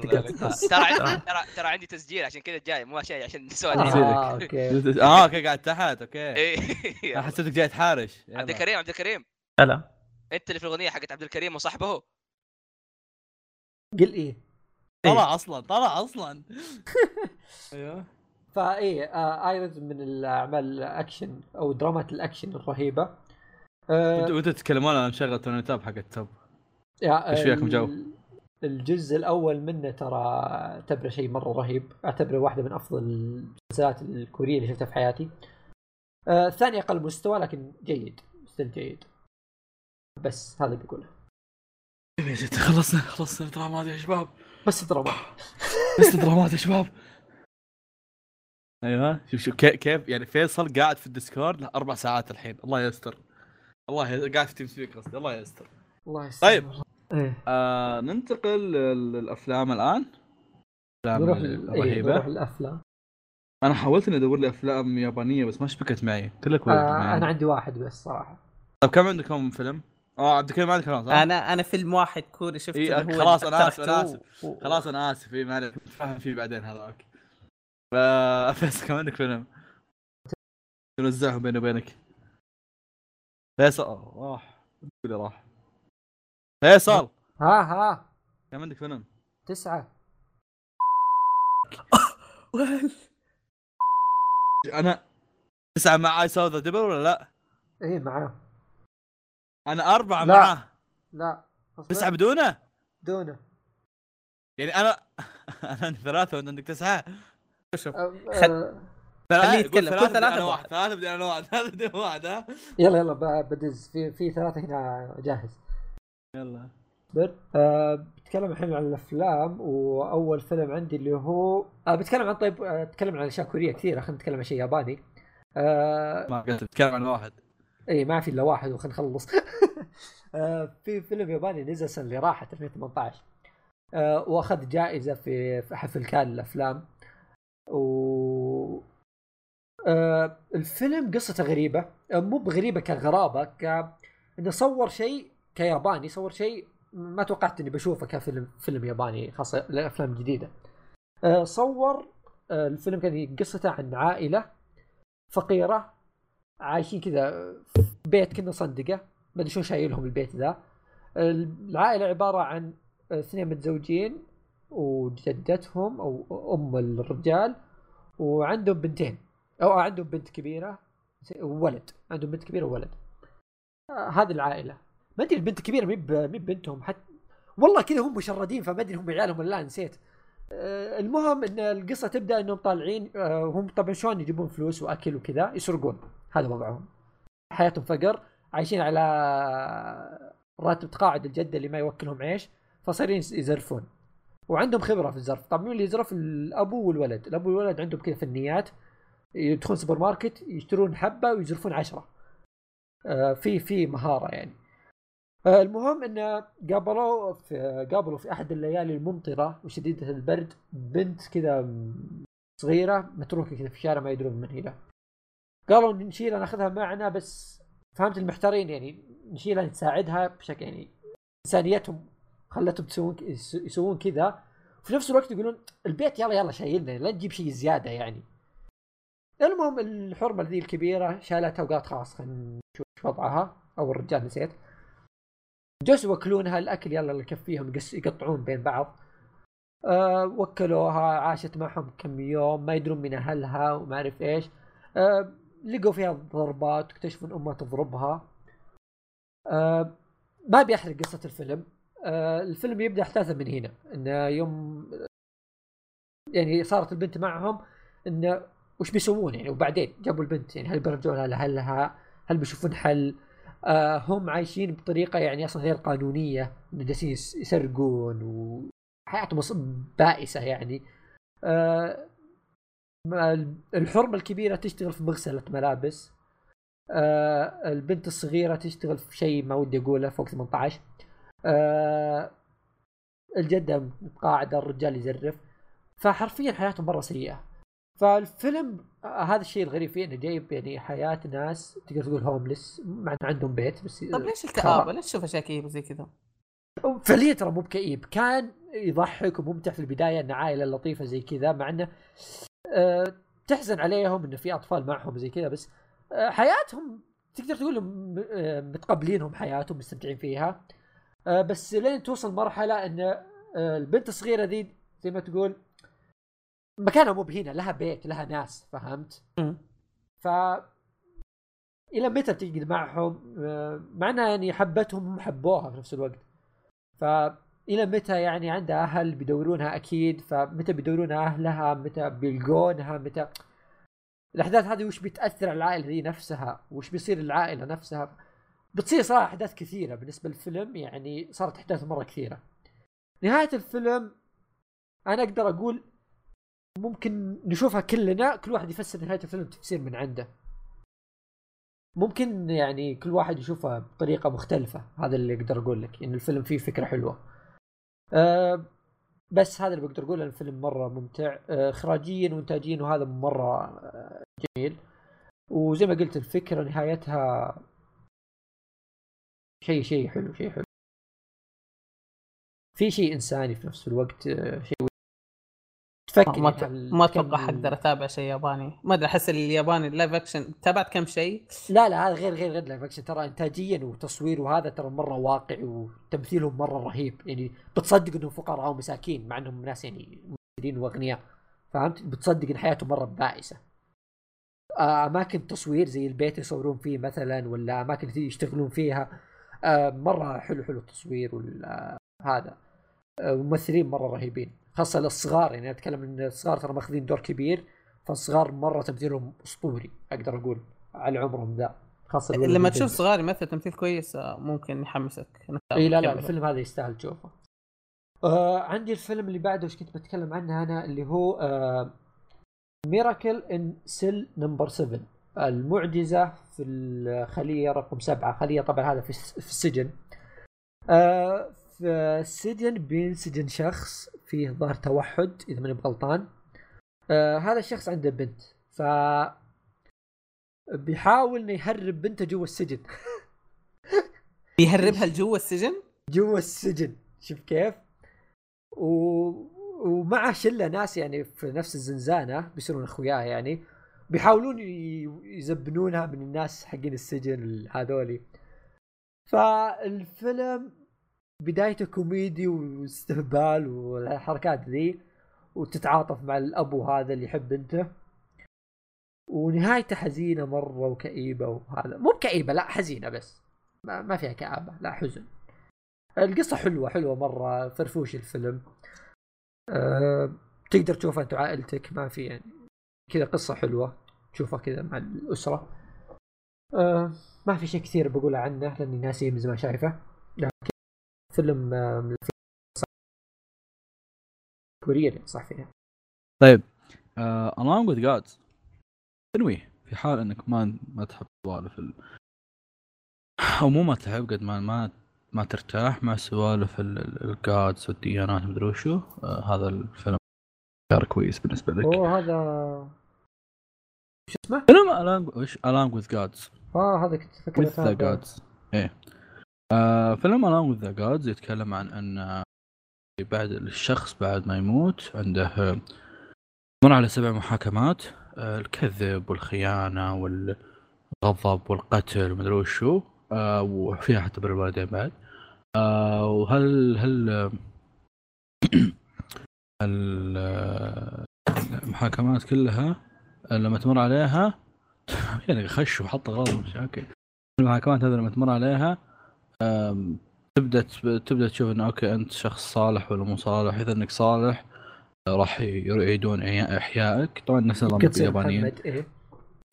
ترى عندي ترى ترى عندي تسجيل عشان كذا جاي مو شيء عشان نسولف آه أوكي. [LAUGHS] آه أوكي قاعد تحت أوكي. إيه. حسيتك جاي تحارش. عبد الكريم عبد الكريم. لا أنت اللي في الأغنية حقت عبد الكريم وصاحبه؟ قل إيه؟ طلع أصلا طلع أصلا. [LAUGHS] أيوه. فايه آه ايرز من الأعمال الأكشن أو درامات الأكشن الرهيبة. آه وانتوا تتكلمون أنا مشغل توني تاب حق التوب يا- إيش فيكم جو؟ ال- الجزء الأول منه ترى أعتبره شيء مرة رهيب. أعتبره واحدة من أفضل المسلسلات الكورية اللي شفتها في حياتي. آه الثاني أقل مستوى لكن جيد still جيد. بس هذا اللي بقوله. يا ستي خلصنا خلصنا الدرامات يا شباب. بس دراما بس درامات يا شباب. أيوه شوف شوف كي- كيف؟ يعني فيصل قاعد في الديسكورد له أربع ساعات الحين. الله يستر. الله ي- قاعد في تيم سبيك قصدي. الله يستر. الله يستر. طيب. إيه. آه ننتقل لل- للأفلام الآن. الافلام نروح إيه، نروح الرهيبه الافلام أنا حاولت إني أدور لي أفلام يابانية بس ما شبكت معي. كلها كويس آه معي. أنا عندي واحد بس صراحة. طب كم عندكم فيلم؟ آه عبد الكريم عندك خلاص ها؟ أنا أنا فيلم واحد كوري شفته إيه، هو خلاص، أنا آسف، الدكتور أنا too آسف. و- خلاص أنا آسف. اي ما نتفاهم فيه بعدين هذاك فيصل كم عندك فيلم؟ نوزعهم بيني وبينك. فيصل آه، راح قولي راح. فيصل! ها ها. كم عندك فيلم؟ تسعة. [COUGHS] أنا تسعة مع اي ساو ذا دبل ولا لا؟ إيه معاه أنا أربعة لا. معاه. لا. أصبر. تسعة بدونه؟ دونه. يعني أنا [LAUGHS] أنا عندي ثلاثة وأنت عندك تسعة. شوف. خل- ثلاثة خليه يتكلم. كل ثلاثة بدي ثلاثة أنا. واحد. ثلاثة بدي أنا واحد. [LAUGHS] ثلاثة بدي أنا واحد ها؟ يلا يلا ب- بدز. في في ثلاثة هنا جاهز. يلا. اصبر أه بتكلم الحين عن الأفلام وأول فيلم عندي اللي هو أه بتكلم عن طيب أه اتكلم عن أشياء كورية كثيرة. خلينا نتكلم عن شيء ياباني. أه ما قلت بتكلم عن واحد. اي ما في إلا واحد وخلينا نخلص. [LAUGHS] أه في فيلم ياباني نزل السنة اللي راحت 2018 أه وأخذ جائزة في حفل كان الأفلام. و آه الفيلم قصته غريبة. آه مو بغريبة كغرابة ك إنه صور شيء كياباني صور شيء ما توقعت إني بشوفه كفيلم فيلم ياباني خاصة الافلام الجديده آه صور آه الفيلم كان قصته عن عائلة فقيرة عايشين كذا في بيت كنا صندقة. ما أدري شلون شايلهم البيت ذا. العائلة عبارة عن اثنين متزوجين وجدتهم أو أم الرجال وعندهم بنتين. أو عندهم بنت كبيرة وولد عندهم بنت كبيرة وولد. هذه العائلة. ما أدري البنت الكبيره مي مي بنتهم. حتى والله كذا هم مشردين فما أدري هم عيالهم ولا لا نسيت. المهم إن القصة تبدأ إنهم طالعين آه هم طبعا شلون يجيبون فلوس وأكل وكذا؟ يسرقون. هذا وضعهم. حياتهم فقر عايشين على راتب تقاعد الجده اللي ما يوكلهم عيش فصايرين يزرفون. وعندهم خبرة في الزرف. طبعا مين اللي يزرف الابو والولد. الابو والولد عندهم كذا فنيات. يدخلون سوبر ماركت يشترون حبة ويزرفون عشرة. آه في في مهارة يعني. آه المهم انه قابلوا في قابلوا في أحد الليالي الممطرة وشديدة البرد. بنت كذا صغيرة متروكة كذا في الشارع ما يدرون من هي قالوا نشيلها ناخذها معنا بس فهمت المحتارين يعني نشيلها نساعدها بشكل يعني إنسانيتهم خلتهم تسوون يسوون كذا. في نفس الوقت يقولون البيت يلا يلا شايلنا لا تجيب شيء زيادة يعني. المهم الحرمة ذي الكبيرة شالتها وقالت خلاص خلينا نشوف وضعها. أو الرجال نسيت. جلسوا يوكلونها الأكل يلا اللي يكفيهم يقطعون بين بعض. أه وكلوها عاشت معهم كم يوم ما يدرون من أهلها وما أعرف إيش. أه لقوا فيها ضربات واكتشفوا إن أمها تضربها. أه ما أبي أحرق قصة الفيلم. أه الفيلم يبدأ احداثه من هنا انه يوم يعني صارت البنت معهم انه وش بيسوون يعني؟ وبعدين جابوا البنت يعني هل بيرجعونها لاهلها هل بيشوفون حل؟ آه هم عايشين بطريقة يعني أصلا غير قانونية جالسين يسرقون وحياتهم بائسة يعني. آه الحرمة الكبيرة تشتغل في مغسلة ملابس. آه البنت الصغيرة تشتغل في شيء ما ودي أقوله فوق 18 آه الجدة متقاعده الرجال يزرف. فحرفيا حياتهم مرة سيئة. فالفيلم آه هذا الشيء الغريب فيه إنه جايب يعني حياة ناس تقدر تقول هوملس مع إنه عندهم بيت بس طيب ليش الكآبة؟ ليش تشوف أشياء كئيبة زي كذا؟ فعليا ترى مو بكئيب. كان يضحك وممتع في البداية إن عائلة لطيفة زي كذا مع إنه أه تحزن عليهم إنه في أطفال معهم زي كذا بس أه حياتهم تقدر تقول أه متقبلينهم حياتهم مستمتعين فيها. أه بس لين توصل مرحلة إن البنت الصغيرة ذي زي ما تقول مكانها مو بهنا لها بيت لها ناس فهمت؟ ف إلى متى تقعد معهم؟ مع إنها يعني حبتهم هم حبوها في نفس الوقت. ف إلى متى يعني عندها أهل بيدورونها؟ أكيد. فمتى بيدورونها أهلها؟ متى بيلقونها؟ متى الأحداث هذه وش بتأثر على العائلة دي نفسها؟ وش بيصير للعائلة نفسها؟ بتصير صراحة أحداث كثيرة. بالنسبة للفيلم يعني صارت أحداث مرة كثيرة. نهاية الفيلم أنا أقدر أقول ممكن نشوفها كلنا كل واحد يفسر نهاية الفيلم تفسير من عنده. ممكن يعني كل واحد يشوفها بطريقة مختلفة. هذا اللي أقدر أقول لك إن الفيلم فيه فكرة حلوة. أه بس هذا اللي بقدر أقوله الفيلم مرة ممتع. أه اخراجيا وانتاجيا وهذا مرة جميل. وزي ما قلت الفكرة نهايتها شيء شيء حلو شيء حلو. في شيء إنساني في نفس الوقت شيء تفكر ما, ما أتوقع حقدر أتابع شيء ياباني. ما أدري أحس الياباني ال live action تابعت كم شيء؟ لا لا هذا غير غير غير live action ترى انتاجيا وتصوير وهذا ترى مرة واقعي وتمثيلهم مرة رهيب. يعني بتصدق إنهم فقراء ومساكين مع إنهم ناس يعني مفيدين وأغنياء. فهمت؟ بتصدق إن حياتهم مرة بائسة. أماكن تصوير زي البيت يصورون فيه مثلا ولا أماكن يشتغلون فيها مرة حلو حلو التصوير ولا هذا. ممثلين مرة رهيبين. خاصة للصغار يعني أتكلم إن الصغار ترى ماخذين دور كبير فالصغار مرة تمثيلهم أسطوري أقدر أقول على عمرهم ذا خاصة لما تشوف صغار يمثل تمثيل كويس ممكن يحمسك. إي لا لا الفيلم هذا يستاهل تشوفه. آه عندي الفيلم اللي بعده إيش كنت بتكلم عنه أنا؟ اللي هو آه Miracle in Cell Number 7 المعجزة في الخلية رقم سبعة. خلية طبعا هذا في, في السجن. آه في السجن بينسجن شخص فيه ظاهر توحد إذا ماني بغلطان. آه هذا الشخص عنده بنت ف بيحاول إنه يهرب بنته جوا السجن. [LAUGHS] بيهربها لجوا السجن؟ جوا السجن شوف كيف؟ و... ومعه شلة ناس يعني في نفس الزنزانة بيصيرون أخوياه يعني بيحاولون يزبنونها من الناس حقين السجن هذولي. فالفيلم بدايته كوميدي واستهبال والحركات ذي وتتعاطف مع الابو هذا اللي يحب بنته. ونهايته حزينة مرة وكئيبة وهذا. مو بكئيبة لا حزينة بس. ما, ما فيها كآبة لا حزن. القصة حلوة حلوة مرة. فرفوش الفيلم. أه تقدر تشوفها انت وعائلتك ما في يعني. كذا قصة حلوة تشوفها كذا مع الأسرة. أه ما في شيء كثير بقوله عنه لأني ناسي من زمان شايفه. فيلم آه، من الافلام كوريا اللي انصح فيها. طيب uh, Along with Gods تنويه في حال إنك ما ما تحب سوالف ال... أو مو ما تحب قد ما ما ما ترتاح مع سوالف الجادز والديانات مدري وشو. آه هذا الفيلم خيار كويس بالنسبة لك. أوه هذا شو اسمه؟ فيلم Along وش؟ Along with Gods. آه هذا كنت فكرة with the gods. إيه. آه فيلم Along with the Gods يتكلم عن أن بعد الشخص بعد ما يموت عنده مر على سبع محاكمات آه الكذب والخيانة والغضب والقتل ومدري وشو آه وفيها حتى بر الوالدين بعد. آه وهل هل آه، آه، المحاكمات كلها آه، لما تمر عليها؟ [LAUGHS] يعني خش وحط غلط مش أوكي المحاكمات هذه لما تمر عليها تبدأ تبدأ تشوف انه okay أنت شخص صالح ولا مو صالح. إذا إنك صالح راح يعيدون إحيائك. طبعا نفس النظام اليابانيين إيه.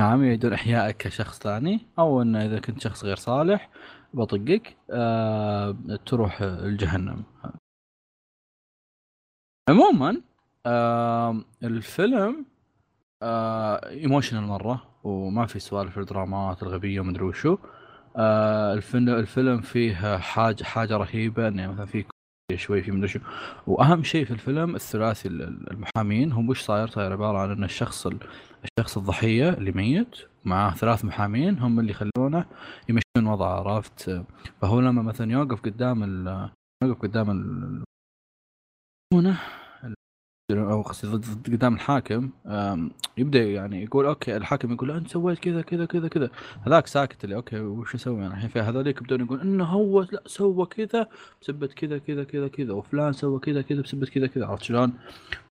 نعم يعيدون إحيائك كشخص ثاني. أو انه إذا كنت شخص غير صالح بطقك آه تروح الجهنم. عموما آه الفيلم آه emotional مرة. وما في سوالف الدرامات الغبية ومدري وشو. آه الفيلم الفيلم فيه حاجة حاجة رهيبة إنه مثلا في شوي في مدري شو وأهم شيء في الفيلم الثلاثي ال- المحامين هم وش صاير؟ صاير عبارة عن إن الشخص ال- الشخص الضحية اللي ميت معاه ثلاث محامين هم اللي يخلونه يمشون وضعه عرفت؟ فهو لما مثلا يوقف قدام يوقف قدام أو قدام الحاكم يبدأ يعني يقول okay الحاكم يقول أنت سويت كذا كذا كذا كذا هذاك ساكت اللي okay وش أسوي أنا الحين في هذوليك يبدون يقول إنه هو لا سوى كذا بسبه كذا كذا كذا كذا وفلان سوى كذا كذا بسبه كذا كذا عرفت شلون؟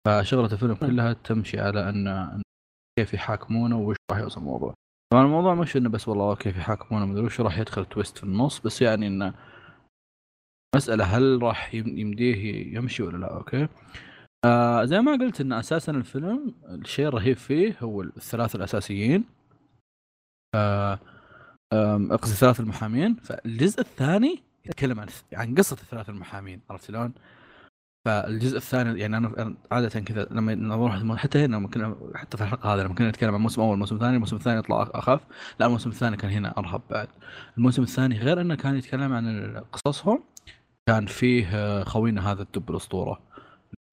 فشغلة الفيلم كلها تمشي على ان كيف يحاكمونه وش راح يوصل الموضوع. طبعا الموضوع مش إنه بس والله كيف يحاكمونه مدري وش راح يدخل twist في النص بس يعني إنه مسألة هل راح يم- يمديه يمشي ولا لا okay؟ آه زي ما قلت إن أساسا الفيلم الشيء الرهيب فيه هو الثلاث الأساسيين. آه آم، قصدي الثلاث المحامين. فالجزء الثاني يتكلم عن عن قصة الثلاث المحامين عرفت شلون؟ فالجزء الثاني يعني أنا عادة كذا لما نروح حتى هنا ممكن حتى في الحلقة هذه لما كنا نتكلم عن الموسم الأول الموسم الثاني الموسم الثاني يطلع أخف. لا الموسم الثاني كان هنا أرهب بعد. الموسم الثاني غير إنه كان يتكلم عن قصصهم كان فيه آه، خوينا هذا الدب الأسطورة.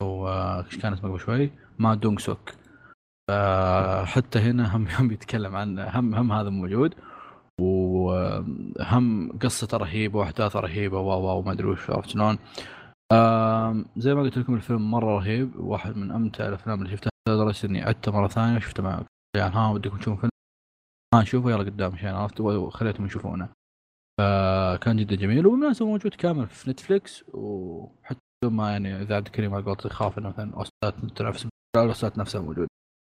آه، إيش كان اسمه قبل شوي؟ ما دونغ سوك. فحتى هنا هم [LAUGHS] هم يتكلم عن هم هم هذا موجود. وهم قصته رهيبة واحداثه رهيبة و و وما أدري وش عرفت شلون؟ آم، زي ما قلت لكم الفيلم مرة رهيب واحد من أمتع الأفلام اللي شفتها. لدرجه إني عدته مرة ثانية وشفته مع يعني ها ودكم تشوفون فيلم؟ ها نشوفه يلا قدام عشان عرفت؟ وخليتهم يشوفونه. فكان جدا جميل وبالمناسبه موجود كامل في نتفليكس وحتى ما يعني إذا عبد الكريم على قولتك يخاف إنه مثلا أوستات تنافس لا الأوستات نفسها موجود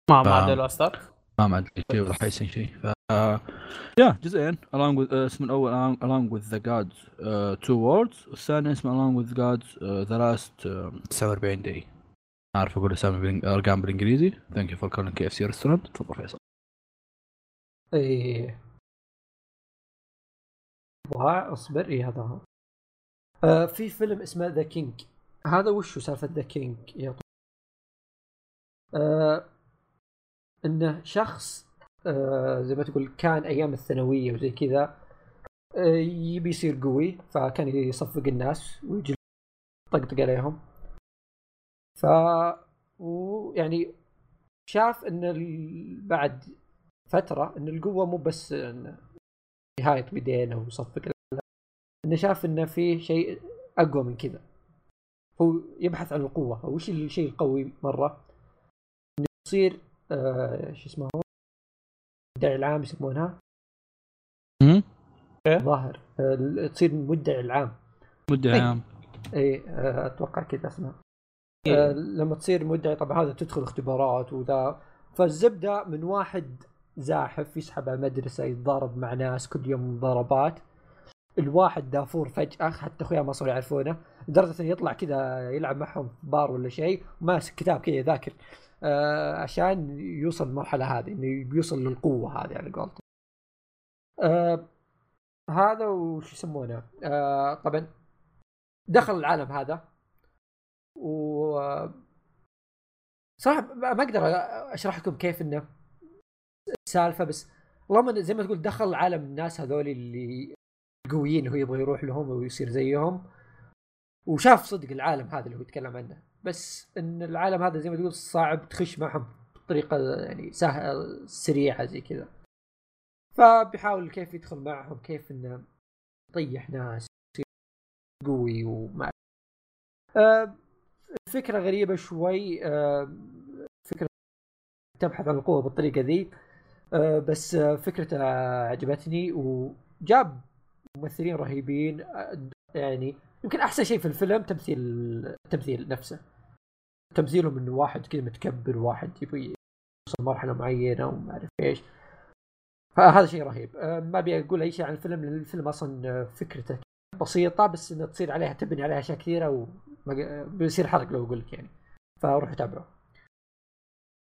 ما ف- ما عدلوا أصلا ما معدل شيء ولا حيصير شيء. فيه جزئين. Along with uh, اسم الأول along, along with the gods. uh, two worlds. والثاني اسمه along with gods. uh, the last uh, 49 day. أعرف أقول أسامي أرقام بالإنجليزي. thank you for calling KFC restaurant تفضل فيصل. وها أصبر. إيه هذا هو. آه في فيلم اسمه The King هذا وشو سالفة The King يا آه إنه شخص آه زي ما تقول كان أيام الثانوية وزي كذا آه يبي يصير قوي فكان يصفق الناس ويجي طقطق عليهم. ف ويعني شاف إن ال- بعد فترة إن القوة مو بس إن نهايه بيدينا ويصفق لا إنه شاف إنه في شيء أقوى من كذا. هو يبحث عن القوة. أو وش الشيء القوي مرة؟ إنه يصير آه شو اسمه هو؟ المدعي العام يسمونها. هم؟ ظاهر. آه تصير مدعي العام. مدة طيب. عام. اي آه، أتوقع كذا اسمها. إيه. آه، لما تصير مدعي طبعا هذا تدخل اختبارات وذا. فالزبدة من واحد زاحف يسحب على المدرسة يتضارب مع ناس كل يوم ضربات. الواحد دافور فجأة حتى أخويا ما صاروا يعرفونه. لدرجة إنه يطلع كذا يلعب معهم في بار ولا شيء وماسك كتاب كذا يذاكر. آه عشان يوصل للمرحلة هذه إنه بيوصل للقوة هذه على قولته آه هذا وش يسمونه؟ آه طبعا دخل العالم هذا. و صراحة ما أقدر أشرح لكم كيف إنه السالفة بس اللهم زي ما تقول دخل عالم الناس هذول اللي قويين هو يبغى يروح لهم ويصير زيهم. وشاف صدق العالم هذا اللي هو يتكلم عنه. بس إن العالم هذا زي ما تقول صعب تخش معهم بطريقة يعني سهله سريعة زي كذا. فبيحاول كيف يدخل معهم كيف إنه يطيح ناس قوي وما آه، فكرة غريبة شوي آه، فكرة تبحث عن القوة بالطريقة ذي. آه، بس آه، فكرته عجبتني وجاب ممثلين رهيبين آه، يعني يمكن أحسن شيء في الفيلم تمثيل التمثيل نفسه. تمثيلهم إنه واحد كذا متكبر واحد يبغى يوصل مرحلة معينة وما أعرف إيش. فهذا شيء رهيب. آه، ما أبي أقول أي شيء عن الفيلم لأن الفيلم أصلا فكرته بسيطة بس إنه تصير عليها تبني عليها أشياء كثيرة و بيصير حرق لو أقول لك يعني. فروحوا تابعوا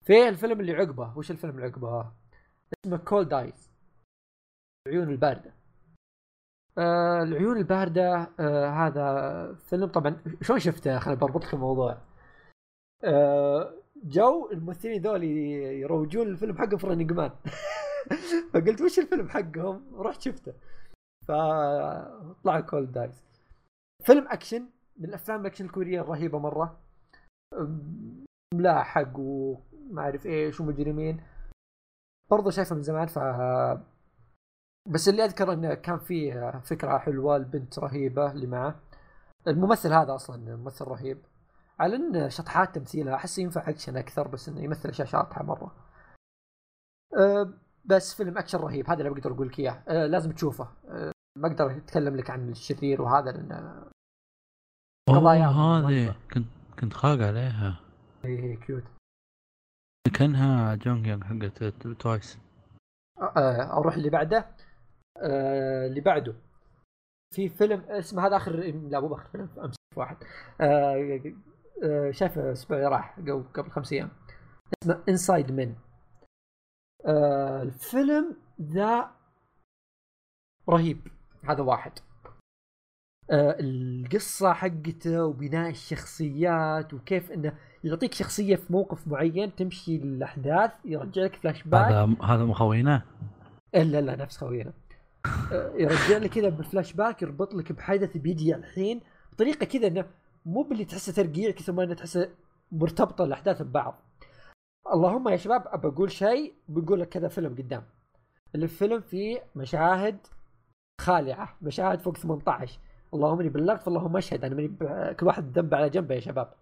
في الفيلم اللي عقبه وش الفيلم اللي عقبه؟ اسمه Cold Eyes العيون الباردة. آه العيون الباردة آه هذا فيلم. طبعا شلون شفته؟ خليني بربط لك الموضوع. آه جو الممثلين ذول يروجون الفيلم حقهم في Running Man [LAUGHS] فقلت وش الفيلم حقهم؟ رحت شفته. فطلع Cold Eyes فيلم أكشن من الأفلام الأكشن الكورية الرهيبه مرة. ملاحق وما أعرف إيش ومجرمين. برضه شايفه من زمان ف بس اللي أذكر إنه كان فيه فكرة حلوة البنت رهيبة اللي معه. الممثل هذا أصلا ممثل رهيب. على إن شطحات تمثيلها أحس ينفع أكشن أكثر بس إنه يمثل أشياء شاطحة مرة. أه، بس فيلم أكشن رهيب. هذا اللي بقدر أقول لك إياه. أه، لازم تشوفه. أه، ما أقدر أتكلم لك عن الشرير وهذا لأن قضايا هذه. كنت كنت خاق عليها. هي cute. كأنها جونج يون حقت Twice آه، أروح اللي بعده. آه، اللي بعده. في فيلم اسمه هذا آخر لا مو اخر فيلم أمس واحد. آه، آه، شايفه الأسبوع اللي راح قبل خمس أيام. اسمه Inside Men الفيلم ذا رهيب هذا واحد. آه، القصة حقته وبناء الشخصيات وكيف إنه يعطيك شخصية في موقف معين تمشي الأحداث يرجع لك فلاش باك هذا هذا مخوينه إلا لا نفس خوينا. يرجع لك كذا بفلاش باك يربط لك بحدث بيجي الحين بطريقة كذا إنه مو باللي تحسه ترقيع كثر ما إنه تحسه مرتبطة الأحداث ببعض. اللهم يا شباب أبى أقول شيء بقول لك كذا فيلم قدام. الفيلم فيه مشاهد خالعة مشاهد فوق 18 اللهم إني بلغت فاللهم أشهد. أنا ماني كل واحد ذنب على جنبه يا شباب.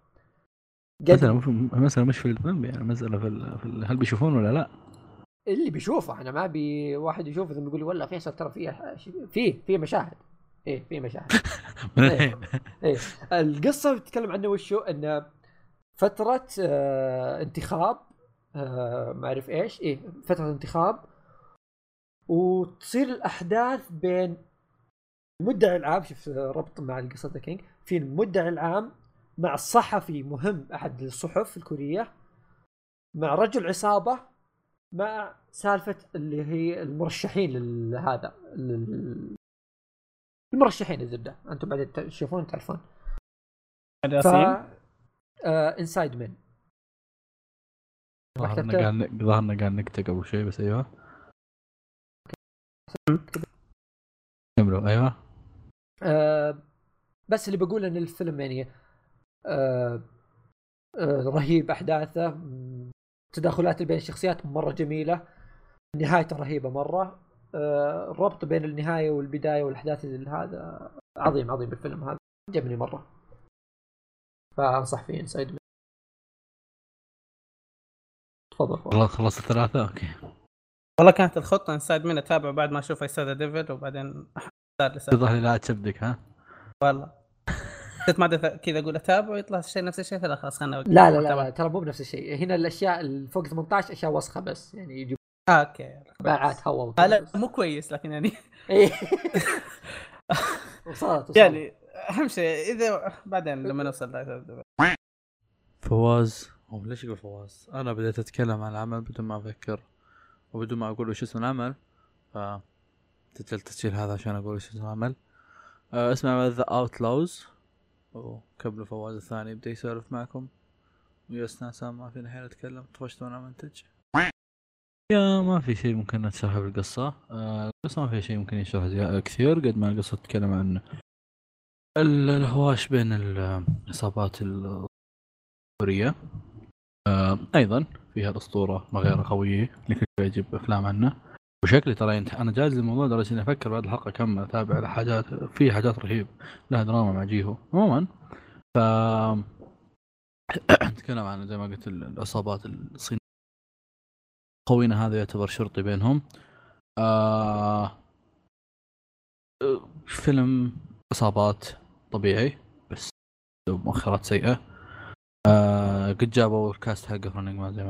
قد مش المسألة مش في الذنب يعني المسألة في, ال... في ال... هل بيشوفون ولا لا؟ اللي بيشوفه أنا ما أبي واحد يشوفه ثم يقول لي والله فيصل ترى فيه فيه فيه مشاهد. إيه فيه مشاهد. [LAUGHS] من إيه. الحين إيه. القصة بتتكلم عنه وشو؟ انه فترة آه انتخاب آه ما أعرف إيش. إيه فترة انتخاب. وتصير الأحداث بين المدعي العام شوف ربط مع القصة The King. في المدعي العام مع الصحفي مهم أحد الصحف الكورية مع رجل عصابة مع سالفة اللي هي المرشحين لهذا لل- المرشحين الزبده أنتم بعدين تشوفون تعرفون. ف ياسين؟ انسايد ما ظهرنا ظهرنا قاعد نكتب قبل شوي بس أيوه. كملوا أيوه. آه بس اللي بقول إن الفيلم يعني آه آه رهيب أحداثه. م- تداخلات بين الشخصيات مرة جميلة. نهايته رهيبة مرة. آه، الربط بين النهاية والبداية والأحداث هذا عظيم عظيم الفيلم هذا. عجبني مرة. فأنصح فيه إنسايد تفضل تفضل والله خلصت الثلاثة؟ أوكي. والله كانت الخطة إنسايد من اتابع بعد ما أشوف ايسايد ديفيد وبعدين يظهر لي لا تشبدك ها؟ والله. كنت ما أدري كذا أقول أتابع ويطلع الشيء نفس الشيء فلا خلاص خلنا. لا لا لا. لا ترى مو بنفس الشيء هنا الأشياء اللي فوق 18 أشياء وسخة بس يعني يجيب آه أوكي باعات هواء آه لا. مو كويس لكن يعني إيه. [LAUGHS] وصلت وصلت يعني أهم شيء إذا بعدين لما نوصل. فواز هو ليش يقول فواز؟ أنا بديت أتكلم عن العمل بدون ما أفكر وبدون ما أقول وش اسم العمل ف التسجيل هذا عشان أقول وش اسم العمل آه اسمه ذا اوتلاوز وقبل فواز الثاني يبدأ يسولف معكم. ويسنا سام ما فينا حين نتكلم؟ طفشت وأنا منتج يا ما في شيء ممكن نشرحه بالقصة آه القصة ما في شيء ممكن يشرح كثير قد ما القصة تتكلم عن ال- الهواش بين العصابات آه أيضا فيها الاسطوره مغيره قوية اللي كل شوي يجيب إفلام عنه وشكلي ترى ينت... أنا جالس الموضوع لدرجة إني أفكر بعد الحلقة كم أتابع حاجات في حاجات رهيب لها دراما مع جيهو. عموما ف [COUGHS] نتكلم عن زي ما قلت ال- العصابات الصينية خوينا هذا يعتبر شرطي بينهم. آه... فيلم عصابات طبيعي بس مؤخرات سيئة. آه قد جابوا الكاست حقه رننج زي ما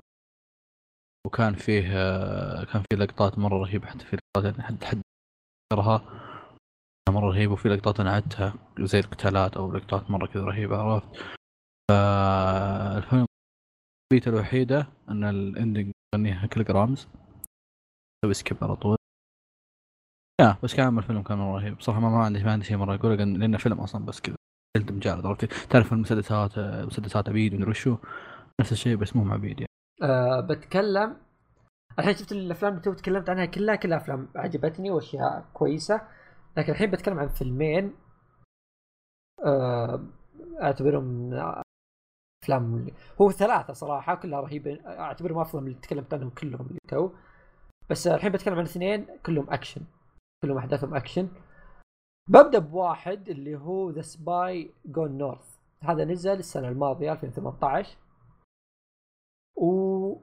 وكان فيه آه كان فيه لقطات مرة رهيبة حتى في لقطات يعني حد حد ذكرها مرة رهيبة وفي لقطات أنا عدتها زي القتالات أو لقطات مرة كذا رهيبة عرفت؟ فالفيلم البيت الوحيدة إن الاندنج يغنيها كل جرامز. سوي سكيب على طول. يا بس كان الفيلم كان مرة رهيب. بصراحة ما, ما عندي ما عندي شيء مرة اقوله لأنه فيلم أصلا بس كذا جلد مجالد عرفت؟ تعرف المسدسات مسدسات عبيد ومدري وشو نفس الشيء بس مو مع عبيد يعني. آه بتكلم. الحين شفت الأفلام اللي تو تكلمت عنها كلها كلها أفلام عجبتني وأشياء كويسة. لكن الحين بتكلم عن فيلمين آه أعتبرهم أفلام هو ثلاثة صراحة كلها رهيبة. أعتبرهم أفضل من اللي تكلمت عنهم كلهم اللي تو. بس الحين بتكلم عن اثنين كلهم أكشن. كلهم أحداثهم أكشن. ببدأ بواحد اللي هو The Spy Gone North هذا نزل السنة الماضية 2018 و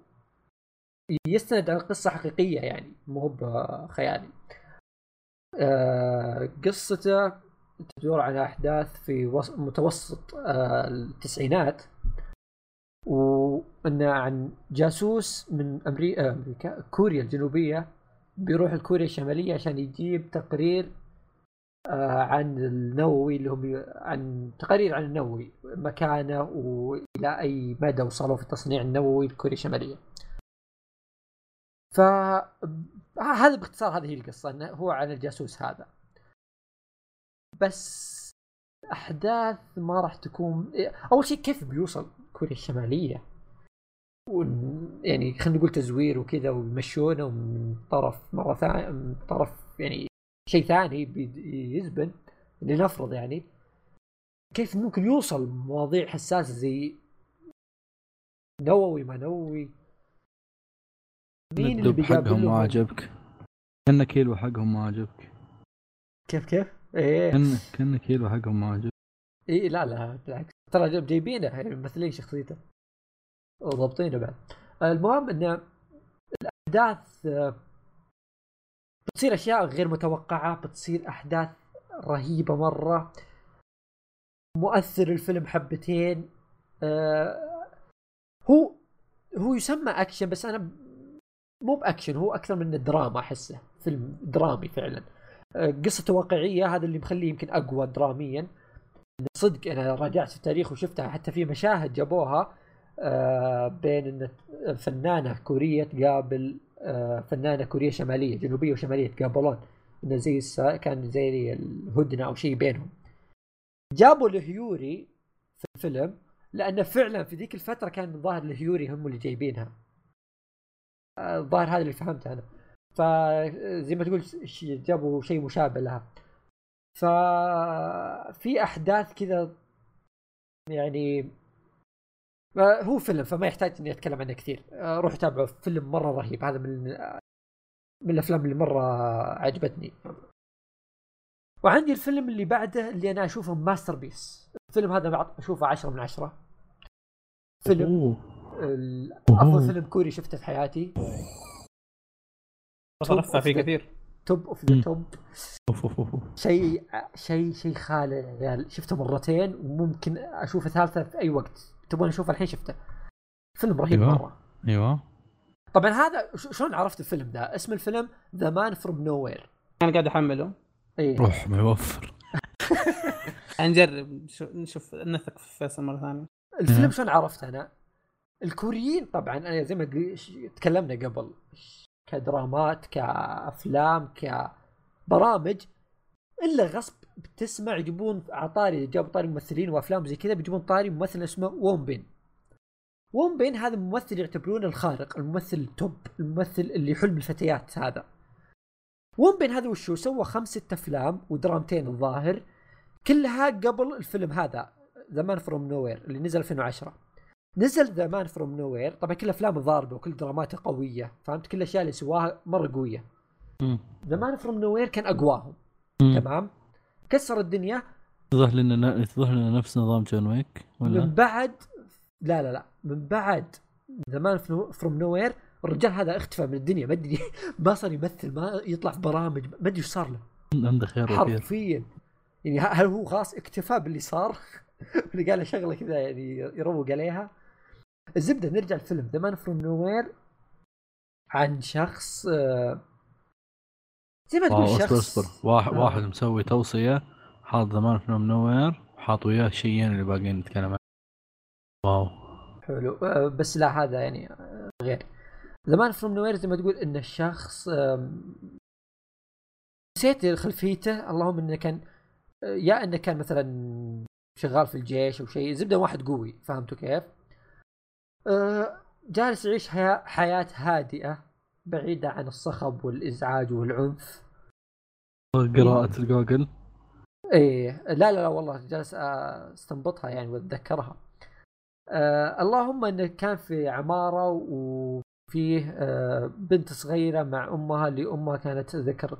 يستند على قصة حقيقية يعني مو بخيالي. آه قصته تدور على أحداث في وس... متوسط آه التسعينات. وأنه عن جاسوس من أمريكا, أمريكا كوريا الجنوبية بيروح لكوريا الشمالية عشان يجيب تقرير آه عن النووي اللي هم عن تقارير عن النووي مكانه وإلى أي مدى وصلوا في التصنيع النووي لكوريا الشماليه. ف هذا باختصار هذه القصة إنه هو عن الجاسوس هذا. بس أحداث ما راح تكون أول شيء كيف بيوصل كوريا الشمالية؟ ون- يعني خلينا نقول تزوير وكذا ويمشونه من طرف مرة ثانية من طرف يعني شيء ثاني يزبن لنفرض يعني كيف ممكن يوصل مواضيع حساسة زي نووي ما نووي؟ مين اللي حقهم ما عجبك؟ كأن كيلو حقهم ما عجبك. كيف كيف؟ إيه. كان كأن كيلو حقهم ما عجبك. إيه لا لا بالعكس. ترى جايب- جايبينه يعني ممثلين شخصيته. وضابطينه بعد. المهم ان الأحداث بتصير أشياء غير متوقعة بتصير أحداث رهيبة مرة. مؤثر الفيلم حبتين. آه، هو هو يسمى أكشن بس أنا مو بأكشن هو أكثر من دراما أحسه. فيلم درامي فعلا. آه، قصته واقعية هذا اللي مخليه يمكن أقوى دراميا. صدق أنا راجعت في التاريخ وشفتها حتى في مشاهد جابوها آه، بين إن فنانة كورية تقابل فنانة كورية شمالية جنوبية وشمالية يتقابلون انه زي الس- كان زي الهدنة أو شيء بينهم. جابوا لي هيوري في الفيلم لأنه فعلا في ذيك الفترة كان الظاهر لي هيوري هم اللي جايبينها. آه، الظاهر هذا اللي فهمته أنا. فزي ما تقول جابوا شيء مشابه لها. ففي أحداث كذا يعني آه، هو فيلم فما يحتاج إني أتكلم عنه كثير. آه، روح تابعه. فيلم مرة رهيب. هذا من من الأفلام اللي مرة عجبتني. وعندي الفيلم اللي بعده اللي أنا أشوفه masterpiece الفيلم هذا أشوفه عشرة من عشرة. فيلم. أفضل فيلم كوري شفته في حياتي. ترفع فيه كثير. Top of the. Top. شيء شيء شيء خالع يا عيال شفته مرتين وممكن أشوفه ثالثة في أي وقت. تبغون اشوفه الحين شفته. فيلم رهيب أيوة. مرة. أيوه. طبعا هذا ش- شلون عرفت الفيلم ده؟ اسم الفيلم The Man From Nowhere أنا قاعد أحمله. اي روح ما يوفر. [LAUGHS] نجرب. نشوف- نشوف نثق في فيصل مرة ثانية. الفيلم مم. شلون عرفت أنا؟ الكوريين طبعا أنا زي ما تكلمنا قبل. كدرامات كأفلام كبرامج إلا غصب بتسمع يجيبون عطاري جابوا طاري ممثلين وأفلام زي كذا بيجيبون طاري ممثل اسمه وومبين وومبين هذا ممثل يعتبرونه الخارق الممثل التوب الممثل اللي يحلم الفتيات هذا. وومبين هذا وشو؟ سوى خمسة أفلام ودرامتين الظاهر كلها قبل الفيلم هذا The Man From Nowhere اللي نزل 2010 نزل The Man From Nowhere طبعا كل أفلامه ضاربة وكل دراماته قوية فهمت؟ كل الاشياء اللي سواها مرة قوية. The Man From Nowhere كان أقواهم. تمام؟ كسر الدنيا. يتضح لنا يتضح لنا نفس نظام جون ويك من ولا بعد لا لا لا. من بعد The Man From Nowhere الرجال هذا اختفى من الدنيا. ما أدري [LAUGHS] ما صار يمثل ما يطلع في برامج ما أدري إيش صار له. عنده خير حرفيا. يعني هل هو خلاص اكتفى باللي صار؟ [LAUGHS] اللي قال له شغلة كذا يعني يروق عليها. الزبدة نرجع الفيلم The Man From Nowhere عن شخص آه، زي ما تقول wow اصبر شخص. اصبر. واحد آه. واحد مسوي توصية حاط The Man From Nowhere وحاط وياه شيئين اللي باقيين نتكلم عنهم wow. حلو. آه، بس لا هذا يعني آه، غير. The Man From Nowhere زي ما تقول إن الشخص نسيت خلفيته. اللهم إنه كان آه، يا إنه كان مثلا شغال في الجيش أو شيء زبدة واحد قوي فهمتوا كيف؟ جالس يعيش حياة, حياة هادئة. بعيدة عن الصخب والإزعاج والعنف. قراءة الجوجل. إيه لا لا لا والله جالس استنبطها يعني وأتذكرها. آه اللهم انه كان في عمارة وفيه آه بنت صغيرة مع أمها اللي امها كانت ذكر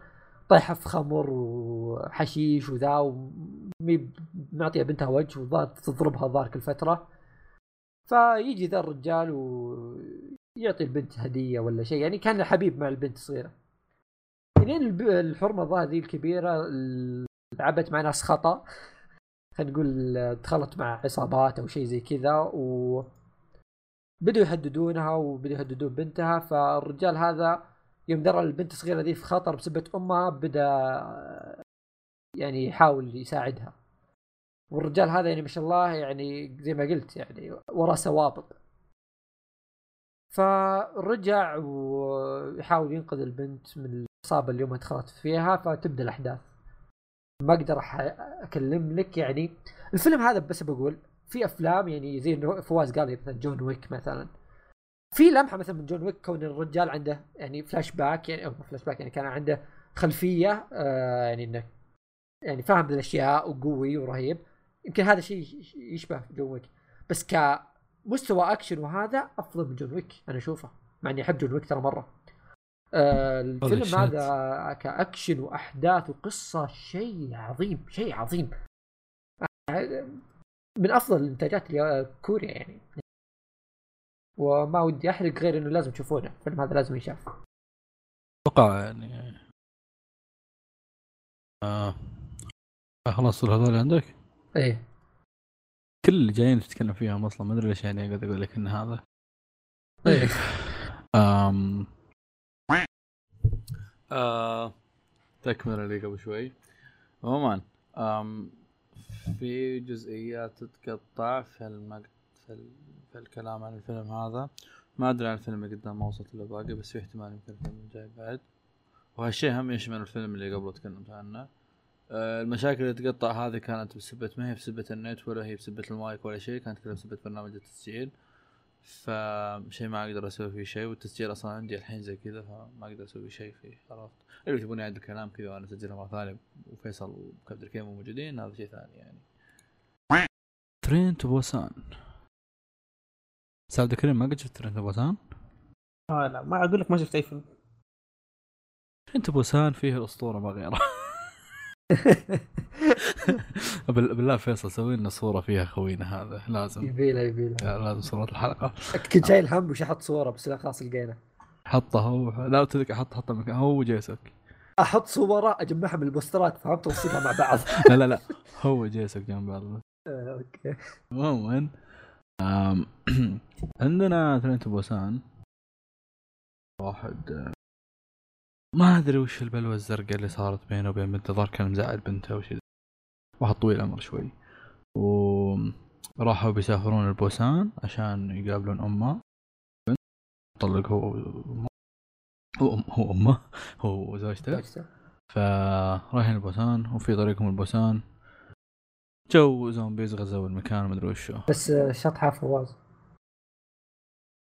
طايحه في خمر وحشيش وذا ومي معطية بنتها وجه وظهر تضربها ظهر كل فتره فيجي ذا الرجال ويعطي البنت هدية ولا شيء يعني كان حبيب مع البنت الصغيره لين الب- الحرمة الظاهر ذي الكبيرة لعبت مع ناس خطأ. خلينا نقول دخلت مع عصابات أو شيء زي كذا و بدوا يهددونها وبدوا يهددون بنتها. فالرجال هذا يوم درى البنت الصغيره ذي في خطر بسبه أمها بدأ يعني يحاول يساعدها. والرجال هذا يعني ما شاء الله يعني زي ما قلت يعني وراه سوابق. فرجع ويحاول ينقذ البنت من العصابه اللي امها دخلت فيها فتبدأ الأحداث. ما أقدر أكلم لك يعني الفيلم هذا بس بقول في أفلام يعني زي فواز قال مثلا جون ويك مثلا. في لمحة مثلا من جون ويك كون الرجال عنده يعني فلاش باك يعني أو فلاش باك يعني كان عنده خلفية آه يعني إنه يعني فاهم الأشياء وقوي ورهيب. يمكن هذا شيء يشبه جون ويك بس كمستوى أكشن وهذا أفضل من جون ويك أنا أشوفه مع إني أحب جون ويك ترى مرة. آه الفيلم. هذا كأكشن وأحداث وقصة شيء عظيم شيء عظيم. آه، من أفضل الإنتاجات اللي- كوريا يعني. وما ودي أحرق غير إنه لازم تشوفونه الفيلم هذا لازم ينشاف. أتوقع يعني. آه. خلاص هذول عندك؟ إيه. كل اللي جايين تتكلم فيهم أصلا ما أدري ليش يعني قاعد أقول لك إن هذا. إيه آم... آه... تكمل اللي قبل شوي. عموما آم... في جزئيات تتقطع في المقت... في, ال... في الكلام عن الفيلم هذا. ما أدري عن الفيلم اللي قدام ما وصلت له باقي بس في احتمال يمكن الفيلم الجاي بعد. وهالشيء هم يشمل الفيلم اللي قبله تكلمت عنه. المشاكل اللي تقطع هذه كانت بسبة ما هي بسبة النت ولا هي بسبة المايك ولا شيء كانت كلها بسبة برنامج التسجيل. فشيء ما أقدر أسوي فيه شيء والتسجيل أصلا عندي الحين زي كذا فما أقدر أسوي شيء فيه عرفت؟ اللي تبوني اعيد الكلام كذا وأنا اسجلها مرة ثانية وفيصل وكابتن الكريم موجودين هذا شيء ثاني يعني. Train to Busan. سعد الكريم ما قد شفت Train to Busan؟ آه لا ما أقول لك ما شفت أي فيلم. Train to Busan فيه الاسطوره ما غيره [LAUGHS] بالله فيصل سوي لنا صورة فيها خوينا هذا لازم. يبيله يبيله لازم صورة الحلقة. كنت شايل هم وش أحط صورة بس لا خلاص لقينا. حطها هو. لا تذكر حط حطها مكان هو وجيسك. أحط صورة أجمعها من البوسترات فهمت؟ اوصلها مع بعض. [LAUGHS] لا لا لا. هو وجيسك جنب بعض. آه، okay. عموما [CLEARS THROAT] عندنا Train to Busan واحد آه، ما أدري وش البلوة الزرقاء اللي صارت بينه وبين بنته. ظهر كان مزعل بنته وش واحد طويل العمر شوي. وراحوا بيسافرون البوسان عشان يقابلون أمه. طلق هو هو أم- هو أمه. هو وزوجته. زوجته. فرايحين البوسان وفي طريقهم البوسان. جو zombies غزوا المكان ومدري وشو. بس شطحه فواز.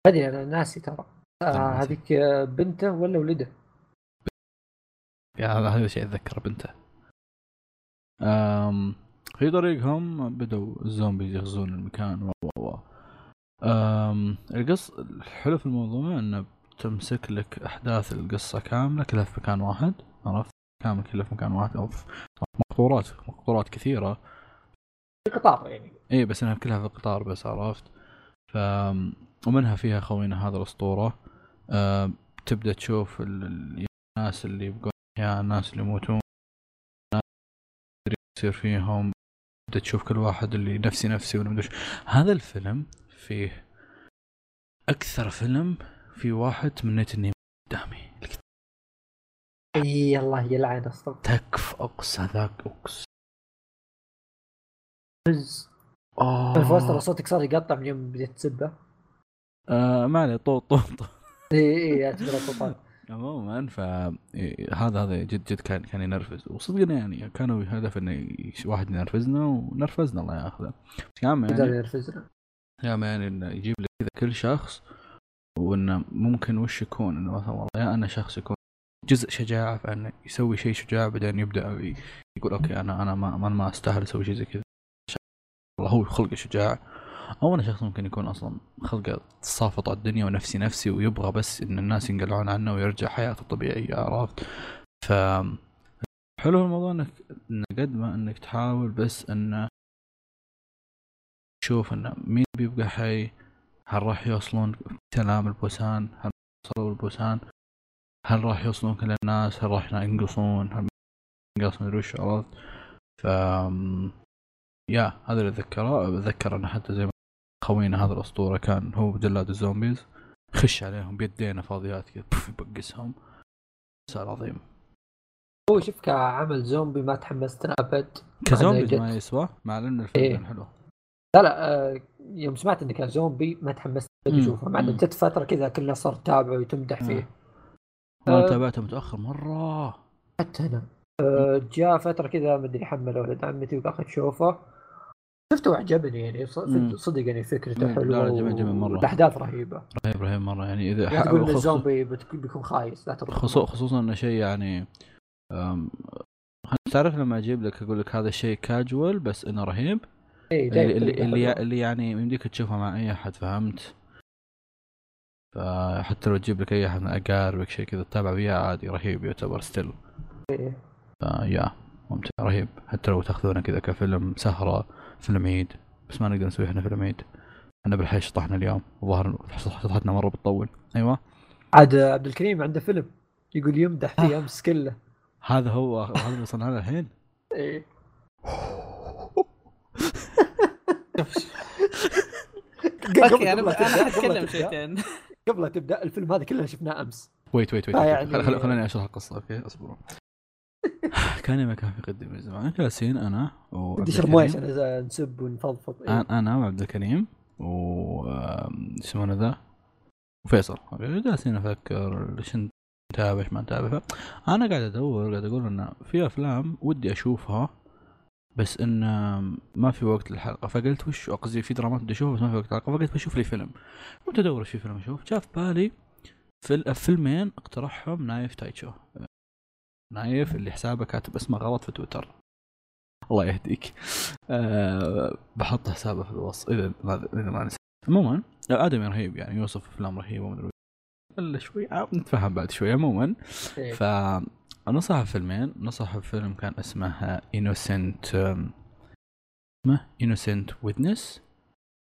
ادري أنا ناسي ترى. آه،. هذيك بنته ولا ولده؟ يعني هذا هذا شيء اتذكر بنته. أم في طريقهم بدوا الزومبيز يغزون المكان و و القص الحلو في الموضوع إنه تمسك لك أحداث القصة كاملة كلها في مكان واحد عرفت؟ كامل كلها في مكان واحد أو في مقطورات مقطورات كثيرة. في قطار يعني. إي بس إنها كلها في القطار بس عرفت؟ ف ومنها فيها خوينا هذا الأسطورة. أم، تبدأ تشوف ال- ال- الناس اللي يبقون احياء الناس اللي يموتون. ناس يصير فيهم. تبدا تشوف كل واحد اللي نفسي نفسي ولا مدري. هذا الفيلم فيه أكثر فيلم في واحد تمنيت إني قدامي إي الله يلعن أصلا تكف أقصى ذاك أقصى. فز آه. فواز ترى صوتك صار يقطع من يوم بديت تسبه. آه ما عليه طوط طوط إي إي أعتبره طوفان. عموما فهذا هذا جد جد كان كان ينرفز. وصدقنا يعني كانوا هدف إنه واحد ينرفزنا ونرفزنا الله يأخذه. بس يعني ينرفزنا. كان يعني إنه يجيب لك كذا كل شخص وإنه ممكن وش يكون؟ إنه مثلا والله يا أنا شخص يكون جزء شجاعة فإنه يسوي شيء شجاع بعدين يبدأ يقول أوكي أنا أنا ما ما, ما أستاهل أسوي شيء زي كذا. والله هو خلقه شجاع أو أنا شخص ممكن يكون أصلا خلقه صافط على الدنيا ونفسي نفسي ويبغى بس إن الناس ينقلعون عنه ويرجع حياته طبيعية عرفت؟ ف حلو الموضوع إنك قد ما إنك تحاول بس انه تشوف انه مين بيبقى حي هل راح يوصلون سلام البوسان هل وصلوا البوسان هل راح يوصلون كل الناس هل راح ينقصون هل ينقصون مدري عرفت؟ ف يا هذا اللي أتذكره أتذكر إنه حتى زي ما خوينا هذا الأسطورة كان هو جلاد ال zombies. خش عليهم بيدينا فاضيات كذا يبقسهم. عظيم هو شوف كعمل زومبي ما تحمست أبد. ك zombies جد. ما يسوى مع ان الفيلم إيه. حلو. لا لا آه، يوم سمعت إنه كان زومبي ما تحمست. أشوفه. مع. إنه جت فترة كذا كلها صار تتابعه وتمدح فيه. أنا آه. تابعته متأخر مرة. حتى أنا. آه، جاء فترة كذا مدري حمله ولد عمتي وقاعد اشوفه شفته وعجبني يعني. صدق يعني فكرته مم. حلوة لا، جميل- جميل مرة. الاحداث رهيبة رهيب رهيب مرة يعني إذا لا تقول الزومبي بيكون خايس لا خصوصا خصوصا إنه شيء يعني تعرف لما أجيب لك أقول لك هذا الشيء كاجوال بس إنه رهيب إيه، اللي اللي, اللي. اللي يعني يمديك تشوفها مع أي أحد فهمت فحتى لو تجيب لك أي أحد من أقاربك شيء كذا تتابع وياه عادي رهيب يعتبر ستيل إيه. يا ممتع رهيب حتى لو تأخذونه كذا كفيلم سهرة فيلم عيد بس ما نقدر نسوي إحنا فيلم عيد إحنا بالحي شطحنا اليوم الظاهر شطحتنا مرة بتطول. أيوه. عاد عبد الكريم عنده فيلم يقول يمدح فيه امس كله هذا هو هذا اللي وصلنا له الحين. إيه. أوكي أنا أنا حتكلم شويتين قبل لا تبدا الفيلم هذا كلنا شفناه أمس. ويت ويت ويت آه، ويت. خل- خل- خليني أشرح القصة أوكي؟ اصبروا كان يوم كان في قدي من زمان جالسين أنا وعبد بدي اشرب الكريم. مويه عشان نسب ونفضفض. إيه. أنا وعبد الكريم و يسمونه ذا وفيصل. جالسين أفكر ليش نتابع إيش ما نتابع أنا قاعد أدور قاعد أقول إنه في أفلام ودي أشوفها بس إن ما في وقت للحلقة. فقلت وش قصدي في درامات بدي أشوفها بس ما في وقت للحلقة. فقلت بشوف لي فيلم. قمت أدور إيش في فيلم أشوف. جاء في بالي فيل- فيلمين اقترحهم نايف تايتشو. نايف اللي حسابه كاتب اسمه غلط في تويتر. الله يهديك. أه بحط حسابه في الوصف. إذا ما إذا ما نسيت. عموما آدمي رهيب يعني يوصف أفلام رهيبة ومدري إلا شوي آه، نتفاهم بعد شوي. عموما إيه. فنصح فيلمين. نصح فيلم كان اسمه Innocent اسمه Innocent Witness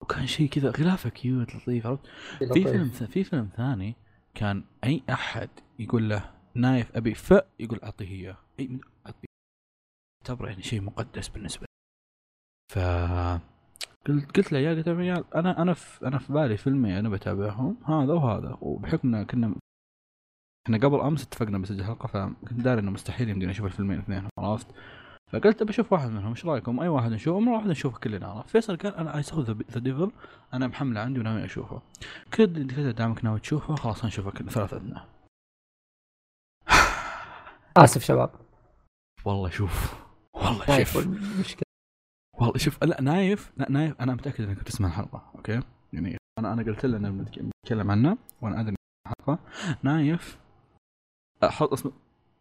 وكان شيء كذا غلافة cute لطيف عرفت؟ في. فيلم في فيلم ثاني كان أي أحد يقول له نايف أبي ف يقول أعطيه إياه. إي أعطيه. اعتبره يعني شيء مقدس بالنسبة لي. ف قلت قلت له يا قلت له يا أنا أنا في أنا في بالي فيلمين أنا بتابعهم هذا وهذا. وبحكمنا كنا إحنا قبل أمس اتفقنا بسجل حلقة فكنت داري إنه مستحيل يمدينا نشوف الفيلمين الاثنين عرفت؟ فقلت بشوف واحد منهم إيش رأيكم؟ أي واحد نشوفه؟ مره واحدة نشوفه كلنا عرفت؟ فيصل قال أنا I Saw the Devil أنا محمله عندي وناوي أشوفه. كذا كذا دامك ناوي تشوفه خلاص نشوفه كلنا ثلاثتنا آسف شباب. والله شوف. والله شوف. يكون مشكلة. والله شوف لا نايف لا نايف. أنا متأكد إنك تسمع الحلقة okay؟ يعني أنا أنا قلت له ان بنتكلم عنه وأنا أدري الحلقة. نايف. أحط اسم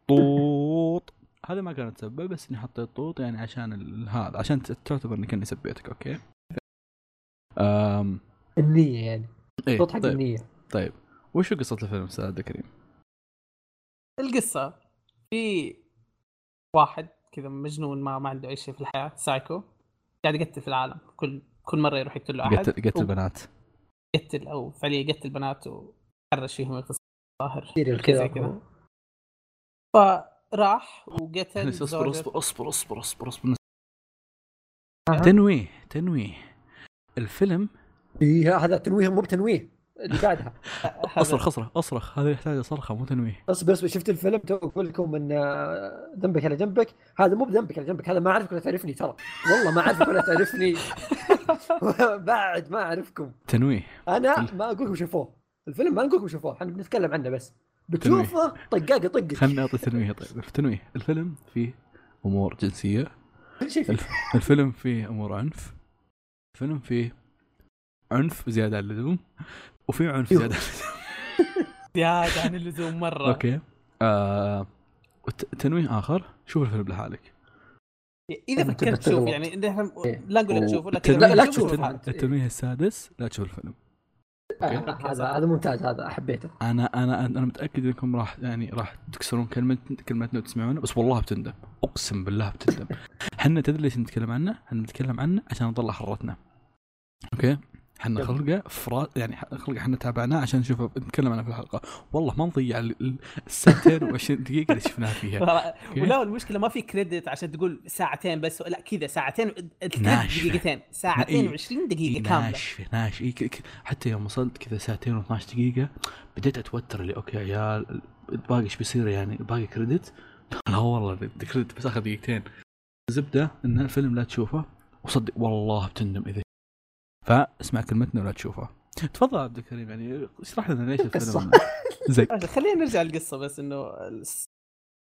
طوط. هذا ما كان تسبب بس إني حطيت طوط يعني عشان ال- هذا عشان تعتبر إني كاني سبيتك okay؟ أم... النية يعني. إيه صوت حق طيب. النية. طيب. وشو قصة الفيلم أستاذ عبد الكريم؟ القصة. في واحد كذا مجنون ما ما عنده أي شيء في الحياة سايكو قاعد يقتل في العالم كل كل مرة يروح يقتل له أحد. قتل قتل و- بنات. يقتل أو فعليا يقتل بنات وحرش فيهم اغتصاب الظاهر. كذا كذا. فراح وقتل [LAUGHS] اصبر اصبر اصبر اصبر اصبر اصبر. تنويه تنويه. الفيلم إيه، هذا تنويه مو بتنويه. اللي بعدها. [LAUGHS] أصرخ أصرخ أصرخ. هذا يحتاج صرخة مو تنويه. اصبر اصبر شفت الفيلم تو أقول لكم إن آه، ذنبك على جنبك هذا مو بذنبك على جنبك هذا ما أعرفك ولا تعرفني ترى. والله ما أعرفك ولا تعرفني. [LAUGHS] بعد ما أعرفكم. تنويه. أنا ما أقول لكم شوفوه. الفيلم ما نقول لكم شوفوه إحنا بنتكلم عنه بس. بتشوفه؟ طقاقة طقك خلني أعطي تنويه طيب. في تنويه. الفيلم فيه أمور جنسية. كل شيء. الفيلم فيه أمور عنف. الفيلم فيه عنف زيادة عن اللزوم. وفيه عنف يوه. زيادة عن اللزوم زيادة عن اللزوم مرة أوكي آه... تنويه آخر شوف الفيلم لحالك إذا فكرت تشوف. يعني إيه. لا نقول لك التنويه- لا- لا شوف. شوف بعد. التنويه السادس لا تشوف الفيلم آه، هذا هذا ممتاز هذا حبيته أنا أنا أنا متأكد إنكم راح يعني راح تكسرون كلمه كلمتنا وتسمعونه بس والله بتندم أقسم بالله بتندم [LAUGHS] إحنا تدري ليش نتكلم عنه؟ إحنا نتكلم عنه عشان نطلع حرتنا أوكي؟ إحنا. خلقه فرا يعني خلقه إحنا تابعناه عشان نشوف نتكلم عنه في الحلقة. والله ما نضيع ال- ال- الساعتين و20 دقيقة اللي شفناها فيها؟ ولا المشكلة ما في كريدت عشان تقول ساعتين بس لا كذا ساعتين. دقيقتين. ساعتين إيه. و20 دقيقة كاملة. ناشفة ناشفة. إيه ك- ك- حتى يوم وصلت كذا ساعتين و12 دقيقة بديت أتوتر اللي أوكي يا عيال باقي إيش بيصير يعني؟ باقي كريدت [LAUGHS] لا والله الكريدت بس اخذ دقيقتين. الزبده إن الفيلم لا تشوفه. وصدق والله بتندم إذا فاسمع كلمتنا ولا تشوفه تفضل عبد الكريم يعني اشرح لنا ليش. الفيلم زي ماشي، خلينا نرجع للقصة بس إنه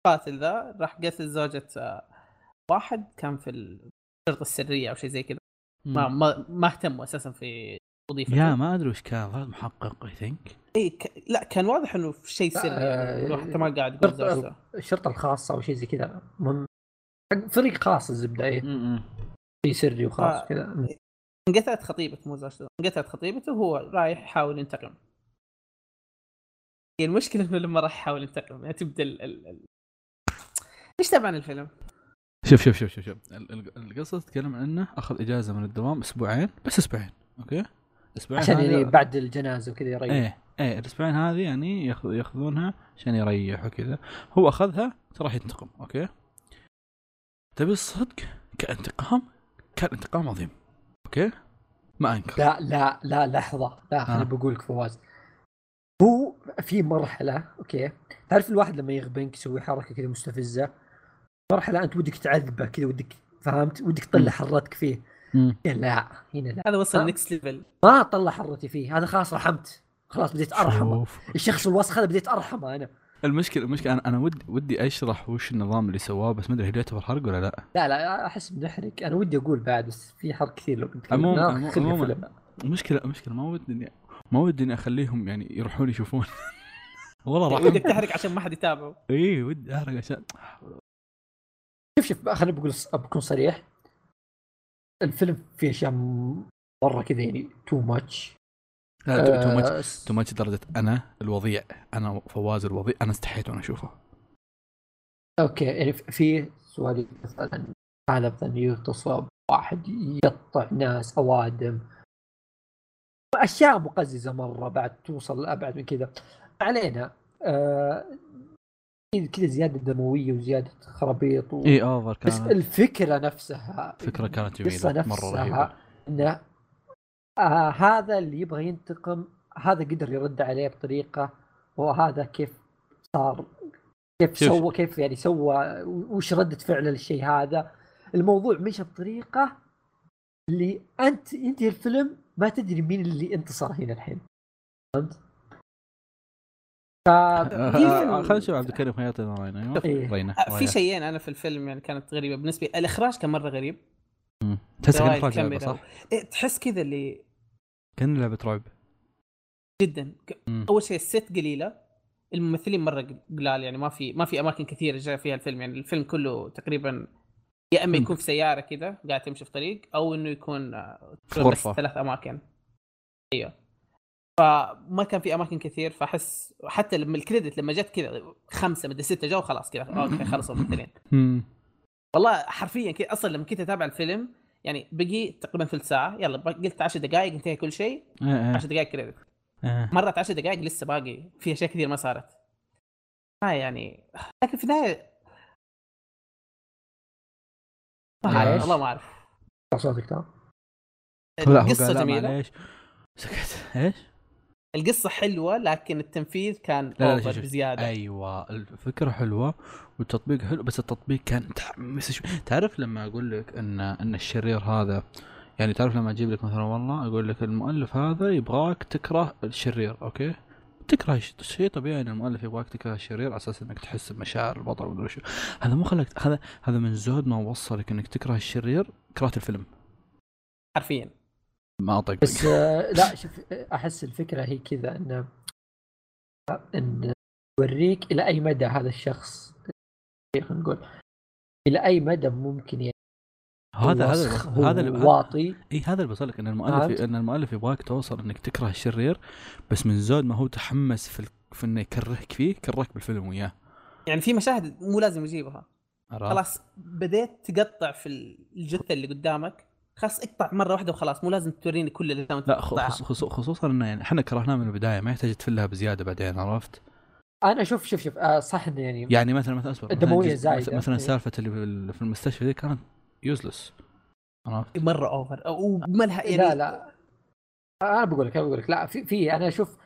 القاتل ذا راح قتل زوجة آه، واحد كان في الشرطة السرية أو شيء زي كذا. ما ما, ما اهتموا أساسا في وظيفته يا ما أدري وش كان ظهر محقق اي ثينك إيه ك... لا كان واضح إنه في شيء سري آه، يعني حتى ما قاعد يقول الشرطة- زوجته. الشرطة الخاصة أو شيء زي كذا. حق فريق خاص الزبدة إيه. شيء سري وخاص آه. كذا. انقطعت خطيبته مو زوجته انقطعت خطيبته وهو رايح يحاول ينتقم. هي المشكلة إنه لما راح يحاول ينتقم يعني تبدأ ال... ال... تابع عن الفيلم؟ شوف شوف شوف شوف, شوف. ال- ال- القصة تتكلم عن انه أخذ إجازة من الدوام أسبوعين بس أسبوعين أوكي؟ أسبوعين عشان يعني بعد الجنازة وكذا يريح. إيه إيه الأسبوعين هذه يعني ياخذ يأخذونها عشان يريح وكذا. هو أخذها راح ينتقم okay؟ تبي الصدق؟ كانتقام؟ كان انتقام عظيم. okay. ما أنكر. لا لا لا لحظة لا خليني آه. بقول لك فواز. هو في مرحلة okay. تعرف الواحد لما يغبنك يسوي حركة كذا مستفزة؟ مرحلة أنت ودك تعذبه كذا ودك فهمت؟ ودك تطلع. حرتك فيه. مم. لا هنا لا. هذا وصل آه. next level ما اطلع حرتي فيه. هذا خلاص رحمت. خلاص بديت أرحمه. الشخص الوسخ هذا بديت أرحمه أنا. المشكلة المشكلة أنا أنا ودي ودي أشرح وش النظام اللي سواه بس ما أدري هل يعتبر حرق ولا لا. لا لا أحس بنحرق. أنا ودي أقول بعد بس في حرق كثير لو بنتكلم عموما- لا، عموما-. المشكلة المشكلة ما ودي اني ما ودي إني أخليهم يعني يروحون يشوفون. [LAUGHS] والله راح ودك تحرق عشان ما حد يتابعه. اي ودي أحرق عشان شوف شوف خليني بقول بكون صريح. الفيلم فيه أشياء مرة كذا يعني too much لا too much too much درجة أنا الوضيع. أنا فواز الوضيع. أنا استحيت وأنا أشوفه. okay يعني في سواليف مثلا حاله مثلا يغتصب واحد يقطع ناس أوادم. أشياء مقززة مرة بعد توصل لأبعد من كذا. علينا آه كذا زيادة دموية وزيادة خرابيط و... إي over بس كانت. الفكرة نفسها فكرة كانت جميلة. مرة رهيبة. إنه آه هذا اللي يبغى ينتقم هذا قدر يرد عليه بطريقة وهذا كيف صار كيف شوف. سوى كيف يعني سوى وش ردة فعله للشيء هذا الموضوع مشى بطريقة اللي أنت ينتهي الفيلم ما تدري مين اللي انتصر هنا الحين [LAUGHS] فهمت؟ ف آه، خلينا نشوف عبد الكريم حياتنا راينا أيوه إيه. آه، في. شيئين أنا في الفيلم يعني كانت غريبة بالنسبة لي الإخراج كان مرة غريب. تحس كان اخراج لعبة. صح؟ إيه تحس كذا اللي كان لعبة رعب جدا مم. أول شيء ال cast قليلة الممثلين مرة قلال يعني ما في ما في أماكن كثيرة جاء فيها الفيلم يعني الفيلم كله تقريبا يا إما يكون في سيارة كذا قاعد تمشي في طريق أو إنه يكون آه، غرفة. ثلاث أماكن أيوه فما كان في أماكن كثير فأحس حتى لما ال credit لما جت كذا خمسة مدري ستة جو خلاص كذا okay خلصوا الممثلين [LAUGHS] مم. والله حرفيا كذا أصلا لما كنت أتابع الفيلم يعني بقي تقريبا ثلث ساعة. يلا قلت 10 دقائق انتهى كل شيء. إيه، إيه. 10 دقائق كريدت. مرت 10 دقائق لسه باقي. في أشياء كثير ما صارت. هاي يعني لكن في النهايه ما والله ما أعرف. صوتك تمام لا قال لا جميلة. معليش. سكت. إيش؟ القصة حلوة لكن التنفيذ كان لا لا. بزيادة. أيوه الفكرة حلوة والتطبيق حلو بس التطبيق كان متحمس تعرف لما أقول لك إن إن الشرير هذا يعني تعرف لما أجيب لك مثلا والله أقول لك المؤلف هذا يبغاك تكره الشرير أوكي؟ تكره شيء طبيعي إن المؤلف يبغاك تكره الشرير على أساس إنك تحس بمشاعر البطل ومدري شو. هذا مو خلك هذا هذا من زود ما وصلك إنك تكره الشرير كرهت الفيلم. حرفيا. ما اطق بس آه، لا شوف أحس الفكرة هي كذا إن إن يوريك إلى أي مدى هذا الشخص خلينا نقول إلى أي مدى ممكن يعني هذا هذا هذا هو اللي- واطي إي هذا اللي بوصلك إن المؤلف؟ إن المؤلف يبغاك توصل إنك تكره الشرير بس من زود ما هو تحمس في, ال... في إنه يكرهك فيه كرهك بالفيلم وياه يعني في مشاهد مو لازم يجيبها؟ خلاص بديت تقطع في الجثة اللي قدامك خلاص اقطع مرة واحدة وخلاص مو لازم توريني كل اللي لا خ- تقطعها. خص... خص... خصوصا انه يعني إحنا كرهناه من البداية ما يحتاج تفلها بزيادة بعدين عرفت؟ أنا أشوف شوف شوف آه، صح انه يعني يعني مثلا مثلا أصبر جزء- زايدة. مثلا, إيه. سالفة اللي في ال- في المستشفى دي كانت useless عرفت؟ مرة over وملها يعني لا لا أنا بقول لك أنا بقول لك لا في في أنا أشوف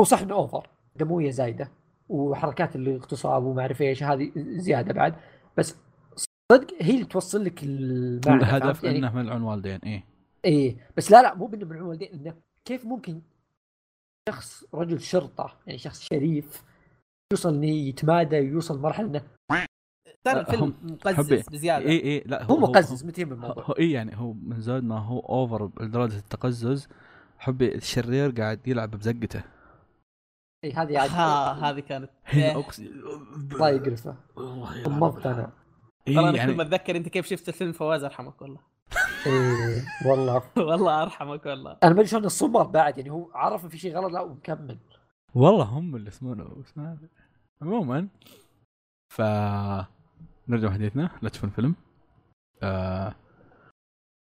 هو صح إنه over دموية زايدة وحركات الاغتصاب وما أعرف إيش هذه زيادة بعد بس صدق هي اللي توصل لك المعنى الهدف؟ يعني إنه ملعون والدين إيه. إيه بس لا لا مو بإنه من الوالدين إنه كيف ممكن شخص رجل شرطة يعني شخص شريف يوصل إنه يتمادى ويوصل مرحله إنه ترى هم- الفيلم حبي. مقزز بزيادة. اي اي لا هو مقزز متى من الموضوع هو اي يعني هو من زود ما هو over لدرجة التقزز. حبي الشرير قاعد يلعب بزقته. اي هذه عاد ها هذه كانت هنا إيه. اقسم الله يقرفه. والله يا أنا إيه ترى أنا كل ما يعني أتذكر أنت كيف شفت الفيلم فواز أرحمك والله. إيه والله. [LAUGHS] والله أرحمك والله. أنا ما أدري شلون الصمر بعد يعني هو عرف إن في شيء غلط لا ومكمل. والله هم اللي اسمونه اسمه عموما ف نرجع حديثنا. لا تشوفون الفيلم. آه...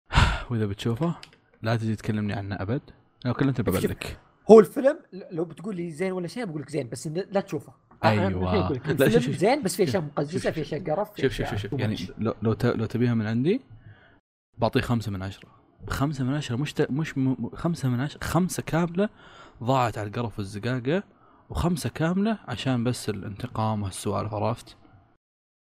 [SIGHS] وإذا بتشوفه لا تجي تكلمني عنه أبد. لو كلمت ببلك هو الفيلم لو بتقول لي زين ولا شيء بقول لك زين بس لا تشوفه. [LAUGHS] لك لا، شوف- شوف- زين بس في اشياء مقززه في اشياء قرف في شوف شوف شوف, يعني. لو لو, ت... لو تبيها من عندي بعطيه خمسة من عشرة. خمسة من عشرة مش ت... مش م... خمسة من عشرة خمسة كاملة ضاعت على القرف والزقاقة وخمسة كاملة عشان بس الانتقام وهالسوالف عرفت؟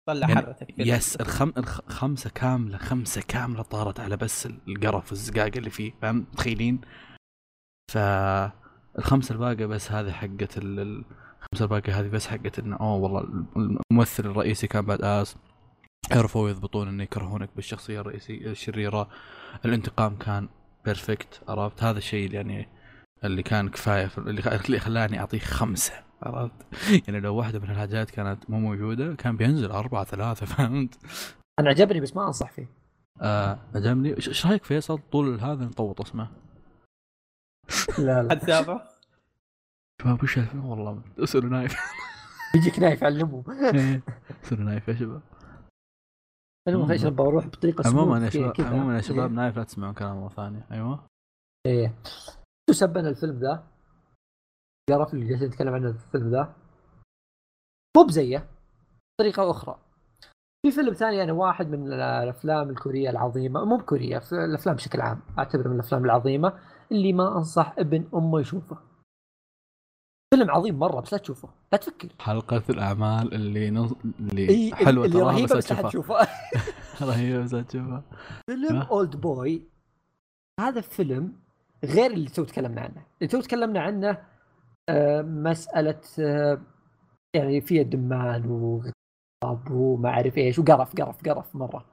طلع يعني حرتك يس الخم... الخ... خمسة كاملة خمسة كاملة طارت على بس القرف والزقاقة اللي فيه فاهم متخيلين؟ ف الخمسة الباقية بس هذه حقت ال... الخمسة الباقية هذه بس حقت إنه أوه والله الممثل الرئيسي كان بعد اس عرفوا يضبطون إنه يكرهونك بالشخصية الرئيسية الشريرة. الانتقام كان perfect عرفت؟ هذا الشيء اللي يعني اللي كان كفاية في- اللي خ- اللي خلاني أعطيه خمسة عرفت؟ يعني لو واحدة من الحاجات كانت مو موجودة كان بينزل أربعة ثلاثة فهمت؟ أنا عجبني بس ما أنصح فيه. آه عجبني. إيش رأيك فيصل طول هذا نطوط اسمه؟ لا لا. حد تابع شباب وش الفيلم [LAUGHS] والله اسألوا نايف. [LAUGHS] بيجيك نايف علمه اسألوا نايف يا شباب. المهم إيش نبغى أروح بطريقة عموما يا شباب. عموما يا شباب إيه. نايف لا تسمعون كلام مرة ثانية. أيوه. إيه. شو سبنا الفيلم ذا؟ عرفت اللي جالسين نتكلم عنه في الفيلم ذا. مو بزيه طريقة أخرى. في فيلم ثاني أنا واحد من الأفلام الكورية العظيمة. مو بكورية في الأفلام بشكل عام. اعتبره من الأفلام العظيمة اللي ما أنصح ابن أمه يشوفه. فيلم عظيم مرة بس لا تشوفه. لا تفكر. حلقة الأعمال اللي نص... اللي إيه، حلوة اللي رهيبة بس لا تشوفها. [LAUGHS] رهيبة بس لا تشوفها. فيلم؟ Old Boy هذا فيلم غير اللي تو تكلمنا عنه. اللي تو تكلمنا عنه آه، مسألة آه، يعني فيها دمان وغضب وما أعرف إيش وقرف قرف قرف مرة.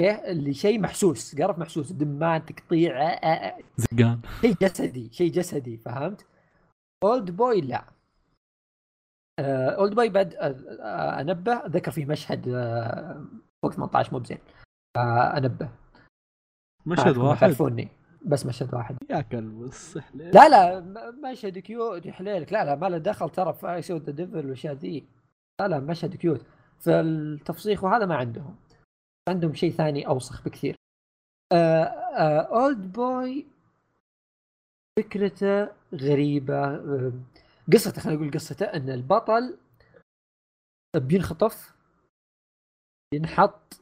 okay اللي شيء محسوس قرف محسوس دمان تقطيع آه، آه، آه، زقان. شيء جسدي شيء جسدي فهمت؟ Old Boy لا. Old Boy بعد آه، آه، أنبه ذكر فيه مشهد آه، فوق 18 مو بزين. آه، أنبه. مشهد واحد؟ تعرفوني. بس مشهد واحد. يا كلب؟ لا لا مشهد cute يا حليلك لا لا ما له دخل ترى في I Saw the Devil والأشياء ذي. لا لا مشهد cute. فالتفسيخ وهذا ما عندهم. عندهم شيء ثاني أوسخ بكثير. Old Boy فكرته غريبة قصته خلينا نقول قصته إن البطل بينخطف ينحط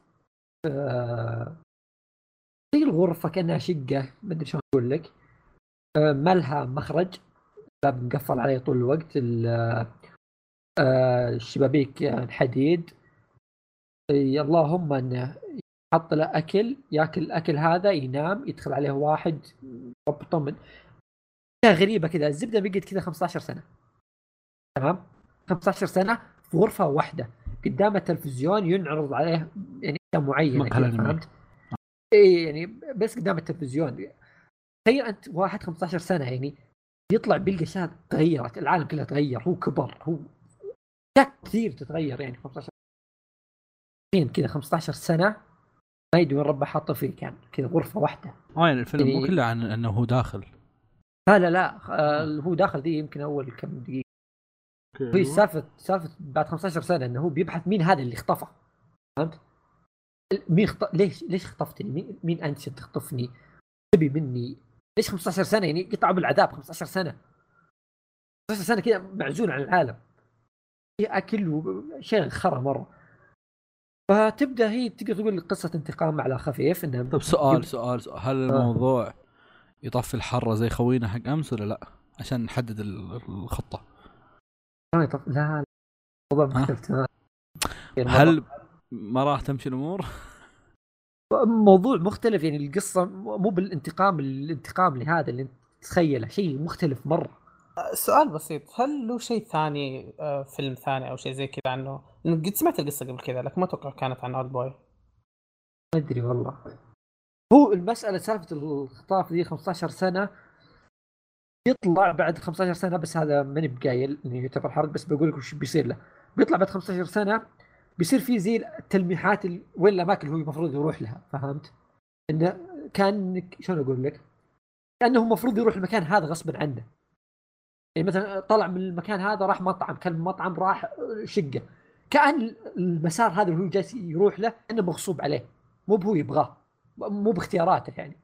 آه، زي الغرفة كأنها شقة ما أدري شلون أقول لك. آه، ما لها مخرج باب مقفل عليه طول الوقت ال- آه، الشبابيك يعني حديد. اللهم إنه يحط له أكل ياكل الأكل هذا ينام يدخل عليه واحد رب طمن أشياء غريبة كذا الزبدة بقت كذا 15 سنة. تمام؟ 15 سنة في غرفة واحدة. قدامه تلفزيون ينعرض عليه يعني معينة. فهمت؟ اي يعني بس قدام التلفزيون. تخيل أنت واحد 15 سنة يعني يطلع بيلقى اشياء تغيرت العالم كله تغير هو كبر هو اشياء كثير تتغير يعني 15 سنة. كذا 15 سنة ما يدري وين ربه حاطه فيه كان كذا غرفة واحدة. آه يعني الفيلم مو يعني- كله عن إنه هو داخل. لا لا لا آه هو داخل دي يمكن أول كم دقيقة هي سالفة سالفة بعد 15 سنة إنه هو بيبحث مين هذا اللي اخطفه فهمت؟ مين خط... ليش ليش خطفتني؟ مين, مين أنت عشان تخطفني؟ تبي مني ليش 15 سنة يعني قطع بالعذاب 15 سنة 15 سنة كذا معزول عن العالم في أكل وشيء خرا مرة فتبدأ هي تقدر تقول قصة انتقام على خفيف إنه طب سؤال سؤال سؤال هل آه. الموضوع يطفي الحرة زي خوينا حق أمس ولا لأ؟ عشان نحدد ال- الخطة لا لا لا موضوع ها؟ مختلف تماما هل ما راح تمشي الأمور؟ موضوع مختلف يعني القصة مو بالانتقام الانتقام لهذا اللي أنت تتخيله شيء مختلف مرة سؤال بسيط هل له شيء ثاني آه، فيلم ثاني أو شيء زي كذا عنه؟ لأنه قد سمعت القصة قبل كذا لكن ما أتوقع كانت عن اولد بوي ما أدري والله هو المسألة سالفة الخطاف دي 15 سنة يطلع بعد 15 سنة بس هذا ماني بقايل إنه يعتبر حرق بس بقول لك وش بيصير له. بيطلع بعد 15 سنة بيصير في زي التلميحات ال- وين الأماكن هو المفروض يروح لها فهمت؟ انه كان شلون أقول لك؟ كأنه المفروض يروح المكان هذا غصبا عنه. يعني مثلا طلع من المكان هذا راح مطعم كان مطعم راح شقة. كأن المسار هذا اللي هو جالس يروح له انه مغصوب عليه. مو بهو يبغاه. مو باختياراته يعني.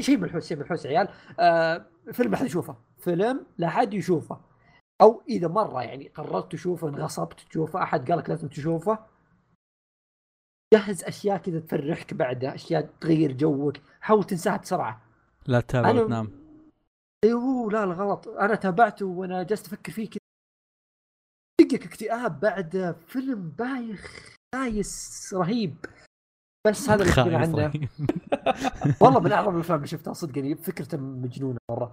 شيء منحوس شيء منحوس يا عيال. آه فيلم لا أحد يشوفه. فيلم لا أحد يشوفه. أو إذا مرة يعني قررت تشوفه انغصبت تشوفه أحد قال لك لازم تشوفه جهز أشياء كذا تفرحك بعدها أشياء تغير جوك. حاول تنساها بسرعة. لا تتابع أنا- وتنام أيوه لا لا غلط. أنا تابعته وأنا جالس أفكر فيه كذا. دقك اكتئاب بعد فيلم بايخ بايس رهيب. بس هذا اللي طيب. [LAUGHS] والله من أعظم الأفلام اللي شفتها صدق يعني فكرته مجنونة مرة.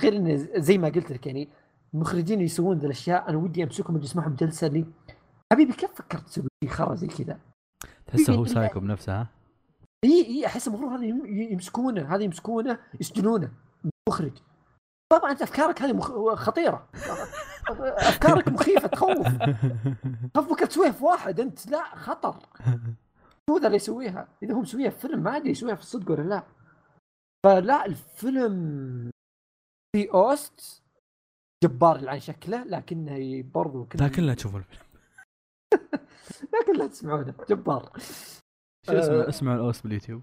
غير انه زي ما قلت لك يعني المخرجين اللي يسوون ذي الأشياء أنا ودي أمسكهم اجلس معهم جلسه لي. حبيبي كيف فكرت تسوي خرا زي كذا؟ تحسه هو سايكو بنفسه ها؟ إي إي أحس المفروض هذا يم- يمسكونه هذا يمسكونه يسجنونه المخرج طبعا أنت أفكارك هذه مخ... خطيرة. أفكارك مخيفة تخوف. [LAUGHS] بكره تسويها في واحد أنت لا خطر. هو ذا اللي يسويها إذا هو مسويها في فيلم ما ادري يسويها في الصدق ولا لا. فلا الفيلم في OST جبار عن شكله لكنه برضو كنا لكن لا تشوفوا الفيلم. [LAUGHS] لكن لا تسمعونه جبار. شو اسمه؟ آه. اسمع ال OST باليوتيوب.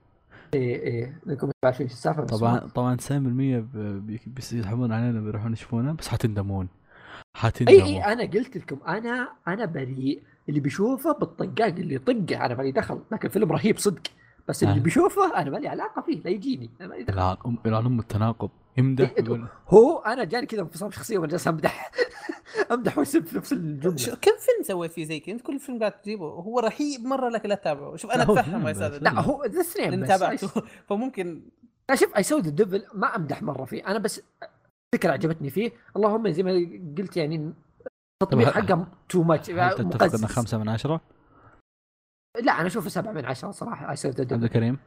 إيه إيه. انكم تعرفون إيش السالفة طبعا طبعا 90% ب- بي- بيسحبون علينا بيروحون يشوفونه بس حتندمون اي حتندمون اي أنا قلت لكم أنا أنا بريء. اللي بيشوفه بالطقاق اللي يطقه أنا مالي دخل. لكن فيلم رهيب صدق. بس اللي آه. بيشوفه أنا مالي علاقة فيه لا يجيني. أنا مالي دخل. إلى أم التناقض. يمدح إيه، يقول هو أنا جاني كذا انفصام شخصية وأنا جالس أمدح. [LAUGHS] أمدح وأسب في نفس الجملة. كم فيلم سويت فيه زي كذا؟ أنت كل فيلم قاعد تجيبه. هو رهيب مرة لكن لا تتابعه. شوف أنا أتفهم يا. أستاذ لا هو ذا بس. تابعته. [LAUGHS] فممكن. لا شوف I Saw the Devil ما أمدح مرة فيه. أنا بس فكرة عجبتني فيه. اللهم زي ما قلت يعني التطبيق حقه too much هل تتفق إنه خمسة من عشرة؟ لا أنا أشوفه سبعة من عشرة صراحة عبد الكريم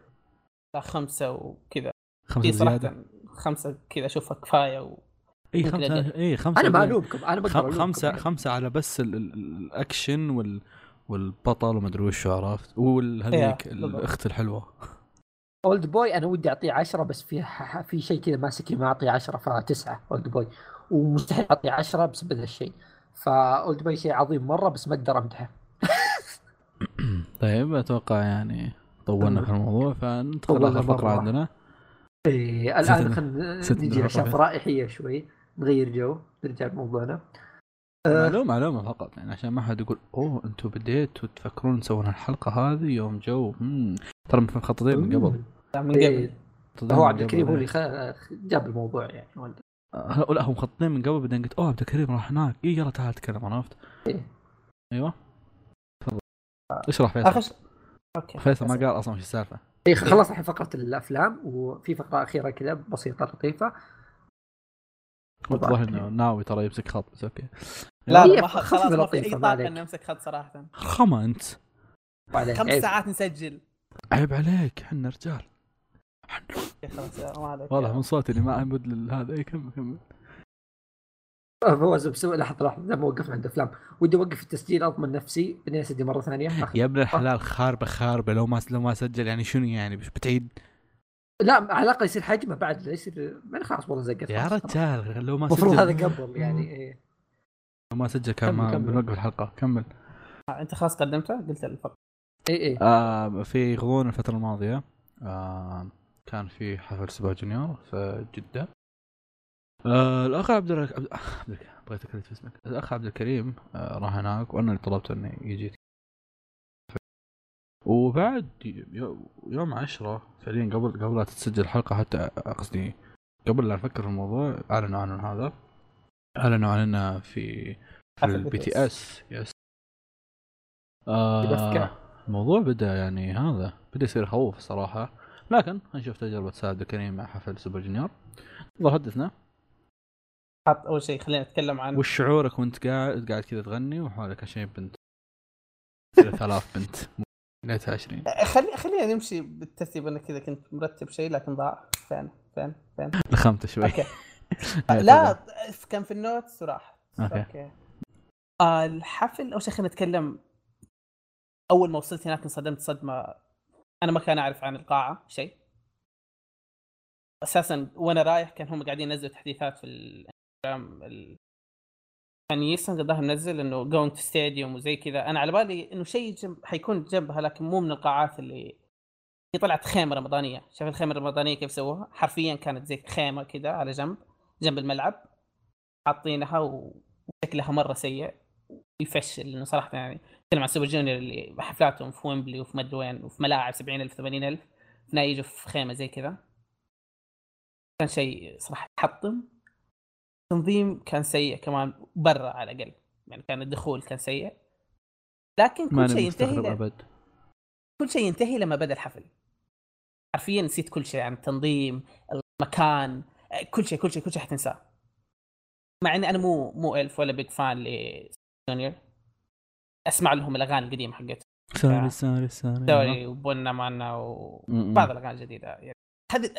خمسة وكذا خمسة في صراحة زيادة خمسة كذا اشوفها كفاية و... إي أدري. إي خمسة أنا ما. الومكم أنا بقدر خم- ألومكم خمسة يعني. خمسة على بس ال- ال- الأكشن وال والبطل وما أدري وش عرفت وهذيك إيه،. الأخت الحلوة Old Boy أنا ودي أعطيه 10 بس في ح- في شيء كذا ماسكني ما أعطيه 10 فتسعة Old Boy ومستحيل أعطيه 10 بسبب هذا الشيء ف Old Boy شيء عظيم مرة بس ما أقدر أمدحه [COUGHS] طيب أتوقع يعني طولنا. في الموضوع فندخل اخر فقره. عندنا إيه ست- الان خلينا نجي. اشياء فرائحيه شوي نغير جو نرجع لموضوعنا آه. معلومة معلومة فقط يعني عشان ما حد يقول أوه أنتم بديتوا تفكرون تسوون الحلقة هذه يوم جو. ترى مخططين من قبل من إيه، قبل مخططين هو من عبد الكريم قبل. هو اللي خ- جاب الموضوع يعني ولد. لا هم مخططين من قبل بعدين قلت أوه عبد الكريم راح هناك. اي يلا تعال تكلم عرفت؟ إيه. أيوه. تفضل. اشرح فيصل؟ اخر ش- okay. فيصل ما قال أصلا وش السالفة. إيه خلصنا الحين فقرة الأفلام وفي فقرة أخيرة كذا بسيطة لطيفة. الظاهر إنه ناوي ترى يمسك خط بس okay. لا هي لا خلاص ما في أي طاقة. اني امسك خط صراحة. خما انت بعدين خمس عيب. ساعات نسجل. عيب عليك إحنا رجال. واضح من صوتي إني ما أمد لهذا اي كمل كمل. فواز بسوي لحظة لحظة. زي ما وقفنا عند أفلام. ودي أوقف التسجيل أضمن نفسي. بعدين أسجل مرة ثانية. يا ابن الحلال خاربة خاربة. لو ما لو ما سجل يعني شنو يعني؟ بتعيد لا على الأقل يصير حجمه بعد لا يصير. خلاص والله زقت يا. رجال لو ما المفروض سجل. هذا قبل يعني إيه. لو ما سجل كان ما. بنوقف الحلقة. كمل. آه، أنت خلاص قدمته؟ قلت الفقره اي اي آه في غضون الفترة الماضية. آه كان في حفل Super Junior في جدة. آه الأخ عبد الرك... عبد عبد الك- بغيت أكرر في اسمك. الأخ عبد الكريم آه راح هناك وأنا اللي طلبت انه يجي. وبعد يو- يوم عشرة فعليا قبل قبل لا تتسجل الحلقة حتى قصدي قبل لا نفكر في الموضوع أعلنوا عن هذا. أعلنوا عننا في حفل ال BTS. Yes آه. الموضوع بدأ يعني هذا بدأ يصير خوف صراحة. لكن نشوف تجربة عبد الكريم مع حفل Super Junior. حدثنا. حط أول شيء خلينا نتكلم عن وش شعورك وانت قاعد قاعد كذا تغني وحولك 20 بنت؟ [LAUGHS] 3000 بنت. ليتها 20 خلي خلينا نمشي بالترتيب أنا كذا كنت مرتب شيء لكن ضاع. فين فين فين؟ لخمت شوي. okay. [LAUGHS] لا. كان في ال notes وراح okay. Okay. آه الحفل أول شيء خلينا نتكلم. أول ما وصلت هناك انصدمت صدمة أنا ما كان أعرف عن القاعة شيء. أساسا وأنا رايح كان هم قاعدين ينزلوا تحديثات في الإنستغرام ال... كان Yesung قدها منزل إنه going to stadium وزي كذا. أنا على بالي إنه شيء جنب حيكون جنبها لكن مو من القاعات اللي هي طلعت خيمة رمضانية. شايف الخيمة الرمضانية كيف سووها؟ حرفيا كانت زي خيمة كذا على جنب جنب الملعب. حاطينها وشكلها مرة سيء. يفشل لأنه صراحة يعني نتكلم عن سوبر جونيور اللي حفلاتهم في ويمبلي وفي مدري وين وفي ملاعب 70000 80000 هنا يجوا في خيمة زي كذا. كان شيء صراحة يحطم. تنظيم كان سيء كمان برا على الأقل. يعني كان الدخول كان سيء. لكن كل شيء ينتهي ل- أبد. كل شيء ينتهي لما بدأ الحفل. حرفيا نسيت كل شيء عن التنظيم المكان كل شيء كل شيء كل شيء حتنساه. مع إني أنا مو مو ألف ولا big fan ل Junior أسمع لهم الأغاني القديمة حقتهم. Sorry Sorry Sorry. دوري و Bonamana وبعض الأغاني الجديدة يعني. هذه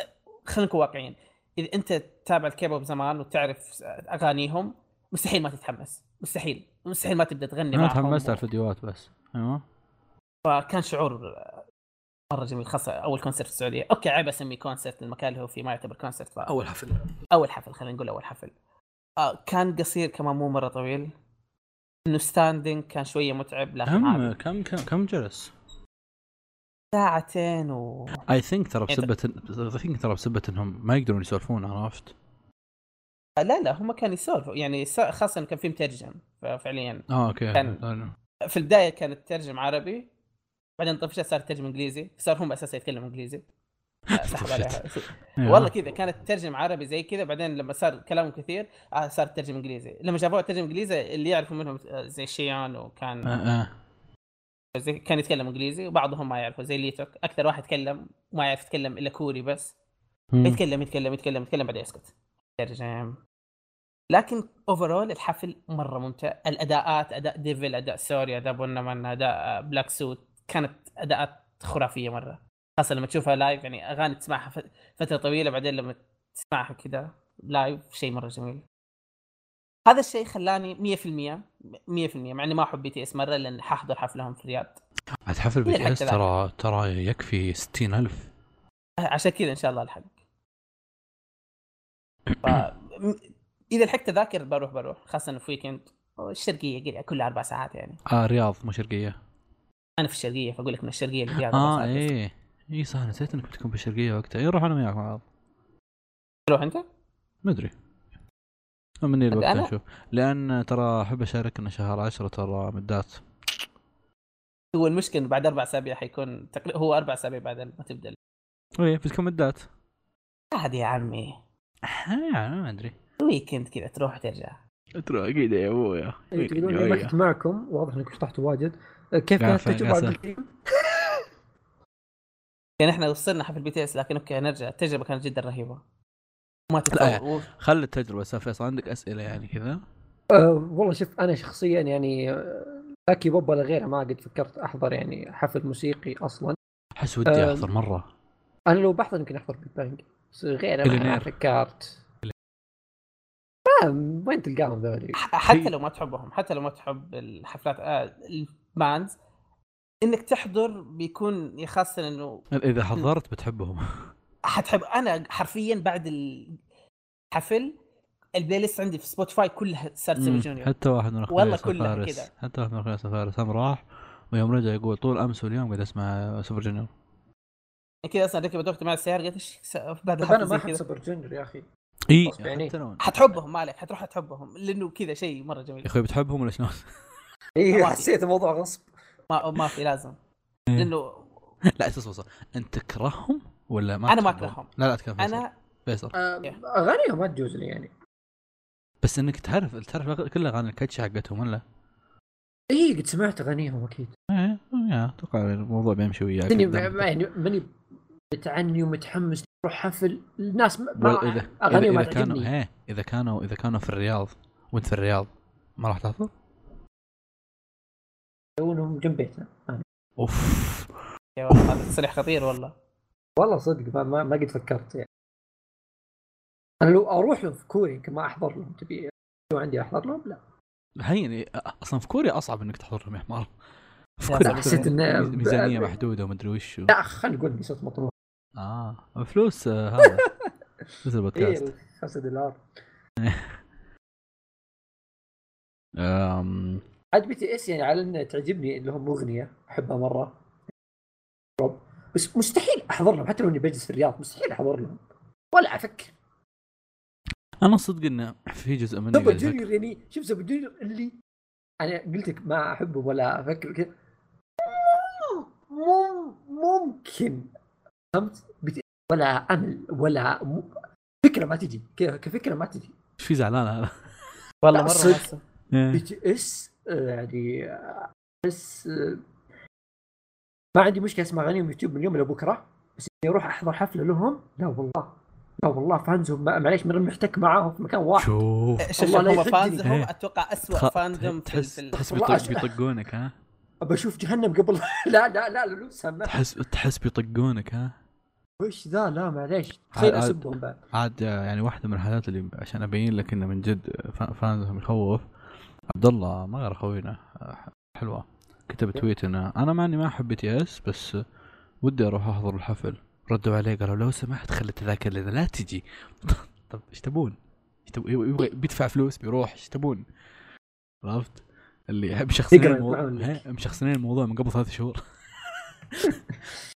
خلينا نكون واقعيين. إذا أنت تتابع الكيبوب زمان وتعرف أغانيهم مستحيل ما تتحمس. مستحيل. مستحيل ما تبدأ تغني أنا معهم. تحمست على الفيديوهات بس. أيوه. فكان شعور مرة جميل خاصة أول concert في السعودية. okay عيب أسميه concert المكان اللي هو فيه ما يعتبر concert ف... أول حفل. أول حفل خلينا نقول أول حفل. آه كان قصير كمان مو مرة طويل. إنه standing كان شوية متعب لكن كم عادي. كم كم كم جلس؟ ساعتين و I think ترى بسبه I think ترى بسبه إنهم ما يقدرون يسولفون عرفت؟ لا لا هم كانوا يسولفوا يعني خاصة كان في مترجم ففعليا آه okay كان- في البداية كانت ترجم عربي بعدين طفشت صار ترجم إنجليزي صار هم أساسا يتكلموا إنجليزي [LAUGHS] سحب عليها. [LAUGHS] والله كذا كانت ترجم عربي زي كذا بعدين لما صار كلام كثير آه صار ترجم إنجليزي. لما شافوها ترجم إنجليزي اللي يعرفوا منهم آه، زي Siwon وكان آه آه. زي كان يتكلم إنجليزي وبعضهم ما يعرفوا زي Leeteuk أكثر واحد يتكلم ما يعرف يتكلم إلا كوري بس. مم. يتكلم يتكلم يتكلم يتكلم بعدين يسكت. ترجم. لكن overall الحفل مرة ممتع. الأداءات أداء Devil أداء Sorry أداء Bonamana أداء Black Suit كانت أداءات خرافية مرة. خاصة لما تشوفها live يعني أغاني تسمعها فترة طويلة بعدين لما تسمعها كذا live شيء مرة جميل. هذا الشيء خلاني 100% 100% مع إني ما أحب BTS مرة لأن حاحضر حفلهم في الرياض. عاد حفل BTS ترى ترى يكفي 60000 عشان كذا إن شاء الله الحق ف... إذا لحقت أذاكر بروح بروح خاصة انه في ويكند الشرقية كلها أربع ساعات يعني. آه رياض مو شرقية. أنا في الشرقية فأقول لك من الشرقية للرياض آه. إيه. إي صح نسيت إنك بتكون بالشرقيه وقتها. إي روح أنا وياك مع بعض. تروح أنت؟ ما أدري. مني الوقت أنا- نشوف. لأن ترى أحب اشارك ان شهر 10 ترى مدات. هو المشكلة إنه بعد أربع أسابيع حيكون تقريبا هو أربع أسابيع بعد ما تبدأ. إيه بتكون مدات. عادي يا عمي. آه، ما أدري. weekend كذا تروح وترجع. ترى أكيد يا أبويا. تقولون لي وقت معكم. واضح انكم شطحتوا واجد. كيف كانت التجربة؟ [LAUGHS] يعني إحنا وصلنا حفل BTS لكن okay نرجع التجربة كانت جدا رهيبة ما لا. تتصور خلي التجربة بس فيصل عندك أسئلة يعني كذا أه والله شوف أنا شخصيا يعني آه، لاكي بوب ولا غيره ما قد فكرت أحضر يعني حفل موسيقي أصلا أحس ودي. أحضر مرة أنا لو بحضر يمكن أحضر Big Bang بس غيره ما. فكرت ما وين تلقاهم ذولي؟ حتى لو ما تحبهم حتى لو ما تحب الحفلات آه ال bands إنك تحضر بيكون يخصن إنه إذا حضرت بتحبهم. [LAUGHS] حتحب أنا حرفيا بعد الحفل ال playlist عندي في Spotify كلها صارت سوبر مم. Junior. حتى واحد من أخوي والله كلها كذا. حتى واحد من أخوي اسمه فارس. هم راح ويوم رجع يقول طول أمس واليوم قاعد أسمع Super Junior. كذا أصلا ركبت أختي مع السيارة قالت إيش بعد أنا ما أحب كذا. Super Junior يا أخي. إي يعني. حتحبهم ما عليك حتروح تحبهم لأنه كذا شيء مرة جميل. يا أخوي بتحبهم ولا شلون؟ إي [LAUGHS] حسيت الموضوع غصب. ما ما في لازم. إيه. لأنه [LAUGHS] لا اسمع اسمع أنت تكرههم ولا ما أنا ما؟ أكرههم. لا لا تكره فيصل أنا فيصل. آه، أغانيهم ما تجوز لي يعني. بس إنك تعرف تعرف كل أغاني الكاتش حقتهم ولا؟ إي قد سمعت أغانيهم أكيد. إيه أتوقع الموضوع بيمشي وياك. يعني ماني متعني ومتحمس أروح حفل. الناس ما اذا اذا, أغانيهم ما إذا كانوا إيه إذا كانوا إذا كانوا في الرياض وأنت في الرياض ما راح تحضر؟ يقولون جنب بيتنا أنا. أوف. يا والله هذا تصريح خطير والله. والله صدق ما, ما, ما قد فكرت يعني. أنا لو أروح لهم في كوريا يمكن ما أحضر لهم. تبي لو عندي أحضر لهم؟ لا. هين أصلا في كوريا أصعب إنك تحضر لهم يا حمار. في يا كوريا. حسيت إنه ميز- ميزانية محدودة ومدري وش و... لا خلينا نقول إني صرت مطموح آه. فلوس آه، هذا. [LAUGHS] فلوس البودكاست. 5 دولار. [LAUGHS] أم... عاد BTS يعني على انه تعجبني لهم أغنية أحبها مرة Dope. بس مستحيل أحضر لهم حتى لو إني بجلس في الرياض مستحيل أحضر لهم ولا أفكر أنا صدق انه في جزء مني سوبر قاعد يفكر- Junior يعني شوف Super Junior اللي أنا قلت لك ما أحبه ولا أفكر كذا مم- ممكن فهمت بت- ولا أمل ولا م... فكرة ما تجي كفكرة ما تجي إيش في زعلان هذا؟ والله مرة. مؤثر. بي إيه. تي إس يعني آه، بس آه، ما عندي مشكلة أسمع أغانيهم يوتيوب من اليوم لبكره بس إني أروح أحضر حفلة لهم لا والله لا والله فانزهم ما- معليش من محتك معاهم في مكان واحد. شوف. شوف والله لا هم. فانزهم إيه. أتوقع اسوء في تحس تحس والله بيطق أش- بيطقونك ها؟ أبى أشوف جهنم قبل [LAUGHS] لا لا لا لا لو سمع تحس تحس بيطقونك ها؟ وش ذا؟ لا معليش. تخيل أسبهم بعد. عاد يعني واحدة من الحالات اللي عشان أبين لك إنه من جد فا- fans هم يخوف عبد الله ما غير خوينا حلوة. كتب tweet انه أنا مع اني ما أحب BTS بس ودي أروح أحضر الحفل. ردوا عليه قالوا لو سمحت خلي التذاكر لنا لا تجي. [LAUGHS] طب إيش تبون؟ يبغى بيدفع فلوس بيروح إيش تبون؟ عرفت؟ اللي [LAUGHS] مشخصنين يقرأ الموضوع مشخصنين الموضوع من قبل ثلاث شهور. [LAUGHS]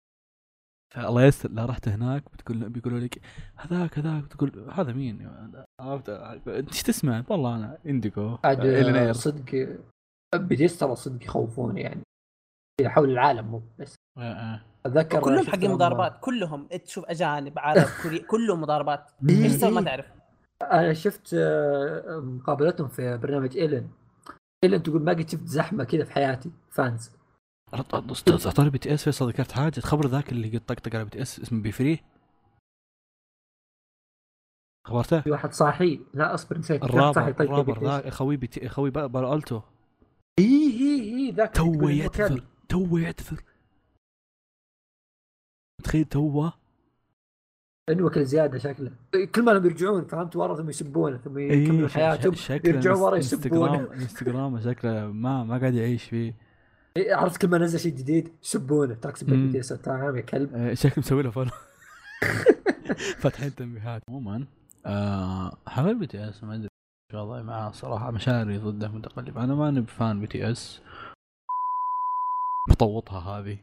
فالله يستر لا رحت هناك بتقول بيقولوا لك هذاك هذاك بتقول هذا مين؟ عرفت؟ انت إيش تسمع؟ والله أنا عاد إلينير. صدق بديس ترى صدق يخوفون يعني حول العالم مو بس آه، آه. أتذكر كلهم حقين مضاربات كلهم تشوف أجانب عرب كوري كلهم مضاربات [LAUGHS] إيه، إيش ما إيه. تعرف أنا شفت آه، مقابلتهم في برنامج ايلن ايلن تقول ما قد شفت زحمة كذا في حياتي فانز طالب بي تي اس فيصل ذكرت حاجة؟ تخبر ذاك اللي قد طقطق على بي تي اس اسمه بي فري. خبرته؟ في واحد صاحي. لا اصبر نسيت. الرابر صاحي؟ طيب الرابر ذاك. خوي بي تي خوي بالو التو إي إي إي ذاك تو يعتذر. تو يعتذر. تخيل توه. انه وكل زياده شكله. كل ما لهم يرجعون فهمت؟ ورا ثم يسبونه ثم يكملون اي حياتهم. شكله يرجعون ورا انستغرام يسبونه. إنستغرام شكله ما ما قاعد يعيش فيه. عرفت كل ما نزل شيء جديد؟ يسبونه تراك. بي تي تمام يا كلب. آه، شكله مسوي له فولو [LAUGHS] فاتحين تنبيهات. عموما آه حمل بي تي اس ما أدري ان شاء الله معاه صراحة. مشاعري ضده متقلبه أنا ماني بفان بي تي اس مطوطها هذه.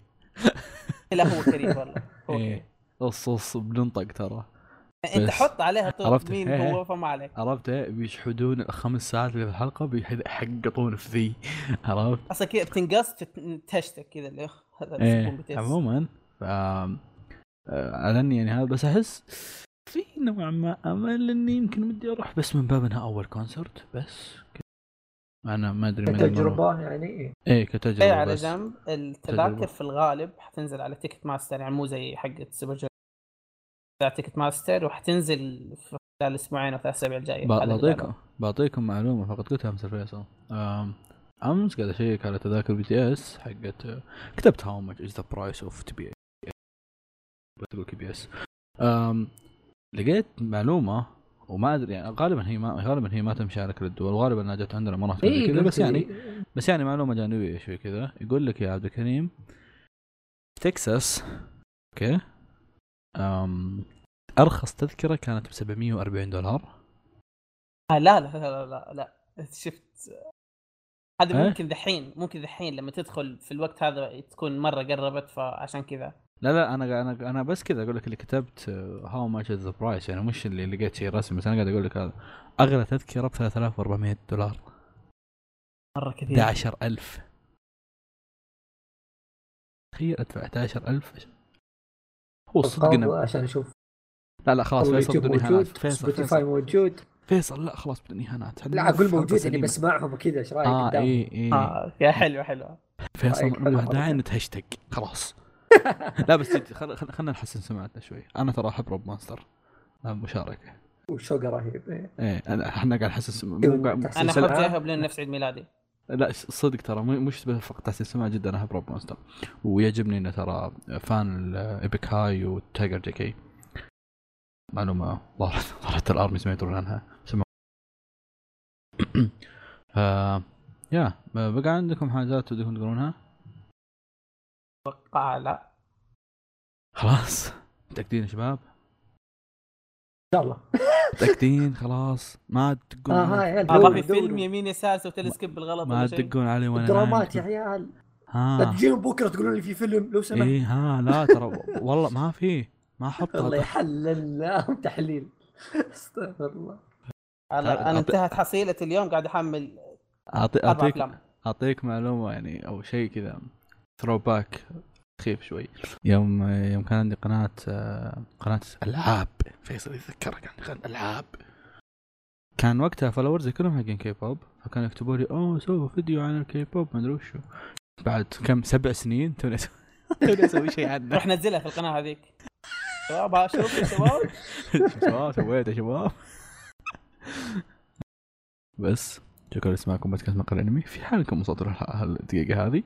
لا هو كريم والله. [LAUGHS] إيه صص صص بننطق ترى. انت. حط عليها عرفت؟ مين إيه. هو فما عليك عرفت إيه؟ بيشحدون الخمس ساعات اللي في الحلقة بيحققون في ذي [LAUGHS] عرفت؟ أصلا كذا بتنقص تهشتك كذا اللي هذا إيه. عموما ف آه، على اني يعني هذا بس أحس في نوعا ما أمل إني يمكن ودي أروح بس من باب إنها أول concert بس. أنا ما أدري من تجربه يعني إيه. إيه كتجربة اي على بس. جنب. التذاكر في الغالب حتنزل على Ticketmaster يعني مو زي حقة سوبر على Ticketmaster وحتنزل في خلال أسبوعين أو ثلاث أسابيع الجاية. بعطيكم. بعطيكم معلومة فقد قلتها امس فيصل آم، امس قاعد أشيك على تذاكر بي تي اس حقت آه، كتبت هاو ماتش از ذا برايس اوف تي بي بتقول كي بي اس لقيت معلومة وما أدري يعني غالبا هي ما غالبا هي ما تمشي على كل الدول غالبا أنها جت عندنا زي إيه كذا بس يعني. بس يعني معلومة جانبية شوي كذا. يقول لك يا عبد الكريم تكساس أوكي؟ أم أرخص تذكرة كانت ب 740 دولار. آه لا لا لا لا, لا. شفت. هذا إيه؟ ممكن دحين ممكن دحين لما تدخل في الوقت هذا تكون مرة قربت فعشان كذا. لا لا أنا أنا أنا بس كذا أقول لك اللي كتبت هاو ماتش ذا برايس يعني مش اللي لقيت شيء رسمي بس أنا قاعد أقول لك هذا. أغلى تذكرة ب 3400 دولار. مرة كثير. 11000 تخيل أدفع 11000 هو إنه عشان أشوف لا لا خلاص فيصل بدون موجود إهانات. فيصل سبوتيفاي فيصل, موجود. فيصل لا خلاص بدون إهانات. لا أقول موجود يعني سليمة. بسمعهم وكذا إيش رأيك؟ آه؟ اي اي آه يا حلوة حلوة فيصل رأيك حلو ما مرة. داعي نتهشتك خلاص. [LAUGHS] لا بس جد خل... خل... خلنا نحسن سمعتنا شوي. أنا ترى أحب روب ماستر لا مشاركة. وشوقه رهيب إيه. إيه أنا إحنا قاعد نحسن. إيه، أنا. أحب جايب لين نفس عيد ميلادي. لا صدق ترى مو- مش بس فقط تحسين سمع جدا أنا أحب Rap Monster ويعجبني إنه ترى fan ل Epik High و Tiger JK. معلومة ظهرت ظهرت ال ARMYs ما يدرون عنها. سمعوا. [CLEARS THROAT] آه يا بقى عندكم حاجات توديكم تقولونها؟ أتوقع لا. خلاص. متأكدين يا شباب؟ ان شاء الله متأكدين؟ خلاص. ما تدقون آه ها علي يا ما دوروا- في فيلم. يمين يسار سويت سكيب بالغلط ما تدقون علي وأنا درامات يا. عيال. لا ها. تجيهم بكرة تقولون لي في فيلم لو سمحت. إيه ها لا ترى والله ما في. ما احطها [LAUGHS] الله يحلل لهم [LAUGHS] تحليل. استغفر الله. أنا أنا انتهت حصيلة اليوم قاعد أحمل اعطيك أفلام. أعطيك معلومة يعني أو شيء كذا. ثرو باك خيف شوي. يوم يوم كان عندي قناة آه، قناة ألعاب. فيصل يتذكرها كان قناة ألعاب. كان وقتها followers كلهم حقين كي بوب فكانوا يكتبوا لي أوه سووا فيديو عن الكي بوب ما أدري وشو. بعد كم سبع سنين توني [LAUGHS] توني أسوي شيء عنه. روح نزلها في القناة هذيك. شباب شوف يا شباب شباب سويت يا شباب بس شكرا لسماعكم بودكاست مقهى الانمي في حالكم وصلتوا الدقيقه هذه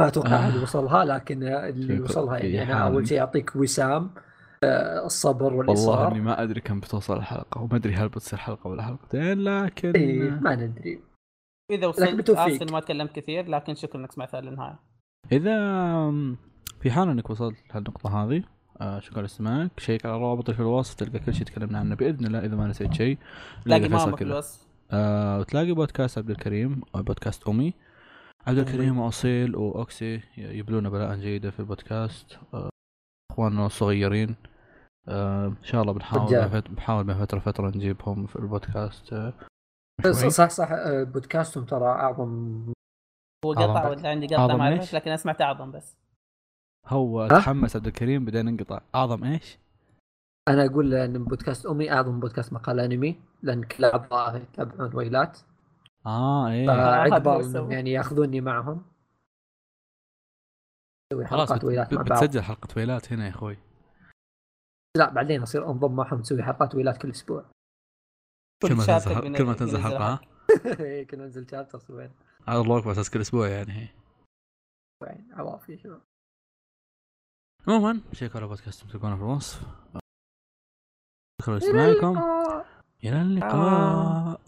ما أتوقع آه. هذه وصلها لكن اللي. وصلها يعني أنا. أول شيء أعطيك وسام آه، الصبر والله والاصرار إني ما أدري كم بتوصل الحلقة وما أدري هل بتصير حلقة ولا حلقتين لكن إيه ما ندري إذا وصلت. اسف ما تكلمت كثير لكن شكرا إنك سمعتها للنهاية إذا في حال إنك وصلت لهالنقطة هذه آه شكرا لاستماعك شيك على الروابط في الوصف تلقى كل شيء تكلمنا عنه بإذن الله إذا ما نسيت شيء تلاقي ماما في. الوصف. آه وتلاقي بودكاست عبد الكريم أو بودكاست أمي. عبد الكريم وأصيل وأوكسي يبلون بلاء جيدة في البودكاست. آه إخواننا الصغيرين. آه إن شاء الله بنحاول بنحاول من فترة فتره نجيبهم في البودكاست. آه صح صح, صح. آه، بودكاستهم ترى أعظم. هو أعظم. قطع. ولا عندي قطع ما لكن أنا سمعت أعظم بس. هو؟ تحمس عبد الكريم بعدين انقطع. أعظم إيش؟ أنا أقول ان بودكاست أمي أعظم بودكاست مقال أنمي لأن كل اعضائه يتابعون ويلات. آه إيه. فعقبال السبب. يعني يأخذوني معهم. نسوي خلاص حلقات بت- ويلات مع بت- بعض. بتسجل حلقة ويلات هنا يا أخوي. لا بعدين أصير أنضم معهم نسوي حلقات ويلات كل أسبوع. كل ما تنزل بين- كل ما تنزل حلقة ها؟ [LAUGHS] إيه، كنا ننزل شابتر أسبوعين هذا الله اكبر أساس كل أسبوع يعني. هي أسبوعين. عواف يا شباب عموما شيكوا على بودكاست تلقونه في الوصف. شكرا لاستماعكم إلى اللقاء.